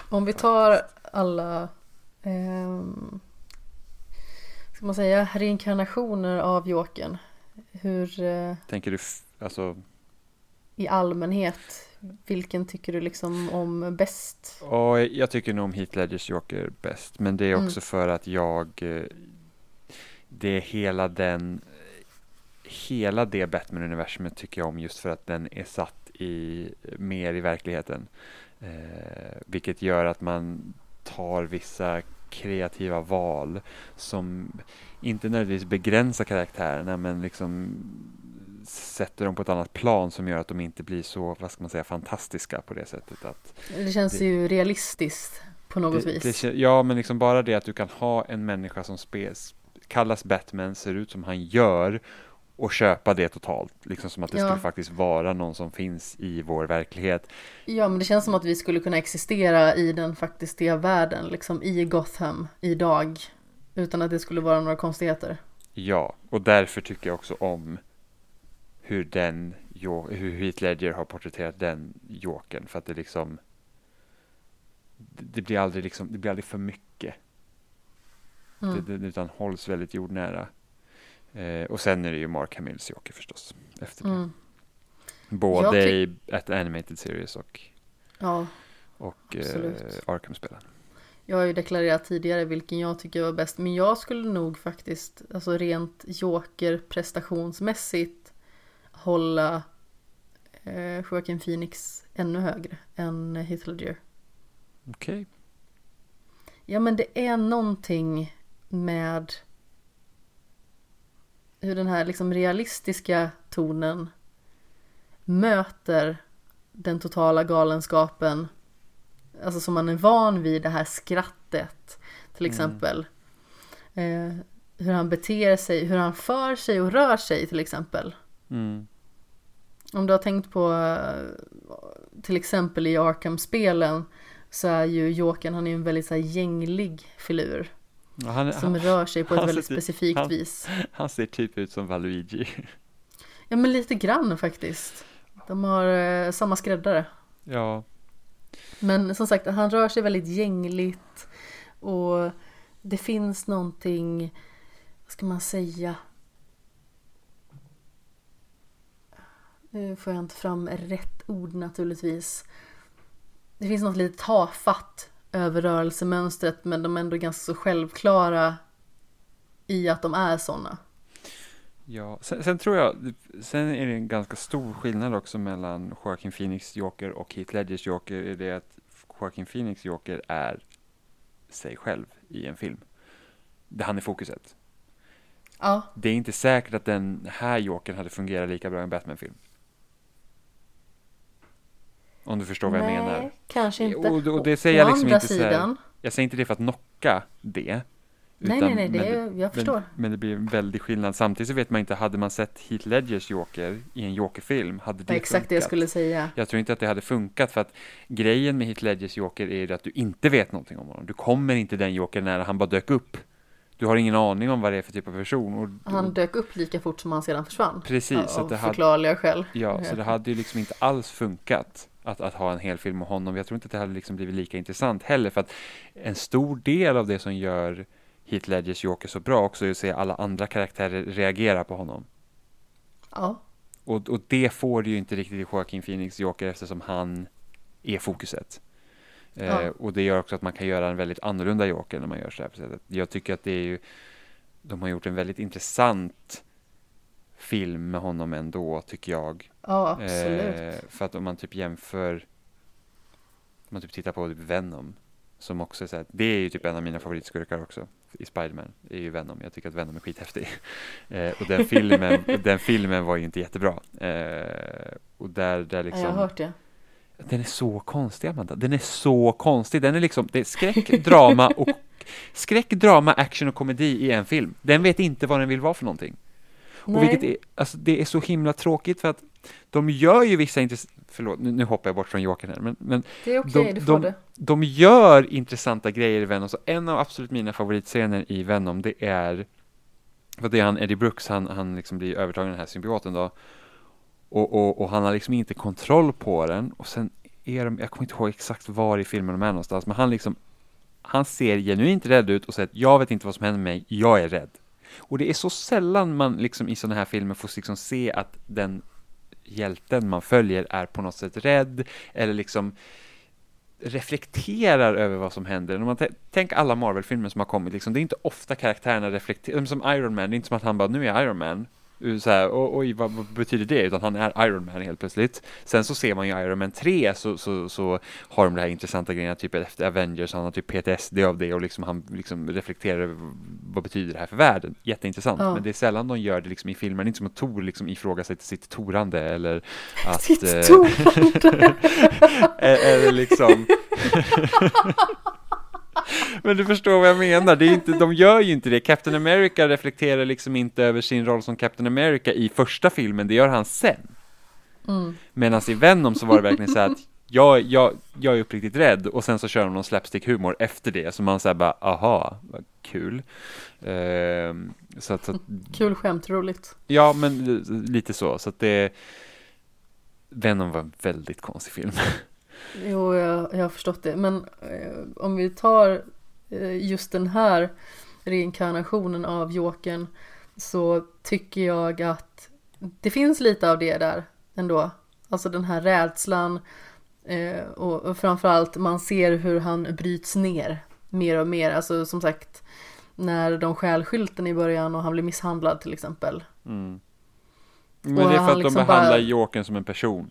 Om vi tar alla ehm, ska man säga reinkarnationer av Jokern. Hur, eh, Tänker du, alltså, i allmänhet, vilken tycker du liksom om bäst? och jag tycker nog om Heath Ledgers Joker bäst, men det är Mm. också för att jag, eh, det är hela den, hela det Batman-universumet tycker jag om just för att den är satt i, mer i verkligheten. Eh, vilket gör att man tar vissa kreativa val som inte nödvändigtvis begränsar karaktärerna men liksom sätter dem på ett annat plan som gör att de inte blir så, vad ska man säga, fantastiska på det sättet. Att Det känns Det- ju realistiskt på något det, vis. det, ja, men liksom bara det att du kan ha en människa som spes, kallas Batman, ser ut som han gör och köpa det totalt. Liksom som att det Ja. skulle faktiskt vara någon som finns i vår verklighet. Ja, men det känns som att vi skulle kunna existera i den faktiska världen, liksom i Gotham idag. Utan att det skulle vara några konstigheter. Ja, och därför tycker jag också om hur den, hur Heath Ledger har porträtterat den Jokern. För att det liksom, det, det blir aldrig liksom, det blir aldrig för mycket. Mm. Det, det, utan hålls väldigt jordnära. Eh, och sen är det ju Mark Hamills Joker förstås. Efter det. Mm. Både i ett animated series och, Ja, och eh. Arkham-spelen. jag har ju deklarerat tidigare vilken jag tycker var bäst. Men jag skulle nog faktiskt, alltså rent joker prestationsmässigt, hålla eh, Joaquin Phoenix ännu högre än Heath Ledger. Okej. Ja men det är någonting med hur den här liksom realistiska tonen möter den totala galenskapen. Alltså som man är van vid det här skrattet till Mm. exempel. Eh, hur han beter sig, hur han för sig och rör sig till exempel. Mm. Om du har tänkt på eh, till exempel i Arkham-spelen så är ju Jokern, han är ju en väldigt så här gänglig filur. Han, Som han, rör sig på ett väldigt typ- specifikt han- vis. han ser typ ut som Valuigi. Ja men lite grann faktiskt. De har eh, samma skräddare. ja. Men som sagt, han rör sig väldigt gängligt. Och det finns någonting, vad ska man säga? Nu får jag inte fram rätt ord naturligtvis. Det finns något lite tafatt över rörelsemönstret men de är ändå ganska så självklara i att de är sådana. Ja, sen, sen tror jag, sen är det en ganska stor skillnad också mellan Joaquin Phoenix Joker och Heath Ledgers Joker. Är det att Joaquin Phoenix Joker är sig själv i en film. Det han är fokuset. Ja, Det är inte säkert att den här Jokern hade fungerat lika bra i en Batman-film. Om du förstår vad jag nej, menar. kanske inte. Och, och det säger jag Å liksom andra inte så här, sidan, Jag säger inte det för att knocka det. nej utan- nej nej, det men jag förstår. Men, men det blir en väldig skillnad. Samtidigt så vet man inte, hade man sett Heath Ledgers Joker i en Joker-film, hade Det var exakt det jag funkat? skulle säga. Jag tror inte att det hade funkat för att grejen med Heath Ledgers Joker är att du inte vet någonting om honom. Du kommer inte den Joker när han bara dök upp. Du har ingen aning om vad det är för typ av person. Och, Han dök upp lika fort som han sedan försvann. Precis, så Av hade, förklarliga skäl. ja, så det hade ju liksom inte alls funkat att, att ha en hel film med honom. Jag tror inte att det hade liksom blivit lika intressant heller för att en stor del av det som gör Heath Ledgers Joker så bra också är att se alla andra karaktärer reagera på honom. Ja, Och, och det får du ju inte riktigt i Joaquin Phoenix Joker eftersom han är fokuset. Eh, Ja. och det gör också att man kan göra en väldigt annorlunda Joker när man gör så här på sättet. Jag tycker att det är ju, de har gjort en väldigt intressant film med honom ändå, tycker jag. ja absolut. Eh, för att om man typ jämför, om man typ tittar på typ Venom, som också är så här, det är ju typ en av mina favoritskurkar också i Spiderman, är ju Venom. Jag tycker att Venom är skithäftig. Eh, och den filmen, den filmen var ju inte jättebra. Eh, och där, där liksom, jag har hört det. den är så konstig Amanda, den är så konstig. Den är liksom, det är skräck, drama och skräck, drama, action och komedi i en film. Den vet inte vad den vill vara för någonting. Och vilket är, alltså det är så himla tråkigt för att de gör ju vissa intressanta, förlåt nu, nu hoppar jag bort från Jokern här, men, men det är okej, de- de- det. de gör intressanta grejer i Venom, så en av absolut mina favoritscener i Venom, det är, för det är han Eddie Brooks, han, han liksom blir övertagen den här symbioten då, och, och, och han har liksom inte kontroll på den, och sen är de, jag kommer inte ihåg exakt var i filmen de är någonstans, men han liksom, han ser genuint rädd ut och säger att jag vet inte vad som händer med mig, jag är rädd. Och det är så sällan man liksom i sådana här filmer får liksom se att den hjälten man följer är på något sätt rädd eller liksom reflekterar över vad som händer. När man tänk alla Marvel-filmer som har kommit, liksom, det är inte ofta karaktärerna reflekterar, som Iron Man, det är inte som att han bara, nu är jag Iron Man, så här, oj, vad, betyder det? Utan han är Iron Man helt plötsligt. Sen så ser man ju Iron Man 3 så, så, så har de det här intressanta grejerna, typ efter Avengers, han har typ PTSD av det och liksom han liksom reflekterar över vad betyder det här för världen. Jätteintressant, ja. men det är sällan de gör det liksom i filmen, det är inte som att Tor liksom ifrågasätter sitt torande eller att... Sitt eh, torande! eller liksom... Men du förstår vad jag menar, det är inte, de gör ju inte det. Captain America reflekterar liksom inte över sin roll som Captain America i första filmen, det gör han sen. Mm. Medan i Venom så var det verkligen så att jag, jag, jag är uppriktigt rädd och sen så kör de någon slapstick-humor efter det, så man säger bara aha, vad kul. Uh, så att, så att, kul skämt, roligt. Ja, men lite så, så att det Venom var en väldigt konstig film. Jo, jag, jag har förstått det. Men eh, om vi tar eh, just den här reinkarnationen av Jokern så tycker jag att det finns lite av det där ändå. Alltså den här rädslan eh, och, och framförallt man ser hur han bryts ner mer och mer. Alltså som sagt när de stjäl skylten i början och han blir misshandlad till exempel. Mm. Men det är för att liksom de behandlar bara... Jokern som en person.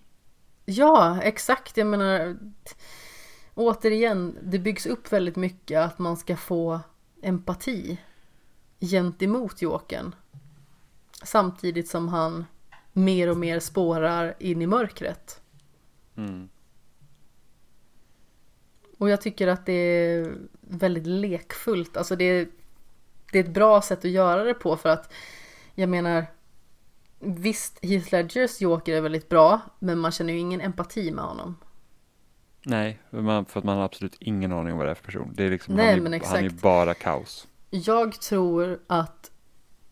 Ja, exakt. Jag menar, återigen, det byggs upp väldigt mycket att man ska få empati gentemot Jokern. Samtidigt som han mer och mer spårar in i mörkret. Mm. Och jag tycker att det är väldigt lekfullt. Alltså det det är ett bra sätt att göra det på för att jag menar Visst, Heath Ledgers Joker är väldigt bra, men man känner ju ingen empati med honom. Nej, för att man har absolut ingen aning om vad det är för person. Det är liksom, Nej, han, är, men exakt. han är bara kaos. Jag tror att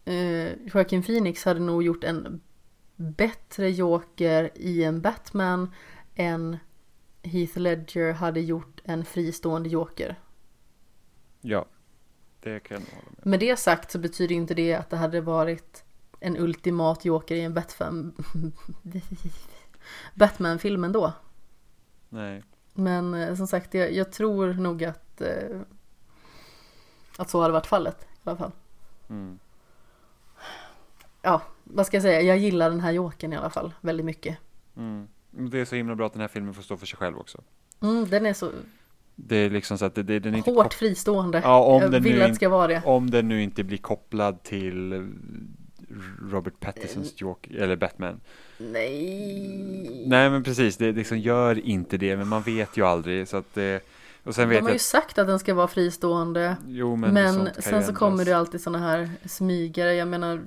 eh, Joaquin Phoenix hade nog gjort en bättre Joker i en Batman än Heath Ledger hade gjort en fristående Joker. Ja, det kan jag hålla med. Med det sagt så betyder inte det att det hade varit en ultimat joker i en Batman Batman-film ändå. Nej. Men eh, som sagt, jag, jag, tror nog att eh, att så hade varit fallet i alla fall. Mm. Ja, vad ska jag säga? Jag gillar den här jokern i alla fall väldigt mycket. Mm. Det är så himla bra att den här filmen får stå för sig själv också. Mm, den är så det är liksom så att det, det, den är inte Hårt fristående. Ja, om jag den vill att det ska vara det. Om den nu inte blir kopplad till Robert Pattinsons Joker, eller Batman. Nej. Nej men precis, det liksom gör inte det, men man vet ju aldrig så att det och sen vet De har ju sagt att den ska vara fristående. Jo, men, men sen så kommer det alltid sådana här smygare. Jag menar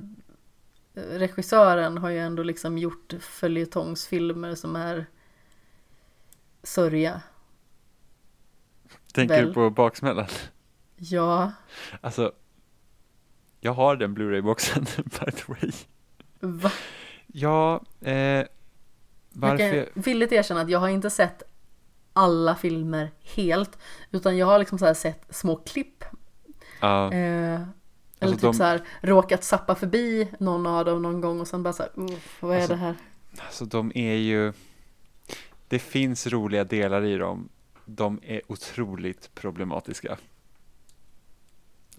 regissören har ju ändå liksom gjort följetongsfilmer som är sörja. Tänker Väl. du på baksmällan? Ja. Alltså, jag har den Blu-ray-boxen, by the way. Va? Ja, eh, varför? Jag kan villigt erkänna att jag har inte sett alla filmer helt, utan jag har liksom så sett små klipp. Ja. Eh, eller alltså typ de... så här råkat sappa förbi någon av dem någon gång och sen bara så här, vad är alltså, det här? Alltså de är ju, det finns roliga delar i dem. De är otroligt problematiska.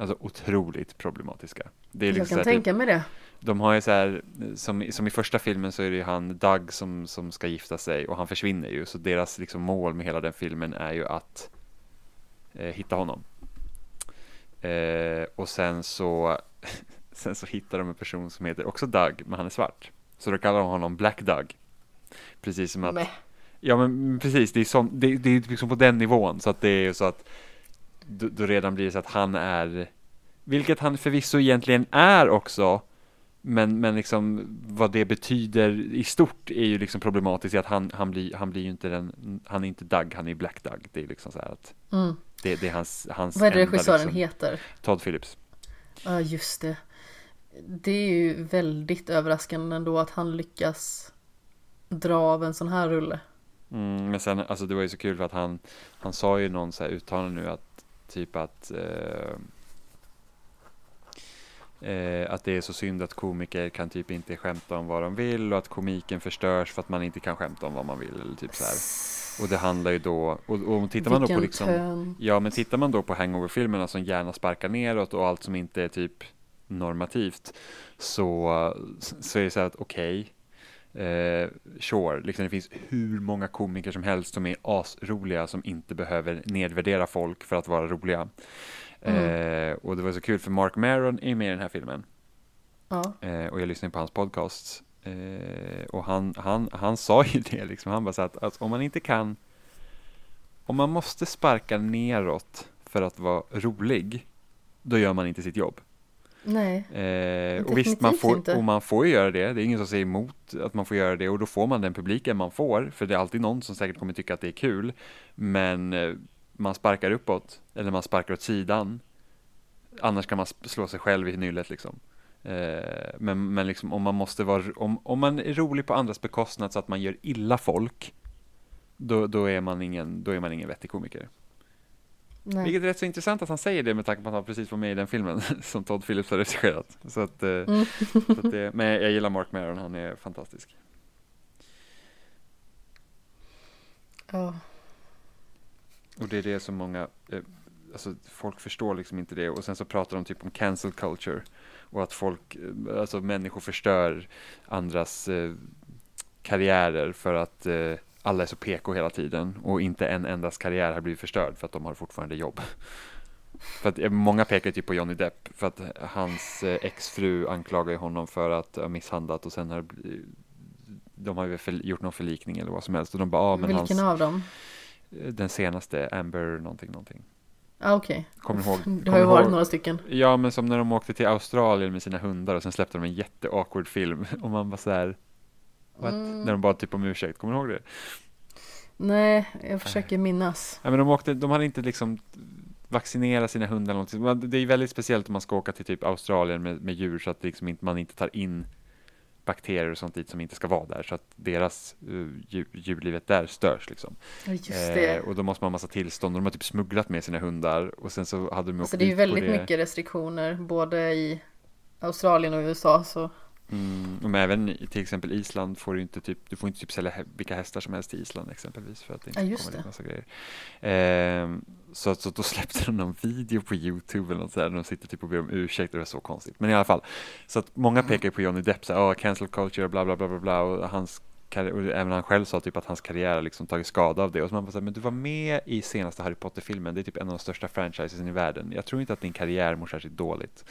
Alltså otroligt problematiska. Det är liksom jag kan tänka mig det. De har ju så här, som, som i första filmen så är det ju han Doug som, som ska gifta sig och han försvinner ju. Så deras liksom mål med hela den filmen är ju att eh, hitta honom. Eh, och sen så, sen så hittar de en person som heter också Doug, men han är svart. Så då kallar de honom Black Doug. Precis som att Mäh. Ja men precis, det är, som, det, det är liksom på den nivån så att det är så att då, då redan blir det så att han är, vilket han förvisso egentligen är också, men, men liksom vad det betyder i stort är ju liksom problematiskt i att han, han, blir, han blir ju inte den, han är inte Doug, han är Black Doug. Det är liksom så här att mm. det, det är hans, hans Vad är det regissören liksom, heter? Todd Phillips. Ja, just det. Det är ju väldigt överraskande ändå att han lyckas dra av en sån här rulle. Mm, men sen, alltså det var ju så kul för att han, han sa ju någon så här uttalande nu att typ att eh, Eh, att det är så synd att komiker kan typ inte skämta om vad de vill och att komiken förstörs för att man inte kan skämta om vad man vill. Eller typ så här. Och det handlar ju då, och, och tittar man då på liksom, ja men tittar man då på hangover-filmerna som gärna sparkar neråt och allt som inte är typ normativt så, så är det så här att okej, eh, sure, liksom det finns hur många komiker som helst som är asroliga som inte behöver nedvärdera folk för att vara roliga. Mm. Eh, och det var så kul för Mark Maron är med i den här filmen Ja. eh, och jag lyssnade på hans podcast eh, och han, han, han sa ju det liksom, han bara så att, att om man inte kan om man måste sparka neråt för att vara rolig då gör man inte sitt jobb. Nej. Eh, och visst, man får, inte. och man får ju göra det. Det är ingen som säger emot att man får göra det och då får man den publiken man får. För det är alltid någon som säkert kommer tycka att det är kul. Men eh, man sparkar uppåt eller man sparkar åt sidan. Annars kan man slå sig själv i nyllet liksom. Eh, men men liksom, om man måste vara, om, om man är rolig på andras bekostnad så att man gör illa folk. Då, då, är, man ingen, då är man ingen vettig komiker. Nej. Vilket är rätt så intressant att han säger det med tanke på att han precis var med i den filmen som Todd Phillips har regisserat. Så att, eh, Mm. så att det, men jag gillar Mark Maron, han är fantastisk. Ja. Och det är det som många, eh, alltså folk förstår liksom inte det och sen så pratar de typ om cancel culture och att folk, eh, alltså människor förstör andras eh, karriärer för att eh, alla är så PK hela tiden och inte en endas karriär har blivit förstörd för att de har fortfarande jobb. För att eh, många pekar typ på Johnny Depp för att hans eh, exfru anklagar honom för att ha misshandlat och sen har de har ju för, gjort någon förlikning eller vad som helst och de bara, ah, men Vilken hans, av dem? den senaste, Amber någonting någonting. Ja, okej. Kommer ihåg? Det har ju varit ihåg- några stycken. Ja, men som när de åkte till Australien med sina hundar och sen släppte de en jätteawkward film och man bara så här, what? Mm. När de bad typ om ursäkt, kommer du ihåg det? Nej, jag försöker minnas. Ja, men de åkte, de hade inte liksom vaccinerat sina hundar eller någonting. Det är väldigt speciellt om man ska åka till typ Australien med, med djur så att liksom inte, man inte tar in bakterier och sånt dit som inte ska vara där så att deras uh, djur, djurlivet där störs liksom. Ja, just det. Eh, och då måste man ha massa tillstånd och de har typ smugglat med sina hundar och sen så hade de Alltså det är väldigt det. mycket restriktioner både i Australien och USA så Mm, men även till exempel Island får du inte typ, du får inte typ sälja vilka hästar som helst till Island exempelvis för att det inte Ja, kommer dit massa grejer. Ehm, så, så då släppte de någon video på Youtube eller något sådär, där de sitter typ och ber om ursäkt och det var så konstigt. Men i alla fall, så att många pekar på Johnny Depp så här, oh, cancel culture, bla bla bla bla bla och hans även han själv sa typ att hans karriär har liksom tagit skada av det och så man bara så här, men du var med i senaste Harry Potter-filmen, det är typ en av de största franchisesen i världen. Jag tror inte att din karriär mår särskilt dåligt.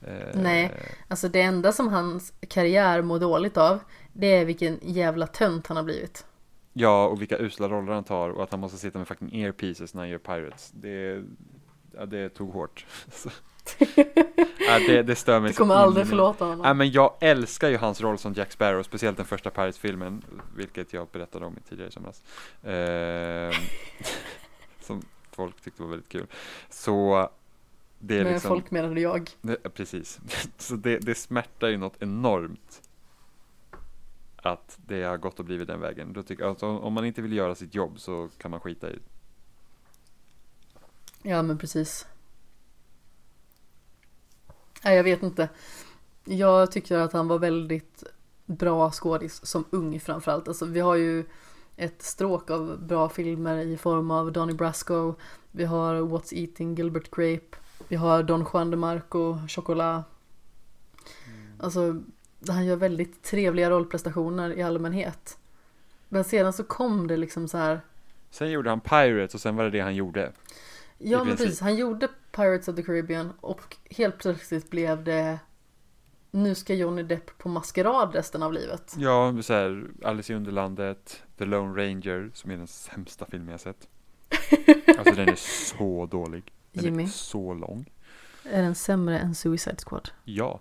Eh, Nej. Alltså det enda som hans karriär mår dåligt av Det är vilken jävla tönt han har blivit Ja, och vilka usla roller han tar och att han måste sitta med fucking earpieces när han gör Pirates. Det, ja, det tog hårt. Ja, det, det stör mig Du kommer aldrig förlåta honom Ja, men jag älskar ju hans roll som Jack Sparrow, speciellt den första Pirates-filmen, vilket jag berättade om tidigare i somras. Ehm, som folk tyckte var väldigt kul. Så det är Men liksom, folk menade jag det, precis. Så det, det smärtar ju något enormt att det har gått och blivit den vägen. Då tycker, alltså, om man inte vill göra sitt jobb så kan man skita i det. Ja men precis Nej jag vet inte. Jag tycker att han var väldigt bra skådis som ung framförallt. Alltså vi har ju ett stråk av bra filmer i form av Donnie Brasco. Vi har What's Eating Gilbert Grape. Vi har Don Juan de Marco, Chocolat. Alltså han gör väldigt trevliga rollprestationer i allmänhet. Men sedan så kom det liksom så här Sen gjorde han Pirates och sen var det det han gjorde. Ja men precis, han gjorde Pirates of the Caribbean och helt plötsligt blev det Nu ska Johnny Depp på maskerad resten av livet. Ja, så här, Alice i Underlandet, The Lone Ranger, som är den sämsta filmen jag sett. Alltså den är så dålig. Den Jimmy. är så lång. Är den sämre än Suicide Squad? Ja,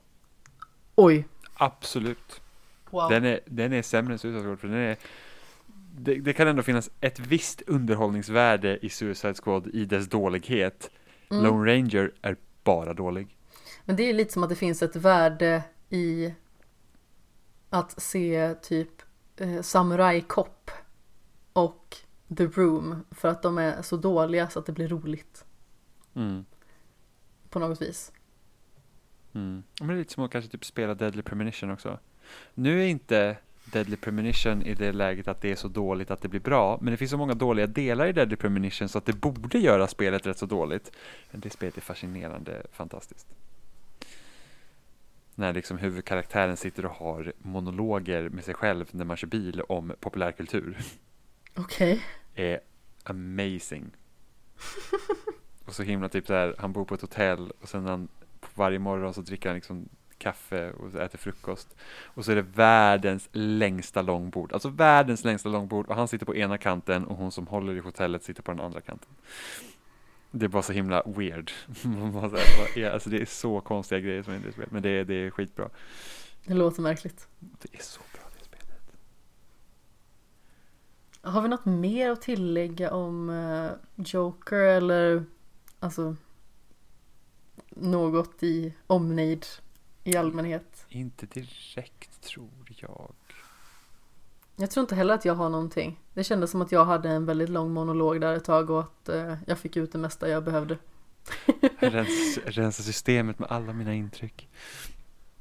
Oj! absolut. Wow. Den är, den är sämre än Suicide Squad för den är det, det kan ändå finnas ett visst underhållningsvärde i Suicide Squad i dess dålighet. Mm. Lone Ranger är bara dålig. Men det är lite som att det finns ett värde i att se typ eh, Samurai Cop och The Room för att de är så dåliga så att det blir roligt Mm. på något vis. Mm. Men det är lite som att kanske typ spela Deadly Premonition också. Nu är inte Deadly Premonition i det läget att det är så dåligt att det blir bra, men det finns så många dåliga delar i Deadly Premonition så att det borde göra spelet rätt så dåligt. Men det spelet är fascinerande fantastiskt. När liksom huvudkaraktären sitter och har monologer med sig själv när man kör bil om populärkultur. Okej. Är amazing. och så himla typ så här, han bor på ett hotell och sen han, varje morgon så dricker han liksom kaffe och äter frukost. Och så är det världens längsta långbord, alltså världens längsta långbord och han sitter på ena kanten och hon som håller i hotellet sitter på den andra kanten. Det är bara så himla weird. alltså det är så konstiga grejer som händer i spelet, men det är, det är skitbra. Det låter märkligt. Det är så bra det spelet. Har vi något mer att tillägga om uh, Joker eller alltså något i omnejd i allmänhet? Inte direkt tror jag. Jag tror inte heller att jag har någonting. Det kändes som att jag hade en väldigt lång monolog där ett tag och att eh, jag fick ut det mesta jag behövde. Rens, rensa systemet med alla mina intryck.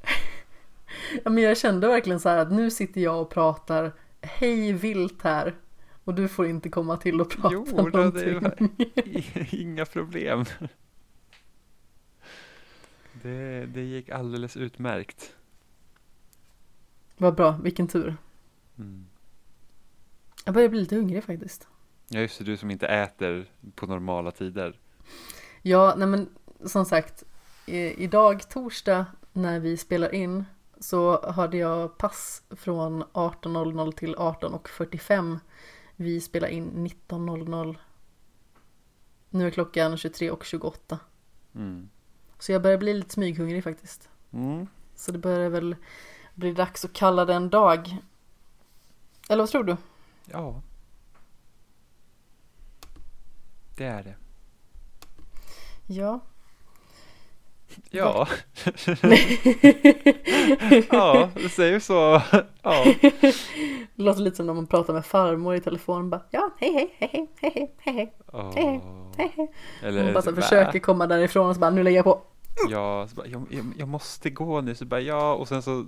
ja, men jag kände verkligen så här att nu sitter jag och pratar hej vilt här och du får inte komma till och prata jo, någonting. Det inga problem. Det, det gick alldeles utmärkt. Vad bra, vilken tur. Mm. Jag börjar bli lite hungrig faktiskt. Ja, just det, du som inte äter på normala tider. Ja, nej men som sagt, idag torsdag när vi spelar in så hade jag pass från 18.00 till 18.45. Vi spelar in 19.00. Nu är klockan 23.28. Mm. Så jag börjar bli lite smyghungrig faktiskt. Mm. Så det börjar väl bli dags att kalla det en dag. Eller vad tror du? Ja. Det är det. Ja. Ja. ja, det säger så. Ja. Det låter lite som när man pratar med farmor i telefon. Bara, ja, hej, hej, hej, hej, hej, hej, oh. hej, hej, hej. Hon bara så typ försöker äh. komma därifrån och så bara, nu lägger jag på. Ja, bara, jag, jag, jag, måste gå nu, så bara ja, och sen så.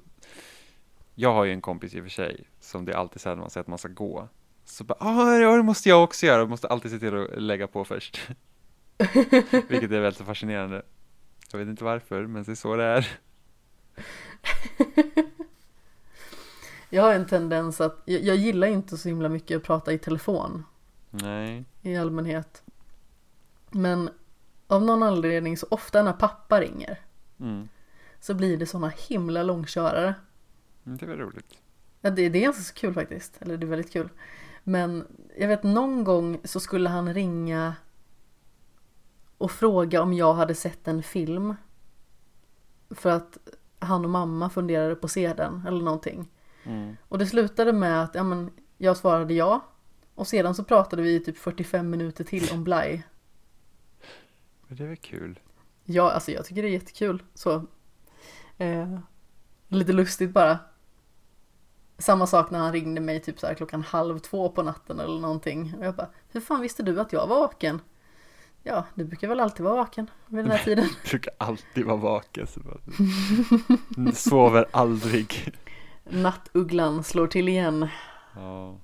Jag har ju en kompis i och för sig, som det är alltid säger när man säger att man ska gå. Så bara, ah, ja, det måste jag också göra, jag måste alltid se till att lägga på först. Vilket är väldigt fascinerande. Jag vet inte varför, men det är så det är. jag har en tendens att, jag, jag, gillar inte så himla mycket att prata i telefon. Nej. I allmänhet. Men av någon anledning så ofta när pappa ringer mm. så blir det sådana himla långkörare. Mm, det var roligt. Ja, det, det är ganska kul faktiskt. Eller det är väldigt kul. Men jag vet någon gång så skulle han ringa och fråga om jag hade sett en film. För att han och mamma funderade på att se den eller någonting. Mm. Och det slutade med att ja, men, jag svarade ja. Och sedan så pratade vi i typ 45 minuter till om Bly. Det är väl kul? Ja, alltså jag tycker det är jättekul. Så. Eh, lite lustigt bara. Samma sak när han ringde mig typ så här klockan halv två på natten eller någonting. Och jag bara, hur fan visste du att jag var vaken? Ja, du brukar väl alltid vara vaken vid den här tiden. du brukar alltid vara vaken. Så bara, sover aldrig. Nattugglan slår till igen. Ja.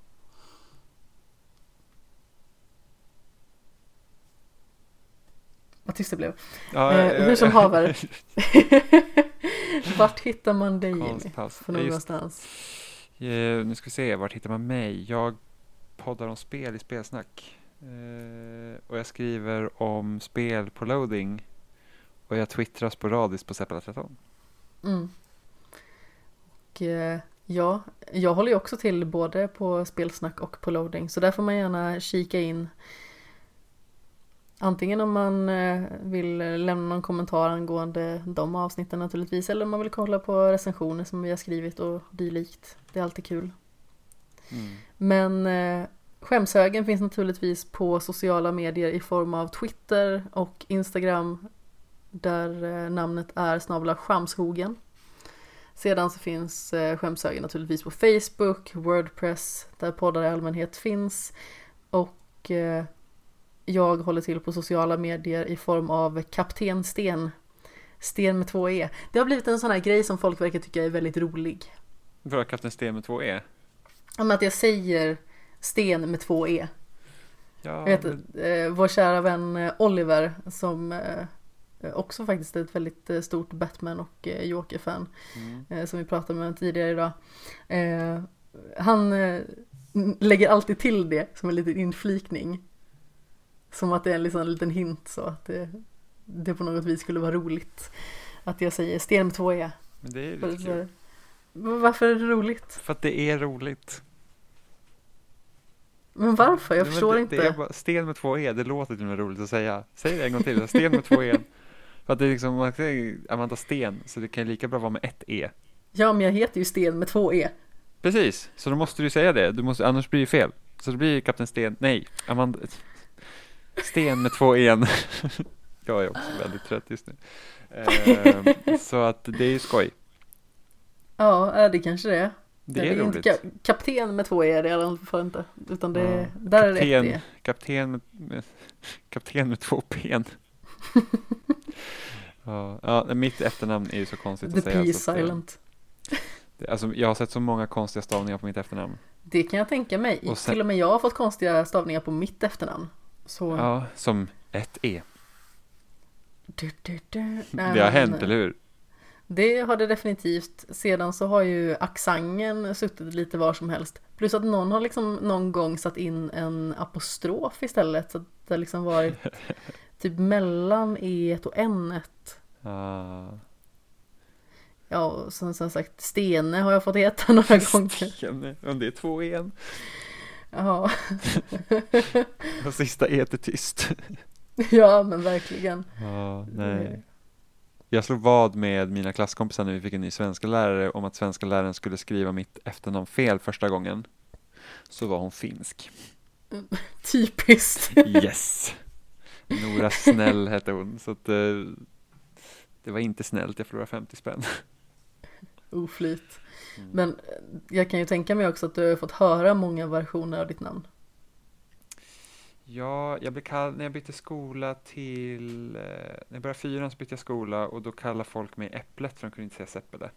Vad tyst det blev. Ja, eh, hur som haver. vart hittar man dig för någonstans? Uh, nu ska vi se, vart hittar man mig? Jag poddar om spel i spelsnack. Uh, och jag skriver om spel på loading. Och jag twittrar sporadiskt på Seppala13. Mm. Och uh, ja, jag håller ju också till både på spelsnack och på loading. Så där får man gärna kika in. Antingen om man eh, vill lämna någon kommentar angående de avsnitten naturligtvis eller om man vill kolla på recensioner som vi har skrivit och dylikt. Det är alltid kul. Mm. Men eh, skämshögen finns naturligtvis på sociala medier i form av Twitter och Instagram där eh, namnet är snabla skamshogen. Sedan så finns eh, skämshögen naturligtvis på Facebook, Wordpress där poddar i allmänhet finns och jag håller till på sociala medier i form av Kapten Sten. Sten med två E. Det har blivit en sån här grej som folk verkar tycka är väldigt rolig. Vadå Kapten Sten med två E? Om att jag säger sten med två E. Ja, vet, men- eh, vår kära vän eh, Oliver som eh, också faktiskt är ett väldigt eh, stort Batman och eh, Joker-fan mm. eh, som vi pratade med tidigare idag. Han lägger alltid till det som en liten inflikning. Som att det är en liksom, liten hint så att det, det på något vis skulle vara roligt. Att jag säger sten med två E. men det är lite kul. Varför är det roligt? För att det är roligt. Men varför? Jag Nej, förstår det, inte. Det bara, sten med två E, det låter till och med roligt att säga. Säg det en gång till, sten med två E. För att det är liksom, man säger Amanda Sten, så det kan ju lika bra vara med ett E. Ja, men jag heter ju Sten med två E. Precis, så då måste du säga det, du måste, annars blir det fel. Så det blir Kapten Sten, nej, Amanda, Sten med två en. Jag är också väldigt trött just nu. Ehm, så att det är ju skoj. Ja, äh, det kanske det är. Det är inte roligt. ka- kapten med två E är det i alla fall inte. Utan det, Ja, där är det kapten. ett E. Kapten med, med, kapten med två ben. ja, ja, mitt efternamn är ju så konstigt The att säga. P att, eh, silent. det, alltså, jag har sett så många konstiga stavningar på mitt efternamn. Det kan jag tänka mig. och sen- Till och med jag har fått konstiga stavningar på mitt efternamn. Så... Ja, som ett E. Du, du, du. Det har hänt, eller hur? Det har det definitivt. Sedan så har ju accenten suttit lite var som helst. Plus att någon har liksom någon gång satt in en apostrof istället. Så att det har liksom varit typ mellan E och N. Ah. Ja, och som, som sagt Stene har jag fått heta några gånger. Sten, om det är två en. Ja, Och sista E är tyst. ja men verkligen. Ja, nej. Jag slog vad med mina klasskompisar när vi fick en ny svenska lärare om att svenska läraren skulle skriva mitt efternamn fel första gången. Så var hon finsk. Typiskt. Yes! Nora Snäll hette hon, så att eh, det var inte snällt, jag förlorade 50 spänn. Oflyt. Mm. Men jag kan ju tänka mig också att du har fått höra många versioner av ditt namn. Ja, jag blev kallad, när jag bytte skola till, eh, när jag började fyran så bytte jag skola och då kallade folk mig Äpplet för de kunde inte säga Seppele.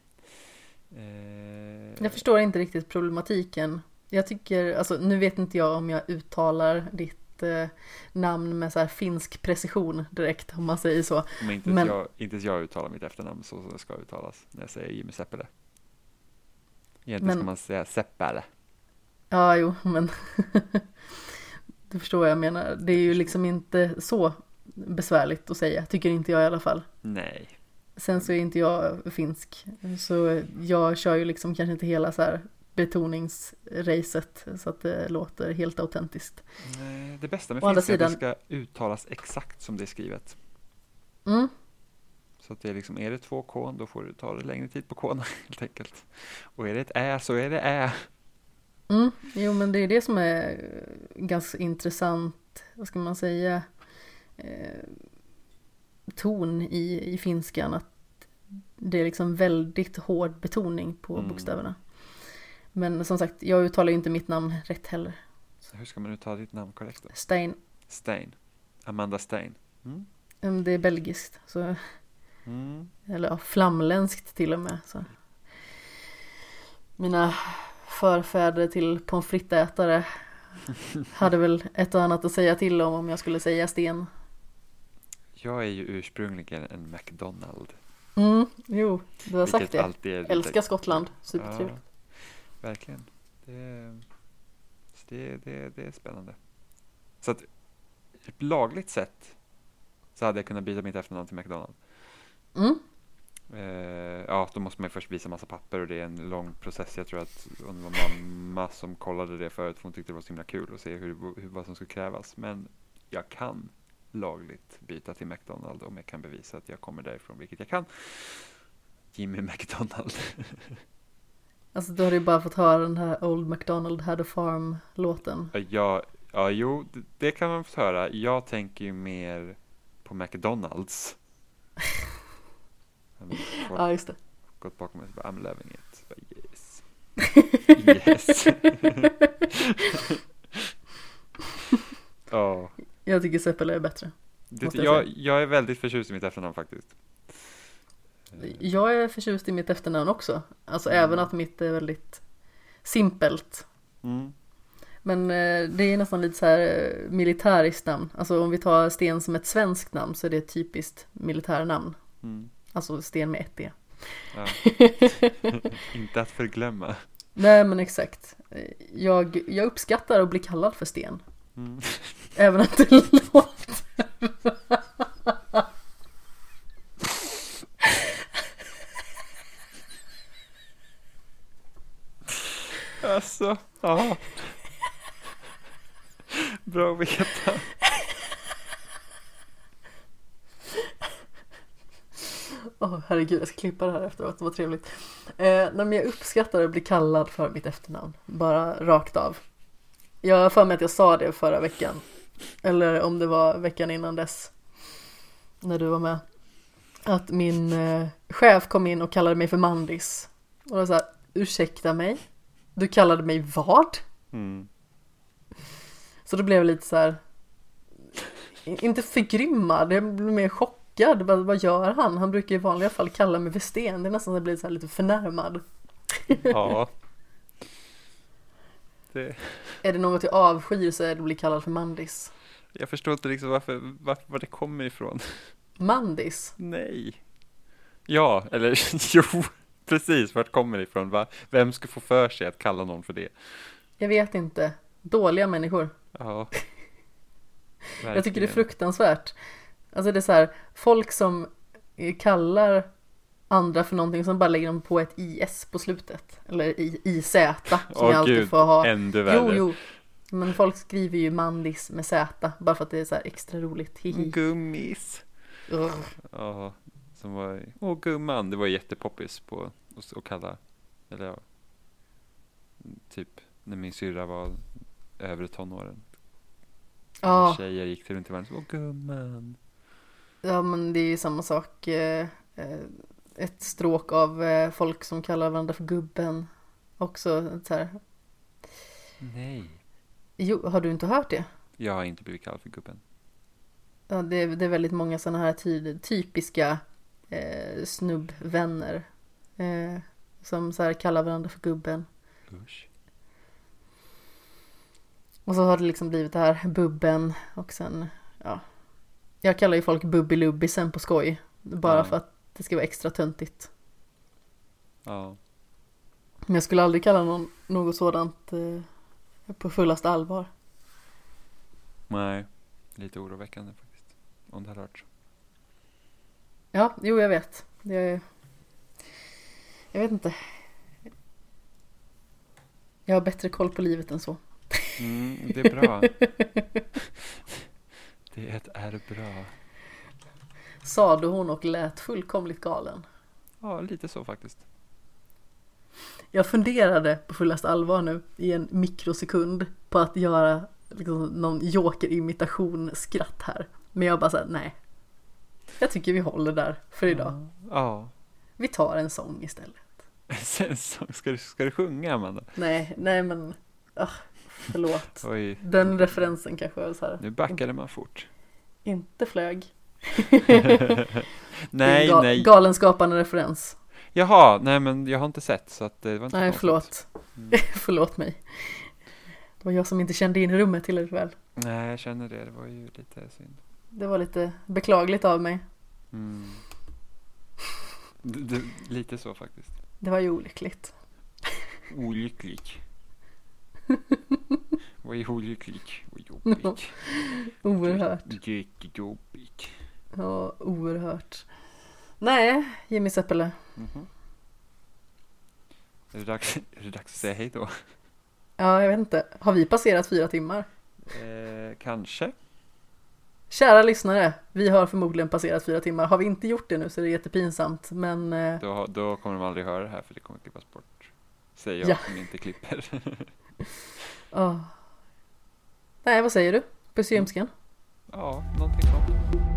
Eh, Jag förstår inte riktigt problematiken. Jag tycker, alltså nu vet inte jag om jag uttalar ditt eh, namn med så här finsk precision direkt om man säger så. Men inte, Men- jag, inte jag uttalar mitt efternamn så som det ska uttalas när jag säger Jimmy Seppele. Egentligen Men- ska man säga Seppele. Ja, jo, men du förstår vad jag menar. Det är ju liksom inte så besvärligt att säga, tycker inte jag i alla fall. Nej. Sen så är inte jag finsk, så jag kör ju liksom kanske inte hela så här betoningsracet så att det låter helt autentiskt. Nej, det bästa med finska är att det ska uttalas exakt som det är skrivet. Mm, Så att det är liksom, är det två K, då får du ta det längre tid på K helt enkelt. Och är det ett Ä så är det Ä. mm, jo men det är det som är ganska intressant, vad ska man säga, eh, ton i, i finskan. Att det är liksom väldigt hård betoning på Mm. bokstäverna. Men som sagt, jag uttalar ju inte mitt namn rätt heller. Så hur ska man uttala ditt namn korrekt då? Stein, Stein. Amanda Stein. Mm. mm, det är belgiskt. Så, Mm. eller ja, flamländskt till och med. Så. Mina förfäder till pommes frites-ätare hade väl ett och annat att säga till om om jag skulle säga sten. Jag är ju ursprungligen en McDonald. Mm, jo, du har sagt vilket det. alltid är lite- Älskar Skottland, supertrevligt. Ja, verkligen. Det, så det, det, det är spännande. Så att ett lagligt sätt så hade jag kunnat byta mitt efternamn till McDonald. Mm, Eh, ja, då måste man ju först visa massa papper och det är en lång process. Jag tror att det var mamma som kollade det förut för hon tyckte det var så himla kul att se hur, hur, vad som skulle krävas. Men jag kan lagligt byta till McDonald om jag kan bevisa att jag kommer därifrån, vilket jag kan. Jimmy McDonald. alltså du har ju bara fått höra den här Old MacDonald had a farm-låten. Ja, Ja, ja, jo, det, det kan man få höra. Jag tänker ju mer på McDonalds. Ja, just det. gått bakom mig och bara, I'm loving it. Jag Bara, yes. yes. Ja, Jag tycker Seppele är bättre. det, jag jag, jag är väldigt förtjust i mitt efternamn faktiskt. Jag är förtjust i mitt efternamn också. Alltså Mm. även att mitt är väldigt simpelt. Mm. Men eh, det är nästan lite så här eh, militäriskt namn. Alltså om vi tar Sten som ett svenskt namn så är det ett typiskt militärnamn. Mm. Alltså Sten med ett D. Ja. Inte att förglömma. Nej men exakt. Jag, jag uppskattar att bli kallad för Sten. Mm. Även att det låter... Alltså, ja. Bra att veta. Åh herregud, jag ska klippa det här efteråt, var trevligt. Eh, men jag uppskattar att bli kallad för mitt efternamn, bara rakt av. Jag har för mig att jag sa det förra veckan. Eller om det var veckan innan dess. När du var med. Att min eh, chef kom in och kallade mig för Mandis. Och så här, ursäkta mig? Du kallade mig vad? Mm. Så då blev jag lite så här. Inte förgrymmad, jag blev mer chockad. Vad, vad gör han? Han brukar i vanliga fall kalla mig för Sten. Det är nästan så jag blir så lite förnärmad. Ja. Det, Är det något jag avskyr så är det att bli kallad för Mandis. jag förstår inte liksom varför, varför, var det kommer ifrån. Mandis? Nej. Ja, eller jo, precis vart kommer det ifrån? Va? Vem ska få för sig att kalla någon för det? Jag vet inte. Dåliga människor. Ja. Jag tycker det är Verkligen. fruktansvärt. Alltså det är så här, folk som kallar andra för någonting som bara lägger dem på ett IS på slutet. Eller i, IZ som Åh, jag alltid gud, får ha. Ännu värre. Jo, jo. Men folk skriver ju mandis med Z bara för att det är så här extra roligt. Hihi. Gummis. Ja, som var, åh gumman, det var jättepoppis på att kalla, eller ja, typ när min syrra var övre tonåren. Ja. Tjejer gick till runt i världen, åh gumman. Ja men det är ju samma sak. eh, eh, Ett stråk av eh, folk som kallar varandra för gubben. Också så här. Nej. Jo, har du inte hört det? Jag har inte blivit kallad för gubben. Ja, det, är, det är väldigt många sådana här ty, typiska eh, snubbvänner. Eh, som så här kallar varandra för gubben. Usch. Och så har det liksom blivit det här bubben och sen, ja. Jag kallar ju folk bubbilubbisen på skoj. Bara Ja. för att det ska vara extra töntigt. Ja. Men jag skulle aldrig kalla någon något sådant eh, på fullaste allvar. Nej. Lite oroväckande faktiskt. Om det hade så. Ja, jo jag vet. Jag, jag vet inte. Jag har bättre koll på livet än så. Mm, det är bra. det är bra. Sade hon och lät fullkomligt galen. Ja, lite så faktiskt. Jag funderade på fullaste allvar nu i en mikrosekund på att göra liksom, någon joker-imitation skratt här. Men jag bara såhär, nej. Jag tycker vi håller där för idag. Ja. Vi tar en sång istället. Sen så, ska, du, ska du sjunga Amanda? Nej, nej men, ah, förlåt. Oj, Den referensen kanske var så här. nu backade man fort. Inte flög. Nej, Ga- nej. Galenskapande referens. Jaha, nej men jag har inte sett så att det var inte Nej, konstigt. förlåt. Mm. förlåt mig. Det var jag som inte kände in rummet tillräckligt väl. Nej, jag känner det. Det var ju lite synd. Det var lite beklagligt av mig. Mm. D- d- lite så faktiskt. Det var ju olyckligt. Olycklig. Vad är olycklig? Vad jobbig. Oerhört. Jättejobbig. Ja, oerhört. Nej, Jimmy Seppele. Mhm. Är det, dags, är det dags att säga hej då? Ja, jag vet inte. Har vi passerat fyra timmar? Eh, kanske. Kära lyssnare, vi har förmodligen passerat fyra timmar. Har vi inte gjort det nu så är det jättepinsamt. Men eh, Då, då kommer de aldrig höra det här för det kommer klippas bort. Säger jag Ja. som inte klipper. ja. Nej, vad säger du? I ljumsken. ja, någonting sånt.